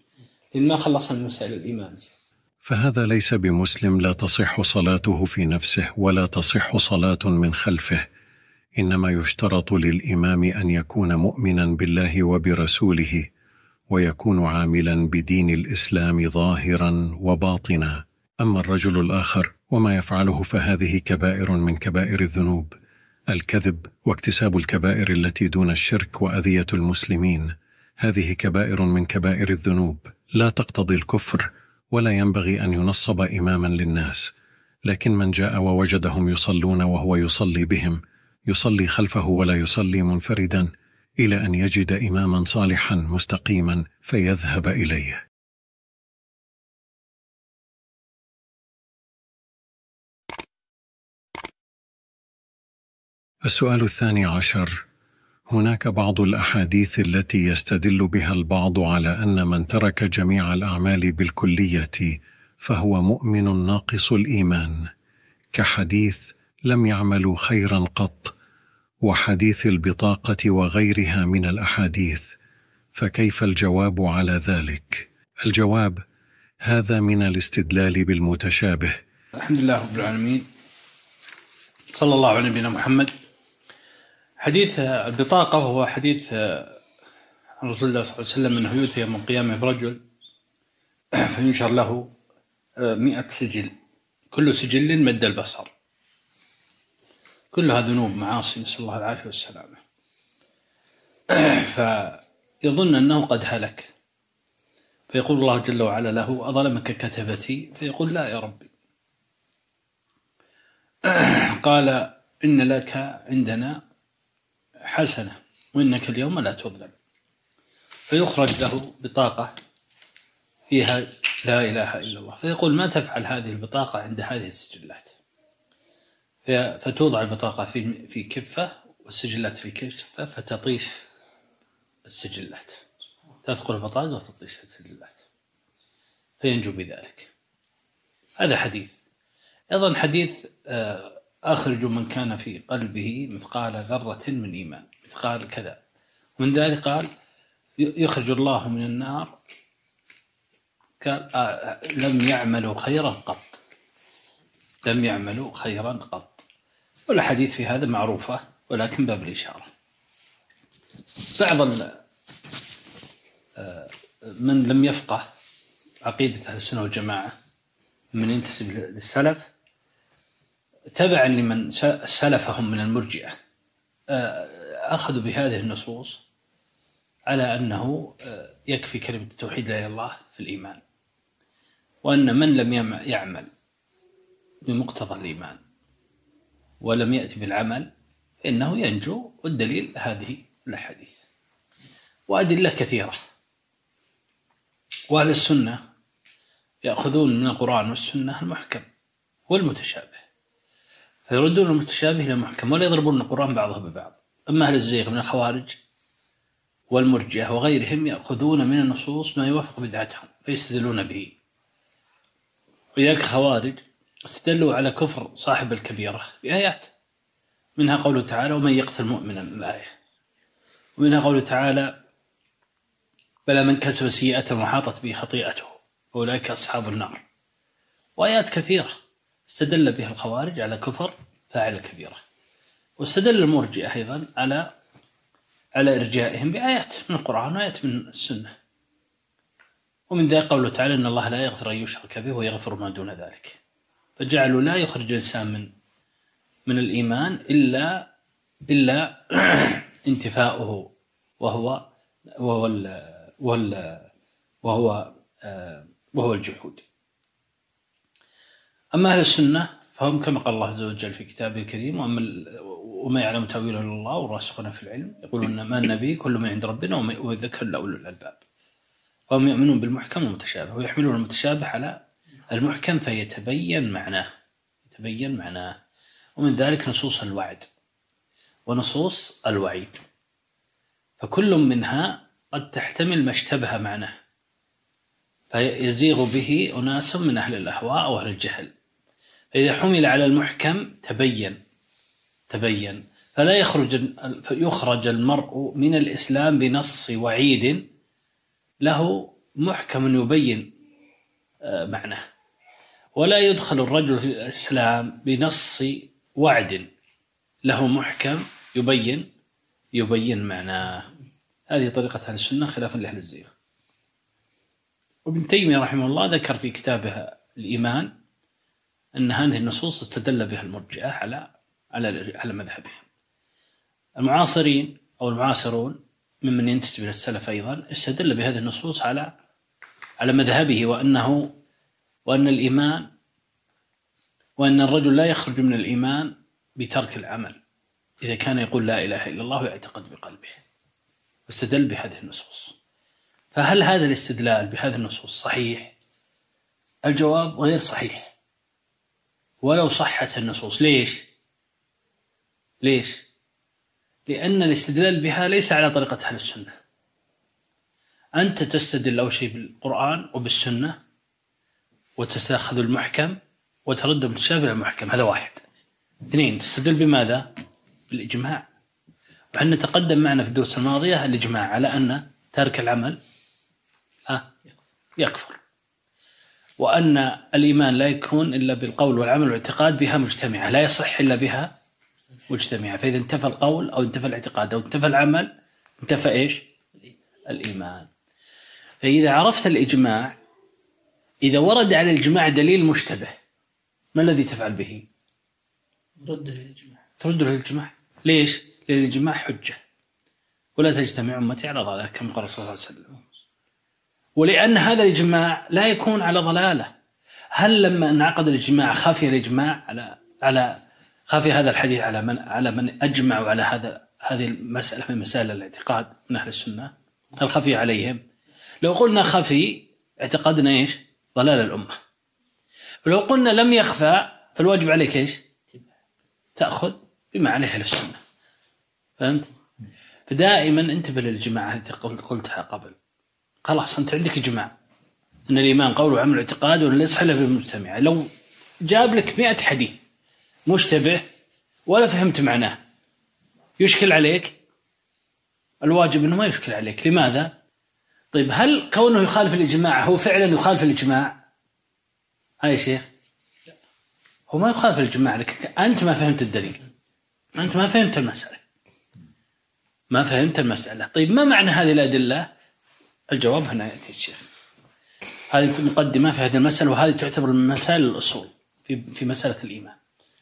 لأن ما خلصنا من مسائل الإيمان. فهذا ليس بمسلم لا تصح صلاته في نفسه ولا تصح صلاة من خلفه. إنما يشترط للإمام أن يكون مؤمنا بالله وبرسوله ويكون عاملا بدين الإسلام ظاهرا وباطنا. أما الرجل الآخر وما يفعله فهذه كبائر من كبائر الذنوب الكذب واكتساب الكبائر التي دون الشرك وأذية المسلمين. هذه كبائر من كبائر الذنوب. لا تقتضي الكفر ولا ينبغي أن ينصب إماما للناس لكن من جاء ووجدهم يصلون وهو يصلي بهم يصلي خلفه ولا يصلي منفردا إلى أن يجد إماما صالحا مستقيما فيذهب إليه. السؤال الثاني عشر هناك بعض الأحاديث التي يستدل بها البعض على أن من ترك جميع الأعمال بالكلية فهو مؤمن ناقص الإيمان. كحديث لم يعملوا خيرا قط وحديث البطاقة وغيرها من الأحاديث فكيف الجواب على ذلك؟ الجواب هذا من الاستدلال بالمتشابه. الحمد لله رب العالمين. صلى الله على نبينا محمد. حديث البطاقة هو حديث عن رسول الله صلى الله عليه وسلم أنه يؤتي يوم القيامة برجل فينشر له مئة سجل. كل سجل مد البصر. كلها ذنوب معاصي نسأل الله العافية والسلامة. فيظن أنه قد هلك. فيقول الله جل وعلا له أظلمك كتبتي؟ فيقول لا يا ربي. قال إن لك عندنا حسنة وإنك اليوم لا تظلم. فيخرج له بطاقة فيها لا إله إلا الله. فيقول ما تفعل هذه البطاقة عند هذه السجلات؟ فتوضع البطاقة في في كفة والسجلات في كفة فتطيش السجلات. تثقل البطاقة وتطيش السجلات. فينجو بذلك. هذا حديث. أيضا حديث آه، أخرج من كان في قلبه مثقال ذرة من إيمان مثقال كذا. ومن ذلك قال يخرج الله من النار قال آه، لم يعملوا خيرا قط. لم يعملوا خيرا قط. والأحاديث في هذا معروفة ولكن باب الإشارة. بعض آه، من لم يفقه عقيدة أهل السنة والجماعة من ينتسب للسلف تبعا لمن سلفهم من المرجئة. آه، أخذوا بهذه النصوص على أنه آه، يكفي كلمة التوحيد لا إله إلا الله في الإيمان وأن من لم يعمل بمقتضى الإيمان ولم يأتي بالعمل فإنه ينجو والدليل هذه الأحاديث. وأدلة كثيرة. وأهل السنة يأخذون من القرآن والسنة المحكم والمتشابه. فيردون المتشابه إلى المحكم ولا يضربون القرآن بعضه ببعض. أما أهل الزيغ من الخوارج والمرجئة وغيرهم يأخذون من النصوص ما يوافق بدعتهم فيستدلون به. ولذلك الخوارج استدلوا على كفر صاحب الكبيرة بآيات. منها قوله تعالى ومن يقتل مؤمنا من الآية ومنها قوله تعالى بلى من كسب سيئة وحاطت به خطيئته أولئك أصحاب النار وآيات كثيرة. استدل بها الخوارج على كفر فاعل الكبيرة واستدل المرجئة أيضا على على إرجائهم بآيات من القرآن وآيات من السنة. ومن ذلك قوله تعالى إن الله لا يغفر أن يشرك به ويغفر ما دون ذلك. فجعلوا لا يخرج الإنسان من من الإيمان إلا إلا انتفاؤه وهو وهو وهو, وهو آه، وهو الجحود. أما أهل السنة فهم كما قال الله عز وجل في كتابه الكريم وأما وما يعلم تأويله إلا الله والراسخون في العلم يقولون ما النبي كل من عند ربنا ويذكر لأولو الألباب. فهم يؤمنون بالمحكم والمتشابه ويحملون المتشابه على المحكم فيتبين معناه يتبين معناه. ومن ذلك نصوص الوعد ونصوص الوعيد. فكل منها قد تحتمل ما اشتبه معناه. فيزيغ به أناس من أهل الأهواء أو أهل الجهل. فإذا حمل على المحكم تبين تبين. فلا يخرج يخرج المرء من الإسلام بنص وعيد له محكم يبين آه، معناه. ولا يدخل الرجل في الإسلام بنص وعد له محكم يبين يبين معناه. هذه طريقة أهل السنة خلافا لأهل الزيغ. وابن تيمية رحمه الله ذكر في كتابه الإيمان أن هذه النصوص استدل بها المرجئة على على على مذهبهم. المعاصرين أو المعاصرون ممن ينتسب إلى السلف أيضا استدل بهذه النصوص على على مذهبه وأنه وأن الإيمان وأن الرجل لا يخرج من الإيمان بترك العمل إذا كان يقول لا إله إلا الله ويعتقد بقلبه واستدل بهذه النصوص فهل هذا الاستدلال بهذه النصوص صحيح؟ الجواب غير صحيح ولو صحت النصوص. ليش؟ ليش؟ لأن الاستدلال بها ليس على طريقة أهل السنة. أنت تستدل أول شيء بالقرآن وبالسنة وتتأخذ المحكم وترد المتشابه المحكم. هذا واحد. اثنين تستدل بماذا؟ بالإجماع. وحنا تقدم معنا في الدروس الماضية الإجماع على أن تارك العمل يكفر. وأن الإيمان لا يكون إلا بالقول والعمل والاعتقاد بها مجتمعة لا يصح إلا بها مجتمعة. فإذا انتفى القول أو انتفى الاعتقاد أو انتفى العمل انتفى إيش؟ الإيمان. فإذا عرفت الإجماع إذا ورد على الإجماع دليل مشتبه ما الذي تفعل به؟ رد للإجماع. ترد للإجماع. ليش؟ لأن الإجماع حجة. ولا تجتمع أمتي على ضلالة كما قال صلى الله عليه وسلم. ولأن هذا الإجماع لا يكون على ضلالة. هل لما انعقد الإجماع خفي الإجماع على على خفي هذا الحديث على من على من أجمعوا على هذا هذه المسألة من مسائل الاعتقاد من أهل السنة؟ هل خفي عليهم؟ لو قلنا خفي اعتقدنا إيش؟ ضلال الأمة. ولو قلنا لم يخفى فالواجب عليك إيش؟ تأخذ بما عليه أهل السنة. فهمت؟ فدائما انتبه للجماعة التي قلتها قبل. خلاص أنت عندك إجماع أن الإيمان قول وعمل اعتقاد ولا يصح إلا بالمجتمع. لو جاب لك مئة حديث مشتبه ولا فهمت معناه يشكل عليك؟ الواجب أنه ما يشكل عليك. لماذا؟ طيب هل كونه يخالف الإجماع هو فعلا يخالف الإجماع؟ هاي يا شيخ. هو ما يخالف الإجماع لك أنت ما فهمت الدليل. أنت ما فهمت المسألة. ما فهمت المسألة. طيب ما معنى هذه الأدلة؟ الجواب هنا يأتي الشيخ هذه مقدمة في هذه المسألة وهذه تعتبر من مسائل الأصول في في مسألة الإيمان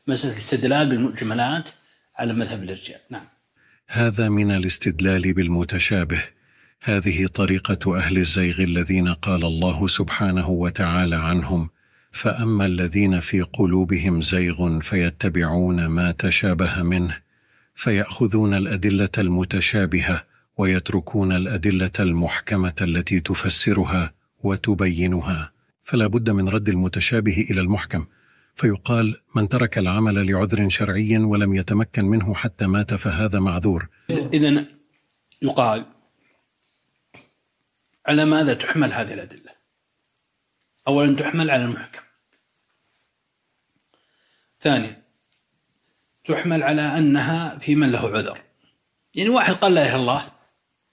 مسألة الاستدلال بالمجملات على مذهب الرجال نعم. هذا من الاستدلال بالمتشابه. هذه طريقة أهل الزيغ الذين قال الله سبحانه وتعالى عنهم فأما الذين في قلوبهم زيغ فيتبعون ما تشابه منه فيأخذون الأدلة المتشابهة ويتركون الأدلة المحكمة التي تفسرها وتبينها. فلا بد من رد المتشابه إلى المحكم. فيقال من ترك العمل لعذر شرعي ولم يتمكن منه حتى مات فهذا معذور. اذا يقال على ماذا تحمل هذه الأدلة؟ اولا تحمل على المحكم. ثانيا تحمل على أنها في من له عذر. يعني واحد قال لا إله إلا الله.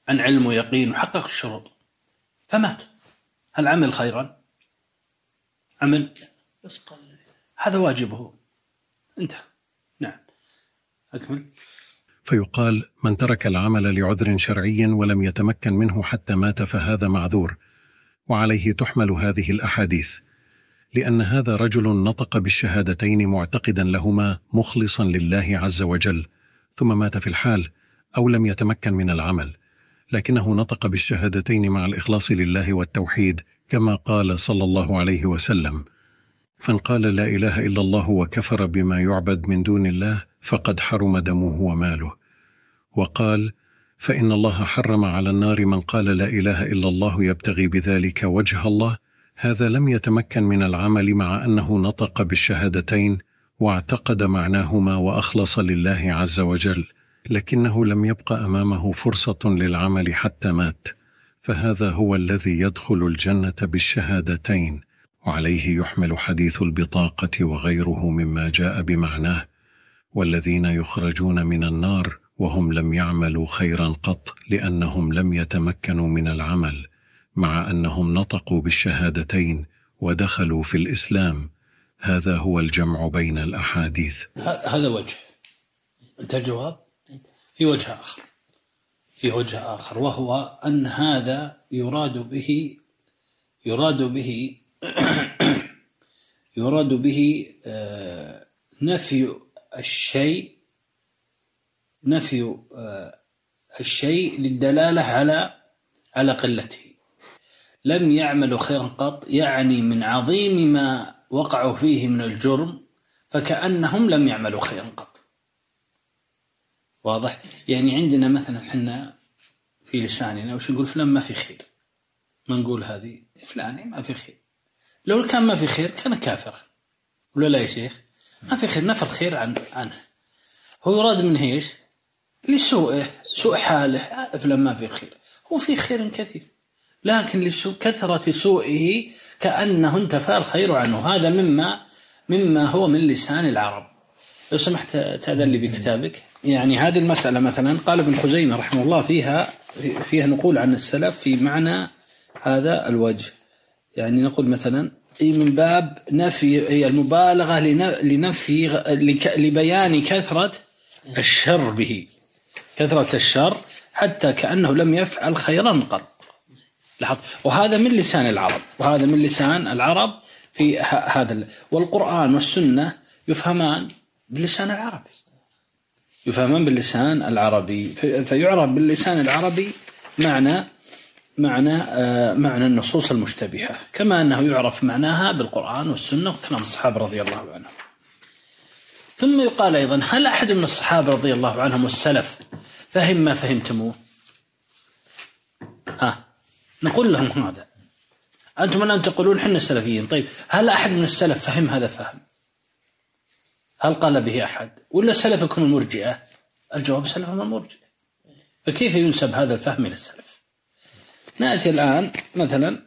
عن علم ويقين وحقق الشروط. فمات. هل عمل خيرا؟ عمل بس قال هذا واجبه. انتهى. نعم. أكمل. فيقال من ترك العمل لعذر شرعي ولم يتمكن منه حتى مات فهذا معذور وعليه تحمل هذه الأحاديث لأن هذا رجل نطق بالشهادتين معتقدا لهما مخلصا لله عز وجل ثم مات في الحال أو لم يتمكن من العمل. لكنه نطق بالشهادتين مع الإخلاص لله والتوحيد كما قال صلى الله عليه وسلم. فإن قال لا إله إلا الله وكفر بما يعبد من دون الله فقد حرم دمه وماله. وقال فإن الله حرم على النار من قال لا إله إلا الله يبتغي بذلك وجه الله. هذا لم يتمكن من العمل مع أنه نطق بالشهادتين واعتقد معناهما وأخلص لله عز وجل. لكنه لم يبق أمامه فرصة للعمل حتى مات فهذا هو الذي يدخل الجنة بالشهادتين وعليه يحمل حديث البطاقة وغيره مما جاء بمعناه والذين يخرجون من النار وهم لم يعملوا خيرا قط لأنهم لم يتمكنوا من العمل مع أنهم نطقوا بالشهادتين ودخلوا في الإسلام هذا هو الجمع بين الأحاديث. هذا وجه. انتهى الجواب؟ في وجه آخر في وجه آخر وهو أن هذا يراد به يراد به يراد به آه، نفي الشيء نفي آه، الشيء للدلالة على على قلته. لم يعملوا خيرا قط يعني من عظيم ما وقعوا فيه من الجرم فكأنهم لم يعملوا خيرا قط. واضح؟ يعني عندنا مثلا إحنا في لساننا وش نقول؟ فلان ما في خير. ما نقول هذه فلان ما في خير. لو كان ما في خير كان كافرا. ولا لا يا شيخ؟ ما في خير نفى الخير عن عنه. هو يراد منه إيش؟ لسوءه سوء حاله فلان ما في خير. هو في خير كثير. لكن لسوء كثرة سوءه كأنه انتفى الخير عنه. هذا مما مما هو من لسان العرب. لو سمحت تأذن لي بكتابك. يعني هذه المسألة مثلا قال ابن خزيمة رحمه الله فيها فيها نقول عن السلف في معنى هذا الوجه. يعني نقول مثلا من باب نفي المبالغة لنفي لبيان كثرة الشر به. كثرة الشر حتى كأنه لم يفعل خيرا قط. لاحظ؟ وهذا من لسان العرب. وهذا من لسان العرب في هذا ال- والقرآن والسنة يفهمان باللسان العربي. يفهمان باللسان العربي. في- فيعرف باللسان العربي معنى معنى آه، معنى النصوص المشتبهة. كما أنه يعرف معناها بالقرآن والسنة وكلام الصحابة رضي الله عنهم. ثم يقال أيضا هل أحد من الصحابة رضي الله عنهم والسلف فهم ما فهمتموه؟ ها نقول لهم هذا. أنتم الآن تقولون حنا سلفيين. طيب هل أحد من السلف فهم هذا فهم؟ هل قال به أحد؟ ولا سلفكم المرجئة؟ الجواب سلفهم المرجئة. فكيف ينسب هذا الفهم إلى السلف؟ نأتي الآن مثلا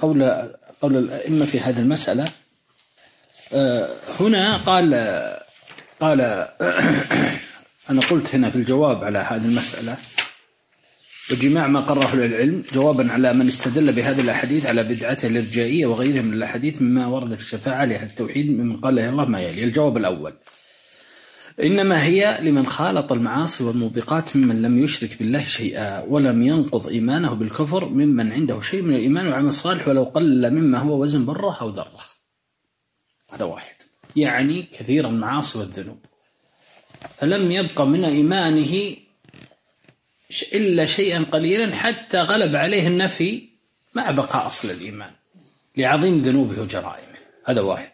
قول قول الأئمة في هذه المسألة. آه، هنا قال قال أنا قلت هنا في الجواب على هذه المسألة وجماع ما قرره العلم جوابا على من استدل بهذه الأحاديث على بدعته الإرجائية وغيرها من الأحاديث مما ورد في الشفاعة لأهل التوحيد ممن قال إلا الله ما يلي. الجواب الأول. إنما هي لمن خالط المعاصي والموبقات ممن لم يشرك بالله شيئا ولم ينقض إيمانه بالكفر ممن عنده شيء من الإيمان والعمل الصالح ولو قل مما هو وزن بره أو ذرة. هذا واحد. يعني كثير المعاصي والذنوب. فلم يبق من إيمانه ش- إلا شيئا قليلا حتى غلب عليه النفي مع بقاء أصل الإيمان لعظيم ذنوبه وجرائمه. هذا واحد.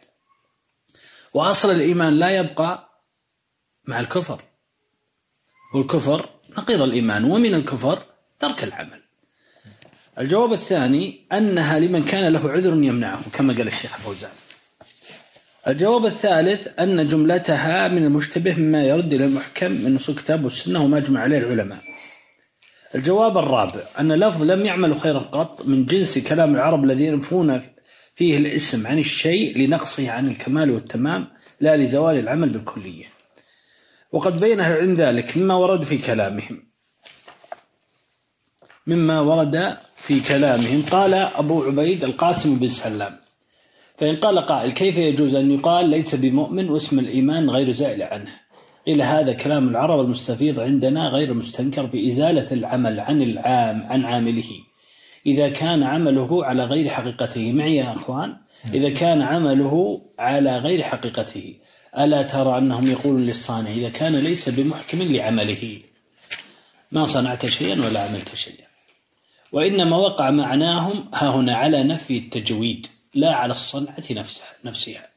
وأصل الإيمان لا يبقى مع الكفر. والكفر نقيض الإيمان ومن الكفر ترك العمل. الجواب الثاني أنها لمن كان له عذر يمنعه كما قال الشيخ فوزان الجواب الثالث أن جملتها من المشتبه مما يرد إلى المحكم من نصوص الكتاب والسنة وما أجمع عليه العلماء. الجواب الرابع أن لفظ لم يعمل خيرا قط من جنس كلام العرب الذي ينفون فيه الاسم عن الشيء لنقصه عن الكمال والتمام لا لزوال العمل بالكلية. وقد بين العلم ذلك مما ورد في كلامهم. مما ورد في كلامهم. قال أبو عبيد القاسم بن سلام فإن قال قائل كيف يجوز أن يقال ليس بمؤمن واسم الإيمان غير زائل عنه؟ إلى هذا كلام العرب المستفيض عندنا غير مستنكر في إزالة العمل عن العام عن عامله. إذا كان عمله على غير حقيقته معي يا أخوان؟ إذا كان عمله على غير حقيقته ألا ترى أنهم يقولون للصانع إذا كان ليس بمحكم لعمله؟ ما صنعت شيئا ولا عملت شيئا. وإنما وقع معناهم ها هنا على نفي التجويد لا على الصنعة نفسها نفسها.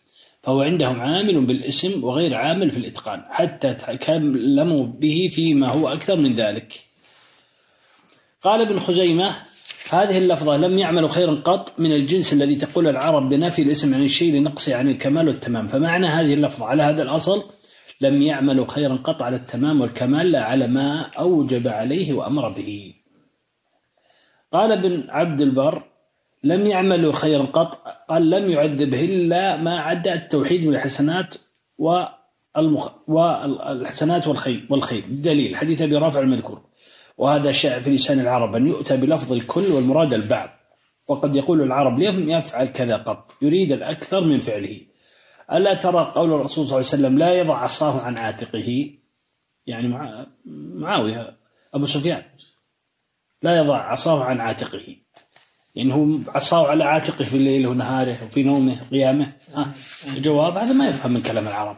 فهو عندهم عامل بالاسم وغير عامل في الإتقان حتى تكلموا به فيما هو أكثر من ذلك. قال ابن خزيمة هذه اللفظة لم يعملوا خيرا قط من الجنس الذي تقول العرب بنفي الاسم عن الشيء لنقصه عن الكمال والتمام. فمعنى هذه اللفظة على هذا الأصل لم يعملوا خيرا قط على التمام والكمال لا على ما أوجب عليه وأمر به. قال ابن عبد البر لم يعملوا خيرا قط قال لم يعذبه إلا ما عدا التوحيد من الحسنات والمخ... والحسنات والخير والخير. بدليل حديث أبي رافع المذكور. وهذا شائع في لسان العرب أن يؤتى بلفظ الكل والمراد البعض. وقد يقول العرب لم يفعل كذا قط يريد الأكثر من فعله. ألا ترى قول الرسول صلى الله عليه وسلم لا يضع عصاه عن عاتقه؟ يعني مع... معاوية أبو سفيان. لا يضع عصاه عن عاتقه. يعني هو عصاه على عاتقه في الليل ونهاره وفي نومه قيامه ها؟ الجواب هذا ما يفهم من كلام العرب.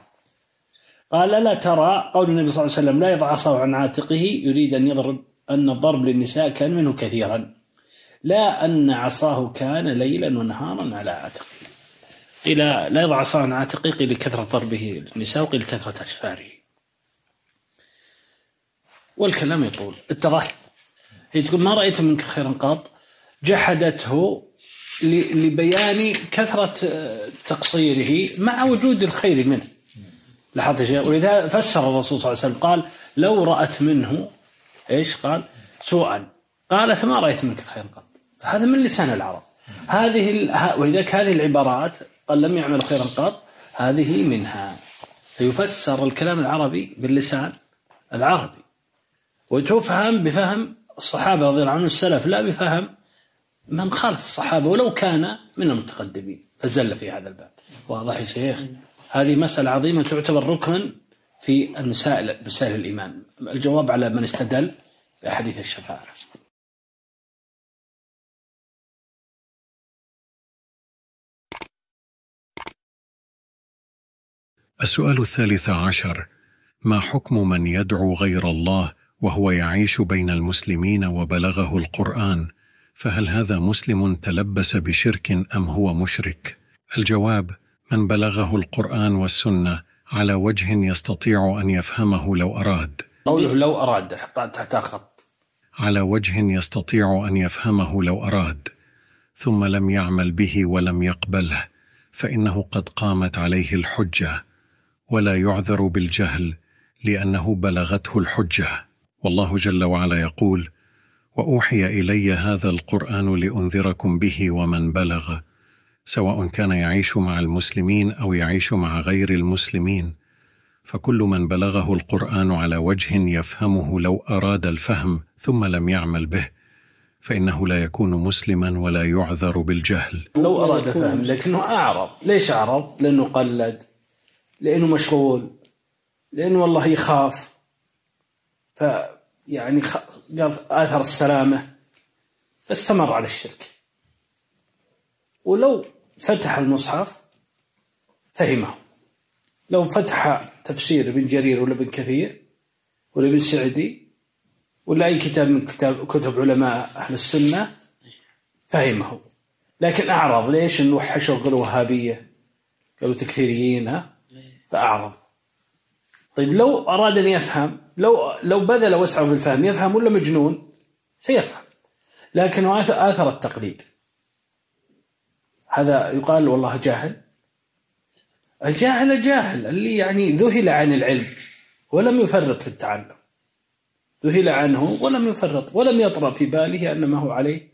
قال لا ترى قول النبي صلى الله عليه وسلم لا يضع عصاه عن عاتقه يريد أن يضرب أن الضرب للنساء كان منه كثيرا. لا أن عصاه كان ليلا ونهارا على عاتقه. قيل لا يضع عصاه عن عاتقه. قيل لكثرة ضربه للنساء وقيل كثرة أسفاره. والكلام يطول. اتضح هي تقول ما رأيت منك خيرا قط جحدته لبيان كثرة تقصيره مع وجود الخير منه. لاحظت شيء ولذا فسر الرسول صلى الله عليه وسلم قال لو رأت منه إيش قال؟ سوءا قالت ما رأيت منك خيرا قط فهذا من لسان العرب. هذه ولذلك هذه العبارات قال لم يعمل خيرا قط هذه منها. فيفسر الكلام العربي باللسان العربي. وتفهم بفهم الصحابة رضي الله عنهم السلف لا بفهم من خالف الصحابة ولو كان من المتقدمين. فزل في هذا الباب. واضح يا شيخ؟ هذه مسألة عظيمة تعتبر ركن في المسائل مسائل الإيمان. الجواب على من استدل بأحاديث الشفاعة. السؤال الثالث عشر. ما حكم من يدعو غير الله وهو يعيش بين المسلمين وبلغه القرآن؟ فهل هذا مسلم تلبس بشرك أم هو مشرك؟ الجواب من بلغه القرآن والسنة على وجه يستطيع أن يفهمه لو أراد. قوله لو أراد تحت خط على وجه يستطيع أن يفهمه لو أراد ثم لم يعمل به ولم يقبله فإنه قد قامت عليه الحجة ولا يعذر بالجهل لأنه بلغته الحجة. والله جل وعلا يقول وأوحي إلي هذا القرآن لأنذركم به ومن بلغ سواء كان يعيش مع المسلمين أو يعيش مع غير المسلمين. فكل من بلغه القرآن على وجه يفهمه لو أراد الفهم ثم لم يعمل به فإنه لا يكون مسلما ولا يعذر بالجهل. لو أراد فهم لكنه أعرض. ليش أعرض؟ لأنه قلد لأنه مشغول لأنه والله يخاف. ف يعني. قال آثر السلامة فاستمر على الشرك. ولو فتح المصحف فهمه. لو فتح تفسير ابن جرير ولا ابن كثير ولا ابن سعدي ولا أي كتاب من كتاب كتب علماء أهل السنة فهمه. لكن أعرض ليش؟ إنه وحشوا قالوا وهابية قالوا تكفيريين ها؟ فأعرض. طيب لو أراد أن يفهم لو لو بذل وسعه في الفهم يفهم ولا مجنون؟ سيفهم. لكنه آثر, التقليد. هذا يقال والله جاهل. الجاهل جاهل اللي يعني ذهل عن العلم ولم يفرط في التعلم. ذهل عنه ولم يفرط ولم يطرأ في باله أن ما هو عليه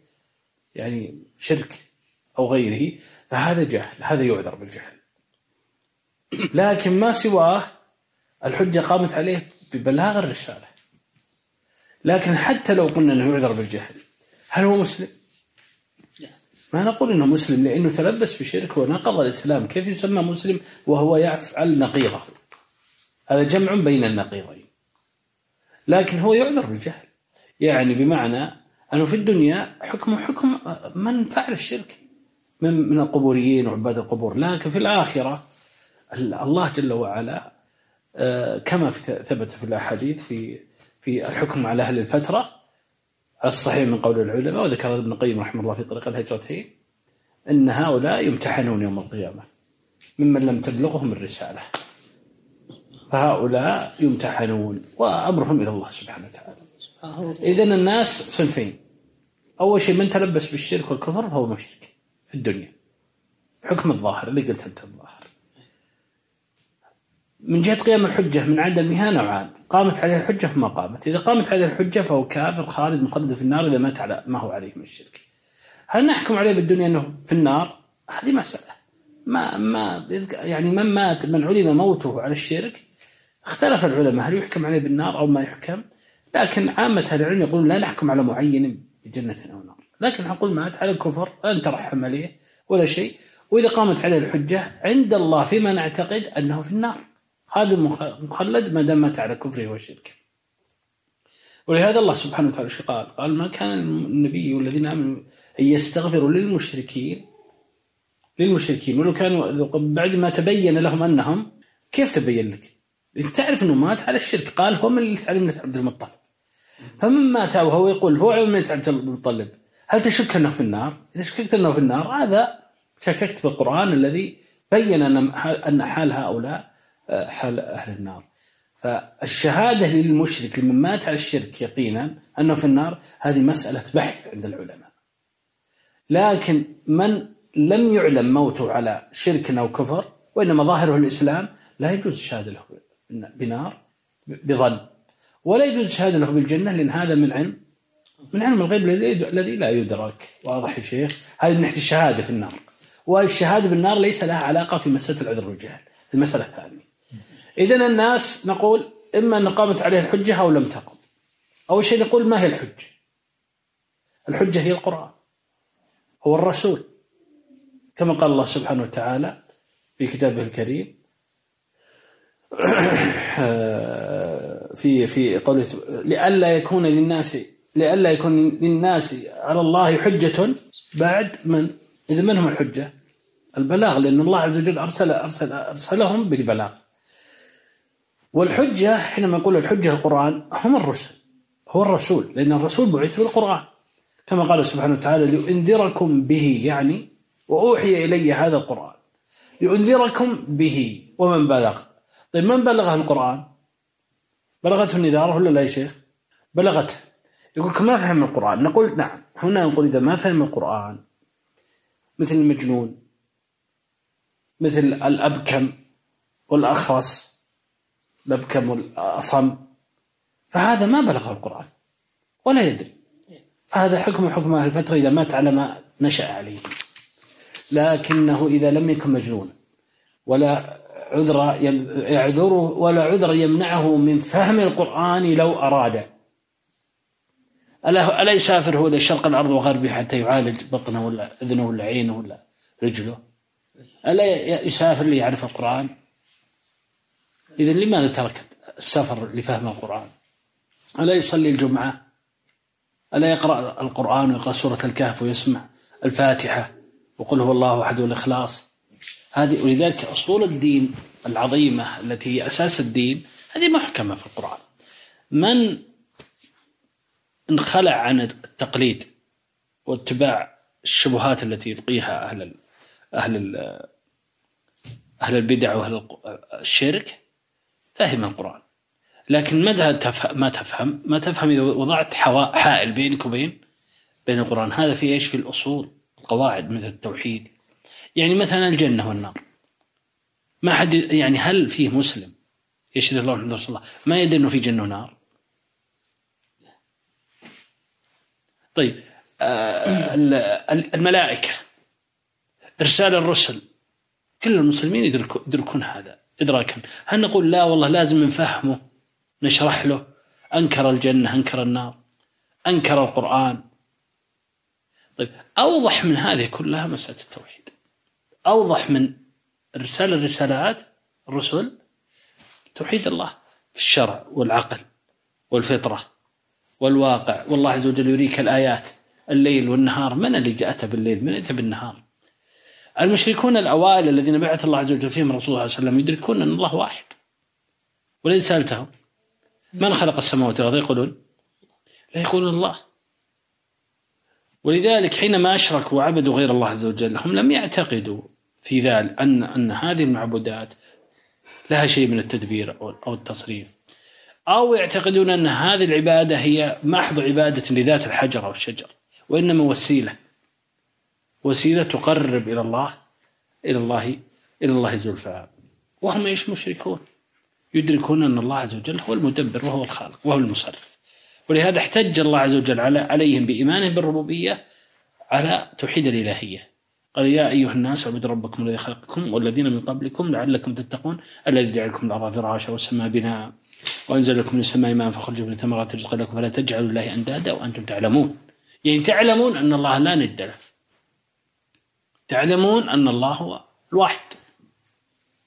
يعني شرك أو غيره. فهذا جهل هذا يعذر بالجهل. لكن ما سواه الحجة قامت عليه. ببلاغ الرسالة لكن حتى لو قلنا أنه يعذر بالجهل هل هو مسلم؟ ما نقول إنه مسلم لأنه تلبس بشرك ونقض الإسلام، كيف يسمى مسلم وهو يفعل نقيضه؟ هذا جمع بين النقيضين. لكن هو يعذر بالجهل. يعني بمعنى أنه في الدنيا حكمه حكم من فعل الشرك من من القبوريين وعباد القبور، لكن في الآخرة الله جل وعلا كما ثبت في الأحاديث في في الحكم على أهل الفترة الصحيح من قول العلماء وذكر ابن القيم رحمه الله في طريق الهجرتين إن هؤلاء يمتحنون يوم القيامة ممن لم تبلغهم الرسالة. فهؤلاء يمتحنون وأمرهم إلى الله سبحانه وتعالى. اذا الناس صنفين. أول شيء من تلبس بالشرك والكفر فهو مشرك في الدنيا. حكم الظاهر اللي قلت أنت الظاهر. من جهة قيام الحجة من عدمها نوعان. قامت عليه الحجة فما قامت. إذا قامت عليه الحجة فهو كافر خالد مخلد في النار إذا مات على ما هو عليه من الشرك. هل نحكم عليه بالدنيا أنه في النار؟ هذه مسألة. ما ما يعني من مات من علم موته على الشرك اختلف العلماء هل يحكم عليه بالنار أو ما يحكم. لكن عامة أهل العلم يقولون لا نحكم على معين بجنة أو نار. لكن نقول مات على الكفر لا نترحم عليه ولا شيء. وإذا قامت عليه الحجة عند الله فيما نعتقد أنه في النار. خادم مخلد ما دام مات على كفره وشركه ولهذا الله سبحانه وتعالى قال؟ قال ما كان النبي والذين آمنوا أن يستغفروا للمشركين للمشركين ولو كانوا بعد ما تبين لهم أنهم كيف تبين لك؟ انك تعرف إنه مات على الشرك قال هو من اللي تعلم مله عبد المطلب فمن مات وهو يقول هو علم مله عبد المطلب هل تشك أنه في النار؟ إذا شككت أنه في النار هذا شككت بالقرآن الذي بين أن حال هؤلاء حال أهل النار. فالشهادة للمشرك لمن مات على الشرك يقينا أنه في النار هذه مسألة بحث عند العلماء. لكن من لم يعلم موته على شرك أو كفر وإنما ظاهره الإسلام لا يجوز الشهادة له بنار بظن. ولا يجوز الشهادة له بالجنة لأن هذا من علم من علم الغيب الذي لا يدرك. واضح يا شيخ؟ هذه من ناحية الشهادة في النار. والشهادة بالنار ليس لها علاقة في مسألة العذر والجهل المسألة الثانية إذا الناس نقول إما أن قامت عليه الحجة أو لم تقم. أول شيء نقول ما هي الحجة؟ الحجة هي القرآن. هو الرسول. كما قال الله سبحانه وتعالى في كتابه الكريم. في في قوله لئلا يكون للناس لئلا يكون للناس على الله حجة بعد من؟ إذا من هم الحجة؟ البلاغ لأن الله عز وجل أرسل أرسل أرسلهم بالبلاغ. والحجة حينما نقول الحجة القرآن هم الرسل هو الرسول لأن الرسول بعث بالقرآن كما قال سبحانه وتعالى لأنذركم به يعني وأوحي إلي هذا القرآن. لأنذركم به ومن بلغ. طيب من بلغه القرآن؟ بلغته النذارة ولا لا يا شيخ؟ بلغته. يقول ما فهم القرآن. نقول نعم. هنا نقول إذا ما فهم القرآن مثل المجنون مثل الأبكم والأخرس الأبكم والأصم فهذا ما بلغ القرآن. ولا يدري. فهذا حكم حكم أهل الفترة إذا مات على ما نشأ عليه. لكنه إذا لم يكن مجنونا. ولا عذر يعذره ولا عذر يمنعه من فهم القرآن لو أراد. ألا ألا يسافر هو إلى شرق الأرض وغربها حتى يعالج بطنه ولا أذنه ولا عينه ولا رجله؟ ألا يسافر ليعرف القرآن؟ إذا لماذا ترك السفر لفهم القرآن؟ ألا يصلي الجمعة؟ ألا يقرأ القرآن ويقرأ سورة الكهف ويسمع الفاتحة وقل هو الله أحد والإخلاص؟ هذه ولذلك أصول الدين العظيمة التي هي أساس الدين هذه محكمة في القرآن. من انخلع عن التقليد واتباع الشبهات التي يلقيها أهل أهل أهل البدع وأهل الشرك فهم القرآن. لكن تفهم ما تفهم؟ ما تفهم إذا وضعت حائل بينك وبين بين القرآن. هذا في إيش؟ في الأصول القواعد مثل التوحيد. يعني مثلا الجنة والنار. ما حد يعني هل فيه مسلم يشهد الله محمد رسول الله؟ ما يدري إنه في جنة ونار. طيب آه الملائكة إرسال الرسل. كل المسلمين يدركون هذا. إدراكا. هل نقول لا والله لازم نفهمه نشرح له. أنكر الجنة أنكر النار. أنكر القرآن. طيب أوضح من هذه كلها مسألة التوحيد. أوضح من رسالة الرسالات الرسل توحيد الله في الشرع والعقل والفطرة والواقع. والله عز وجل يريك الآيات الليل والنهار. من اللي جاءته بالليل؟ من أتى بالنهار؟ المشركون الأوائل الذين بعث الله عز وجل فيهم الرسول صلى الله عليه وسلم يدركون أن الله واحد. ولئن سألتهم من خلق السماوات والأرض؟ يقولون لا يقولون الله. ولذلك حينما أشركوا وعبدوا غير الله عز وجل هم لم يعتقدوا في ذلك أن أن هذه المعبودات لها شيء من التدبير أو التصريف. أو يعتقدون أن هذه العبادة هي محض عبادة لذات الحجر أو الشجر وإنما وسيلة وسيلة تقرب إلى الله إلى الله إلى الله زلفى وهم إيش مشركون؟ يدركون أن الله عز وجل هو المدبر وهو الخالق وهو المصرف. ولهذا احتج الله عز وجل على عليهم بإيمانهم بالربوبية على توحيد الإلهية. قال يا أيها الناس اعبدوا ربكم الذي خلقكم والذين من قبلكم لعلكم تتقون الذي جعلكم الأرض فراشا والسماء بناء وأنزل لكم من السماء ماء فخرج من الثمرات رزقا لكم فلا تجعلوا الله أندادا وأنتم تعلمون. يعني تعلمون أن الله لا ند له. تعلمون أن الله هو الواحد.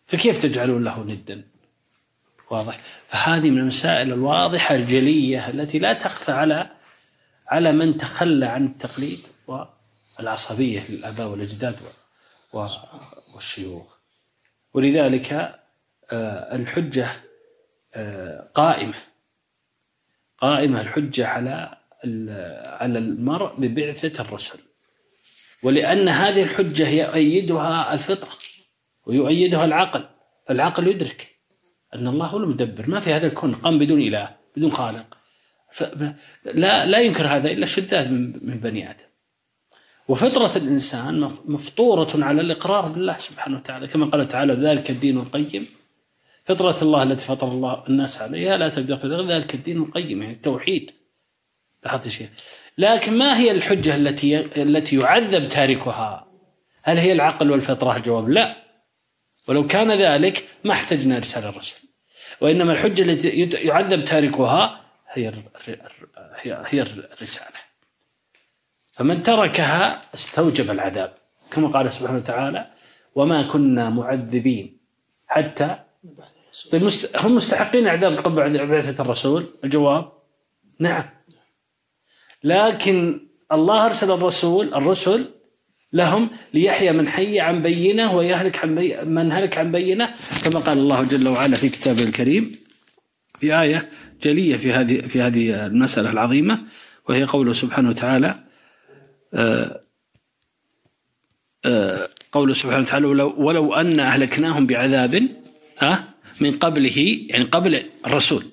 فكيف تجعلون له ندا؟ واضح. فهذه من المسائل الواضحة الجلية التي لا تخفى على على من تخلى عن التقليد العصبية للآباء والأجداد والشيوخ. ولذلك آه، الحجة آه، قائمة. قائمة الحجة على على المرء ببعثة الرسل. ولأن هذه الحجة يؤيدها الفطرة ويؤيدها العقل فالعقل يدرك أن الله هو المدبر ما في هذا الكون قام بدون إله بدون خالق. لا لا ينكر هذا إلا الشذاذ من بني آدم. وفطرة الإنسان مفطورة على الإقرار بالله سبحانه وتعالى كما قال تعالى ذلك الدين القيم. فطرة الله التي فطر الله الناس عليها لا تبدأ ذلك الدين القيم يعني التوحيد. لاحظت شيء؟ لكن ما هي الحجة التي التي يعذب تاركها؟ هل هي العقل والفطرة الجواب لا. ولو كان ذلك ما احتجنا رسالة الرسل وإنما الحجة التي يعذب تاركها هي هي الرسالة. فمن تركها استوجب العذاب. كما قال سبحانه وتعالى وما كنا معذبين حتى طيب. هم مستحقين اعذاب قبل بعثة الرسول؟ الجواب نعم. لكن الله أرسل الرسول الرسل لهم ليحيى من حي عن بينة ويهلك عن بي... من هلك عن بينة كما قال الله جل وعلا في كتابه الكريم في آية جلية في هذه في هذه المسألة العظيمة وهي قوله سبحانه وتعالى آه، آه، قوله سبحانه وتعالى ولو, ولو أن أهلكناهم بعذاب ها من قبله يعني قبل الرسول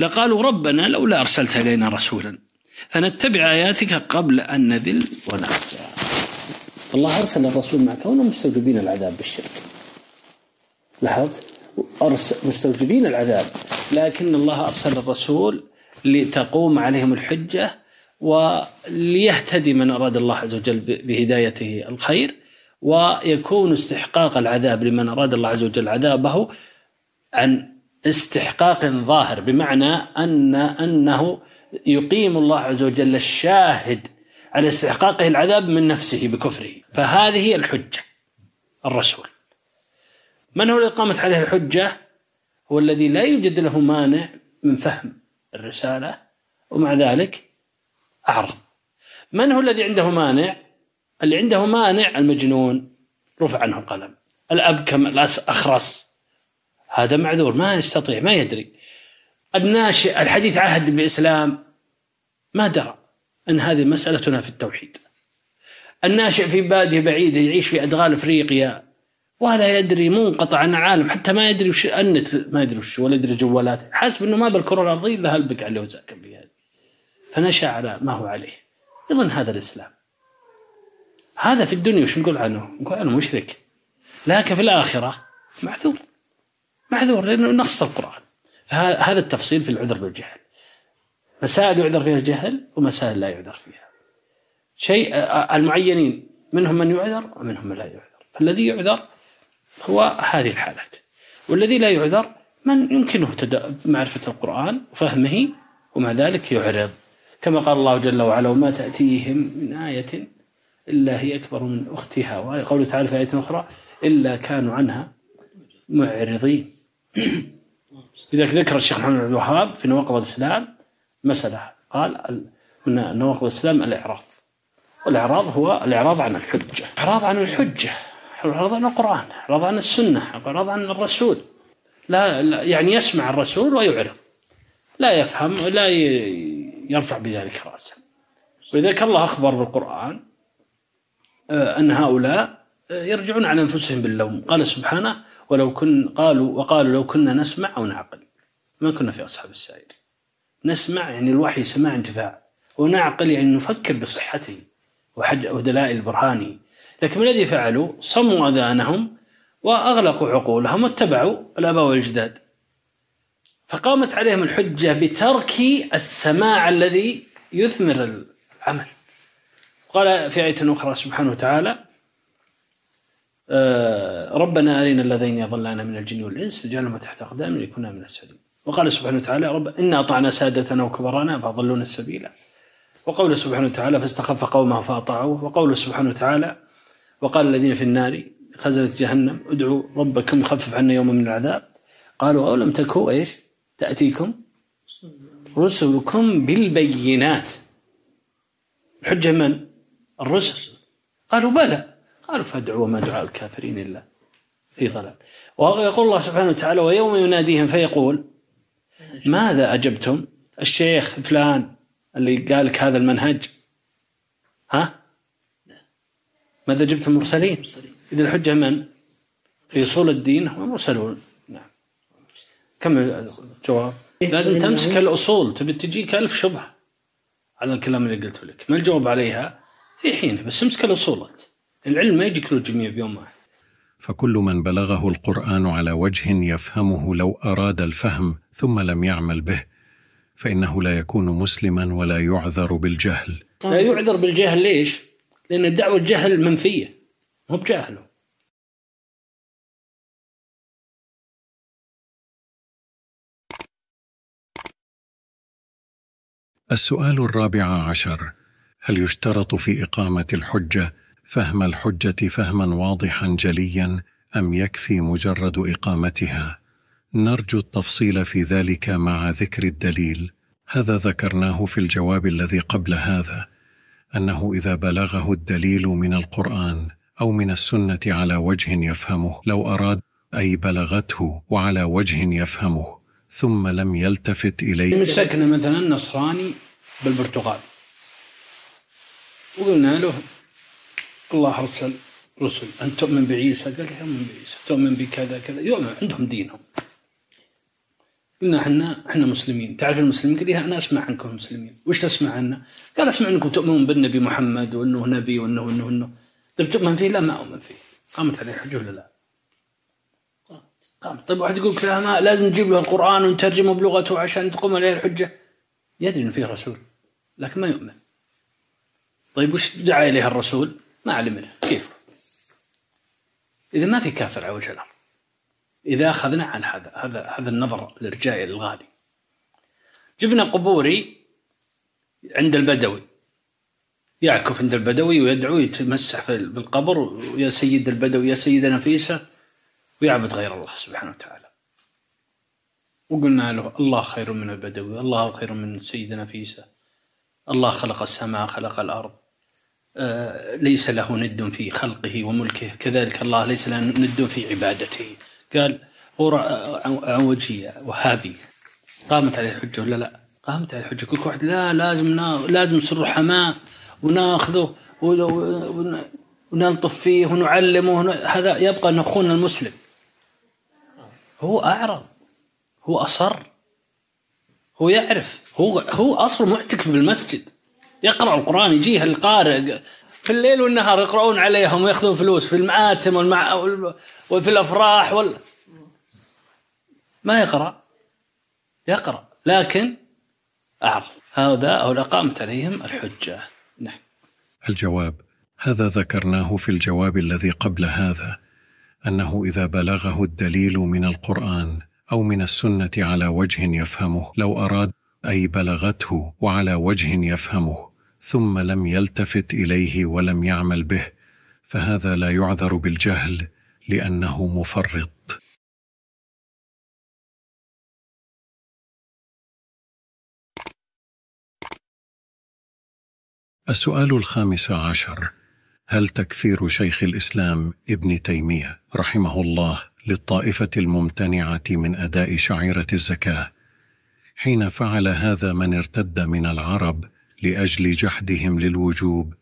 لقالوا ربنا لولا أرسلت إلينا رسولا. فنتبع آياتك قبل أن نذل ونخزى الله أرسل الرسول مع كونهم مستوجبين العذاب بالشرك. لاحظ مستوجبين العذاب. لكن الله أرسل الرسول لتقوم عليهم الحجة وليهتدي من أراد الله عز وجل بهدايته الخير ويكون استحقاق العذاب لمن أراد الله عز وجل عذابه عن استحقاق ظاهر بمعنى أن أنه يقيم الله عز وجل الشاهد على استحقاقه العذاب من نفسه بكفره. فهذه هي الحجة الرسول. من هو الذي قامت عليه الحجة؟ هو الذي لا يوجد له مانع من فهم الرسالة ومع ذلك أعرض. من هو الذي عنده مانع؟ اللي عنده مانع المجنون رفع عنه القلم. الأبكم الأخرس. هذا معذور ما يستطيع ما يدري. الناشئ الحديث عهد بالإسلام ما درى أن هذه مسألتنا في التوحيد. الناشئ في بادية بعيدة يعيش في أدغال أفريقيا ولا يدري منقطع عن العالم حتى ما يدري وش النت ما يدري وش ولا يدري جوالات حاسب إنه ما بالكرة الأرضية إلا هلبك عليه وزاكم في هذه. فنشأ على ما هو عليه. يظن هذا الإسلام. هذا في الدنيا وش نقول عنه؟ نقول عنه مشرك. لكن في الآخرة معذور معذور لأنه نص القرآن. فهذا التفصيل في العذر بالجهل. مسائل يعذر فيها الجهل ومسائل لا يعذر فيها. شيء المعينين منهم من يعذر ومنهم من لا يعذر. فالذي يعذر هو هذه الحالات. والذي لا يعذر من يمكنه معرفة القرآن وفهمه ومع ذلك يعرض. كما قال الله جل وعلا وما تأتيهم من آية إلا هي أكبر من أختها. وقوله تعالى في آية أخرى إلا كانوا عنها معرضين. لذلك ذكر الشيخ محمد بن الوهاب في نواقض الإسلام مسألة قال من نواقض الإسلام الإعراض. والإعراض هو الإعراض عن الحجة. إعراض عن الحجة. إعراض عن القرآن إعراض عن السنة إعراض عن الرسول. لا, لا يعني يسمع الرسول ويعرض. لا يفهم لا يرفع بذلك رأسه. ولذلك الله أخبر بالقرآن آه، أن هؤلاء آه، يرجعون على أنفسهم باللوم. قال سبحانه ولو كن قالوا وقالوا لو كنا نسمع أو نعقل. ما كنا في أصحاب السائر نسمع يعني الوحي سماع انتفاع. ونعقل يعني نفكر بصحته ودلائل برهانه. لكن ما الذي فعلوا؟ صموا أذانهم وأغلقوا عقولهم واتبعوا الآباء والأجداد. فقامت عليهم الحجة بترك السماع الذي يثمر العمل. قال في آية أخرى سبحانه وتعالى ربنا أرنا الذين يضلانا من الجن والإنس جعلنا تحت أقدامنا ليكونا من السبيل. وقال سبحانه وتعالى رب إنا أطعنا سادتنا وكبرانا فأضلونا السبيل وقول سبحانه وتعالى فاستخف قومه فأطاعوه. وقول سبحانه وتعالى وقال الذين في النار خزنة جهنم ادعوا ربكم خفف عنا يوما من العذاب. قالوا أولم تكوا إيش؟ تأتيكم رسلكم بالبينات. الحجة من؟ الرسل. قالوا بلى. قالوا فادعوا وما دعاء الكافرين إلا في ضلال. ويقول الله سبحانه وتعالى ويوم يناديهم فيقول ماذا أجبتم؟ الشيخ فلان اللي قال لك هذا المنهج. ها؟ ماذا جبت المرسلين إذا الحجة من؟ في أصول الدين هم مرسلون. نعم. كم الجواب لازم تمسك الأصول. تبي تجيك ألف شبهة على الكلام اللي قلته لك. ما الجواب عليها؟ في حين بس امسك الأصول العلم ما يجيك له الجميع بيوم واحد. فكل من بلغه القرآن على وجه يفهمه لو أراد الفهم ثم لم يعمل به فإنه لا يكون مسلما ولا يعذر بالجهل. لا يعذر بالجهل ليش؟ لأن الدعوة الجهل منفية مو بجاهله السؤال الرابع عشر هل يشترط في إقامة الحجة فهم الحجة فهما واضحا جليا أم يكفي مجرد إقامتها؟ نرجو التفصيل في ذلك مع ذكر الدليل. هذا ذكرناه في الجواب الذي قبل هذا أنه إذا بلغه الدليل من القرآن أو من السنة على وجه يفهمه لو أراد أي بلغته وعلى وجه يفهمه ثم لم يلتفت إليه. مسكنا مثلا نصراني بالبرتغال. وقلنا له الله ارسل رسل. أن تؤمن بعيسى؟ قال لي أؤمن بعيسى. تؤمن بكذا كذا. يؤمن عندهم دينهم. قلنا إحنا إحنا مسلمين. تعرف المسلمين؟ قال أنا أسمع عنكم المسلمين. وش تسمع عنا؟ قال أسمع إنكم تؤمنون بالنبي محمد وإنه نبي وإنه وإنه وإنه. طيب تؤمن فيه؟ لا ما أؤمن فيه. قامت عليه الحجه ولا لا؟ قامت. طيب واحد يقول لك لا ما لازم نجيب له القرآن ونترجمه بلغته عشان تقوم عليه الحجة. يدري انه فيه رسول لكن ما يؤمن. طيب وش دعا إليه الرسول؟ ما علم منه. كيف؟ إذا ما في كافر على وجه الأرض إذا أخذنا عن هذا هذا هذا النظر الإرجائي الغالي جبنا قبوري عند البدوي. يعكف عند البدوي ويدعو يتمسح بالقبر ويا سيد البدوي يا سيدة نفيسة ويعبد غير الله سبحانه وتعالى. وقلنا له الله خير من البدوي الله خير من سيدة نفيسة. الله خلق السماء خلق الأرض. ليس له ند في خلقه وملكه. كذلك الله ليس له ند في عبادته. قال هو عن وجهي وهابي. قامت عليه الحجة ولا لا؟ قامت عليه الحجة. كل واحد لا لازم نا لازم نصير رحماء وناخذه ونلطف فيه ونعلمه هذا يبقى أن أخونا المسلم. هو أعرض. هو أصر. هو يعرف. هو هو أصلا معتكف بالمسجد. يقرأ القرآن يجيه القارئ في الليل والنهار يقرؤون عليهم ويأخذون فلوس في المآتم والمع... وفي الأفراح وال... ما يقرأ يقرأ لكن أعرض هذا أو قامت عليهم الحجة. نعم. الجواب هذا ذكرناه في الجواب الذي قبل هذا أنه إذا بلغه الدليل من القرآن أو من السنة على وجه يفهمه لو أراد أي بلغته وعلى وجه يفهمه. ثم لم يلتفت إليه ولم يعمل به فهذا لا يعذر بالجهل لأنه مفرط. السؤال الخامس عشر هل تكفير شيخ الإسلام ابن تيمية رحمه الله للطائفة الممتنعة من أداء شعيرة الزكاة حين فعل هذا من ارتد من العرب لأجل جحدهم للوجوب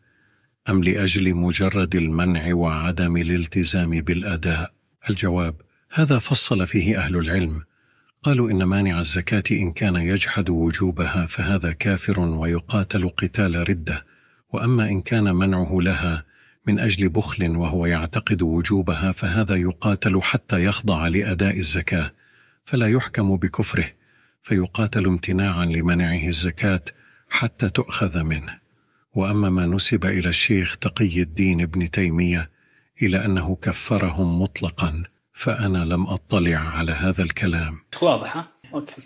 أم لأجل مجرد المنع وعدم الالتزام بالأداء؟ الجواب هذا فصل فيه أهل العلم. قالوا إن مانع الزكاة إن كان يجحد وجوبها فهذا كافر ويقاتل قتال ردة. وأما إن كان منعه لها من أجل بخل وهو يعتقد وجوبها فهذا يقاتل حتى يخضع لأداء الزكاة فلا يحكم بكفره فيقاتل امتناعا لمنعه الزكاة حتى تؤخذ منه. وأما ما نسب إلى الشيخ تقي الدين ابن تيمية إلى أنه كفرهم مطلقا فأنا لم أطلع على هذا الكلام. واضحه أوكي.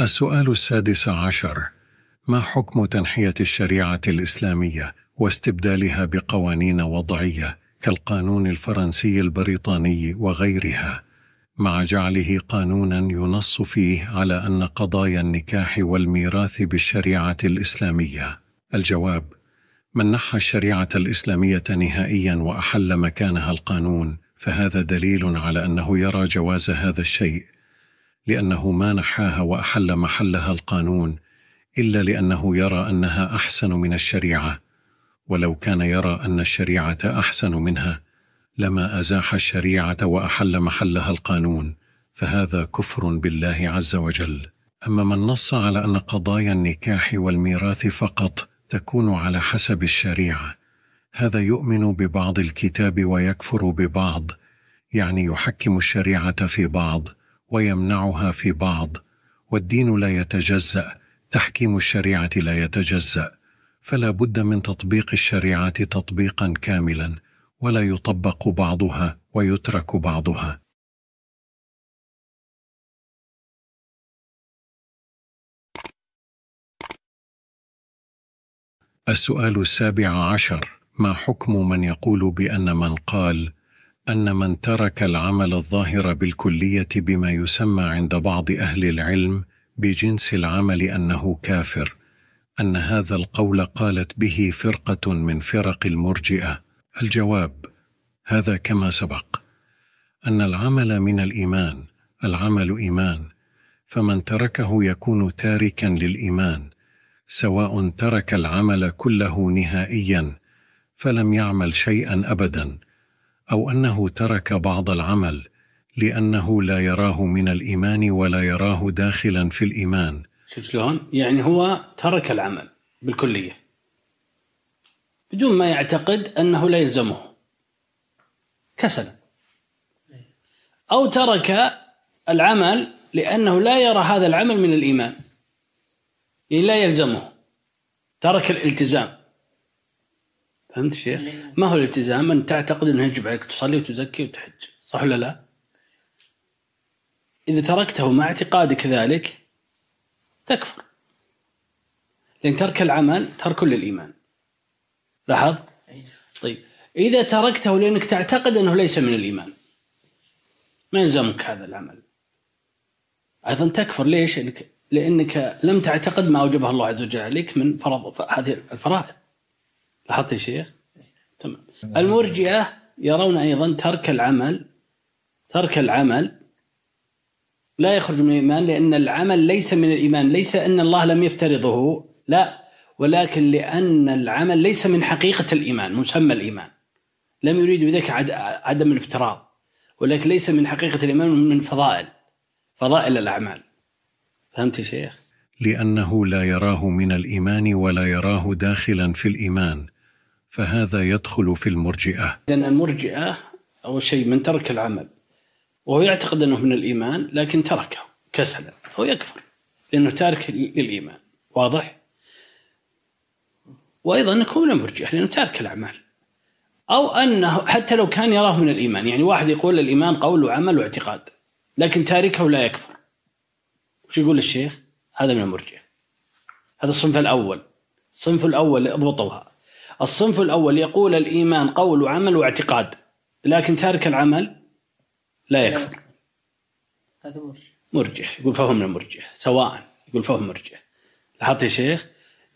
السؤال السادس عشر ما حكم تنحية الشريعة الإسلامية واستبدالها بقوانين وضعية كالقانون الفرنسي البريطاني وغيرها مع جعله قانونا ينص فيه على أن قضايا النكاح والميراث بالشريعة الإسلامية. الجواب من نحى الشريعة الإسلامية نهائيا وأحل مكانها القانون فهذا دليل على أنه يرى جواز هذا الشيء لأنه ما نحاها وأحل محلها القانون إلا لأنه يرى أنها أحسن من الشريعة. ولو كان يرى أن الشريعة أحسن منها لما أزاح الشريعة وأحل محلها القانون فهذا كفر بالله عز وجل. أما من نص على أن قضايا النكاح والميراث فقط تكون على حسب الشريعة هذا يؤمن ببعض الكتاب ويكفر ببعض يعني يحكم الشريعة في بعض ويمنعها في بعض والدين لا يتجزأ تحكيم الشريعة لا يتجزأ. فلا بد من تطبيق الشريعة تطبيقا كاملا ولا يطبق بعضها ويترك بعضها. السؤال السابع عشر ما حكم من يقول بأن من قال أن من ترك العمل الظاهر بالكلية بما يسمى عند بعض أهل العلم بجنس العمل أنه كافر؟ أن هذا القول قالت به فرقة من فرق المرجئة. الجواب هذا كما سبق. أن العمل من الإيمان العمل إيمان فمن تركه يكون تاركا للإيمان سواء ترك العمل كله نهائيا فلم يعمل شيئا ابدا أو أنه ترك بعض العمل لأنه لا يراه من الإيمان ولا يراه داخلا في الإيمان شوف شلون؟ يعني هو ترك العمل بالكلية بدون ما يعتقد أنه لا يلزمه كسلا أو ترك العمل لأنه لا يرى هذا العمل من الإيمان يعني لا يلزمه ترك الالتزام فهمت شيخ؟ ما هو الالتزام؟ أن تعتقد أنه يجب عليك تصلي وتزكي وتحج، صح ولا لا؟ إذا تركته مع اعتقادك ذلك تكفر. لأن ترك العمل ترك للإيمان. لاحظ؟ طيب إذا تركته لأنك تعتقد أنه ليس من الإيمان ما يلزمك هذا العمل. أيضا تكفر ليش؟ لانك لأنك لم تعتقد ما أوجبه الله عز وجل عليك من فرض هذه الفرائض. لاحظت يا شيخ؟ تمام. المرجئة يرون أيضا ترك العمل ترك العمل لا يخرج من الإيمان لأن العمل ليس من الإيمان، ليس أن الله لم يفترضه، لا ولكن لأن العمل ليس من حقيقة الإيمان، مسمى الإيمان. لم يريد بذلك عدم الافتراض، ولكن ليس من حقيقة الإيمان من فضائل فضائل الأعمال. فهمت يا شيخ؟ لأنه لا يراه من الإيمان ولا يراه داخلا في الإيمان فهذا يدخل في المرجئة لأن المرجئة أول شيء من ترك العمل وهو يعتقد أنه من الإيمان لكن تركه كسلا. هو يكفر لأنه تارك للإيمان. واضح؟ وأيضا يكون من المرجئه لأنه تارك الأعمال. أو أنه حتى لو كان يراه من الإيمان. يعني واحد يقول الإيمان قول وعمل واعتقاد لكن تاركه لا يكفر. وش يقول الشيخ؟ هذا من المرجئه هذا الصنف الأول. الصنف الأول اضبطوها. الصنف الأول يقول الإيمان قول وعمل واعتقاد لكن تارك العمل لا يكفر هذا مرجع. مرجئه يقول فهو من المرجئه سواء. يقول فهو مرجئه لاحظت يا شيخ؟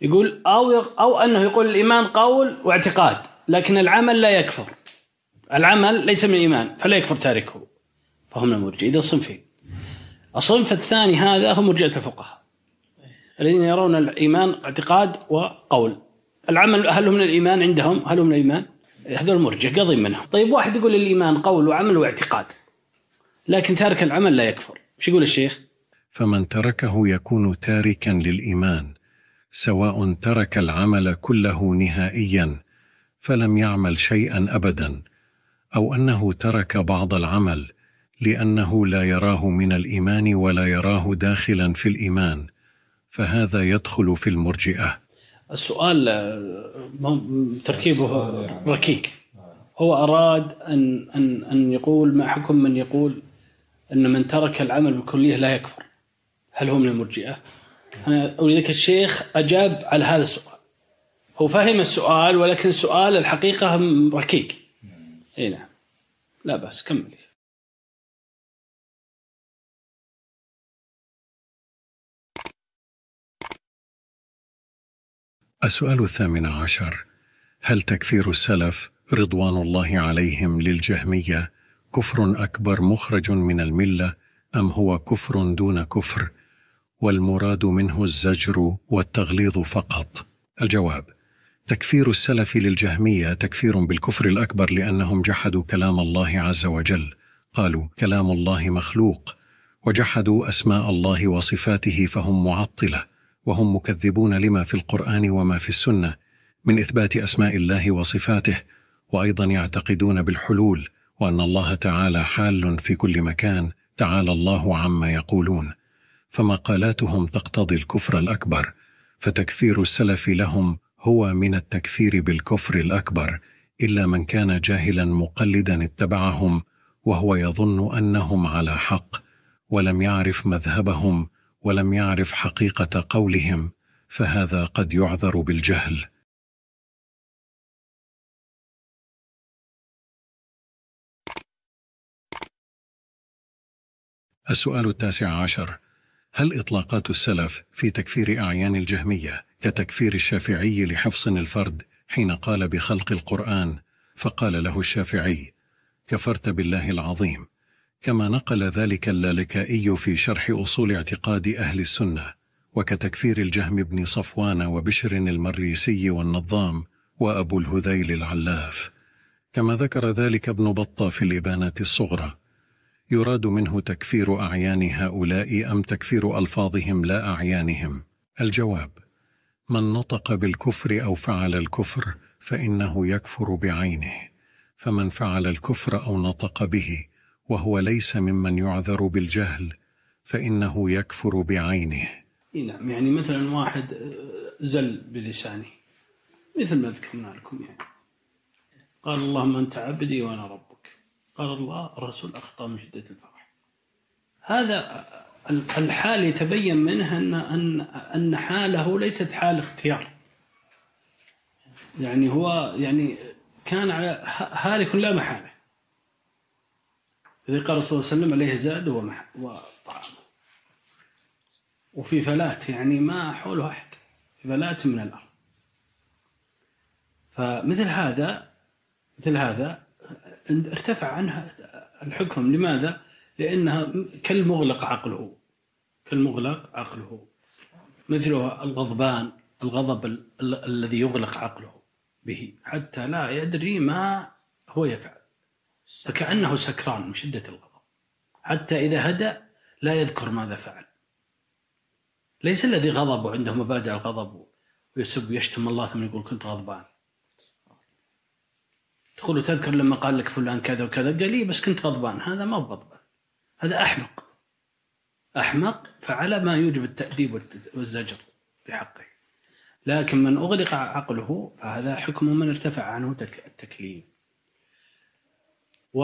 يقول أو أو أنه يقول الإيمان قول واعتقاد لكن العمل لا يكفر. العمل ليس من الإيمان فلا يكفر تاركه. فهو من المرجئه اذا صنفين الصنف الثاني هذا هم مرجئه الفقهاء. الذين يرون الإيمان اعتقاد وقول. العمل هل هو من الإيمان عندهم؟ هل هو من الإيمان؟ هذول مرجع قضي منهم. طيب واحد يقول الإيمان قول وعمل واعتقاد. لكن تارك العمل لا يكفر. إيش يقول الشيخ؟ فمن تركه يكون تاركا للإيمان سواء ترك العمل كله نهائيا فلم يعمل شيئا ابدا أو أنه ترك بعض العمل لأنه لا يراه من الإيمان ولا يراه داخلا في الإيمان فهذا يدخل في المرجئة. السؤال آه، تركيبه ركيك. هو أراد أن أن أن يقول ما حكم من يقول أن من ترك العمل بالكليه لا يكفر. هل هو من المرجئة؟ أنا ولذلك الشيخ أجاب على هذا السؤال. هو فهم السؤال ولكن السؤال الحقيقة ركيك. إي نعم. لا بس كمل. السؤال الثامن عشر. هل تكفير السلف رضوان الله عليهم للجهمية؟ كفر أكبر مخرج من الملة أم هو كفر دون كفر؟ والمراد منه الزجر والتغليظ فقط. الجواب تكفير السلف للجهمية تكفير بالكفر الأكبر لأنهم جحدوا كلام الله عز وجل. قالوا كلام الله مخلوق. وجحدوا أسماء الله وصفاته فهم معطلة. وهم مكذبون لما في القرآن وما في السنة. من إثبات أسماء الله وصفاته وأيضا يعتقدون بالحلول. وأن الله تعالى حال في كل مكان تعالى الله عما يقولون فمقالاتهم تقتضي الكفر الأكبر فتكفير السلف لهم هو من التكفير بالكفر الأكبر إلا من كان جاهلا مقلدا اتبعهم وهو يظن أنهم على حق ولم يعرف مذهبهم ولم يعرف حقيقة قولهم فهذا قد يعذر بالجهل. السؤال التاسع عشر. هل إطلاقات السلف في تكفير أعيان الجهمية كتكفير الشافعي لحفص الفرد حين قال بخلق القرآن؟ فقال له الشافعي كفرت بالله العظيم. كما نقل ذلك اللالكائي في شرح أصول اعتقاد أهل السنة وكتكفير الجهم بن صفوان وبشر المريسي والنظام وأبو الهذيل العلاف. كما ذكر ذلك ابن بطة في الإبانة الصغرى. يراد منه تكفير أعيان هؤلاء أم تكفير ألفاظهم لا أعيانهم؟ الجواب من نطق بالكفر أو فعل الكفر فإنه يكفر بعينه فمن فعل الكفر أو نطق به وهو ليس ممن يعذر بالجهل فإنه يكفر بعينه. نعم يعني مثلا واحد آه، زل بلسانه مثل ما ذكرنا لكم يعني. قال اللهم أنت عبدي وأنا ربك. قال الله الرسول أخطأ من شدة الفرح. هذا ال- الحال يتبين منه ان ان أن حاله ليست حال اختيار. يعني هو يعني كان على هالك لا محالة. إذا قال صلى الله عليه وسلم عليه زاد وطعام. وفي فلات يعني ما حوله أحد فلات من الأرض. فمثل هذا مثل هذا ارتفع عنها الحكم. لماذا؟ لأنها كالمغلق عقله. كالمغلق عقله. مثله الغضبان الغضب ال- ال- الذي يغلق عقله به. حتى لا يدري ما هو يفعل. فكأنه سكران من شدة الغضب. حتى إذا هدأ لا يذكر ماذا فعل. ليس الذي غضب وعنده مبادئ الغضب ويسب ويشتم الله ثم يقول كنت غضبان. تقول تذكر لما قال لك فلان كذا وكذا قال لي بس كنت غضبان. هذا ما هو غضبان هذا أحمق. أحمق فعل ما يوجب التأديب والزجر بحقه. لكن من أغلق عقله فهذا حكم من ارتفع عنه تك- التكليف. و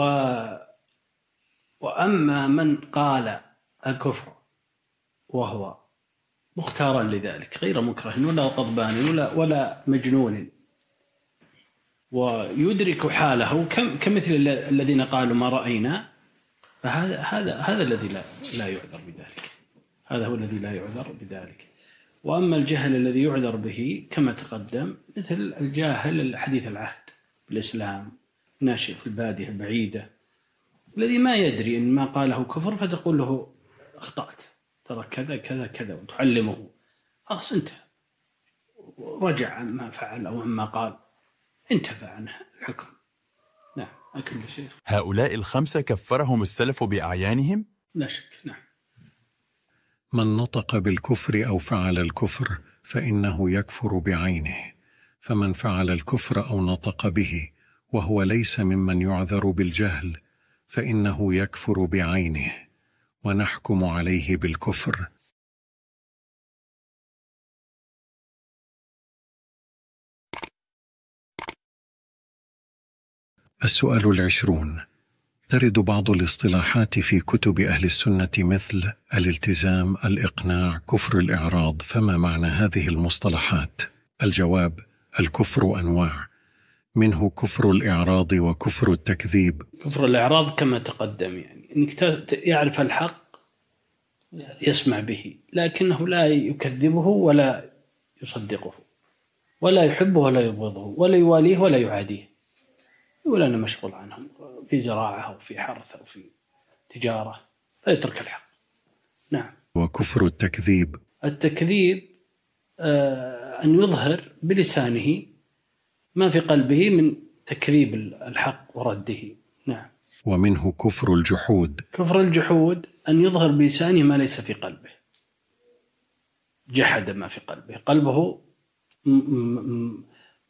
وأما من قال الكفر وهو مختارا لذلك غير مكره ولا غضبان ولا ولا مجنون. ويدرك حاله. كم كمثل ال- الذين قالوا ما رأينا؟ فهذا هذا هذا الذي لا لا يعذر بذلك. هذا هو الذي لا يعذر بذلك. وأما الجهل الذي يعذر به كما تقدم مثل الجاهل حديث العهد بالإسلام ناشئ في البادية البعيدة الذي ما يدري إن ما قاله كفر فتقول له أخطأت. ترى كذا كذا كذا وتعلمه. خلاص انتهى. رجع عما فعل أو عما قال. انتفى عنه الحكم. نعم اكمل يا شيخ. هؤلاء الخمسة كفرهم السلف بأعيانهم؟ لا شك نعم. من نطق بالكفر أو فعل الكفر فإنه يكفر بعينه. فمن فعل الكفر أو نطق به وهو ليس ممن يعذر بالجهل فإنه يكفر بعينه. ونحكم عليه بالكفر السؤال العشرون. ترد بعض الاصطلاحات في كتب أهل السنة مثل الالتزام، الإقناع، كفر الإعراض، فما معنى هذه المصطلحات؟ الجواب: الكفر أنواع، منه كفر الإعراض وكفر التكذيب، كفر الإعراض كما تقدم يعني إنك ت- يعرف الحق يسمع به لكنه لا يكذبه ولا يصدقه ولا يحبه ولا يبغضه ولا يواليه ولا يعاديه. يقول أنا مشغول عنهم في زراعة أو في حرث أو في تجارة فيترك الحق. نعم. وكفر التكذيب، التكذيب آه، أن يظهر بلسانه ما في قلبه من تكذيب الحق ورده. نعم. ومنه كفر الجحود، كفر الجحود أن يظهر بلسانه ما ليس في قلبه. جحد ما في قلبه. قلبه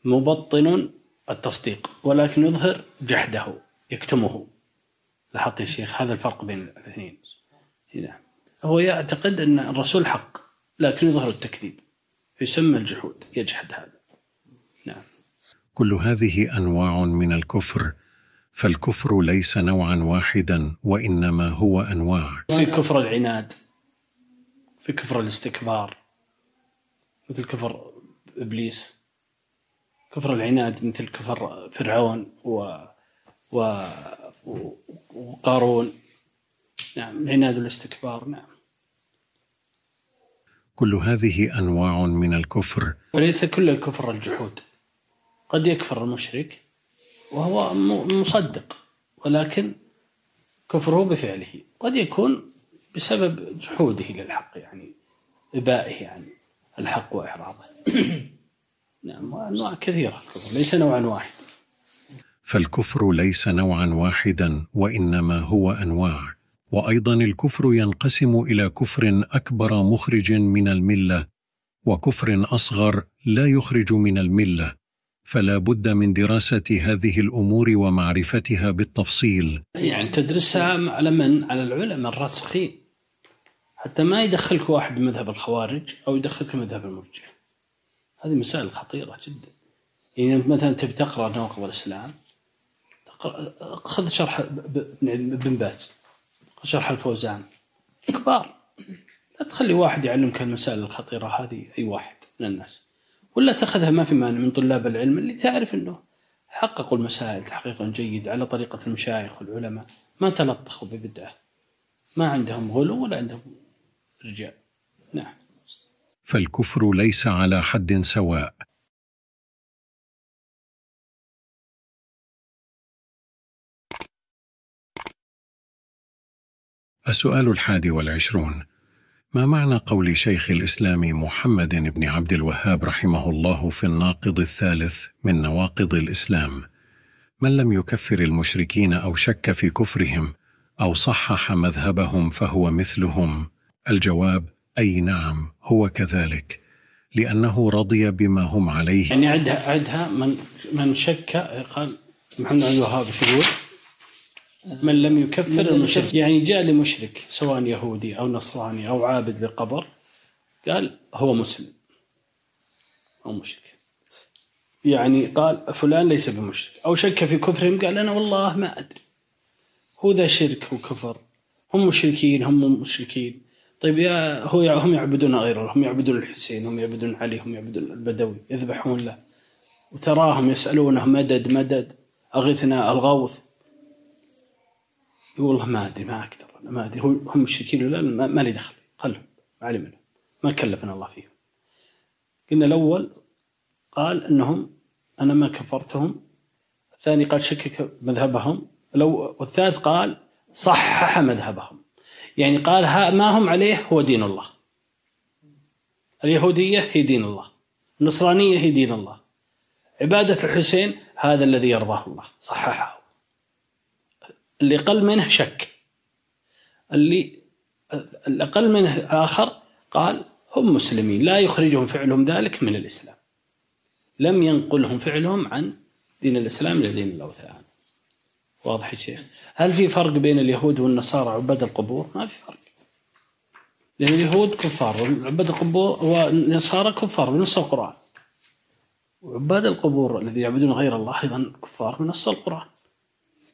مبطن التصديق ولكن يظهر جحده يكتمه. لاحظت يا شيخ هذا الفرق بين الاثنين. نعم هو يعتقد أن الرسول حق لكن يظهر التكذيب. يسمى الجحود يجحد هذا. نعم. كل هذه أنواع من الكفر، فالكفر ليس نوعا واحدا وإنما هو أنواع. في كفر العناد في كفر الاستكبار مثل كفر إبليس. كفر العناد مثل كفر فرعون و و وقارون. نعم العناد والاستكبار نعم. كل هذه أنواع من الكفر. وليس كل الكفر الجحود. قد يكفر المشرك وهو مصدق ولكن كفره بفعله. قد يكون بسبب جحوده للحق يعني إبائه يعني الحق وإعراضه. نعم وأنواع كثيرة. ليس نوعا واحد. فالكفر ليس نوعا واحدا وإنما هو أنواع. وأيضا الكفر ينقسم إلى كفر أكبر مخرج من الملة وكفر أصغر لا يخرج من الملة. فلا بد من دراسة هذه الأمور ومعرفتها بالتفصيل. يعني تدرسها على من؟ على العلماء الراسخين. حتى ما يدخلك واحد مذهب الخوارج أو يدخلك مذهب المرجئة هذه مسائل خطيرة جدا. يعني مثلا تبي تقرأ نواقض الإسلام خذ شرح ابن باز شرح الفوزان. كبار لا تخلي واحد يعلمك المسائل الخطيرة هذه أي واحد من الناس. ولا تأخذها ما في مانع من طلاب العلم اللي تعرف إنه حققوا المسائل تحقيقا جيد على طريقة المشايخ والعلماء. ما تلطخوا ببدعة. ما عندهم غلو ولا عندهم رجال. نعم. فالكفر ليس على حد سواء. السؤال الحادي والعشرون. ما معنى قول شيخ الإسلام محمد بن عبد الوهاب رحمه الله في الناقض الثالث من نواقض الإسلام؟ من لم يكفر المشركين أو شك في كفرهم أو صحح مذهبهم فهو مثلهم؟ الجواب أي نعم هو كذلك لأنه رضي بما هم عليه. يعني عدها عدها من من شك قال محمد عبد الوهاب يقول؟ من لم يكفر المشرك. يعني جاء لمشرك سواء يهودي أو نصراني أو عابد لقبر قال هو مسلم أو مشرك. يعني قال فلان ليس بمشرك. أو شك في كفرهم قال أنا والله ما أدري. هو ذا شرك وكفر. هم مشركين هم مشركين. طيب يا هو هم يعبدون غير الله هم يعبدون الحسين هم يعبدون علي هم يعبدون البدوي يذبحون له. وتراهم يسألونه مدد مدد أغثنا الغوث؟ يقول والله ما أدري ما أقدر ما أدري. هم مشركين ولا لا ما, ما لي دخل خلهم ما علي منهم ما كلفنا الله فيهم. قلنا الأول قال أنهم أنا ما كفرتهم. الثاني قال شكك مذهبهم. لو والثالث قال صحح مذهبهم. يعني قال ما هم عليه هو دين الله. اليهودية هي دين الله. النصرانية هي دين الله. عبادة الحسين هذا الذي يرضاه الله. صححه. اللي أقل منه شك. اللي الأقل منه آخر قال هم مسلمين. لا يخرجهم فعلهم ذلك من الإسلام. لم ينقلهم فعلهم عن دين الإسلام إلى دين الأوثان واضح يا شيخ. هل في فرق بين اليهود والنصارى عباد القبور؟ ما في فرق. لأن اليهود كفار وعباد القبور والنصارى كفار بنص القرآن. وعباد القبور الذين يعبدون غير الله أيضا كفار بنص القرآن.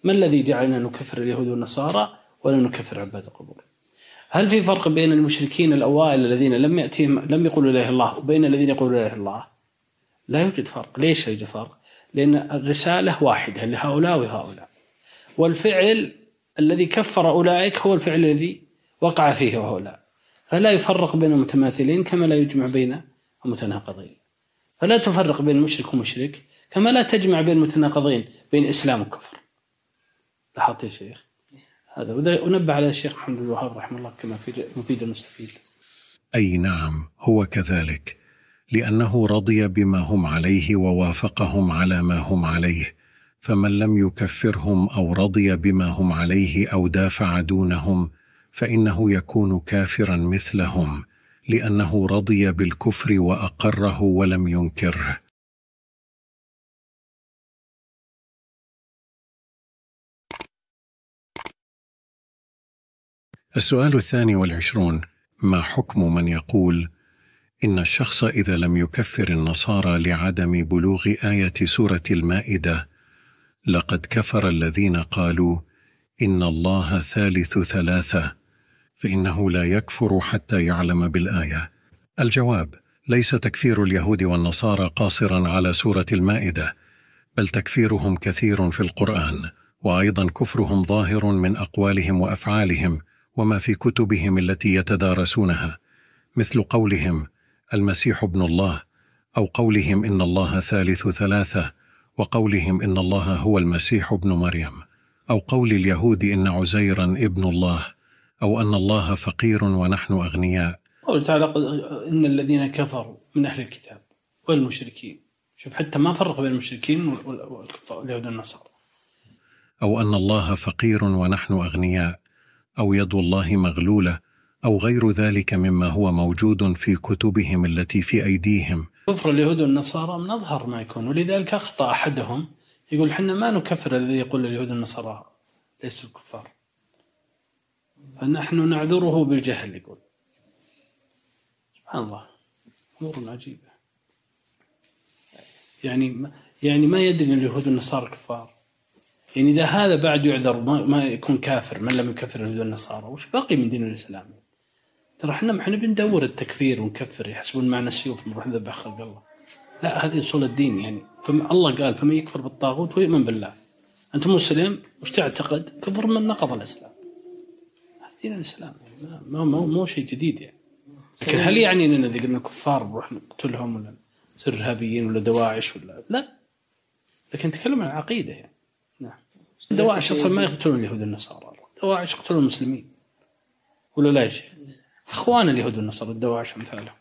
ما الذي جعلنا نكفر اليهود والنصارى ولا نكفر عباد القبور؟ هل في فرق بين المشركين الأوائل الذين لم يأتيهم لم يقولوا لا إله الله وبين الذين يقولون لا إله الله؟ لا يوجد فرق. ليش لا يوجد فرق؟ لأن الرسالة واحدة لهؤلاء وهؤلاء. والفعل الذي كفر أولئك هو الفعل الذي وقع فيه هؤلاء فلا يفرق بين المتماثلين كما لا يجمع بين المتناقضين. فلا تفرق بين المشرك ومشرك كما لا تجمع بين المتناقضين بين إسلام وكفر. لاحظت يا شيخ؟ هذا. ونبه على الشيخ محمد الوهاب رحمه الله كما في مفيد المستفيد أي نعم هو كذلك لأنه رضي بما هم عليه ووافقهم على ما هم عليه. فمن لم يكفرهم أو رضي بما هم عليه أو دافع دونهم فإنه يكون كافرا مثلهم لأنه رضي بالكفر وأقره ولم ينكره. السؤال الثاني والعشرون ما حكم من يقول إن الشخص إذا لم يكفر النصارى لعدم بلوغ آية سورة المائدة لقد كفر الذين قالوا إن الله ثالث ثلاثة فإنه لا يكفر حتى يعلم بالآية. الجواب ليس تكفير اليهود والنصارى قاصرا على سورة المائدة بل تكفيرهم كثير في القرآن وأيضا كفرهم ظاهر من أقوالهم وأفعالهم وما في كتبهم التي يتدارسونها مثل قولهم المسيح ابن الله أو قولهم إن الله ثالث ثلاثة وقولهم إن الله هو المسيح ابن مريم أو قول اليهود إن عزيرا ابن الله أو أن الله فقير ونحن أغنياء. قوله تعالى إن الذين كفروا من أهل الكتاب والمشركين. شوف حتى ما فرق بين المشركين والكفار اليهود والنصارى. أو أن الله فقير ونحن أغنياء أو يد الله مغلولة أو غير ذلك مما هو موجود في كتبهم التي في أيديهم. كفر اليهود والنصارى من أظهر ما يكون ولذلك أخطأ أحدهم. يقول إحنا ما نكفر الذي يقول اليهود والنصارى ليسوا كفار فنحن نعذره بالجهل يقول. سبحان الله أمور عجيبة. يعني يعني ما يدري إن اليهود والنصارى كفار. يعني إذا هذا بعد يعذر ما, ما يكون كافر من لم يكفر اليهود والنصارى؟ وش باقي من دين الإسلام؟ ترى إحنا إحنا بندور التكفير ونكفر يحسبون معنا السيوف نروح نذبح خلق الله. لا هذه أصول الدين يعني. فما الله قال فمن يكفر بالطاغوت ويؤمن بالله. انت مسلم؟ وش تعتقد؟ كفر من نقض الإسلام. هذا دين الإسلام. يعني ما ما مو شيء جديد يعني. لكن هل يعني إننا إذا قلنا كفار نروح نقتلهم ولا نصير ارهابيين ولا دواعش ولا لا. لكن نتكلم عن العقيده يعني. نعم. دواعش أصلا ما يقتلون اليهود والنصارى. دواعش يقتلون المسلمين. ولا لا يا شيخ؟ أخوان اليهود والنصارى الدواعش امثالهم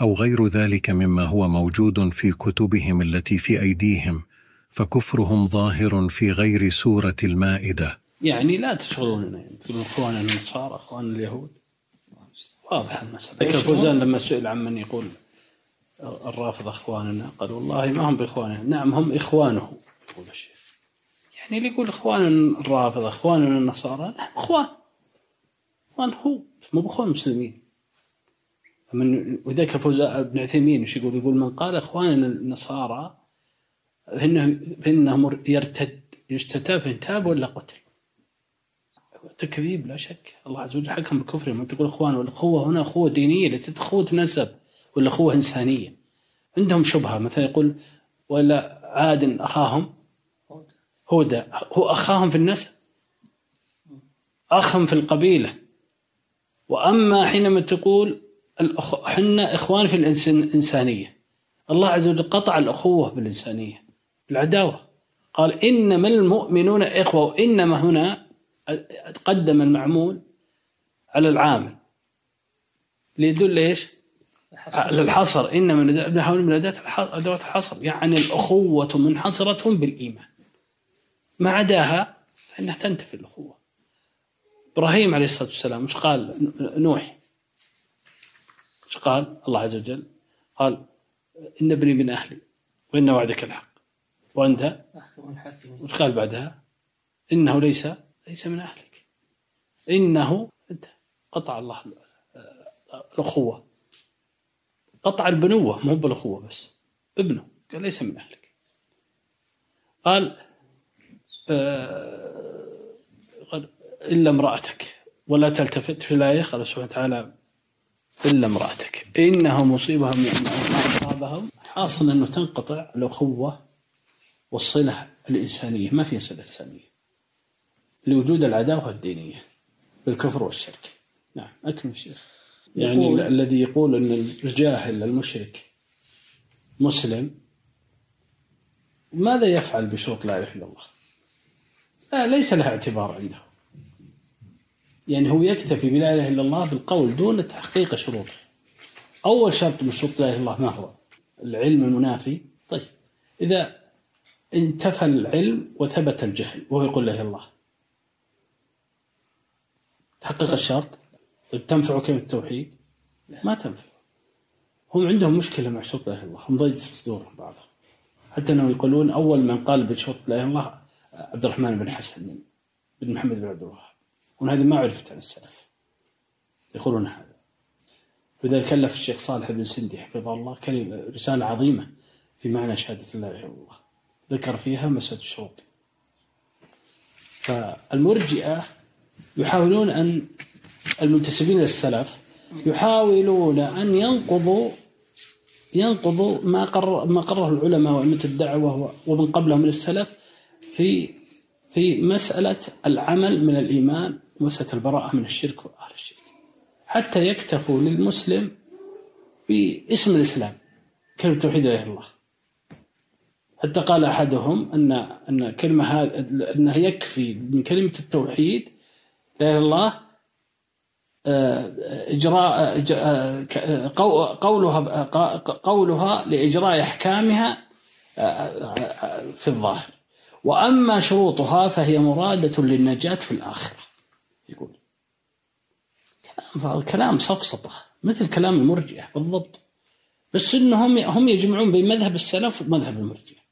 أو غير ذلك مما هو موجود في كتبهم التي في أيديهم فكفرهم ظاهر في غير سورة المائدة. يعني لا تشغلوننا يعني تقولون أخوان النصارى أخوان اليهود. واضح المسألة. لكن فوزان لما سئل عن من يقول الرافضة أخواننا قال والله ما هم باخواننا نعم هم إخوانه يقول الشيخ. يعني اللي يقول إخوان الرافضة اخواننا النصارى نعم إخوان. اخوان هو مو باخوان المسلمين من وذاك فوزان ابن عثيمين إيش يقول؟ يقول من قال إخواننا النصارى فانه فانهم يرتد يستتاب فإن تاب ولا قتل. تكذيب لا شك. الله عز وجل حكم بكفرهم انت تقول إخوان والاخوه هنا اخوه دينية ليست اخوه نسب ولا اخوه إنسانية. عندهم شبهة. مثلا يقول ولا عاد أخاهم هودا هو أخاهم في النسب أخهم في القبيلة. وأما حينما تقول حنا إخوان في الإنسانية. الله عز وجل قطع الأخوة بالإنسانية بالعداوة. قال إنما المؤمنون إخوة وإنما هنا قدم المعمول على العامل. ليدل إيش؟ على الحصر. إنما نحاول من أدوات الحصر. يعني الأخوة منحصرة بالإيمان. ما عداها فإنها تنتفي الأخوة. إبراهيم عليه الصلاة والسلام مش قال؟ نوح. مش قال؟ الله عز وجل قال إن ابني من أهلي وإن وعدك الحق. وأنت؟ وش قال بعدها؟ إنه ليس ليس من أهلك. إنه أنت. قطع الله الأخوة. قطع البنوة مو بالأخوة بس ابنه. قال ليس من أهلك. قال آه إلا امرأتك. ولا تلتفت في الآية قال سبحانه وتعالى إلا امرأتك. إنها مصيبها ما أصابهم. حاصل أنه تنقطع الأخوة والصلة الإنسانية. ما في صلة إنسانية. لوجود العداوة الدينية بالكفر والشرك. نعم أكمل شيخ يعني يقول الذي يقول أن الجاهل المشرك مسلم ماذا يفعل بشروط لا إله إلا الله؟ لا ليس لها اعتبار عنده. يعني هو يكتفي بلا إله إلا الله بالقول دون تحقيق شروطه. أول شرط من شروط لا إله إلا الله ما هو؟ العلم المنافي. طيب إذا انتفى العلم وثبت الجهل وهو يقول لا إله إلا الله. تحقق الشرط؟ طيب تنفع كلمة التوحيد؟ ما تنفع. هم عندهم مشكلة مع شروط لا إله إلا الله. هم ضيق صدورهم بعضهم. حتى أنهم يقولون أول من قال بشروط لا إله إلا الله عبد الرحمن بن حسن بن محمد بن عبد الوهاب. وهذه ما عرفت عن السلف. يقولون هذا. لذلك كلف الشيخ صالح بن سندي حفظه الله كلمة رسالة عظيمة في معنى شهادة لا إله إلا الله. ذكر فيها مسألة الشروط. فالمرجئة يحاولون أن المنتسبين للسلف يحاولون أن ينقضوا ينقضوا ما قرر ما قرره العلماء وأئمة الدعوة ومن قبلهم من السلف في في مسألة العمل من الإيمان مسألة البراءة من الشرك وأهل الشرك. حتى يكتفوا للمسلم باسم الإسلام كلمة توحيد لا الله. حتى قال أحدهم أن أن كلمة هذا أنه يكفي من كلمة التوحيد لا إله إلا الله آه، إجراء إج- آه، قولها قولها لإجراء أحكامها آه، في الظاهر. وأما شروطها فهي مرادة للنجاة في الآخرة. يقول. كلام كلام سفسطة مثل كلام المرجئة بالضبط. بس انهم هم يجمعون بين مذهب السلف ومذهب المرجئة.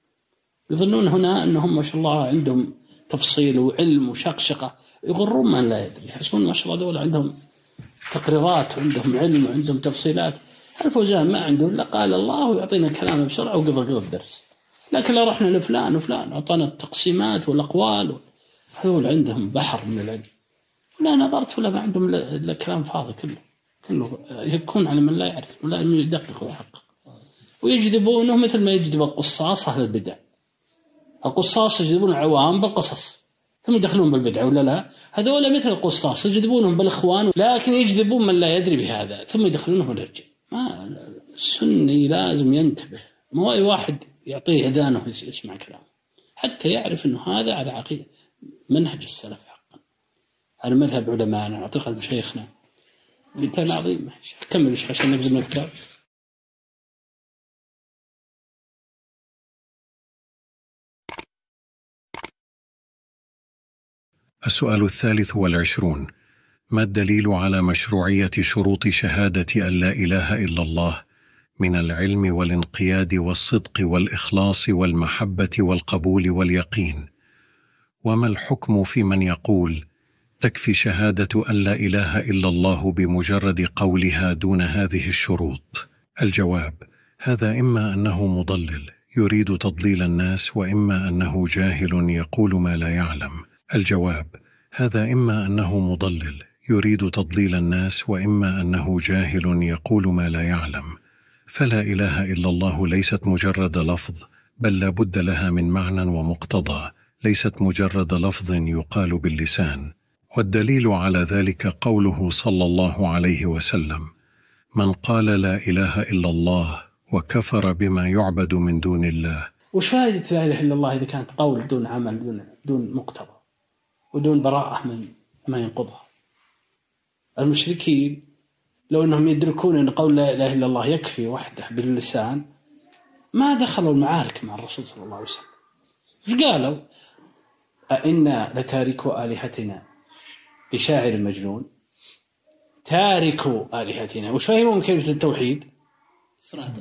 يظنون هنا إنهم ما شاء الله عندهم تفصيل وعلم وشقشقة. يغرون من لا يدري. يحسبون ما شاء الله دول عندهم تقريرات وعندهم علم وعندهم تفصيلات. الفوزان ما عنده إلا قال الله ويعطينا كلامه بسرعة وقضى قضى الدرس. لكن لو رحنا لفلان وفلان أعطانا التقسيمات والأقوال. هذول عندهم بحر من العلم. لا نظرت ولا ما عندهم الا كلام فاضي كله. كله يكون على من لا يعرف ولا يدقق ويحقق ويجذبونه مثل ما يجذب القصاص أهل البدع. القصاص يجذبون العوام بالقصص. ثم يدخلون بالبدعه ولا لا؟ هذول مثل القصاص يجذبونهم بالإخوان لكن يجذبون من لا يدري بهذا. ثم يدخلونه بالرجال ما السني لازم ينتبه. مو أي واحد يعطيه إذانه يس- يسمع كلامه. حتى يعرف إنه هذا على عقيدة منهج السلف. على مذهب علمائنا على طريقه مشايخنا كتاب عظيم. كمل عشان نقدم الكتاب السؤال الثالث والعشرون. ما الدليل على مشروعية شروط شهادة أن لا إله إلا الله من العلم والانقياد والصدق والإخلاص والمحبة والقبول واليقين؟ وما الحكم في من يقول تكفي شهادة أن لا إله إلا الله بمجرد قولها دون هذه الشروط. الجواب هذا إما أنه مضلل يريد تضليل الناس وإما أنه جاهل يقول ما لا يعلم. الجواب هذا إما أنه مضلل يريد تضليل الناس وإما أنه جاهل يقول ما لا يعلم. فلا إله إلا الله ليست مجرد لفظ بل لا بد لها من معنى ومقتضى ليست مجرد لفظ يقال باللسان. والدليل على ذلك قوله صلى الله عليه وسلم من قال لا إله إلا الله وكفر بما يعبد من دون الله. وش فائدة لا إله إلا الله إذا كانت قول دون عمل دون دون مقتضى ودون براءة من ما ينقضها. المشركين لو أنهم يدركون أن قول لا إله إلا الله يكفي وحده باللسان ما دخلوا المعارك مع الرسول صلى الله عليه وسلم. إيش قالوا؟ أئنا لتاركوا آلهتنا لشاعر مجنون تاركوا آلهتنا. وش فهموا من كلمة التوحيد؟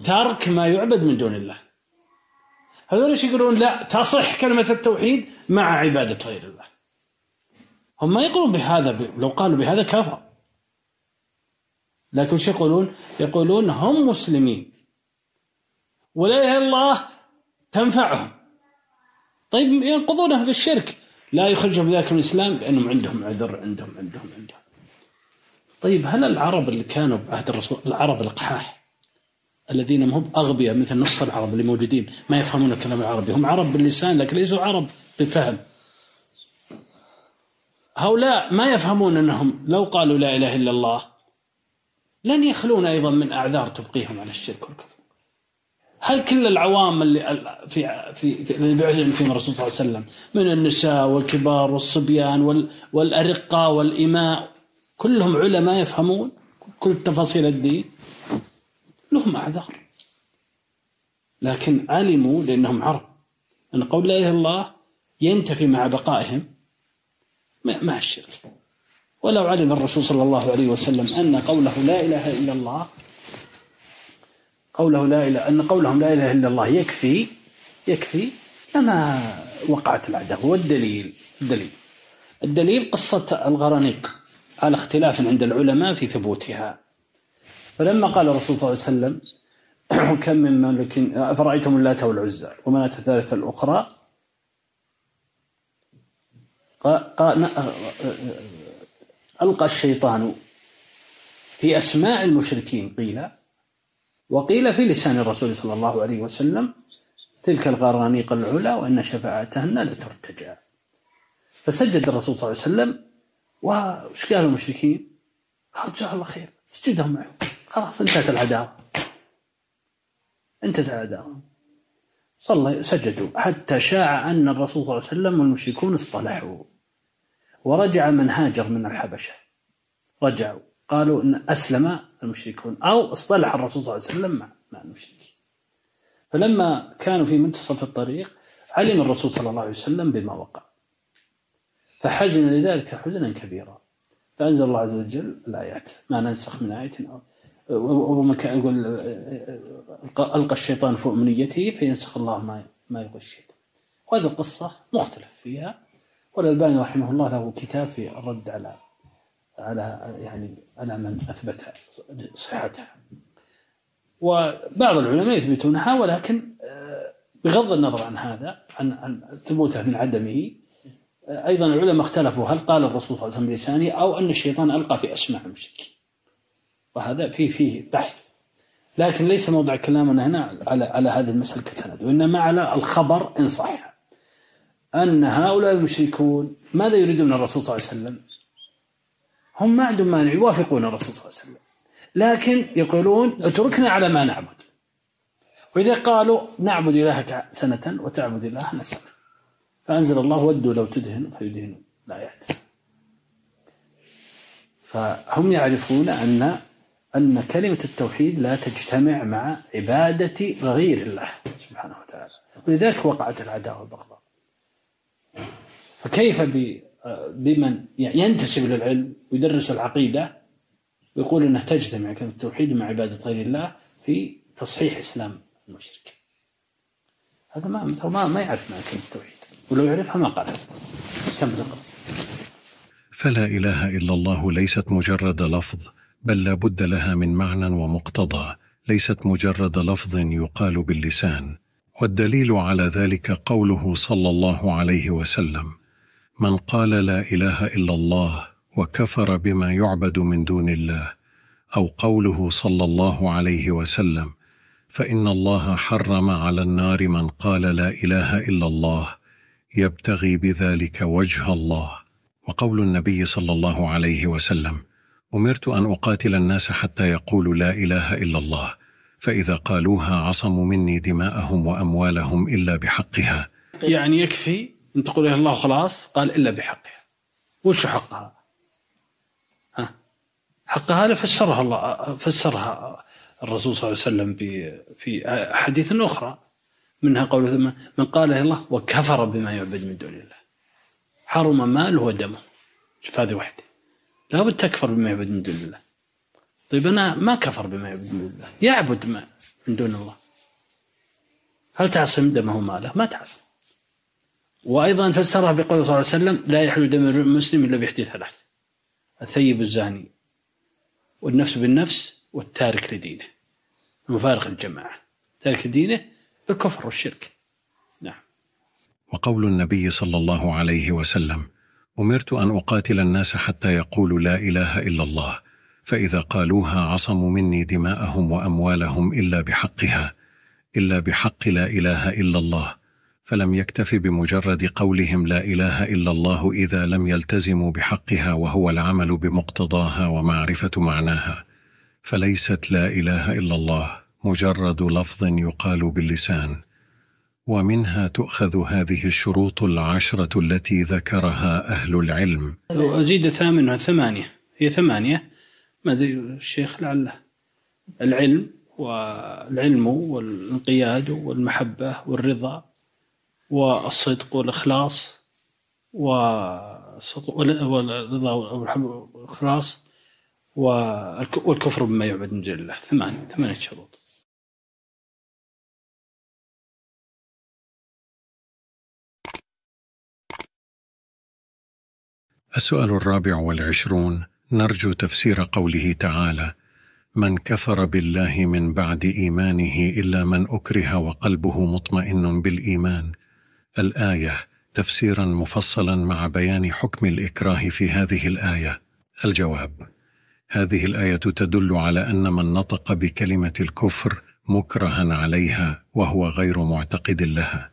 ترك ما يعبد من دون الله. هذول إيش يقولون؟ لا تصح كلمة التوحيد مع عبادة غير الله. هم ما يقولون بهذا ب... لو قالوا بهذا كفر. لكن شو يقولون؟ يقولون هم مسلمين. ولا إله إلا الله تنفعهم. طيب ينقضونه بالشرك لا يخرجهم ذلك من الإسلام لانهم عندهم عذر عندهم عندهم عندهم. طيب هل العرب اللي كانوا بعهد الرسول العرب القحاح الذين هم أغبياء مثل نص العرب اللي موجودين ما يفهمون الكلام العربي هم عرب باللسان لكن ليسوا عرب بالفهم. هؤلاء ما يفهمون أنهم لو قالوا لا إله إلا الله لن يخلون أيضا من أعذار تبقيهم على الشرك والكفر. هل كل العوام اللي في في اللي بيعلن فيهم الرسول صلى الله عليه وسلم من النساء والكبار والصبيان وال والأرقة والإماء كلهم علماء يفهمون كل تفاصيل الدين؟ لهم أعذار. لكن علموا لأنهم عرب. أن قول لا إله إلا الله ينتفي مع بقائهم. مع الشرك ولو علم الرسول صلى الله عليه وسلم أن قوله لا إله إلا الله قوله لا إله أن قولهم لا إله إلا الله يكفي يكفي لما وقعت العداوة. والدليل الدليل الدليل. قصة الغرانيق على اختلاف عند العلماء في ثبوتها. فلما قال الرسول صلى الله عليه وسلم كم من ملك أفرأيتم اللات والعزى ومناة الثالثة الأخرى؟ قال ألقى الشيطان في أسماع المشركين قيل وقيل في لسان الرسول صلى الله عليه وسلم تلك الغرانيق العلا وأن شفاعتهن لترتجى. فسجد الرسول صلى الله عليه وسلم وش قالوا المشركين؟ قالوا جزاه الله خير اسجدهم معه. خلاص انتهت العداوة. انتهت العداوة. صلى سجدوا. حتى شاع أن الرسول صلى الله عليه وسلم والمشركون اصطلحوا. ورجع من هاجر من الحبشة. رجعوا. قالوا إن أسلم المشركون أو اصطلح الرسول صلى الله عليه وسلم مع مع المشركين. فلما كانوا في منتصف الطريق علم الرسول صلى الله عليه وسلم بما وقع. فحزن لذلك حزنا كبيرا. فأنزل الله عز وجل الآيات. ما ننسخ من آية أو ومن كان يقول ألقى الشيطان في أمنيته فينسخ الله ما ما يلقى الشيطان. وهذه القصة مختلف فيها. والألباني رحمه الله له كتاب في الرد على على يعني على من أثبت صحتها. وبعض العلماء يثبتونها ولكن آه، بغض النظر عن هذا عن عن ثبوته من عدمه آه، أيضا العلماء اختلفوا هل قال الرسول صلى الله عليه وسلم بلسانه أو أن الشيطان ألقى في أسماع المشركين. وهذا فيه فيه بحث. لكن ليس موضع كلامنا هنا على على هذه المسألة كسند وإنما على الخبر إن صح. أن هؤلاء المشركون ماذا يريدون من الرسول صلى الله عليه وسلم؟ هم ما عندهم مانع يوافقون الرسول صلى الله عليه وسلم. لكن يقولون اتركنا على ما نعبد. وإذا قالوا نعبد إلهك سنة وتعبد إلهنا سنة. فأنزل الله ودوا لو تدهن فيدهنون الآيات. فهم يعرفون أن أن كلمة التوحيد لا تجتمع مع عبادة غير الله سبحانه وتعالى. ولذلك وقعت العداوة والبغضاء. فكيف بمن ينتسب للعلم ويدرس العقيدة ويقول أنها تجتمع كلمة التوحيد مع عبادة غير الله في تصحيح إسلام المشرك. هذا ما ما ما يعرف معنى كلمة التوحيد. ولو يعرفها ما قالها كم تقرأ فلا إله إلا الله ليست مجرد لفظ بل لا بد لها من معنى ومقتضى. ليست مجرد لفظ يقال باللسان. والدليل على ذلك قوله صلى الله عليه وسلم من قال لا إله إلا الله وكفر بما يعبد من دون الله أو قوله صلى الله عليه وسلم فإن الله حرم على النار من قال لا إله إلا الله يبتغي بذلك وجه الله. وقول النبي صلى الله عليه وسلم أمرت أن أقاتل الناس حتى يقولوا لا إله إلا الله فإذا قالوها عصموا مني دماءهم وأموالهم إلا بحقها. يعني يكفي إن تقول يا الله خلاص قال إلا بحقها. وش حقها؟ ها؟ حقها هذا فسرها الله فسرها الرسول صلى الله عليه وسلم في في احاديث أخرى منها قوله من قال الله وكفر بما يعبد من دون الله. حرم ماله ودمه شوف هذه واحدة. لابد تكفر بما يعبد من دون الله. طيب أنا ما كفر بما يعبد من دون الله. يعبد ما من دون الله. هل تعصم دمه وماله؟ ما تعصم. وأيضا فسرها بقوله صلى الله عليه وسلم لا يحل دم المسلم إلا بإحدى ثلاث الثيب الزاني والنفس بالنفس والتارك لدينه المفارق الجماعة تارك دينه بالكفر والشرك. نعم. وقول النبي صلى الله عليه وسلم أمرت أن أقاتل الناس حتى يقولوا لا إله إلا الله فإذا قالوها عصموا مني دماءهم وأموالهم إلا بحقها إلا بحق لا إله إلا الله فلم يكتف بمجرد قولهم لا إله إلا الله إذا لم يلتزموا بحقها وهو العمل بمقتضاها ومعرفة معناها. فليست لا إله إلا الله مجرد لفظ يقال باللسان. ومنها تؤخذ هذه الشروط العشرة التي ذكرها أهل العلم. أزيد ثامنها ثمانية. هي ثمانية. ما أدري الشيخ لعله العلم والعلم والانقياد والمحبة والرضا. والصدق والإخلاص والرضا والإخلاص والكفر بما يعبد من دون الله. ثمانية ثمانية شروط. السؤال الرابع والعشرون نرجو تفسير قوله تعالى من كفر بالله من بعد إيمانه إلا من أكره وقلبه مطمئن بالإيمان. الآية تفسيرا مفصلا مع بيان حكم الإكراه في هذه الآية. الجواب هذه الآية تدل على أن من نطق بكلمة الكفر مكرها عليها وهو غير معتقد لها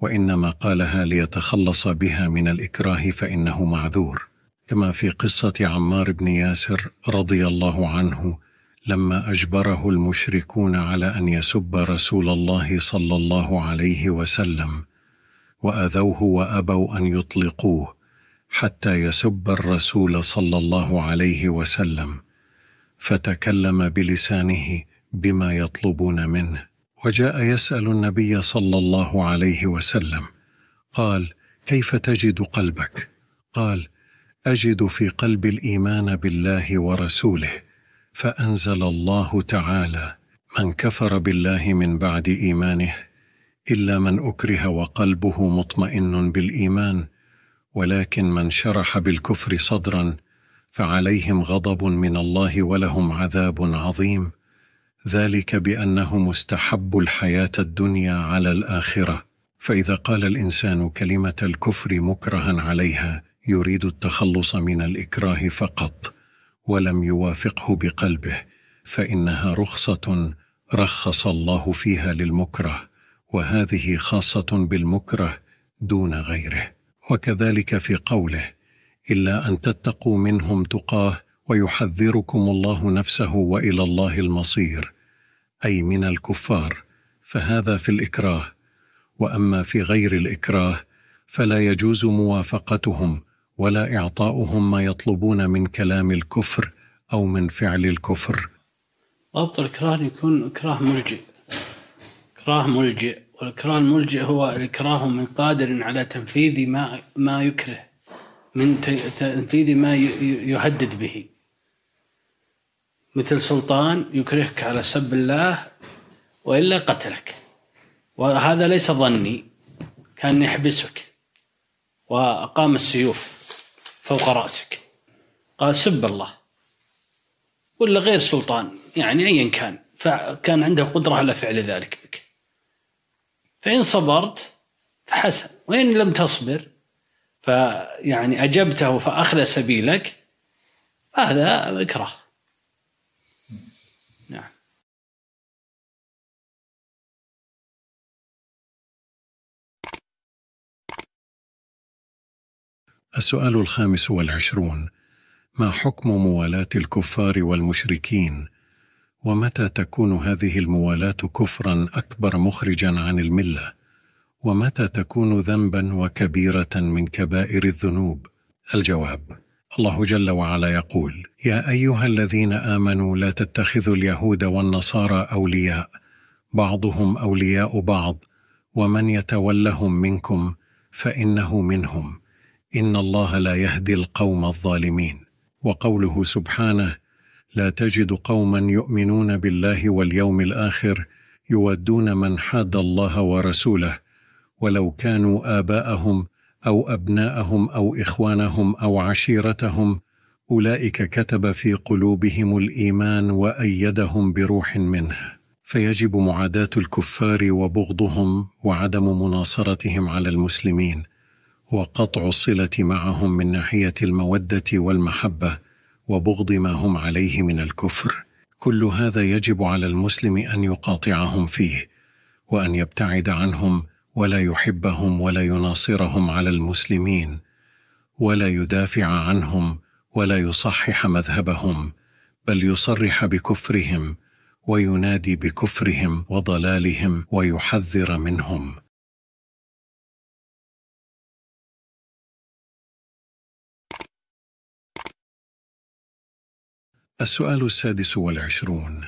وإنما قالها ليتخلص بها من الإكراه فإنه معذور. كما في قصة عمار بن ياسر رضي الله عنه لما أجبره المشركون على أن يسب رسول الله صلى الله عليه وسلم وأذوه وأبوا أن يطلقوه حتى يسب الرسول صلى الله عليه وسلم فتكلم بلسانه بما يطلبون منه. وجاء يسأل النبي صلى الله عليه وسلم قال كيف تجد قلبك؟ قال أجد في قلبي الإيمان بالله ورسوله فأنزل الله تعالى من كفر بالله من بعد إيمانه إلا من أكره وقلبه مطمئن بالإيمان ولكن من شرح بالكفر صدرا فعليهم غضب من الله ولهم عذاب عظيم. ذلك بانه مستحب الحياة الدنيا على الآخرة. فإذا قال الإنسان كلمة الكفر مكرها عليها يريد التخلص من الإكراه فقط ولم يوافقه بقلبه فإنها رخصة رخص الله فيها للمكره. وهذه خاصة بالمكره دون غيره. وكذلك في قوله إلا أن تتقوا منهم تقاه ويحذركم الله نفسه وإلى الله المصير أي من الكفار. فهذا في الإكراه. وأما في غير الإكراه فلا يجوز موافقتهم ولا إعطاؤهم ما يطلبون من كلام الكفر أو من فعل الكفر. ضبط الإكراه يكون إكراه ملجئ إكراه ملجئ والإكراه الملجئ هو الإكراه من قادر على تنفيذ ما ما يكره من تنفيذ ما يهدد به. مثل سلطان يكرهك على سب الله وإلا قتلك. وهذا ليس ظني كان يحبسك وأقام السيوف فوق رأسك. قال سب الله. ولا غير سلطان يعني أيا كان فكان عنده قدرة على فعل ذلك. بك فإن صبرت فحسن وإن لم تصبر فيعني أجبته فأخلى سبيلك فهذا إكراه نعم. السؤال الخامس والعشرون ما حكم موالاة الكفار والمشركين ومتى تكون هذه الموالاة كفرا أكبر مخرجا عن الملة؟ ومتى تكون ذنبا وكبيرة من كبائر الذنوب؟ الجواب الله جل وعلا يقول يا أيها الذين آمنوا لا تتخذوا اليهود والنصارى أولياء بعضهم أولياء بعض ومن يتولهم منكم فإنه منهم. إن الله لا يهدي القوم الظالمين. وقوله سبحانه لا تجد قوما يؤمنون بالله واليوم الآخر يودون من حاد الله ورسوله ولو كانوا آباءهم أو أبناءهم أو إخوانهم أو عشيرتهم أولئك كتب في قلوبهم الإيمان وأيدهم بروح منه. فيجب معاداة الكفار وبغضهم وعدم مناصرتهم على المسلمين وقطع الصلة معهم من ناحية المودة والمحبة وبغض ما هم عليه من الكفر كل هذا يجب على المسلم أن يقاطعهم فيه وأن يبتعد عنهم ولا يحبهم ولا يناصرهم على المسلمين ولا يدافع عنهم ولا يصحح مذهبهم بل يصرح بكفرهم وينادي بكفرهم وضلالهم ويحذر منهم. السؤال السادس والعشرون.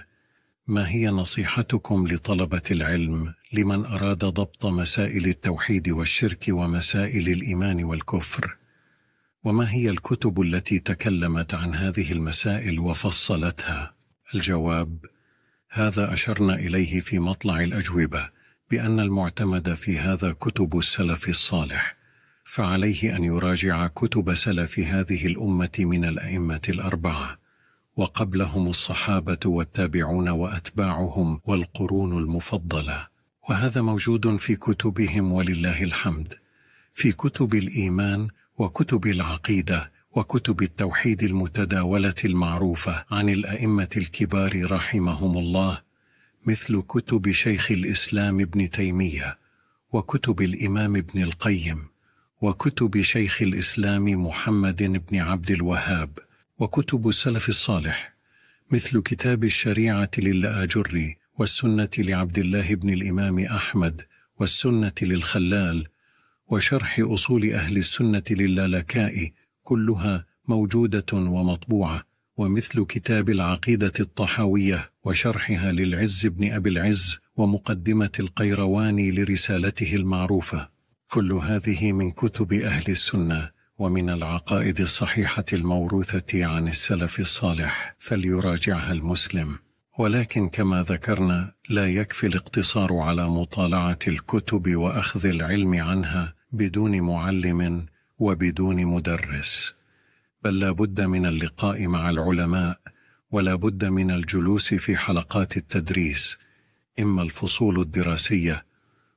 ما هي نصيحتكم لطلبة العلم لمن أراد ضبط مسائل التوحيد والشرك ومسائل الإيمان والكفر؟ وما هي الكتب التي تكلمت عن هذه المسائل وفصلتها؟ الجواب هذا أشرنا إليه في مطلع الأجوبة بأن المعتمد في هذا كتب السلف الصالح فعليه أن يراجع كتب سلف هذه الأمة من الأئمة الأربعة. وقبلهم الصحابة والتابعون وأتباعهم والقرون المفضلة. وهذا موجود في كتبهم ولله الحمد. في كتب الإيمان وكتب العقيدة وكتب التوحيد المتداولة المعروفة عن الأئمة الكبار رحمهم الله مثل كتب شيخ الإسلام ابن تيمية وكتب الإمام ابن القيم وكتب شيخ الإسلام محمد بن عبد الوهاب. وكتب السلف الصالح مثل كتاب الشريعة للآجري والسنة لعبد الله بن الإمام أحمد والسنة للخلال وشرح أصول أهل السنة للالكائي كلها موجودة ومطبوعة ومثل كتاب العقيدة الطحاوية وشرحها للعز بن أبي العز ومقدمة القيرواني لرسالته المعروفة. كل هذه من كتب أهل السنة. ومن العقائد الصحيحة الموروثة عن السلف الصالح فليراجعها المسلم. ولكن كما ذكرنا لا يكفي الاقتصار على مطالعة الكتب وأخذ العلم عنها بدون معلم وبدون مدرس. بل لا بد من اللقاء مع العلماء ولا بد من الجلوس في حلقات التدريس إما الفصول الدراسية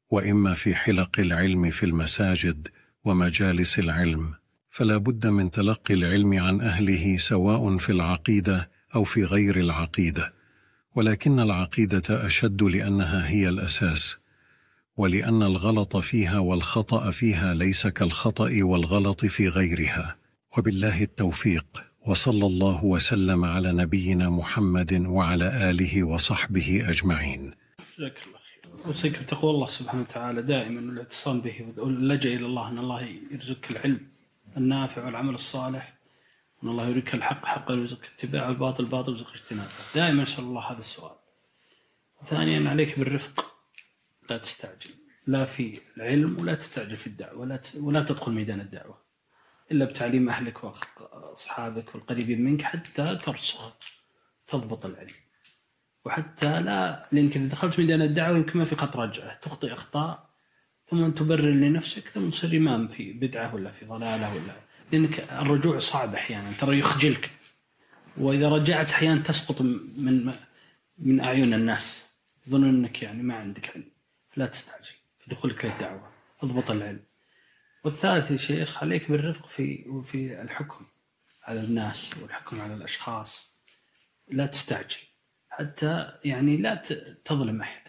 وإما في حلق العلم في المساجد ومجالس العلم. فلا بد من تلقي العلم عن أهله سواء في العقيدة أو في غير العقيدة ولكن العقيدة أشد لأنها هي الأساس ولأن الغلط فيها والخطأ فيها ليس كالخطأ والغلط في غيرها. وبالله التوفيق وصلى الله وسلم على نبينا محمد وعلى آله وصحبه أجمعين. جزاك الله خير. أوصيك بتقوى الله سبحانه وتعالى. دائما والاعتصام به واللجأ إلى الله أن الله يرزقك العلم. النافع والعمل الصالح. إن الله يريك الحق حقا ويرزقك اتباعه والباطل باطل ويرزقك اجتنابه دائما اسال الله هذا السؤال. ثانيا عليك بالرفق. لا تستعجل. لا في العلم ولا تستعجل في الدعوة. ولا ولا تدخل ميدان الدعوة. إلا بتعليم أهلك وأصحابك والقريبين منك حتى ترسخ تضبط العلم. وحتى لا لأنك إذا دخلت ميدان الدعوة يمكن ما في خط رجعه تخطئ أخطاء ثم تبرر لنفسك ثم تصير إمام في بدعة ولا في ضلالة ولا. لأنك الرجوع صعب أحيانا ترى يخجلك. وإذا رجعت أحيانا تسقط من من أعين الناس. يظنون أنك يعني ما عندك علم. لا تستعجل في دخولك للدعوة. اضبط العلم. والثالث يا شيخ عليك بالرفق في في الحكم على الناس والحكم على الأشخاص. لا تستعجل. حتى يعني لا تظلم أحد.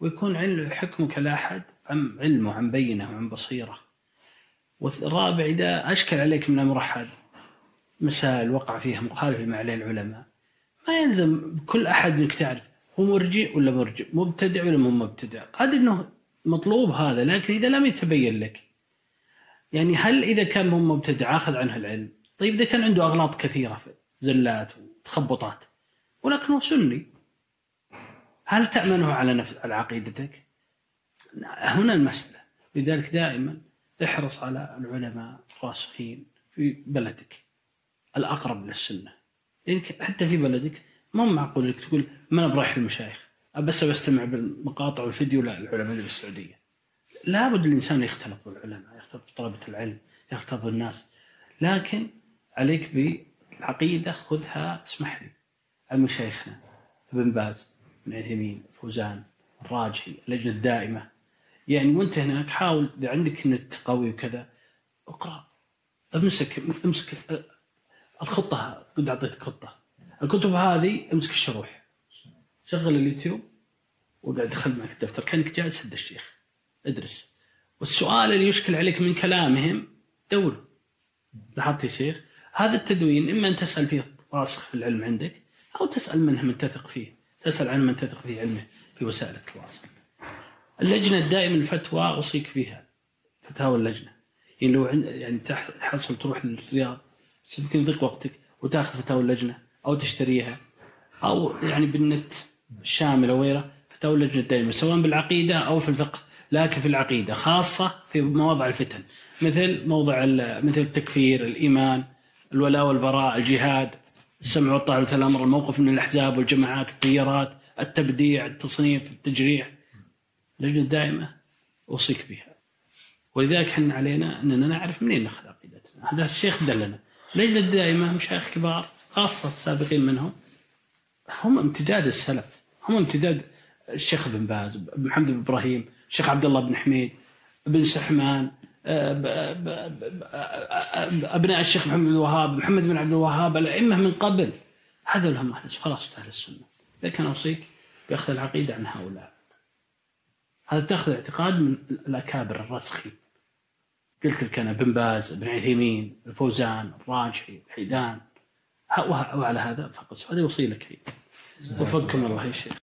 ويكون علم حكمك لا احد عن علم وعن بينه وعن بصيره. والرابع إذا أشكل عليك من أمر أحد مسائل وقع فيها مخالف لما عليه العلماء ما يلزم كل أحد إنك تعرف هو مرجئ ولا مرجئ مبتدع ولا مو مبتدع. قد إنه مطلوب هذا لكن إذا لم يتبين لك يعني هل إذا كان مو مبتدع أخذ عنه العلم؟ طيب إذا كان عنده أغلاط كثيرة زلات وتخبطات ولكنه سني هل تأمنه على نفس على عقيدتك؟ هنا المسألة لذلك دائما احرص على العلماء الراسخين في بلدك الأقرب للسنة لأنك حتى في بلدك ما معقول إنك تقول ما أنا برايح المشايخ بس بستمع بالمقاطع والفيديو لا العلماء اللي بالسعوديه. لابد الإنسان يختلط بالعلماء، يختلط بطلبة العلم، يختلط بالناس. لكن عليك بالعقيدة خذها اسمح لي عن مشايخنا ابن باز ابن عثيمين فوزان الراجحي اللجنة الدائمة يعني وانت هناك حاول إذا عندك نت قوي وكذا اقرأ امسك امسك الخطة قد أعطيتك خطة. الكتب هذه امسك الشروح شغل اليوتيوب وقاعد دخل معك الدفتر. كأنك جالس عند الشيخ. ادرس. والسؤال اللي يشكل عليك من كلامهم دوره لاحظت يا شيخ؟ هذا التدوين إما أن تسأل فيه راسخ في العلم عندك أو تسأل منه من تثق فيه. تسأل عن من تثق في علمه في وسائل التواصل. اللجنة الدائمه للفتوى أوصيك بها. فتاوى اللجنة. يعني لو يعني تحصل تروح للرياض يمكن يضيق وقتك وتاخذ فتاوى اللجنة أو تشتريها. أو يعني بالنت الشامل أو غيره فتاوى اللجنة الدائمه سواء بالعقيدة أو في الفقه لكن في العقيدة خاصة في مواضع الفتن. مثل موضع مثل التكفير الإيمان الولاء والبراء الجهاد السمع والطاعة الامر الموقف من الأحزاب والجماعات التيارات التبديع التصنيف التجريح. اللجنه الدائمه أوصيك بها. ولذلك إحنا علينا أننا نعرف منين ناخذ عقيدتنا. هذا الشيخ دلنا. اللجنه الدائمة مشايخ كبار خاصة السابقين منهم هم امتداد السلف. هم امتداد الشيخ بن باز محمد بن إبراهيم الشيخ عبد الله بن حميد بن سحمان أبناء الشيخ محمد بن الوهاب محمد بن عبد الوهاب الأئمة من قبل. هذول هم خلاص أهل السنة. لكن أوصيك بأخذ العقيدة عن هؤلاء. هذا تاخذ اعتقاد من الأكابر الراسخين. قلت لك أنا بن باز بن عثيمين الفوزان الراجحي الحيدان. وعلى هذا فقط هذه وصيلك وفقكم الله يا شيخ